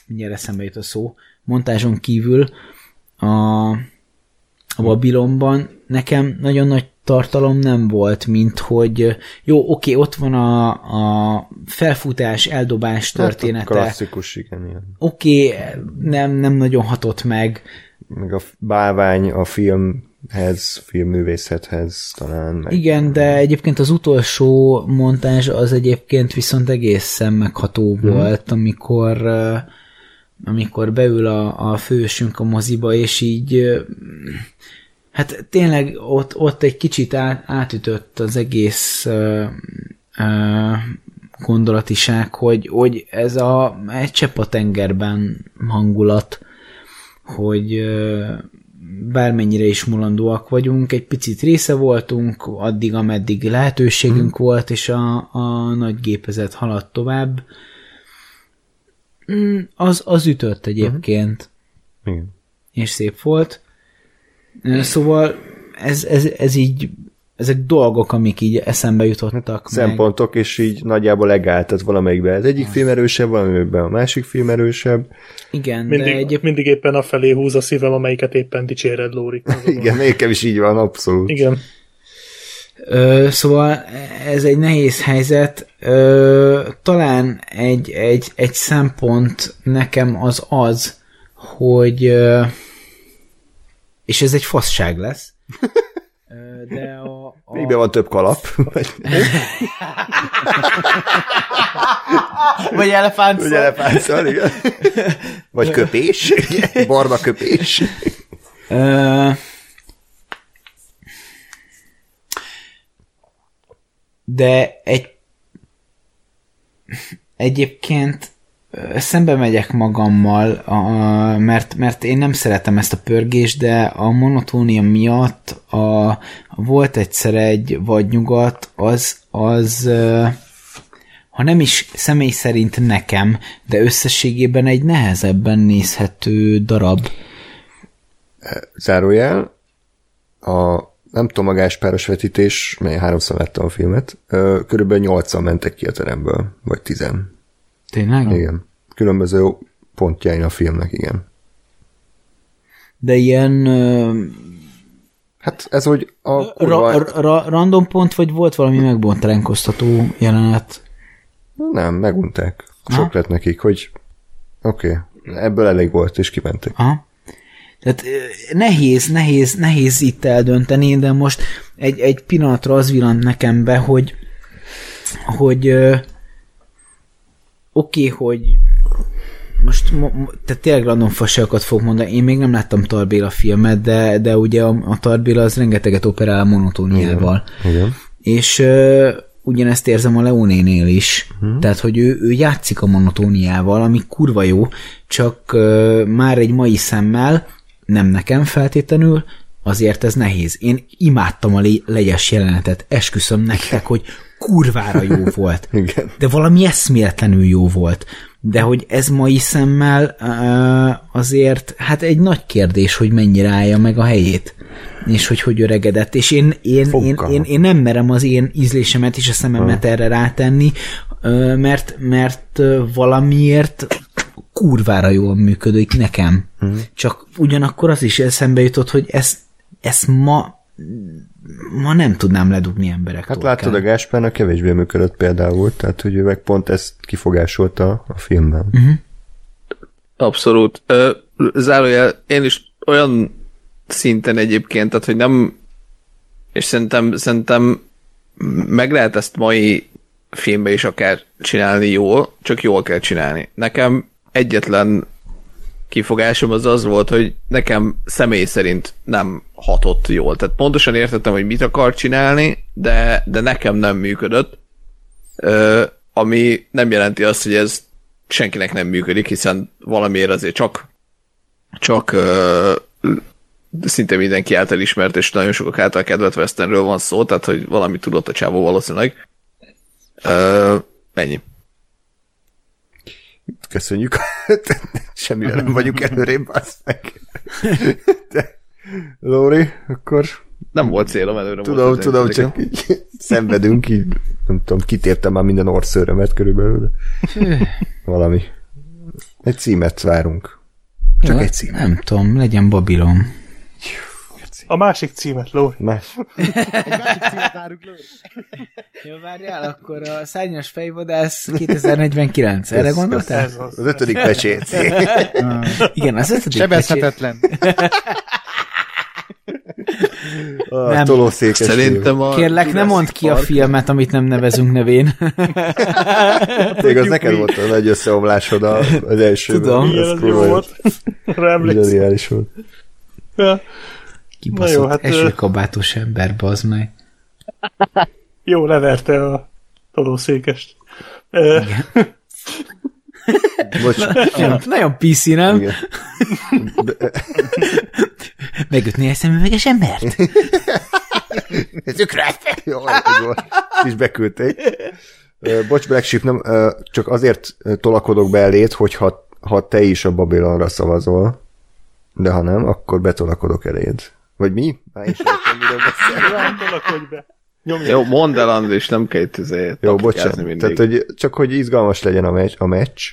mindjárt eszembe jut a szó, montázson kívül a, a Babylonban nekem nagyon nagy tartalom nem volt, mint hogy jó, oké, ott van a, a felfutás, eldobás Hát, története. klasszikus, igen, ilyen. Oké, nem, nem nagyon hatott meg. Meg a bálvány a filmhez, filmművészethez talán. Meg Igen, de egyébként az utolsó montázs az egyébként viszont egészen megható volt, amikor amikor beül a, a fősünk a moziba, és így hát tényleg ott, ott egy kicsit át, átütött az egész ö, ö, gondolatiság, hogy, hogy ez a egy csepp a tengerben hangulat, hogy bármennyire is mulandóak vagyunk, egy picit része voltunk, addig, ameddig lehetőségünk hmm. volt, és a, a nagy gépezet haladt tovább. Mm, Az, az ütött egyébként, Igen. és szép volt. Szóval ez, ez, ez így, ezek dolgok, amik így eszembe jutottak meg. Szempontok, és így nagyjából legált, tehát valamelyikben az egyik film erősebb, valamelyikben a másik film erősebb. Igen, de Mindig, egyéb, mindig éppen a felé húz a szívem, amelyiket éppen dicséred, Lóri. Igen, nekem is így van, abszolút. Igen. Ö, szóval ez egy nehéz helyzet. Ö, talán egy, egy, egy szempont nekem az az, hogy ö, és ez egy faszság lesz, de a, a, Végben van több kalap. Vagy, vagy elefánt vagy elefántszal, igen. Vagy köpés. Barna köpés. De egy egyébként szembe megyek magammal, a, mert, mert én nem szeretem ezt a pörgést, de a monotónia miatt a, volt egyszer egy vagy nyugat, az, az ha nem is személy szerint nekem, de összességében egy nehezebben nézhető darab. Zárójel. A nem tudom, a Gáspáros vetítés, mely háromszor láttam a filmet, körülbelül nyolcan mentek ki a teremből, vagy tizen. Tényleg? Igen. Különböző pontjain a filmnek, igen. De ilyen ö, Hát ez, hogy a kurva... ra, ra, random pont, vagy volt valami megbontránkoztató jelenet? Nem, megunták. Sok lett nekik, hogy oké, okay, ebből elég volt, és kimentek. Aha. Tehát nehéz, nehéz, nehéz itt eldönteni, de most egy, egy pillanatra az villant nekem be, hogy hogy oké, okay, hogy most mo- mo- tehát tényleg random fasságokat fog mondani. Én még nem láttam Tarbéla filmet, de, de ugye a, a Tarbéla az rengeteget operál a monotóniával. Igen. És uh, ugyanezt érzem a Leonénél is. Hmm. Tehát, hogy ő, ő játszik a monotóniával, ami kurva jó, csak uh, már egy mai szemmel, nem nekem feltétlenül, azért ez nehéz. Én imádtam a le- legyes jelenetet, esküszöm nektek, hogy kurvára jó volt. Igen. De valami eszméletlenül jó volt. De hogy ez mai szemmel azért, hát egy nagy kérdés, hogy mennyire állja meg a helyét. És hogy hogy öregedett. És én, én, én, én, én nem merem az én ízlésemet és a szememet erre rátenni, mert, mert valamiért kurvára jól működik nekem. Csak ugyanakkor az is eszembe jutott, hogy ezt, ezt ma ma nem tudnám ledugni emberek Hát láttad, a Gáspárnak kevésbé működött például, tehát hogy ő meg pont ezt kifogásolta a filmben. Mhm. Abszolút. Zárójel, én is olyan szinten egyébként, tehát hogy nem és szerintem, szerintem meg lehet ezt mai filmbe is akár csinálni jól, csak jól kell csinálni. Nekem egyetlen kifogásom az az volt, hogy nekem személy szerint nem hatott jól. Tehát pontosan értettem, hogy mit akar csinálni, de, de nekem nem működött. Ö, ami nem jelenti azt, hogy ez senkinek nem működik, hiszen valamiért azért csak csak ö, szinte mindenki által ismert, és nagyon sokak által kedvelt Westernről van szó, tehát hogy valami tudott a csávó valószínűleg. Ö, ennyi. Köszönjük. Semmivel nem vagyunk előrébb, azt meg. De, Lóri, akkor Nem volt célom előre. tudom, most tudom, csak így szenvedünk, így nem tudom, kitértem már minden orszőrömet körülbelül, de valami. Egy címet várunk. Csak Jó, egy címet. Nem tudom, legyen Babilon. A másik címet, Lóri. Más. Jó, várjál, akkor a szárnyas fejvadász 2049. Erre Ez- gondoltál? Ez az. Az ötödik pecsét. Igen, az ötödik. Sebezhetetlen. A Nem. tolószékes Szerintem a... Kérlek, ne mondd ki a filmet, amit nem nevezünk nevén. Még az neked volt a nagy összeomlásod az első. Tudom. Igen, az jó volt. Rá emlékszem. Volt. Ja. Kibaszott Na jó, hát, eső ö- kabátos ember, bazd meg. Jó, leverte a tolószékest. Ö, Bocs, Nagyon, nagyon PC, nem? igen. Megütni egy szemüveges embert? Jó, jó, is beküldték. Bocs, Black Sheep, nem, csak azért tolakodok be elét, hogyha ha te is a Babylonra szavazol, de ha nem, akkor betolakodok eléd. Vagy mi? Már is értem, miről beszél. Rám tolakodj be. Nyomj Jó, mondd el, Andris, nem kell itt izé Jó, bocsánat. mindig. Tehát, hogy csak hogy izgalmas legyen a meccs. A meccs.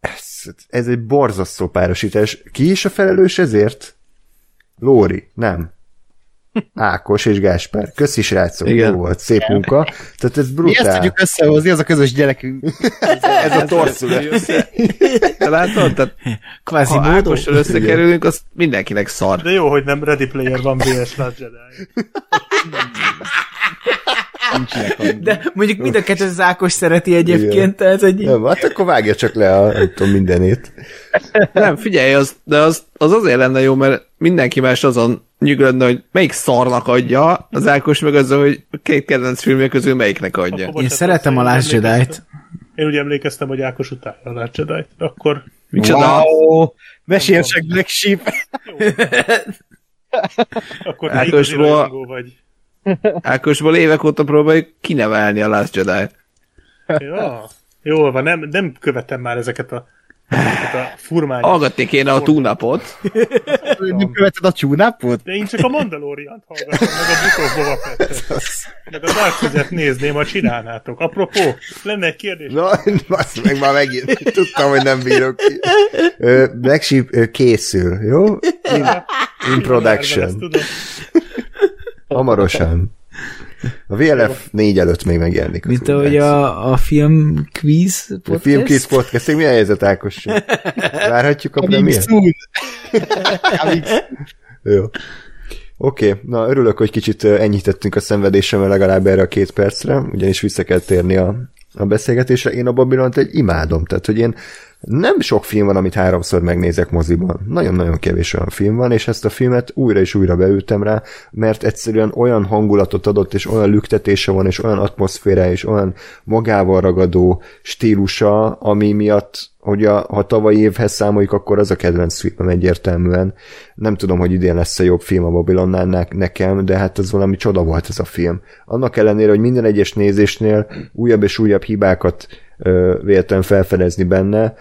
Ez, ez egy borzasztó párosítás. Ki is a felelős ezért? Lóri, nem. Ákos és Gáspár. Köszi, srácok, Igen. jó volt, szép munka. Tehát ez Mi ezt brutál. tudjuk összehozni, az a közös gyerekünk. Ez a torszület. Te látod? Tehát, Kvázi ha. Ákossal összekerülünk, az mindenkinek szar. De jó, hogy nem Ready Player van VS Last Jedi. De mondjuk mind a kettő az Ákos szereti egyébként, tehát hogy Nem, hát akkor vágja csak le a, nem tudom, mindenét. Nem, figyelj, az, de az, az azért lenne jó, mert mindenki más azon nyugodna, hogy melyik szarnak adja, az Ákos meg az, hogy a két kedvenc filmje közül melyiknek adja. Akkor én szeretem a Last emlékeztem- Én úgy emlékeztem, hogy Ákos utálja a Last Jedi-t. Akkor Micsoda? Wow! Mesélsek Black Sheep. akkor te Ákos igazi ról- rajongó vagy. Ákosból évek óta próbáljuk kinevelni a Last Jedi-t. Ja, jól van, nem, nem követem már ezeket a, a furmányos. Hallgatni kéne a túnapot. Nem követed a csúnápot? De én csak a Mandaloriant hallgatom, meg a Book of Boba Fettet. Meg a Dark nézném, ha csinálnátok. Apropó, lenne egy kérdés. Na, azt meg már megint. Tudtam, hogy nem bírok ki. Black Sheep készül, jó? In, in production. Hamarosan. A VLF 4 előtt még megjelenik. mint ahogy a, a film quiz A podcast. Filmkész podcast, mi a helyzet Ákos? Várhatjuk a premier? Jó. Oké, okay. na örülök, hogy kicsit enyhítettünk a szenvedésemmel legalább erre a két percre, ugyanis vissza kell térni a, a beszélgetésre. Én a Babylont egy imádom, tehát hogy én nem sok film van, amit háromszor megnézek moziban. Nagyon-nagyon kevés olyan film van, és ezt a filmet újra és újra beültem rá, mert egyszerűen olyan hangulatot adott, és olyan lüktetése van, és olyan atmoszféra, és olyan magával ragadó stílusa, ami miatt hogy a, ha tavalyi évhez számoljuk, akkor az a kedvenc filmem egyértelműen. Nem tudom, hogy idén lesz a jobb film a Babylonnál ne- nekem, de hát ez valami csoda volt ez a film. Annak ellenére, hogy minden egyes nézésnél újabb és újabb hibákat ö, véltem felfedezni benne,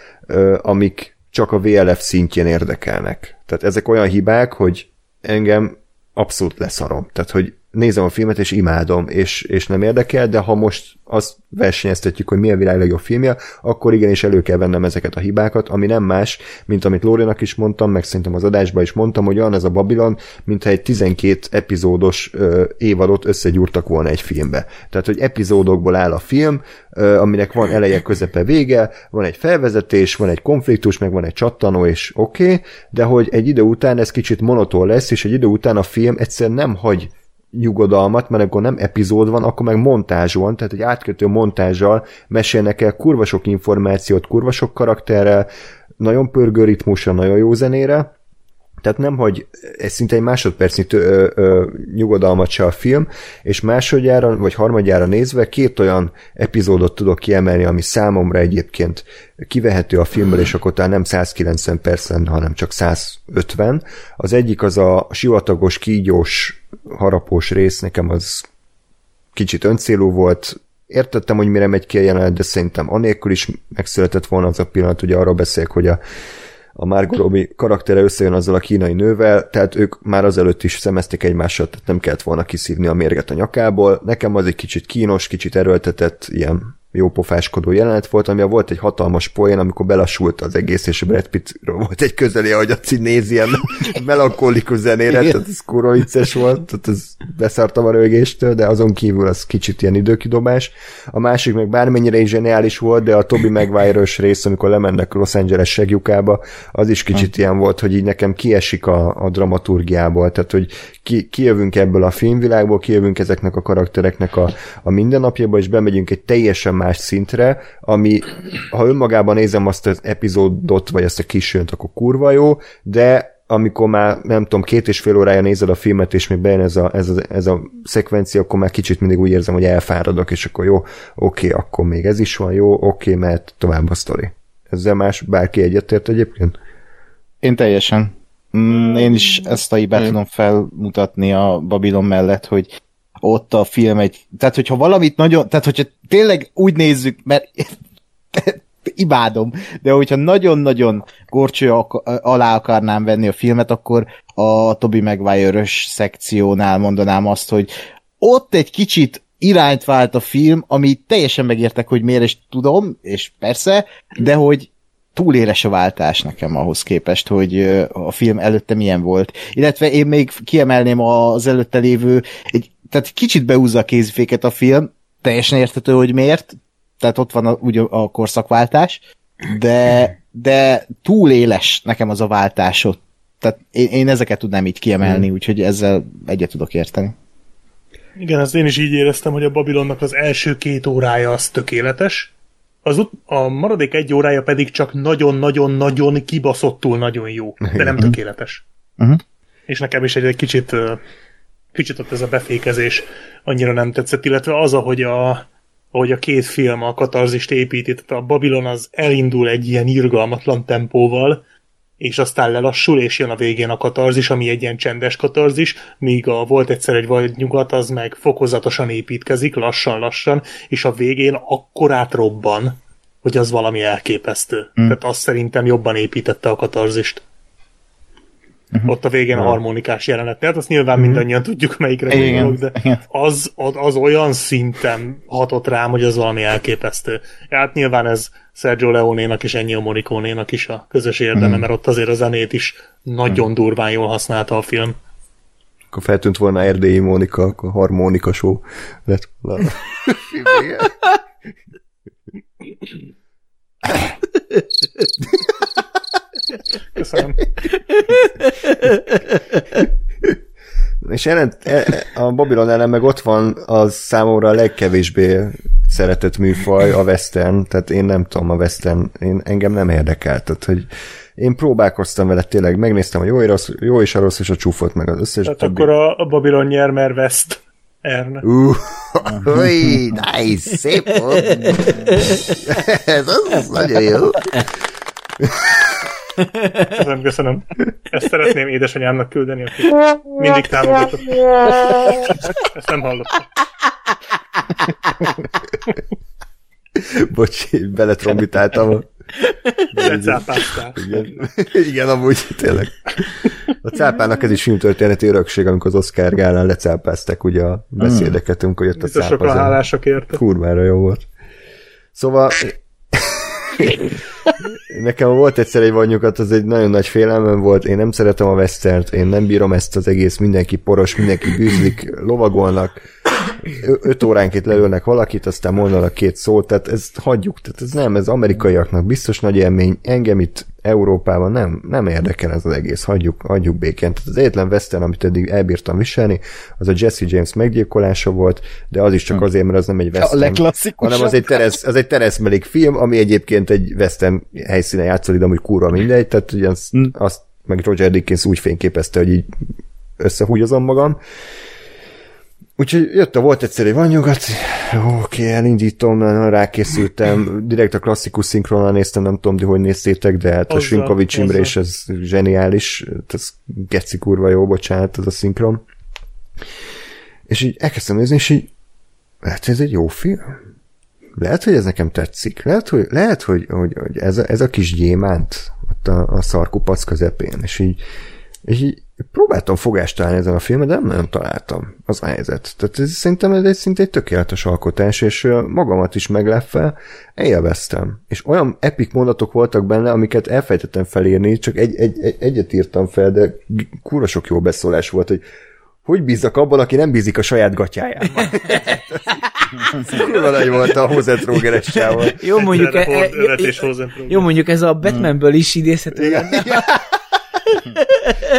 amik csak a VLF szintjén érdekelnek. Tehát ezek olyan hibák, hogy engem abszolút leszarom. Tehát, hogy nézem a filmet, és imádom, és, és nem érdekel, de ha most azt versenyeztetjük, hogy mi a világ legjobb filmje, akkor igenis elő kell vennem ezeket a hibákat, ami nem más, mint amit Lórinak is mondtam, meg szerintem az adásban is mondtam, hogy olyan ez a Babylon, mintha egy 12 epizódos ö, évadot összegyúrtak volna egy filmbe. Tehát, hogy epizódokból áll a film, ö, aminek van eleje, közepe, vége, van egy felvezetés, van egy konfliktus, meg van egy csattanó, és oké, okay, de hogy egy idő után ez kicsit monoton lesz, és egy idő után a film egyszer nem hagy nyugodalmat, mert akkor nem epizód van, akkor meg montázs van, tehát egy átkötő montázsal mesélnek el kurva sok információt, kurva sok karakterrel, nagyon pörgő ritmusra, nagyon jó zenére, tehát nem, hogy ez szinte egy másodpercnyi tő, ö, ö, nyugodalmat se a film, és másodjára, vagy harmadjára nézve két olyan epizódot tudok kiemelni, ami számomra egyébként kivehető a filmből, és akkor nem 190 perc lenne, hanem csak 150. Az egyik az a sivatagos, kígyós, harapós rész, nekem az kicsit öncélú volt, értettem, hogy mire megy ki a jelenet, de szerintem anélkül is megszületett volna az a pillanat, ugye arról beszélek, hogy a a Margot Robbie karaktere összejön azzal a kínai nővel, tehát ők már azelőtt is szemezték egymással, tehát nem kellett volna kiszívni a mérget a nyakából. Nekem az egy kicsit kínos, kicsit erőltetett, ilyen jó pofáskodó jelenet volt, ami volt egy hatalmas poén, amikor belassult az egész, és Brad Pittről volt egy közeli, ahogy a nézi ilyen melankolikus zenére, tehát ez kurva vicces volt, tehát ez beszartam a rögéstől, de azon kívül az kicsit ilyen időkidobás. A másik meg bármennyire is zseniális volt, de a Toby maguire rész, amikor lemennek Los Angeles segjukába, az is kicsit ha. ilyen volt, hogy így nekem kiesik a, a dramaturgiából, tehát hogy ki, kijövünk ebből a filmvilágból, kijövünk ezeknek a karaktereknek a, a mindennapjába, és bemegyünk egy teljesen más szintre, ami, ha önmagában nézem azt az epizódot, vagy ezt a kisönt, akkor kurva jó, de amikor már nem tudom, két és fél órája nézed a filmet, és még bejön ez a, ez a, ez a szekvencia, akkor már kicsit mindig úgy érzem, hogy elfáradok, és akkor jó, oké, akkor még ez is van, jó, oké, mert tovább a sztori. Ezzel más bárki egyetért egyébként? Én teljesen. Mm, Én is ezt a hibát tudom felmutatni a Babylon mellett, hogy ott a film egy... Tehát, hogyha valamit nagyon... Tehát, hogyha tényleg úgy nézzük, mert imádom, de hogyha nagyon-nagyon gorcső alá akarnám venni a filmet, akkor a Toby maguire szekciónál mondanám azt, hogy ott egy kicsit irányt vált a film, ami teljesen megértek, hogy miért, és tudom, és persze, de hogy túl éles a váltás nekem ahhoz képest, hogy a film előtte milyen volt. Illetve én még kiemelném az előtte lévő, egy, tehát kicsit beúzza a kéziféket a film, teljesen értető, hogy miért, tehát ott van a, ugye a korszakváltás, de, de túl éles nekem az a váltás ott. Tehát én, én ezeket tudnám így kiemelni, úgyhogy ezzel egyet tudok érteni. Igen, ezt én is így éreztem, hogy a Babilonnak az első két órája az tökéletes, az ut- a maradék egy órája pedig csak nagyon-nagyon-nagyon kibaszottul nagyon jó, de nem tökéletes. Uh-huh. És nekem is egy, egy kicsit, kicsit ott ez a befékezés annyira nem tetszett, illetve az, ahogy a, ahogy a két film a katarzist építi, tehát a Babylon az elindul egy ilyen irgalmatlan tempóval, és aztán lelassul, és jön a végén a katarzis, ami egy ilyen csendes katarzis, míg a volt egyszer egy vagy nyugat, az meg fokozatosan építkezik, lassan-lassan, és a végén akkorát robban, hogy az valami elképesztő. Mm. Tehát azt szerintem jobban építette a katarzist. Uh-huh. Ott a végén a harmonikás jelenet. Tehát azt nyilván mindannyian tudjuk, melyikre Igen, gondolok, de igen. az, az, az olyan szinten hatott rám, hogy az valami elképesztő. Hát nyilván ez Sergio Leone-nak és Ennio Morricone-nak is a közös érdeme, Mhm. mert ott azért a zenét is nagyon durván jól használta a film. Akkor feltűnt volna Erdélyi Mónika, akkor harmonika show lett volna. Köszönöm. És ellen, e- a Babylon ellen meg ott van az számomra a legkevésbé szeretett műfaj, a western, tehát én nem tudom a western, én, engem nem érdekel, tehát hogy én próbálkoztam vele, tényleg megnéztem, hogy jó, és rossz, jó és a rossz, és a csúfot meg az összes Tehát többi. akkor a, a Babylon nyer, mert West Ern. Uh, ui, nice, szép volt. Ez az, az nagyon jó. Köszönöm, köszönöm. Ezt szeretném édesanyámnak küldeni, aki mindig támogatott. Ezt nem hallottam. Bocs, beletrombitáltam. Lecápáztál. Igen. Igen, amúgy tényleg. A cápának ez is filmtörténeti örökség, amikor az Oscar gálán lecápázták ugye a beszédeket, amikor jött a Biztos cápa. sokan hálások érte. Kurvára jó volt. Szóval nekem volt egyszer egy vanyukat, az egy nagyon nagy félelmem volt, én nem szeretem a westert, én nem bírom ezt az egész, mindenki poros, mindenki bűzlik, lovagolnak, öt óránként lelőnek valakit, aztán mondanak két szót, tehát ezt hagyjuk, tehát ez nem, ez amerikaiaknak biztos nagy élmény, engem itt Európában nem, nem érdekel ez az egész, hagyjuk, hagyjuk békén. Tehát az egyetlen western, amit eddig elbírtam viselni, az a Jesse James meggyilkolása volt, de az is csak azért, mert az nem egy western. Hanem az egy Teres, az egy Teres Melik film, ami egyébként egy western helyszínen játszódik, de amúgy kurva mindegy, tehát ugye azt, Hm. azt meg Roger Dickens úgy fényképezte, hogy így összehúgyozom magam. Úgyhogy jött a volt egyszer egy van nyugat, oké, elindítom, nagyon rákészültem, direkt a klasszikus szinkronnal néztem, nem tudom, hogy hogy néztétek, de hát a Azzal, Srinkovics Imre és ez zseniális, ez geci kurva jó, bocsánat, az a szinkron. És így elkezdtem nézni, és így lehet, hogy ez egy jó film. Lehet, hogy ez nekem tetszik. Lehet, hogy, lehet, hogy, hogy, hogy ez, a, ez a kis gyémánt ott a, a szarkupac közepén, és így, és így próbáltam fogást találni ezen a filmen, de nem nagyon találtam az helyzet. Tehát ez, szerintem ez egy szinte egy tökéletes alkotás, és magamat is meglepve élveztem. És olyan epik mondatok voltak benne, amiket elfejtettem felírni, csak egy, egy, egy, egyet írtam fel, de kurva sok jó beszólás volt, hogy hogy bízzak abban, aki nem bízik a saját gatyájában. Kurva nagy volt a Hozet csával. Jó, mondjuk, e, e, hozzá próbál. jó, mondjuk ez a Batmanből is idézhető.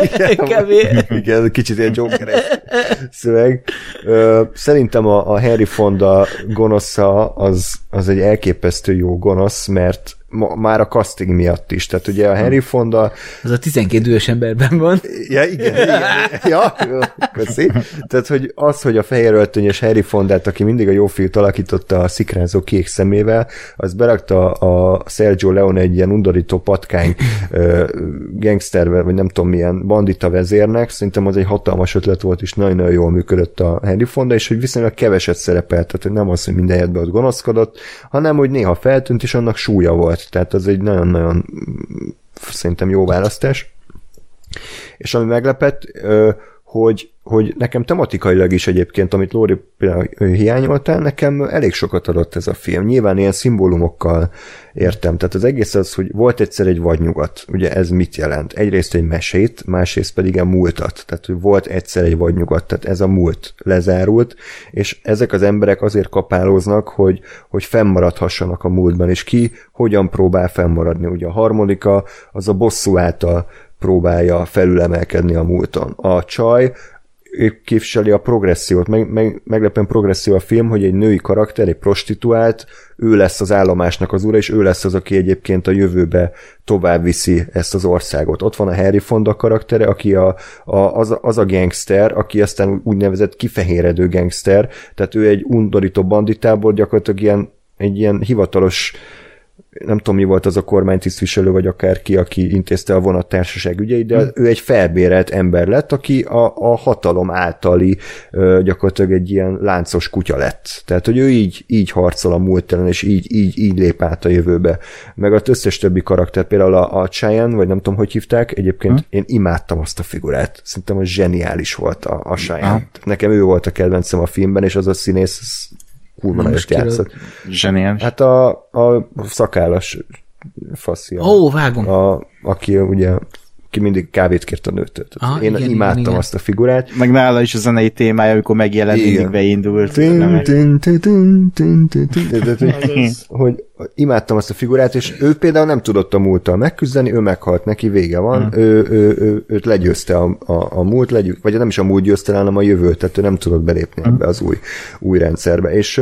Igen, Kevés. igen, kicsit ilyen jokeres szöveg. Szerintem a, a Harry Fonda gonosza az, az egy elképesztő jó gonosz, mert ma, már a casting miatt is. Tehát ugye a Henry Fonda... Az a 12 dühös emberben van. Ja, igen, igen. Ja, köszi. Tehát, hogy az, hogy a fehér öltönyös Harry Fondát, aki mindig a jó fiút alakította a szikrázó kék szemével, az berakta a Sergio Leone egy ilyen undorító patkány gangster, vagy nem tudom milyen bandita vezérnek. Szerintem az egy hatalmas ötlet volt, és nagyon-nagyon jól működött a Henry Fonda, és hogy viszonylag keveset szerepelt, tehát hogy nem az, hogy minden ott gonoszkodott, hanem hogy néha feltűnt, és annak súlya volt. Tehát az egy nagyon-nagyon szerintem jó választás. És ami meglepett, hogy, hogy nekem tematikailag is egyébként, amit Lóri hiányoltál, nekem elég sokat adott ez a film. Nyilván ilyen szimbólumokkal értem. Tehát az egész az, hogy volt egyszer egy vadnyugat. Ugye ez mit jelent? Egyrészt egy mesét, másrészt pedig a múltat. Tehát, hogy volt egyszer egy vadnyugat. Tehát ez a múlt lezárult, és ezek az emberek azért kapálóznak, hogy, hogy fennmaradhassanak a múltban, és ki hogyan próbál fennmaradni. Ugye a harmonika az a bosszú által próbálja felülemelkedni a múlton. A csaj képviseli a progressziót, meg, meg, meglepően progresszió a film, hogy egy női karakter, egy prostituált, ő lesz az állomásnak az ura, és ő lesz az, aki egyébként a jövőbe tovább viszi ezt az országot. Ott van a Harry Fonda karaktere, aki a, a, az, az a gangster, aki aztán úgynevezett kifehéredő gangster, tehát ő egy undorító banditából gyakorlatilag ilyen, egy ilyen hivatalos uh, nem tudom, mi volt az a kormánytisztviselő, vagy akárki, aki intézte a vonattársaság ügyeit, de hmm. ő egy felbérelt ember lett, aki a, a hatalom általi gyakorlatilag egy ilyen láncos kutya lett. Tehát, hogy ő így, így harcol a múltelen, és így, így, így lép át a jövőbe. Meg az összes többi karakter, például a, a Cheyenne, vagy nem tudom, hogy hívták, egyébként hmm. én imádtam azt a figurát. Szerintem az zseniális volt a, a Cheyenne. Hmm. Nekem ő volt a kedvencem a filmben, és az a színész kurva nagyot játszott. Zseniális. Hát a, a szakállas faszia. Ó, vágom. A, aki ugye ki mindig kávét kért a nőtől. Ah, Én igen, imádtam igen, azt a figurát. Meg nála is a zenei témája, amikor megjelent, mindig beindult. Hogy imádtam azt a figurát, és ő például nem tudott a múlttal megküzdeni, ő meghalt, neki vége van, hmm. ő, ő, ő, őt legyőzte a, a, a múlt, legyő, vagy nem is a múlt győzte, hanem a jövőt, tehát ő nem tudott belépni ebbe az új, új rendszerbe. És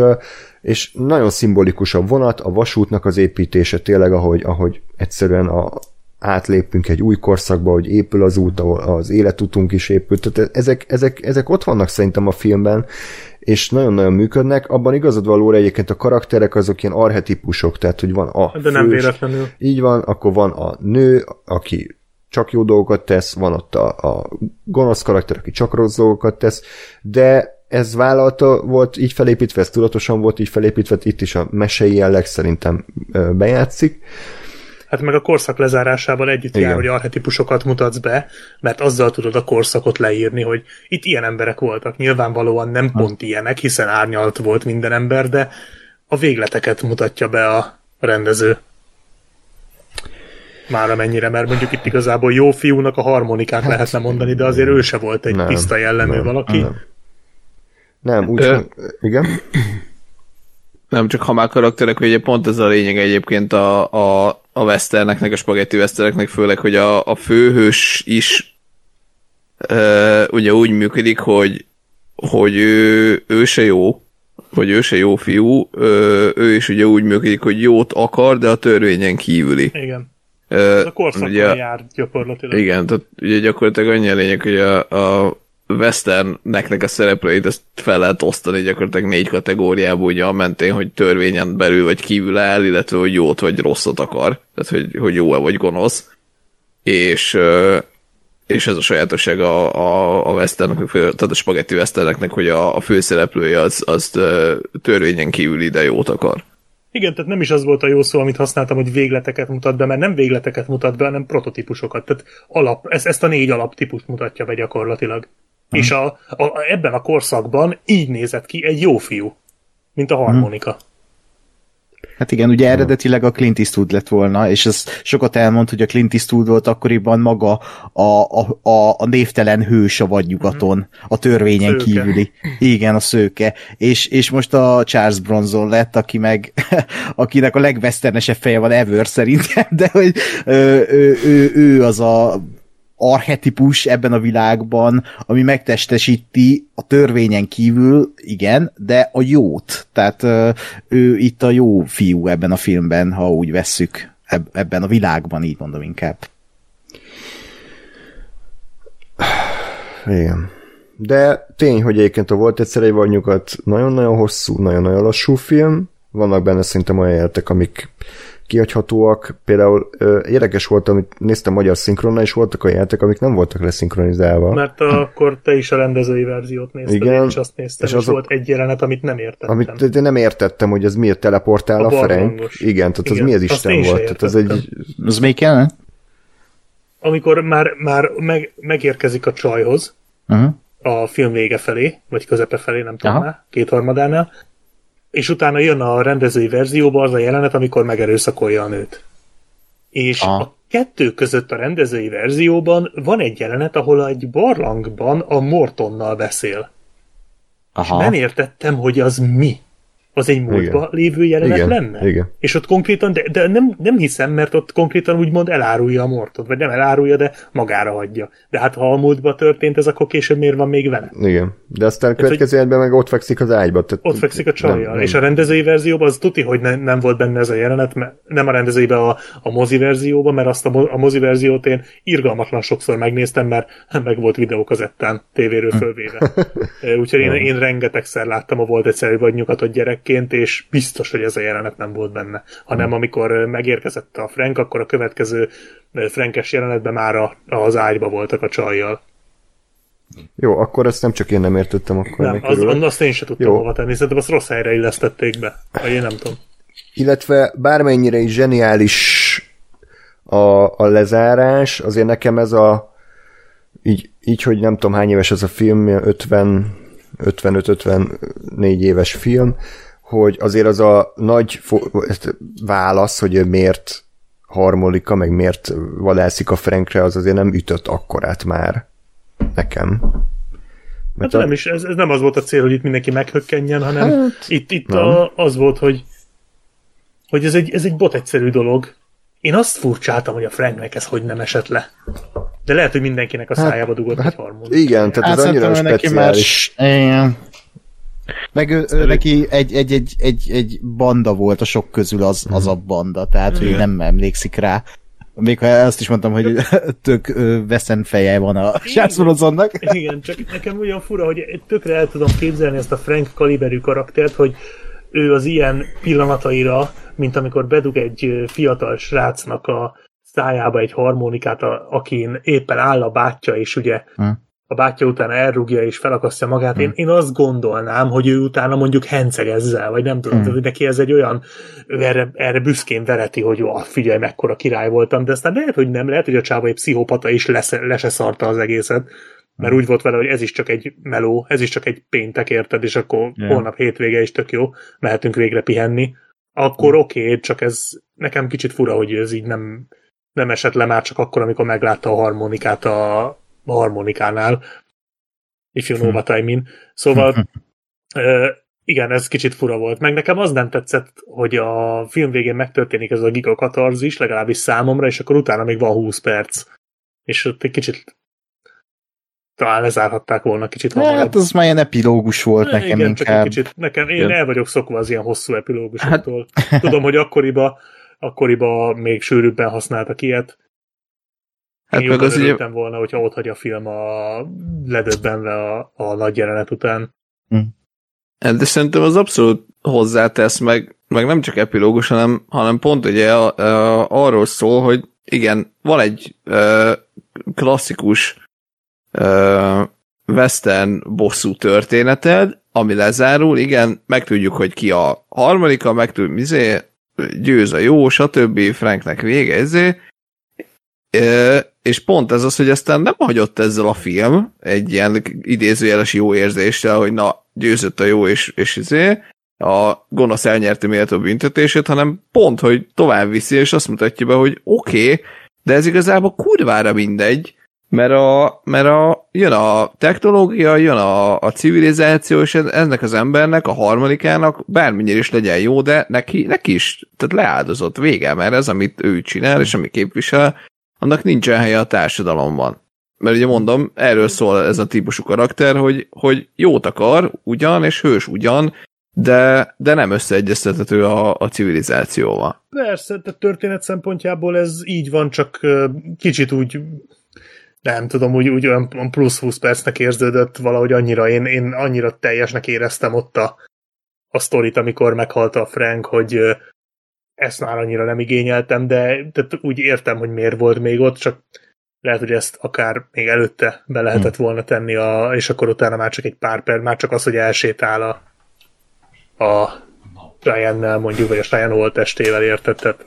és nagyon szimbolikus a vonat, a vasútnak az építése tényleg, ahogy, ahogy egyszerűen a, átlépünk egy új korszakba, hogy épül az út, ahol az életutunk is épül. Tehát ezek, ezek, ezek ott vannak szerintem a filmben, és nagyon-nagyon működnek. Abban igazad valóra egyébként a karakterek azok ilyen arhetipusok, tehát hogy van a De fős, nem véletlenül. Így van, akkor van a nő, aki csak jó dolgokat tesz, van ott a, a gonosz karakter, aki csak rossz dolgokat tesz, de ez vállalta volt így felépítve, ez tudatosan volt így felépítve, itt is a mesei jelleg szerintem bejátszik. Hát meg a korszak lezárásával együtt Igen. jár, hogy archetipusokat mutatsz be, mert azzal tudod a korszakot leírni, hogy itt ilyen emberek voltak. Nyilvánvalóan nem ha. pont ilyenek, hiszen árnyalt volt minden ember, de a végleteket mutatja be a rendező. Már amennyire, mert mondjuk itt igazából jó fiúnak a harmonikát hát, lehetne mondani, de azért ő se volt egy nem, tiszta jellemű nem, valaki. Nem, nem úgy, Ö... igen. Nem, csak ha már karakterek, hogy ugye pont ez a lényeg egyébként a, a, a westerneknek, a spagetti westerneknek, főleg, hogy a, a főhős is uh, ugye úgy működik, hogy, hogy ő, ő se jó, vagy ő se jó fiú, ő, ő is ugye úgy működik, hogy jót akar, de a törvényen kívüli. Igen. Uh, a korszakban ugye, jár gyakorlatilag. Igen, tehát ugye gyakorlatilag annyi a lényeg, hogy a, a westerneknek a szereplőit ezt fel lehet osztani gyakorlatilag négy kategóriába, ugye a mentén, hogy törvényen belül vagy kívül áll, illetve hogy jót vagy rosszat akar, tehát hogy, hogy jó-e vagy gonosz. És, és ez a sajátosság a, a, a westernnek, tehát a spagetti westerneknek, hogy a, a főszereplője az, az törvényen kívül ide jót akar. Igen, tehát nem is az volt a jó szó, amit használtam, hogy végleteket mutat be, mert nem végleteket mutat be, hanem prototípusokat. Tehát alap, ezt, ezt a négy alaptípust mutatja be gyakorlatilag. Hmm. És a, a, ebben a korszakban így nézett ki egy jó fiú, mint a harmonika. Hmm. Hát igen, ugye eredetileg a Clint Eastwood lett volna, és ez sokat elmond, hogy a Clint Eastwood volt akkoriban maga a, a, a, a névtelen hős a vadnyugaton, a törvényen szőke. kívüli. Igen, a szőke. És, és most a Charles Bronson lett, aki meg, akinek a legwesternesebb feje van ever szerintem, de hogy ő, ő, ő, ő az a arhetipus ebben a világban, ami megtestesíti a törvényen kívül, igen, de a jót. Tehát ő itt a jó fiú ebben a filmben, ha úgy vesszük. eb- ebben a világban, így mondom inkább. Igen. De tény, hogy egyébként a Volt egyszer egy vagy nyugat nagyon-nagyon hosszú, nagyon-nagyon lassú film. Vannak benne szerintem olyan jelentek, amik kihagyhatóak. Például ö, érdekes volt, amit néztem magyar szinkronnal, és voltak olyan jelentek, amik nem voltak leszinkronizálva. Mert akkor te is a rendezői verziót nézted, Igen, én is azt néztem, és és, azok- volt egy jelenet, amit nem értettem. Amit én nem értettem, hogy ez miért teleportál a, A Frank. barlangos. Igen, tehát az Igen, mi az Isten volt? Tehát ez egy. Az még kellene? Amikor már, már meg, megérkezik a csajhoz, Uh-huh. a film vége felé, vagy közepe felé, nem tudom Aha. már, kétharmadánál, és utána jön a rendezői verzióba az a jelenet, amikor megerőszakolja a nőt. És Aha. a kettő között a rendezői verzióban van egy jelenet, ahol egy barlangban a Mortonnal beszél. Aha. Nem értettem, hogy az mi. Az egy múltba lévő jelenet Igen, lenne? igen. És ott konkrétan, de, de nem, nem hiszem, mert ott konkrétan úgymond elárulja a mortot, vagy nem elárulja, de magára hagyja. De hát ha a múltba történt ez, akkor később miért van még vele? igen. De aztán a következő életben meg ott fekszik az ágyba. Tehát Ott fekszik a csajjal. nem- És a rendezői verzióban az tuti, hogy ne, nem volt benne ez a jelenet, mert nem a rendezőiben, a, a mozi verzióban, mert azt a, a mozi verziót én irgalmatlan sokszor megnéztem, mert meg volt videókazettán tévéről fölvéve. Úgyhogy én, én rengetegszer láttam a volt egyszerű vagy nyugatot gyerekként, és biztos, hogy ez a jelenet nem volt benne. Hanem amikor ö, megérkezett a Frank, akkor a következő Frankes jelenetben már a, az ágyba voltak a csajjal. Jó, akkor ezt nem csak én nem értettem, akkor Nem, az, örülök. azt én sem tudtam Jó. hova tenni, szerintem azt rossz helyre illesztették be. Vagy én nem tudom. Illetve bármennyire is zseniális a, a lezárás, azért nekem ez a így, így, hogy nem tudom hány éves ez a film, 50 55-54 éves film, hogy azért az a nagy válasz, hogy miért harmonika, meg miért vadászik a Frankre, az azért nem ütött akkorát már nekem. Hát a- nem is, ez, ez nem az volt a cél, hogy itt mindenki meghökkenjen, hanem Hát, itt, itt nem. a, az volt, hogy, hogy ez egy, ez egy bot egyszerű dolog. Én azt furcsáltam, hogy a Franknek ez hogy nem esett le. De lehet, hogy mindenkinek a szájába dugott hát egy hormon. Igen, tehát Hát ez annyira szerintem neki már... speciális. Igen. Meg ő, ő neki egy, egy, egy, egy, egy banda volt a sok közül az, az a banda, tehát hogy nem emlékszik rá. Még ha azt is mondtam, hogy tök veszen feje van a Sászorozonnak. Igen, csak nekem olyan fura, hogy tökre el tudom képzelni ezt a Frank kaliberű karaktert, hogy ő az ilyen pillanataira, mint amikor bedug egy fiatal srácnak a szájába egy harmonikát, a, akin éppen áll a bátyja, és ugye Hm. A bátyja utána elrúgja és felakasztja magát. Én, én azt gondolnám, hogy ő utána mondjuk henceg ezzel, vagy nem tudom, Hm. hogy neki ez egy olyan, ő erre, erre büszkén vereti, hogy jó, figyelj, mekkora király voltam, de aztán lehet, hogy nem, lehet, hogy a csáva egy pszichopata is lesz, le se szarta az egészet, mert úgy volt vele, hogy ez is csak egy meló, ez is csak egy péntek, érted, és akkor Ja. holnap hétvége is tök jó, mehetünk végre pihenni, akkor oké, okay, csak ez nekem kicsit fura, hogy ez így nem, nem esett le már csak akkor, amikor meglátta a harmonikát a, a harmonikánál, if you know what I mean. Szóval igen, ez kicsit fura volt. Meg nekem az nem tetszett, hogy a film végén megtörténik ez a gigakatarzis, legalábbis számomra, és akkor utána még van 20 perc. És ott egy kicsit talán lezárhatták volna kicsit hamarabb. Hát az már ilyen epilógus volt nekem Igen, csak inkább. egy kicsit, nekem, én el vagyok szokva az ilyen hosszú epilógusoktól. Hát... Tudom, hogy akkoriba, akkoriba még sűrűbben használtak ilyet. Hát Én meg az ugye- volna, hogyha ott hagy a film a ledöbbenve a, a nagy jelenet után. Hát, De szerintem az abszolút hozzátesz, meg, meg nem csak epilógus, hanem, hanem pont ugye a, a, arról szól, hogy igen, van egy ö, klasszikus ö, western bosszú történeted, ami lezárul, igen, megtudjuk, hogy ki a harmadika, megtudjuk, mizé, győz a jó, stb. Franknek vége, ezé. És pont ez az, hogy aztán nem hagyott ezzel a film egy ilyen idézőjeles jó érzéssel, hogy na, győzött a jó, és, és izé, a gonosz elnyerti méltó büntetését, hanem pont, hogy tovább viszi, és azt mutatja be, hogy oké, okay, de ez igazából kurvára mindegy, mert, a, mert a, jön a technológia, jön a, a civilizáció, és ennek az embernek, a harmadikának bármennyire is legyen jó, de neki, neki is tehát leáldozott vége, mert ez, amit ő csinál, és ami képvisel, annak nincsen helye a társadalomban. Mert ugye mondom, erről szól ez a típusú karakter, hogy, hogy jót akar ugyan, és hős ugyan, de, de nem összeegyeztethető a, a civilizációval. Persze, tehát történet szempontjából ez így van, csak kicsit úgy nem tudom, úgy, úgy olyan plusz 20 percnek érződött valahogy annyira, én, én annyira teljesnek éreztem ott a, a sztorit, amikor meghalt a Frank, hogy ezt már annyira nem igényeltem, de tehát úgy értem, hogy miért volt még ott, csak lehet, hogy ezt akár még előtte be lehetett volna tenni, a, és akkor utána már csak egy pár perc, már csak az, hogy elsétál a, a Ryan-nel mondjuk, vagy a Ryan holttestével érted, tehát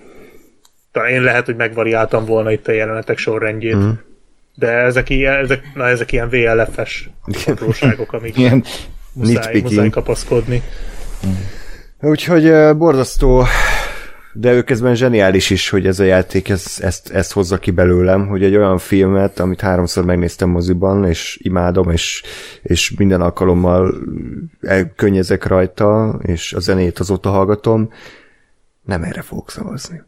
talán én lehet, hogy megvariáltam volna itt a jelenetek sorrendjét, mm. de ezek ilyen, ezek, na, ezek ilyen VLF-es apróságok, amik Ilyen muszáj, muszáj kapaszkodni. Úgyhogy uh, borzasztó, de ő közben zseniális is, hogy ez a játék ez, ezt, ezt hozza ki belőlem, hogy egy olyan filmet, amit háromszor megnéztem moziban, és imádom, és, és minden alkalommal elkönnyezek rajta, és a zenét azóta hallgatom, nem erre fogok szavazni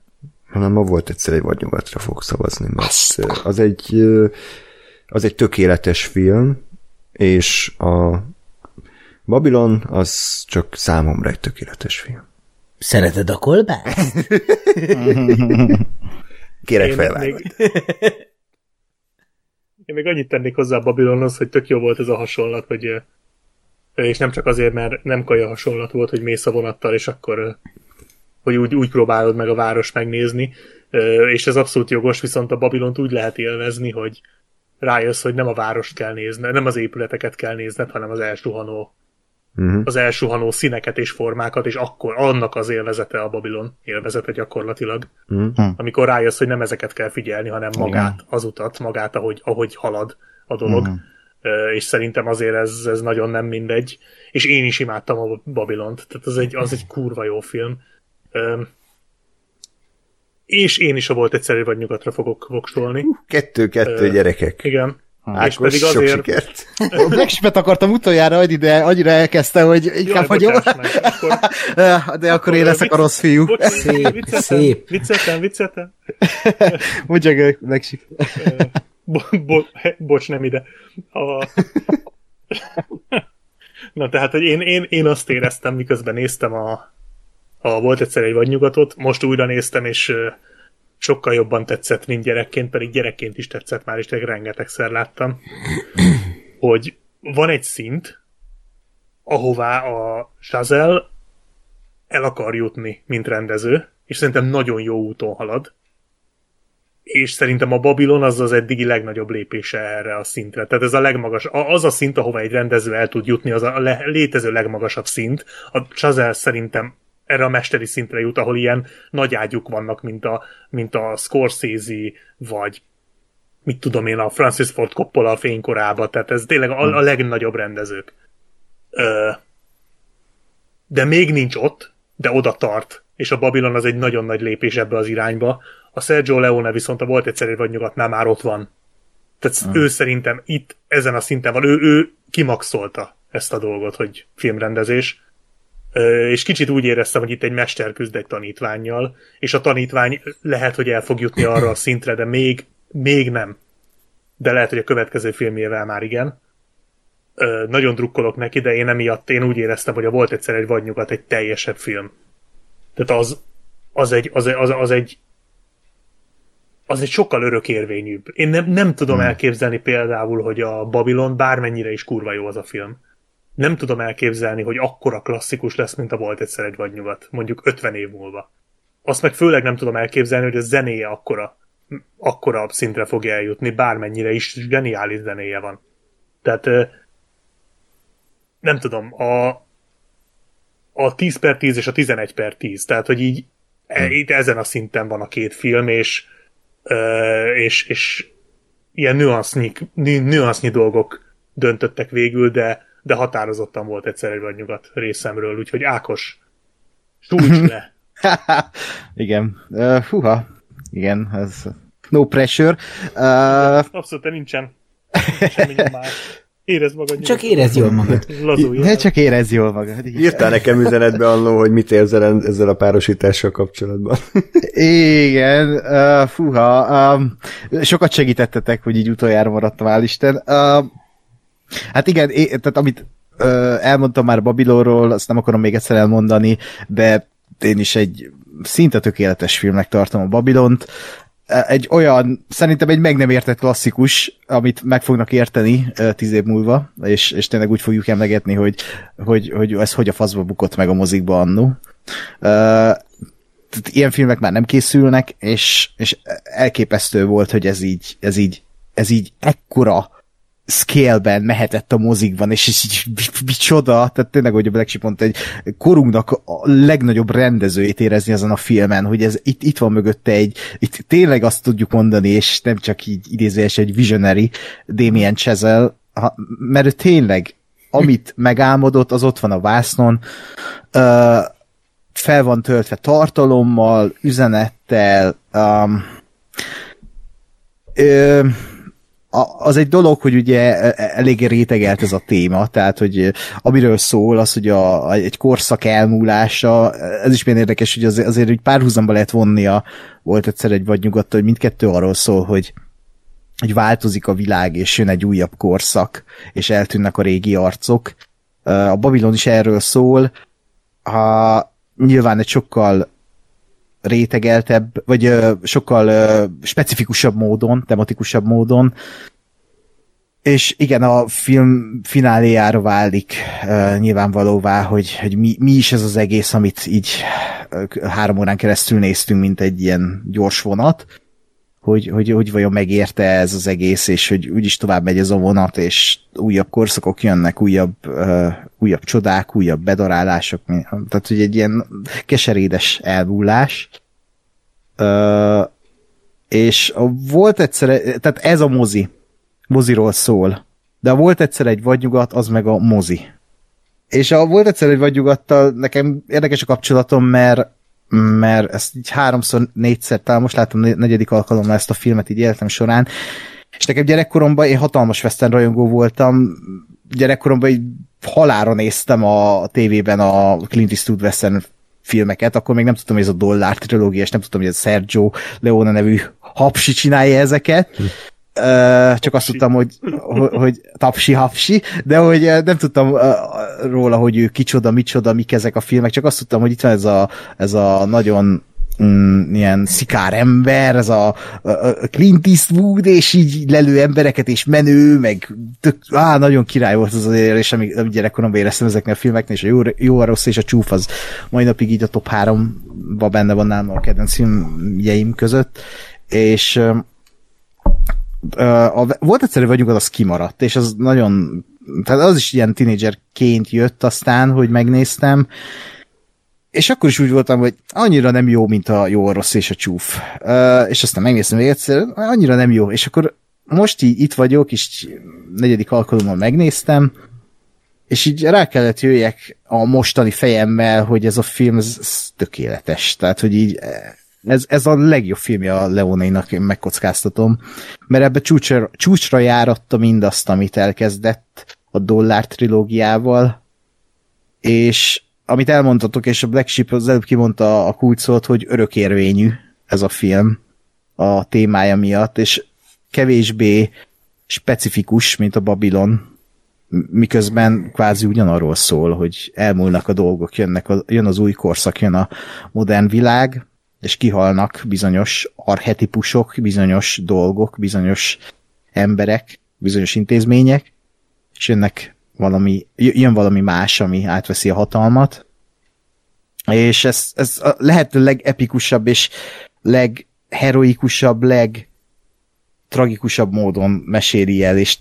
hanem ma volt egyszer egy vadnyugatra fogok szavazni, mert az egy, az egy tökéletes film, és a Babylon az csak számomra egy tökéletes film. Szereted a kolbászt? Kérek Én felvágod. még, én még annyit tennék hozzá a Babylonhoz, hogy tök jó volt ez a hasonlat, hogy és nem csak azért, mert nem kaja hasonlat volt, hogy mész a vonattal, és akkor hogy úgy, úgy próbálod meg a város megnézni, és ez abszolút jogos, viszont a Babilont úgy lehet élvezni, hogy rájössz, hogy nem a várost kell nézned, nem az épületeket kell nézned, hanem az elsuhanó Uh-huh. az elsuhanó színeket és formákat, és akkor annak az élvezete a Babilon élvezete gyakorlatilag. Uh-huh. Amikor rájössz, hogy nem ezeket kell figyelni, hanem magát, az utat, magát, ahogy, ahogy halad a dolog. Ö, És szerintem azért ez, ez nagyon nem mindegy. És én is imádtam a Babilont, tehát az egy, az egy kurva jó film. És én is, ha volt egyszerű vagy nyugatra fogok voksolni. Kettő-kettő gyerekek. Igen. És Ákos, pedig sok azért... sikert. Black Sheep-et akartam utoljára adni, de annyira elkezdte, hogy inkább Jaj, hagyom. akkor De akkor én leszek a rossz fiú. Bocs, Szép, vicceltem, szép. Vicceltem, vicceltem. Mondja Black Sheep. Bo- bo- he- bocs, nem ide. A... Na, tehát, hogy én, én, én azt éreztem, miközben néztem a, a Volt egyszer egy vadnyugatot, most újra néztem, és sokkal jobban tetszett, mint gyerekként, pedig gyerekként is tetszett már, és tényleg rengetegszer láttam, hogy van egy szint, ahová a Chazelle el akar jutni, mint rendező, és szerintem nagyon jó úton halad, és szerintem a Babylon az az eddigi legnagyobb lépése erre a szintre. Tehát ez a legmagas, az a szint, ahova egy rendező el tud jutni, az a le, létező legmagasabb szint. A Chazelle szerintem erre a mesteri szintre jut, ahol ilyen nagy ágyuk vannak, mint a, mint a Scorsese, vagy mit tudom én, a Francis Ford Coppola a fénykorába, tehát ez tényleg a, a legnagyobb rendezők. Ö, de még nincs ott, de oda tart, és a Babylon az egy nagyon nagy lépés ebbe az irányba. A Sergio Leone viszont a volt egyszer egy vagy nyugatnál már ott van. Tehát ő szerintem itt, ezen a szinten van, ő, ő kimaxolta ezt a dolgot, hogy filmrendezés. És kicsit úgy éreztem, hogy itt egy mester küzd egy tanítványjal, és a tanítvány lehet, hogy el fog jutni arra a szintre, de még, még nem. De lehet, hogy a következő filmjével már igen. Ö, nagyon drukkolok neki, de én emiatt én úgy éreztem, hogy a volt egyszer egy vadnyugat egy teljesebb film. Tehát az, az egy, az, az, az egy az egy sokkal örökérvényűbb. Én nem, nem tudom hmm. elképzelni például, hogy a Babylon bármennyire is kurva jó az a film. Nem tudom elképzelni, hogy akkora klasszikus lesz, mint a Volt egyszer egy vadnyugat, mondjuk 50 év múlva. Azt meg főleg nem tudom elképzelni, hogy a zenéje akkora, akkora szintre fog eljutni, bármennyire is zseniális zenéje van. Tehát nem tudom, a, a 10 per 10 és a 11 per 10, tehát hogy így e, itt ezen a szinten van a két film, és és, és ilyen nüansznyi, nü- nüansznyi dolgok döntöttek végül, de, de határozottan volt egyszer egy vagy nyugat részemről, úgyhogy Ákos, sújts le! Igen. Uh. Igen, ez no pressure. Uh, Abszolút, nincsen, semmi nyomás. Érezd magad Csak érezd jól magad. Lazulj ne csak érezd jól magad. Igen. Írtál nekem üzenetbe annó, hogy mit érzel ezzel a párosítással kapcsolatban. Igen, uh, fuha, um, sokat segítettetek, hogy így utoljára maradtam, hál' Isten. Uh, hát igen, é, tehát amit ö, elmondtam már Babilonról, azt nem akarom még egyszer elmondani, de én is egy szinte tökéletes filmnek tartom a Babilont. Egy olyan, szerintem egy meg nem értett klasszikus, amit meg fognak érteni tíz év múlva, és, és tényleg úgy fogjuk emlegetni, hogy, hogy, hogy ez hogy a faszba bukott meg a mozikba annó. Ilyen filmek már nem készülnek, és, és elképesztő volt, hogy ez így, ez így, ez így ekkora scale-ben mehetett a mozikban, és így micsoda, tehát tényleg, hogy a Black Sheep egy korunknak a legnagyobb rendezőjét érezni azon a filmen, hogy ez itt, itt van mögötte egy, itt tényleg azt tudjuk mondani, és nem csak így idézés, egy visionary Damien Chazelle, ha, mert ő tényleg, amit megálmodott, az ott van a vásznon, uh, fel van töltve tartalommal, üzenettel, um, ö, az egy dolog, hogy ugye eléggé rétegelt ez a téma, tehát, hogy amiről szól, az, hogy a, egy korszak elmúlása, ez is milyen érdekes, hogy azért, azért hogy párhuzamba lehet vonnia, volt egyszer egy vagy nyugodtan, hogy mindkettő arról szól, hogy hogy változik a világ, és jön egy újabb korszak, és eltűnnek a régi arcok. A Babilon is erről szól. A, nyilván egy sokkal rétegeltebb, vagy ö, sokkal ö, specifikusabb módon, tematikusabb módon, és igen, a film fináléjára válik uh, nyilvánvalóvá, hogy, hogy mi, mi is ez az egész, amit így uh, három órán keresztül néztünk, mint egy ilyen gyors vonat hogy, hogy, hogy vajon megérte ez az egész, és hogy úgyis tovább megy ez a vonat, és újabb korszakok jönnek, újabb, uh, újabb csodák, újabb bedarálások, tehát hogy egy ilyen keserédes elbúlás. Uh, és volt egyszer, tehát ez a mozi, moziról szól, de volt egyszer egy vadnyugat, az meg a mozi. És a volt egyszer egy vadnyugattal nekem érdekes a kapcsolatom, mert mert ezt így háromszor, négyszer, talán most látom negyedik alkalommal ezt a filmet így életem során, és nekem gyerekkoromban én hatalmas western rajongó voltam, gyerekkoromban így halára néztem a tévében a Clint Eastwood western filmeket, akkor még nem tudtam, hogy ez a dollár trilógia, és nem tudtam, hogy ez Sergio Leone nevű hapsi csinálja ezeket. Csak azt tudtam, hogy, hogy, hogy tapsi-hapsi, de hogy nem tudtam róla, hogy ő kicsoda, micsoda, mik ezek a filmek, csak azt tudtam, hogy itt van ez a, ez a nagyon mm, ilyen szikár ember, ez a, a Clint Eastwood, és így lelő embereket, és menő, meg tök, á, nagyon király volt az az és amíg, amíg gyerekkoromban éreztem ezeknél a filmeknél, és a jó, jó, a rossz és a csúf az mai napig így a top 3-ba benne van nálam a kedvenc filmjeim között, és a, volt egyszerű vagyunk, az kimaradt, és az nagyon, tehát az is ilyen tínédzserként jött aztán, hogy megnéztem, és akkor is úgy voltam, hogy annyira nem jó, mint a jó, a rossz és a csúf. Uh, és aztán megnéztem még egyszer, annyira nem jó. És akkor most így itt vagyok, és negyedik alkalommal megnéztem, és így rá kellett jöjjek a mostani fejemmel, hogy ez a film ez, ez tökéletes. Tehát, hogy így ez, ez a legjobb filmje a Leonénak, én megkockáztatom, mert ebbe csúcsra, csúcsra járatta mindazt, amit elkezdett a dollár trilógiával, és amit elmondtatok, és a Black Sheep az előbb kimondta a kulcsot, hogy örökérvényű ez a film a témája miatt, és kevésbé specifikus, mint a Babylon, miközben kvázi ugyanarról szól, hogy elmúlnak a dolgok, jönnek a, jön az új korszak, jön a modern világ, és kihalnak bizonyos arhetipusok, bizonyos dolgok, bizonyos emberek, bizonyos intézmények, és jönnek valami, jön valami más, ami átveszi a hatalmat, és ez, ez a lehető legepikusabb és legheroikusabb, leg tragikusabb módon meséli el, és,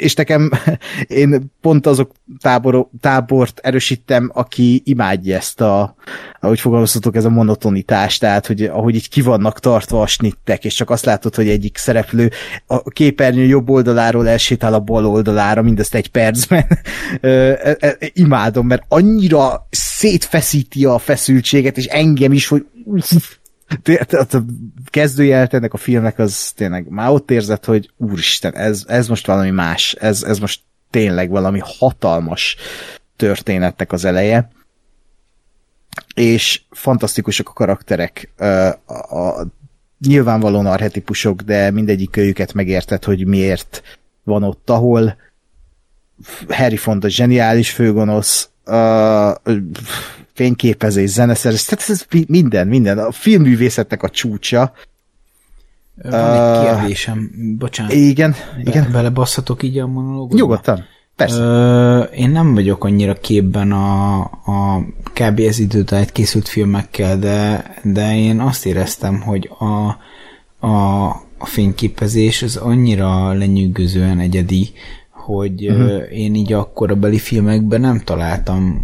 és nekem én pont azok tábor, tábort erősítem, aki imádja ezt a, ahogy fogalmazhatok, ez a monotonitást, tehát, hogy ahogy így ki vannak tartva a snittek, és csak azt látod, hogy egyik szereplő a képernyő jobb oldaláról elsétál a bal oldalára, mindezt egy percben. Imádom, mert annyira szétfeszíti a feszültséget, és engem is, hogy a kezdőjelet ennek a filmnek az tényleg már ott érzett, hogy úristen, ez, ez most valami más, ez, ez most tényleg valami hatalmas történetnek az eleje, és fantasztikusak a karakterek, a, a, nyilvánvalóan arhetipusok, de mindegyik őket megértett, hogy miért van ott, ahol. Harry Fonda zseniális főgonosz, uh, fényképezés, zeneszerzés, tehát ez mi- minden, minden. A filmművészetnek a csúcsa. Van egy kérdésem, bocsánat. Igen, Be, igen. belebasszatok így a monológusba? Nyugodtan. Persze. Ö, én nem vagyok annyira képben a, a kb. ez időtájt készült filmekkel, de, de én azt éreztem, hogy a, a, a fényképezés az annyira lenyűgözően egyedi, hogy uh-huh. én így a korabeli filmekben nem találtam,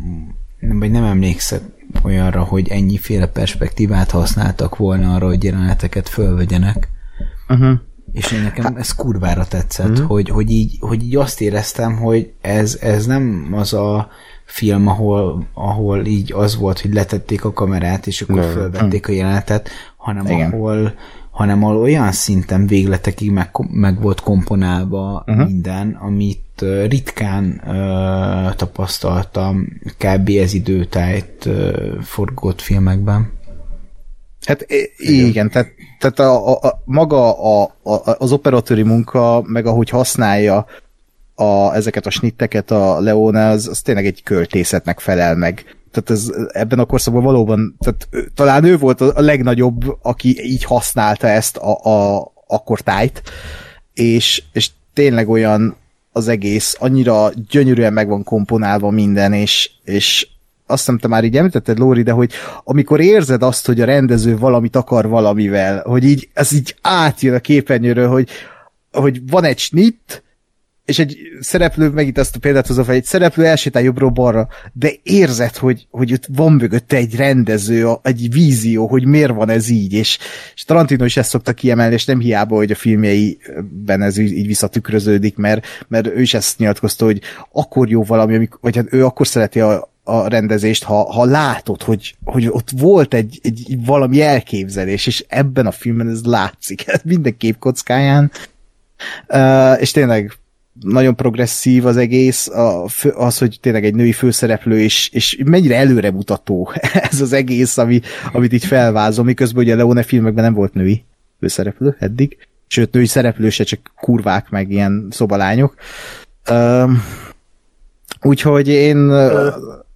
nem, vagy nem emlékszem olyanra, hogy ennyiféle perspektívát használtak volna arra, hogy jeleneteket fölvegyenek. Uh-huh. És én nekem ez kurvára tetszett, mm. hogy, hogy, így, hogy így azt éreztem, hogy ez, ez nem az a film, ahol, ahol így az volt, hogy letették a kamerát, és akkor Nem. fölvették a jelenetet, hanem Igen. ahol, hanem ahol olyan szinten végletekig meg, meg volt komponálva uh-huh. minden, amit ritkán ö, tapasztaltam kb. ez időtájt ö, forgott filmekben. Hát i- igen, tehát, tehát a, a, a, maga a, a, az operatőri munka, meg ahogy használja a, ezeket a snitteket a Leone, az, az tényleg egy költészetnek felel meg. Tehát ez, ebben a korszakban valóban, tehát talán ő volt a, a legnagyobb, aki így használta ezt a, a akkor tájt, és, és tényleg olyan az egész, annyira gyönyörűen meg van komponálva minden, és, és azt hiszem, te már így említetted, Lóri, de hogy amikor érzed azt, hogy a rendező valamit akar valamivel, hogy így, ez így átjön a képernyőről, hogy, hogy van egy snit, és egy szereplő, megint azt a példát hozom fel, egy szereplő elsétál jobbról balra, de érzed, hogy, hogy ott van mögötte egy rendező, egy vízió, hogy miért van ez így, és, és Tarantino is ezt szokta kiemelni, és nem hiába, hogy a filmjeiben ez így így visszatükröződik, mert, mert ő is ezt nyilatkozta, hogy akkor jó valami, amikor, vagy hát ő akkor szereti a, a rendezést, ha, ha látod, hogy, hogy ott volt egy, egy valami elképzelés, és ebben a filmben ez látszik, minden képkockáján, Uh, és tényleg nagyon progresszív az egész, a, az, hogy tényleg egy női főszereplő, és, és mennyire előremutató ez az egész, ami, amit így felvázol, miközben ugye Leone filmekben nem volt női főszereplő eddig, sőt, női szereplő se, csak kurvák, meg ilyen szobalányok. Uh, úgyhogy én... Uh,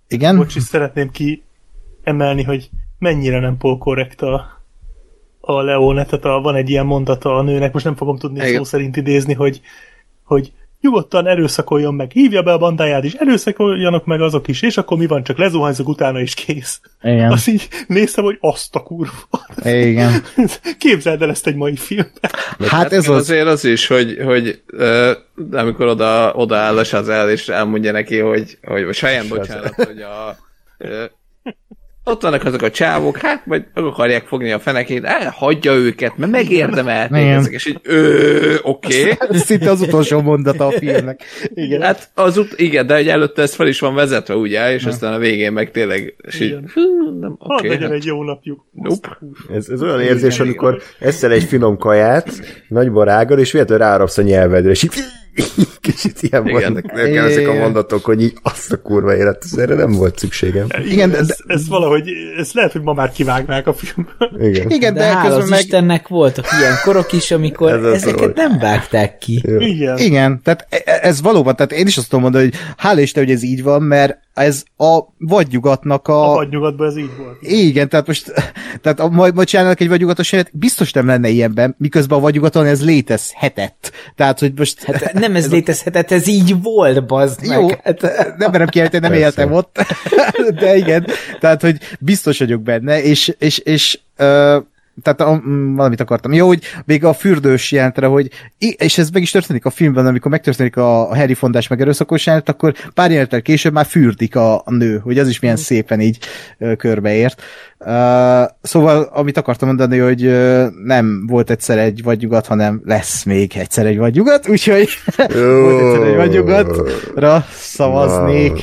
igen? Bocs, is szeretném kiemelni, hogy mennyire nem polkorrekt a, a Leone, tehát a, van egy ilyen mondata a nőnek, most nem fogom tudni Igen. szó szerint idézni, hogy, hogy nyugodtan erőszakoljon meg, hívja be a bandáját is, erőszakoljanak meg azok is, és akkor mi van, csak lezuhanyzok utána is kész. Igen. Azt így néztem, hogy azt a kurva. Igen. Képzeld el ezt egy mai filmben. Hát ez Meg az... Azért az is, hogy, hogy ö, amikor oda, oda áll a Sazel, és elmondja neki, hogy, hogy vagy Saján, bocsánat, hogy a, ö, ott vannak azok a csávok, hát majd meg akarják fogni a fenekét, el, hagyja őket, mert megérdemelték Igen. ezek, és így, oké. Okay. Ez szinte az utolsó mondata a filmnek. Igen. Hát az ut- igen, de hogy előtte ez fel is van vezetve, ugye, és aztán a végén meg tényleg, és így, Igen. hú, nem, oké. legyen hát, egy jó napjuk. nope. Ez, ez olyan érzés, amikor eszel egy finom kaját, nagy barággal, és véletlenül rárapsz a nyelvedre, és így kicsit ilyen Igen. vannak nekem ezek a mondatok, hogy így azt a kurva élet, ez erre nem volt szükségem. Igen, de- ez, ez valahogy, ez lehet, hogy ma már kivágnák a filmből. Igen. Igen, De, de, hála közben az meg... Istennek voltak ilyen korok is, amikor Ez ezeket volt. nem vágták ki. Igen. Igen, tehát e- ez valóban, tehát én is azt tudom mondani, hogy hála Isten, hogy ez így van, mert ez a vadnyugatnak a... A vadnyugatban ez így volt. Igen, tehát most, tehát a, majd, majd csinálnak egy vagyugatos helyet, biztos nem lenne ilyenben, miközben a vagyugaton ez létezhetett. Tehát, hogy most... Hát nem ez létezhetett, ez így volt, bazd meg. Jó, Hát, nem merem kijelenteni, nem Persze. éltem ott, de igen, tehát, hogy biztos vagyok benne, és, és, és ö, tehát a, mm, valamit akartam. Jó, hogy még a fürdős jelentre, hogy és ez meg is történik a filmben, amikor megtörténik a Harry Fondás meg erőszakos jelent, akkor pár jelenettel később már fürdik a, a nő, hogy az is milyen szépen így ö, körbeért. Uh, szóval, amit akartam mondani, hogy ö, nem volt egyszer egy vagyugat, hanem lesz még egyszer egy vagyugat, úgyhogy volt egyszer egy vagyugatra szavaznék.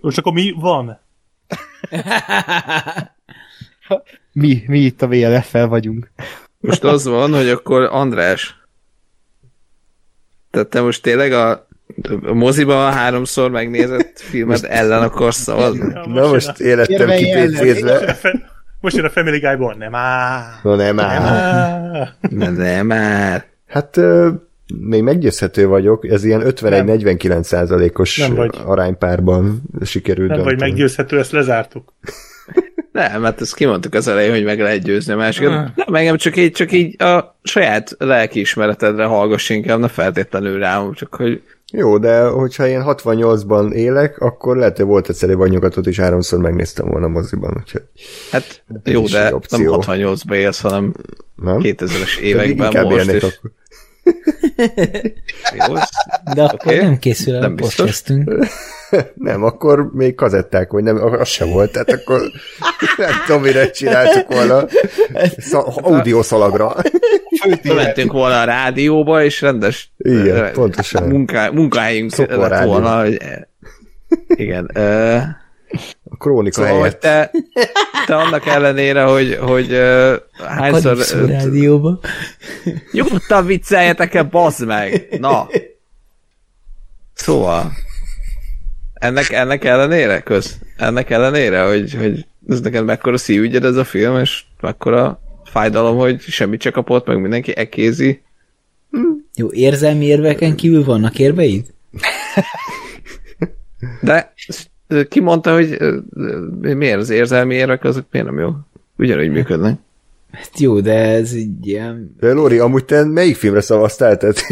Most akkor mi van? Mi, mi itt a VLF-fel vagyunk. Most az van, hogy akkor András, tehát te most tényleg a, a moziban háromszor megnézett filmet ellen akarsz szavazni? Na most életem Érvelj ellen. kipécézve. Most jön a Family Guy-ból, nem á, Na nem nem á. Na de már. Hát ö, még meggyőzhető vagyok, ez ilyen 51-49 százalékos Nem vagy. aránypárban sikerült Nem vagy dönteni. meggyőzhető, ezt lezártuk. Nem, mert ezt kimondtuk az elején, hogy meg lehet győzni a másikat. Nem, engem csak így, csak így a saját lelkiismeretedre hallgass inkább, ne feltétlenül rám, csak hogy Jó, de hogyha én 68-ban élek, akkor lehet, hogy volt egyszer egy vanyugatot, és háromszor megnéztem volna moziban, úgyhogy hát jó, de nem opció. 68-ba élsz, hanem nem? 2000-es Pedig években most, akkor. Jó, De akkor Oké. nem készül el Nem a biztos. podcastünk. Nem, akkor még kazetták, vagy nem, az sem volt, tehát akkor nem tudom, mire csináltuk volna. Szal- audiószalagra. Bementünk volna a rádióba, és rendes Igen, ö, pontosan. Munká, munkahelyünk lett volna, hogy igen. Ö, A krónika szóval, helyett. te, te annak ellenére, hogy, hogy ö, hányszor... Ö, rádióba. Nyugodtan vicceljetek el, bazd meg! Na! Szóval... Ennek, ennek ellenére, köz? Ennek ellenére, hogy, hogy ez neked mekkora szívügyed ez a film, és mekkora fájdalom, hogy semmit se kapott, meg mindenki ekézi. Jó, érzelmi érveken kívül vannak érveid? De ki mondta, hogy miért az érzelmi érvek, azok miért nem jó? Ugyanúgy működnek. Hát jó, de ez egy ilyen... De Lóri, amúgy te melyik filmre szavaztál? Tehát,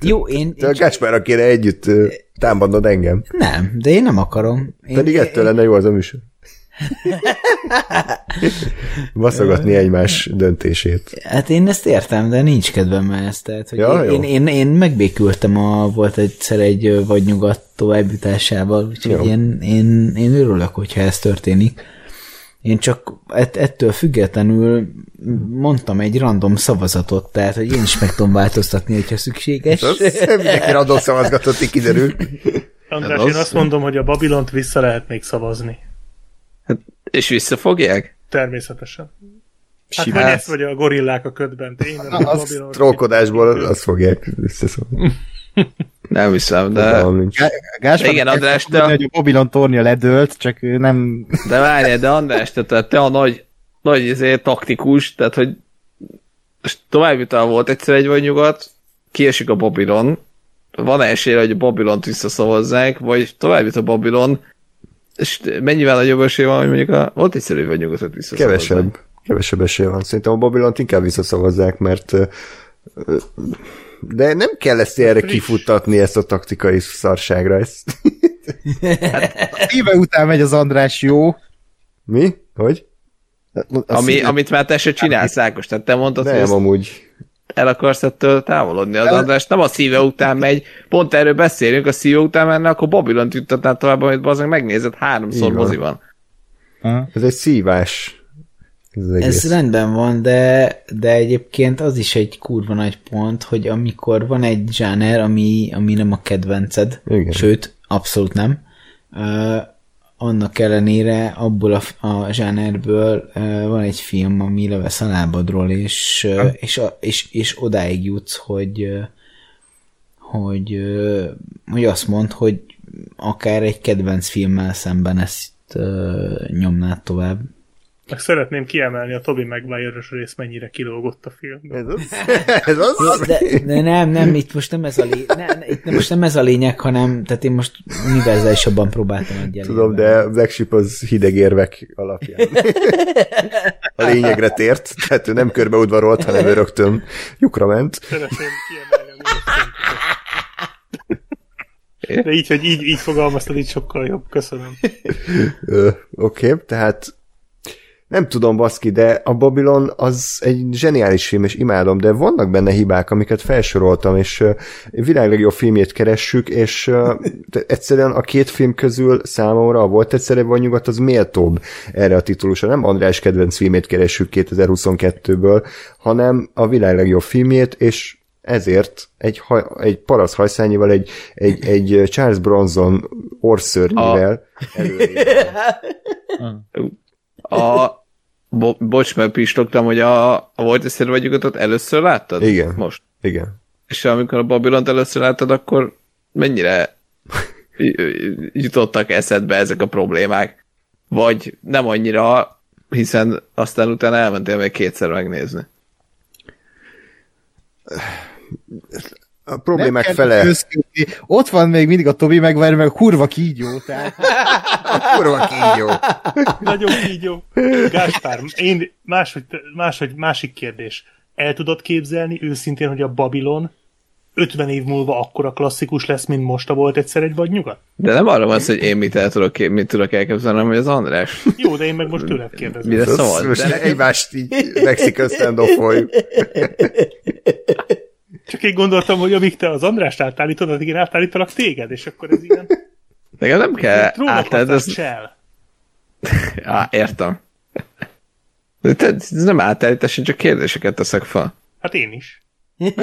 Jó, én... te a én csak... Gáspárra kéne együtt támadnod engem. Nem, de én nem akarom. Én, Pedig ettől lenne jó az a műsor. Baszogatni egymás döntését. Hát én ezt értem, de nincs kedvem ezt. Tehát, hogy Ja, én, én, én, én, megbékültem a, volt egyszer egy vagy nyugat továbbjutásával, úgyhogy Jó. én, én, én örülök, hogyha ez történik. Én csak ett, ettől függetlenül mondtam egy random szavazatot, tehát, hogy én is meg tudom változtatni, hogyha szükséges. Mindenki radó szavazgatott, így kiderül. András, Ez én az. azt mondom, hogy a Babilont vissza lehet még szavazni. És visszafogják? Természetesen. Hát Simán. vagy ezt, vagy a gorillák a ködben. Tényleg, a Az Babilon- trókodásból azt fogják összeszólni. Nem hiszem, de. Gáspár, Igen, András, te- mondani, hogy a Babylon tornya ledőlt, csak ő nem... de várjál, de András, te, te, te a nagy, nagy izé, taktikus, tehát, hogy továbbjutal volt egyszer egy vagy nyugat, kiesik a Babylon, van esélye, hogy a Babylont visszaszavazzák, vagy tovább jut a Babylon, és mennyivel nagyobb esély van, hogy mondjuk a, volt egyszer egy vagy visszaszavazzák. Kevesebb. Kevesebb esély van. Szerintem a Babylont inkább visszaszavazzák, mert de nem kell ezt erre Friss. kifuttatni, ezt a taktikai szarságra. Ezt. Éve után megy az András jó. Mi? Hogy? Azt Ami, amit már te se csinálsz, Ákos, tehát te mondtad, hogy Nem, ezt amúgy. El akarsz ettől távolodni. Az András nem a szíve után megy, pont erről beszélünk, a szíve után menne, akkor Babylont juttatnál tovább, amit bazdmeg megnézed háromszor van. moziban. Ez egy szívás. Ez. Ez rendben van, de, de egyébként az is egy kurva nagy pont, hogy amikor van egy zsáner, ami, ami nem a kedvenced, Igen. sőt, abszolút nem, annak ellenére abból a, a zsánerből uh, van egy film, ami levesz a lábadról, és, uh, és, a, és, és odáig jutsz, hogy uh, hogy, uh, hogy azt mond, hogy akár egy kedvenc filmmel szemben ezt uh, nyomnád tovább. Meg szeretném kiemelni a Toby Maguire-ös rész, mennyire kilógott a filmben. Ez az? Ez az? De, de nem, nem, itt most nem ez a lényeg, ne, itt most nem ez a lényeg, hanem, tehát én most univerzálisabban próbáltam egy Tudom, de Black Sheep az hideg érvek alapján. A lényegre tért, tehát ő nem körbeudvarolt, hanem ő rögtön lyukra ment. Szeretném kiemelni a minőség. De így, hogy így, így fogalmaztad, így sokkal jobb. Köszönöm. Oké, okay, tehát nem tudom, baszki, de a Babylon az egy zseniális film, és imádom, de vannak benne hibák, amiket felsoroltam, és világ legjobb filmjét keressük, és egyszerűen a két film közül számomra a volt egyszer egy nyugat, az méltóbb erre a titulusra. Nem András kedvenc filmét keressük 2022-ből, hanem a világ legjobb filmjét, és ezért egy, haj, egy parasz hajszányival, egy, egy, egy Charles Bronson orszörnyivel A, bo- bocs, mert pistogtam, hogy a, a volt vagy nyugatot először láttad? Igen. Most. Igen. És amikor a Babylont először láttad, akkor mennyire jutottak eszedbe ezek a problémák? Vagy nem annyira, hiszen aztán utána elmentél még kétszer megnézni. A problémák fele közködni. Ott van még mindig a Tobi megvár, meg a kurva kígyó, tehát kurva kígyó. Nagyon kígyó. Gáspár, én máshogy, máshogy, másik kérdés. El tudod képzelni őszintén, hogy a Babilon 50 év múlva akkora klasszikus lesz, mint most a volt egyszer egy vagy nyugat? De nem arra van szó, hogy én mit, el tudok, kép- mit tudok elképzelni, hanem hogy az András. Jó, de én meg most tőled kérdezem. Mire szól? Most De egymást így Mexican stand Csak én gondoltam, hogy amíg te az Andrást átállítod, addig én átállítalak téged, és akkor ez ilyen Nekem nem kell trónokhoz átrendezni. csel. Á, értem. De te, ez nem átállítás, én csak kérdéseket teszek fel. Hát én is.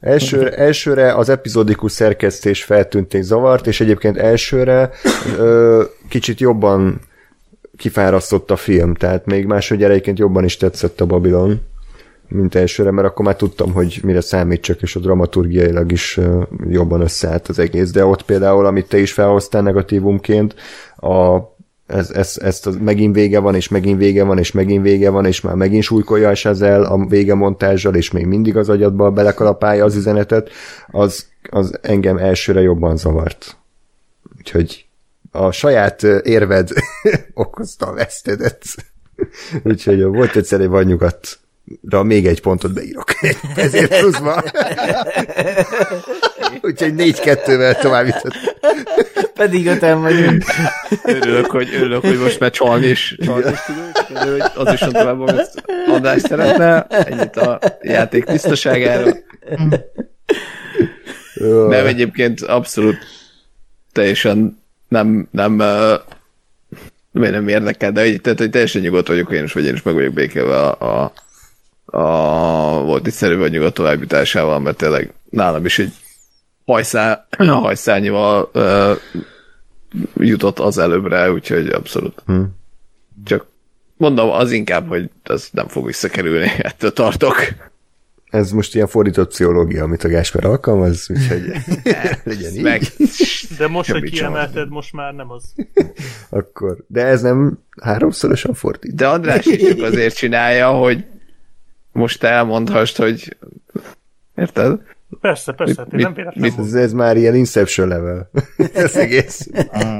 Első, elsőre az epizódikus szerkesztés feltűnt és zavart, és egyébként elsőre ö, kicsit jobban kifárasztott a film, tehát még másodjára egyébként jobban is tetszett a Babylon, mint elsőre, mert akkor már tudtam, hogy mire számítsak, és a dramaturgiailag is jobban összeállt az egész. De ott például, amit te is felhoztál negatívumként, a ez, ez, ezt az megint vége van, és megint vége van, és megint vége van, és már megint súlykolja a Sazel a vége montázsal, és még mindig az agyadba belekalapálja az üzenetet, az, az engem elsőre jobban zavart. Úgyhogy a saját érved okozta a vesztedet. Úgyhogy volt egyszer egy vagy nyugatra még egy pontot beírok. Ezért pluszban. Úgyhogy négy-kettővel tovább jutott. Pedig öten vagyunk. Örülök, hogy, örülök, hogy most már csalni is, csalni is tudunk. Az is tovább, amit András szeretne. Ennyit a játék tisztaságáról. Nem, egyébként abszolút teljesen nem, nem, uh, nem, nem érdekel, de hogy, tehát, hogy teljesen nyugodt vagyok én is, vagy én is meg vagyok békélve a, a, a volt itt szerű vagy nyugodt továbbításával, mert tényleg nálam is egy hajszál, hajszálnyival uh, jutott az előbbre, úgyhogy abszolút. Hmm. Csak mondom, az inkább, hogy ez nem fog visszakerülni, ettől tartok. Ez most ilyen fordított pszichológia, amit a Gásper alkalmaz, úgyhogy legyen így. Meg, De most, hogy kiemelted, most már nem az. Akkor. De ez nem háromszorosan fordít. de András is csak azért csinálja, hogy most elmondhast, hogy érted? Persze, persze, hát én nem mit- véletlenül mit-. Ez, ez már ilyen Inception level. ez egész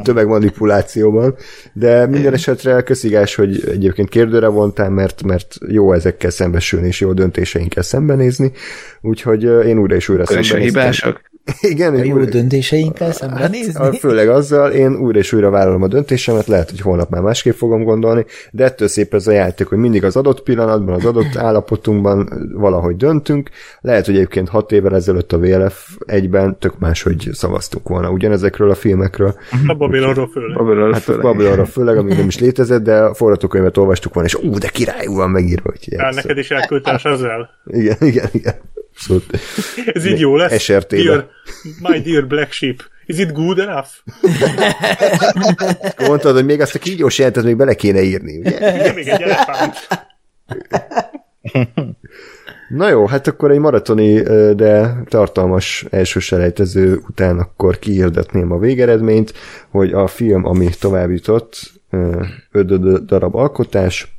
tömegmanipulációban. De minden esetre köszigás, hogy egyébként kérdőre vontál, mert, mert jó ezekkel szembesülni, és jó döntéseinkkel szembenézni. Úgyhogy én újra és újra Akkor a szembenéztem. hibások. Igen, A jó újra, döntéseinkkel Hát, szembenézni? főleg azzal, én újra és újra vállalom a döntésemet, lehet, hogy holnap már másképp fogom gondolni, de ettől szép ez a játék, hogy mindig az adott pillanatban, az adott állapotunkban valahogy döntünk. Lehet, hogy egyébként hat évvel ezelőtt a VLF egyben tök máshogy szavaztunk volna ugyanezekről a filmekről. A Babylonról főleg. Hát a főleg. Babylonra főleg, ami nem is létezett, de a forgatókönyvet olvastuk volna, és ú, de királyú van megírva, hogy neked is elküldte a ezzel. Igen, igen, igen. Abszolút. Ez így jó lesz? Dear, my dear black sheep. Is it good enough? Mondtad, hogy még azt a kígyós jelentet még bele kéne írni, ugye? Igen, még egy elefánt. Na jó, hát akkor egy maratoni, de tartalmas első selejtező után akkor kihirdetném a végeredményt, hogy a film, ami tovább jutott, öt darab alkotás,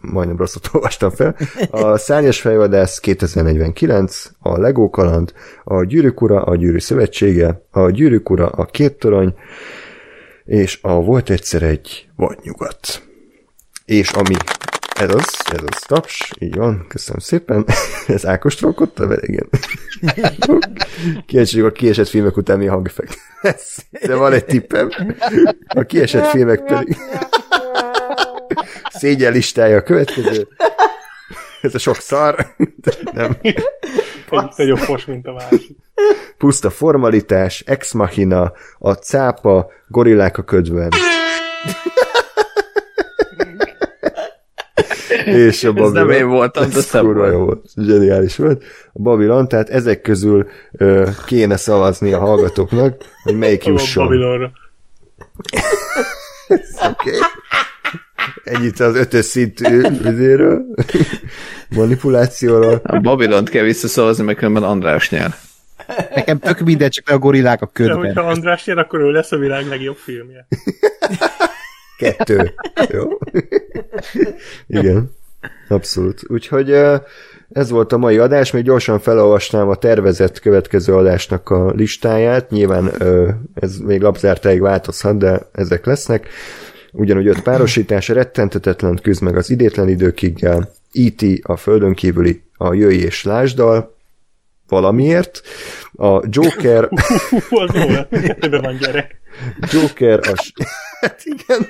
majdnem rosszat olvastam fel, a Szárnyas fejvadász 2049, a Lego kaland, a Gyűrűk ura, a Gyűrű szövetsége, a Gyűrűk ura, a Két torony, és a Volt egyszer egy vadnyugat. És ami ez az, ez az taps, így van, köszönöm szépen. Ez Ákos trollkodta vele, igen. Kíváncsi a kiesett filmek után mi hangeffekt. lesz. De van egy tippem. A kiesett filmek pedig... Szégyen listája a következő. Ez a sok szar. De nem. Egy nagyobb fos, mint a másik. Puszta formalitás, ex machina, a cápa, gorillák a ködben. És a Ez nem én voltam, de Ez kurva jó volt. Zseniális volt. A Babylon, tehát ezek közül ö, kéne szavazni a hallgatóknak, hogy melyik A jusson. Babylonra. Oké. Okay. Ennyit az ötös szintű vizéről, manipulációról. A Babylont kell visszaszavazni, mert különben András nyer. Nekem tök mindegy, csak a gorillák a De ködben. hogyha András nyer, akkor ő lesz a világ legjobb filmje. Kettő. Jó. Igen. Abszolút. Úgyhogy Ez volt a mai adás, még gyorsan felolvasnám a tervezett következő adásnak a listáját. Nyilván ez még lapzártáig változhat, de ezek lesznek. Ugyanúgy öt párosítás, rettentetetlen küzd meg az idétlen időkiggel, E.T. a földön kívüli, a Jöjj és Lásdal, valamiért, a Joker, az jó, ebben van gyerek. Joker a... s- Hát igen.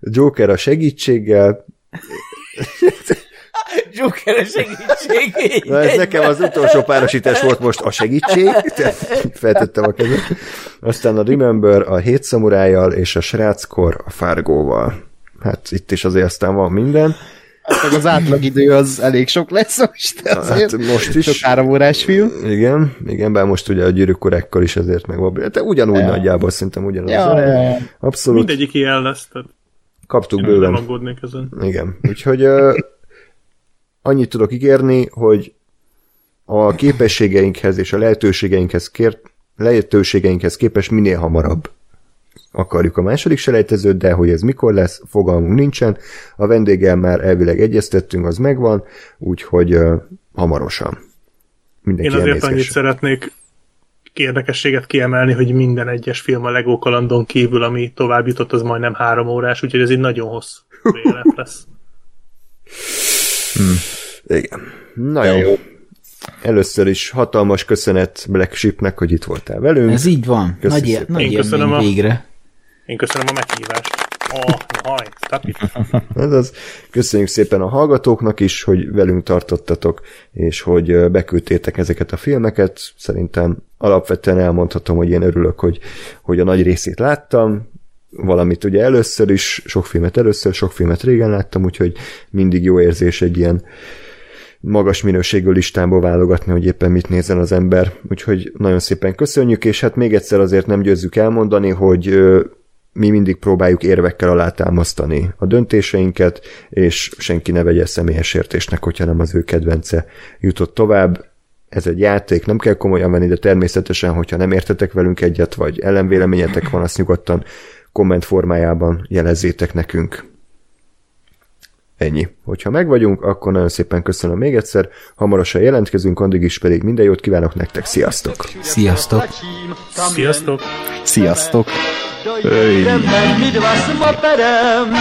Joker a segítséggel, Joker a segítség. Na ez nekem az utolsó párosítás volt most a segítség, tehát feltettem a kezet. Aztán a Remember a hét szamurájjal, és a Sráckor a Fargóval. Hát itt is azért aztán van minden. Meg az átlagidő az elég sok lesz most, de azért Hát most is. sok három órás film. Igen, igen, bár most ugye a gyűrűkorekkal is ezért meg van. De ugyanúgy Ja. nagyjából szerintem ugyanaz. Ja, ja, ja. Abszolút Mindegyik ilyen lesz, tehát kaptuk én nem bőven. aggódnék ezen. Igen, úgyhogy uh, annyit tudok ígérni, hogy a képességeinkhez és a lehetőségeinkhez, kér, lehetőségeinkhez képest minél hamarabb akarjuk a második selejtezőt, de hogy ez mikor lesz, fogalmunk nincsen. A vendéggel már elvileg egyeztettünk, az megvan, úgyhogy uh, hamarosan. Mindenki Én azért annyit szeretnék érdekességet kiemelni, hogy minden egyes film a Lego kalandon kívül, ami tovább jutott, az majdnem három órás, úgyhogy ez egy nagyon hosszú VLF lesz. Igen. Na jó. Először is hatalmas köszönet Black Sheepnek, hogy itt voltál velünk. Ez így van. Köszi Nagy, szépen. nagy Én köszönöm a- végre. Én köszönöm a meghívást. Oh, haj. Ez az. Köszönjük szépen a hallgatóknak is, hogy velünk tartottatok, és hogy beküldtétek ezeket a filmeket. Szerintem alapvetően elmondhatom, hogy én örülök, hogy, hogy a nagy részét láttam, valamit ugye először is, sok filmet először, sok filmet régen láttam, úgyhogy mindig jó érzés egy ilyen magas minőségű listából válogatni, hogy éppen mit nézzen az ember. Úgyhogy nagyon szépen köszönjük, és hát még egyszer azért nem győzzük elmondani, hogy mi mindig próbáljuk érvekkel alátámasztani a döntéseinket, és senki ne vegye személyes értésnek, hogyha nem az ő kedvence jutott tovább. Ez egy játék, nem kell komolyan venni, de természetesen, hogyha nem értetek velünk egyet, vagy ellenvéleményetek van, azt nyugodtan komment formájában jelezzétek nekünk. Ennyi. Hogyha megvagyunk, akkor nagyon szépen köszönöm még egyszer, hamarosan jelentkezünk, addig is pedig minden jót kívánok nektek, sziasztok! Sziasztok! Sziasztok! Sziasztok! Dojdeme my dva s moperem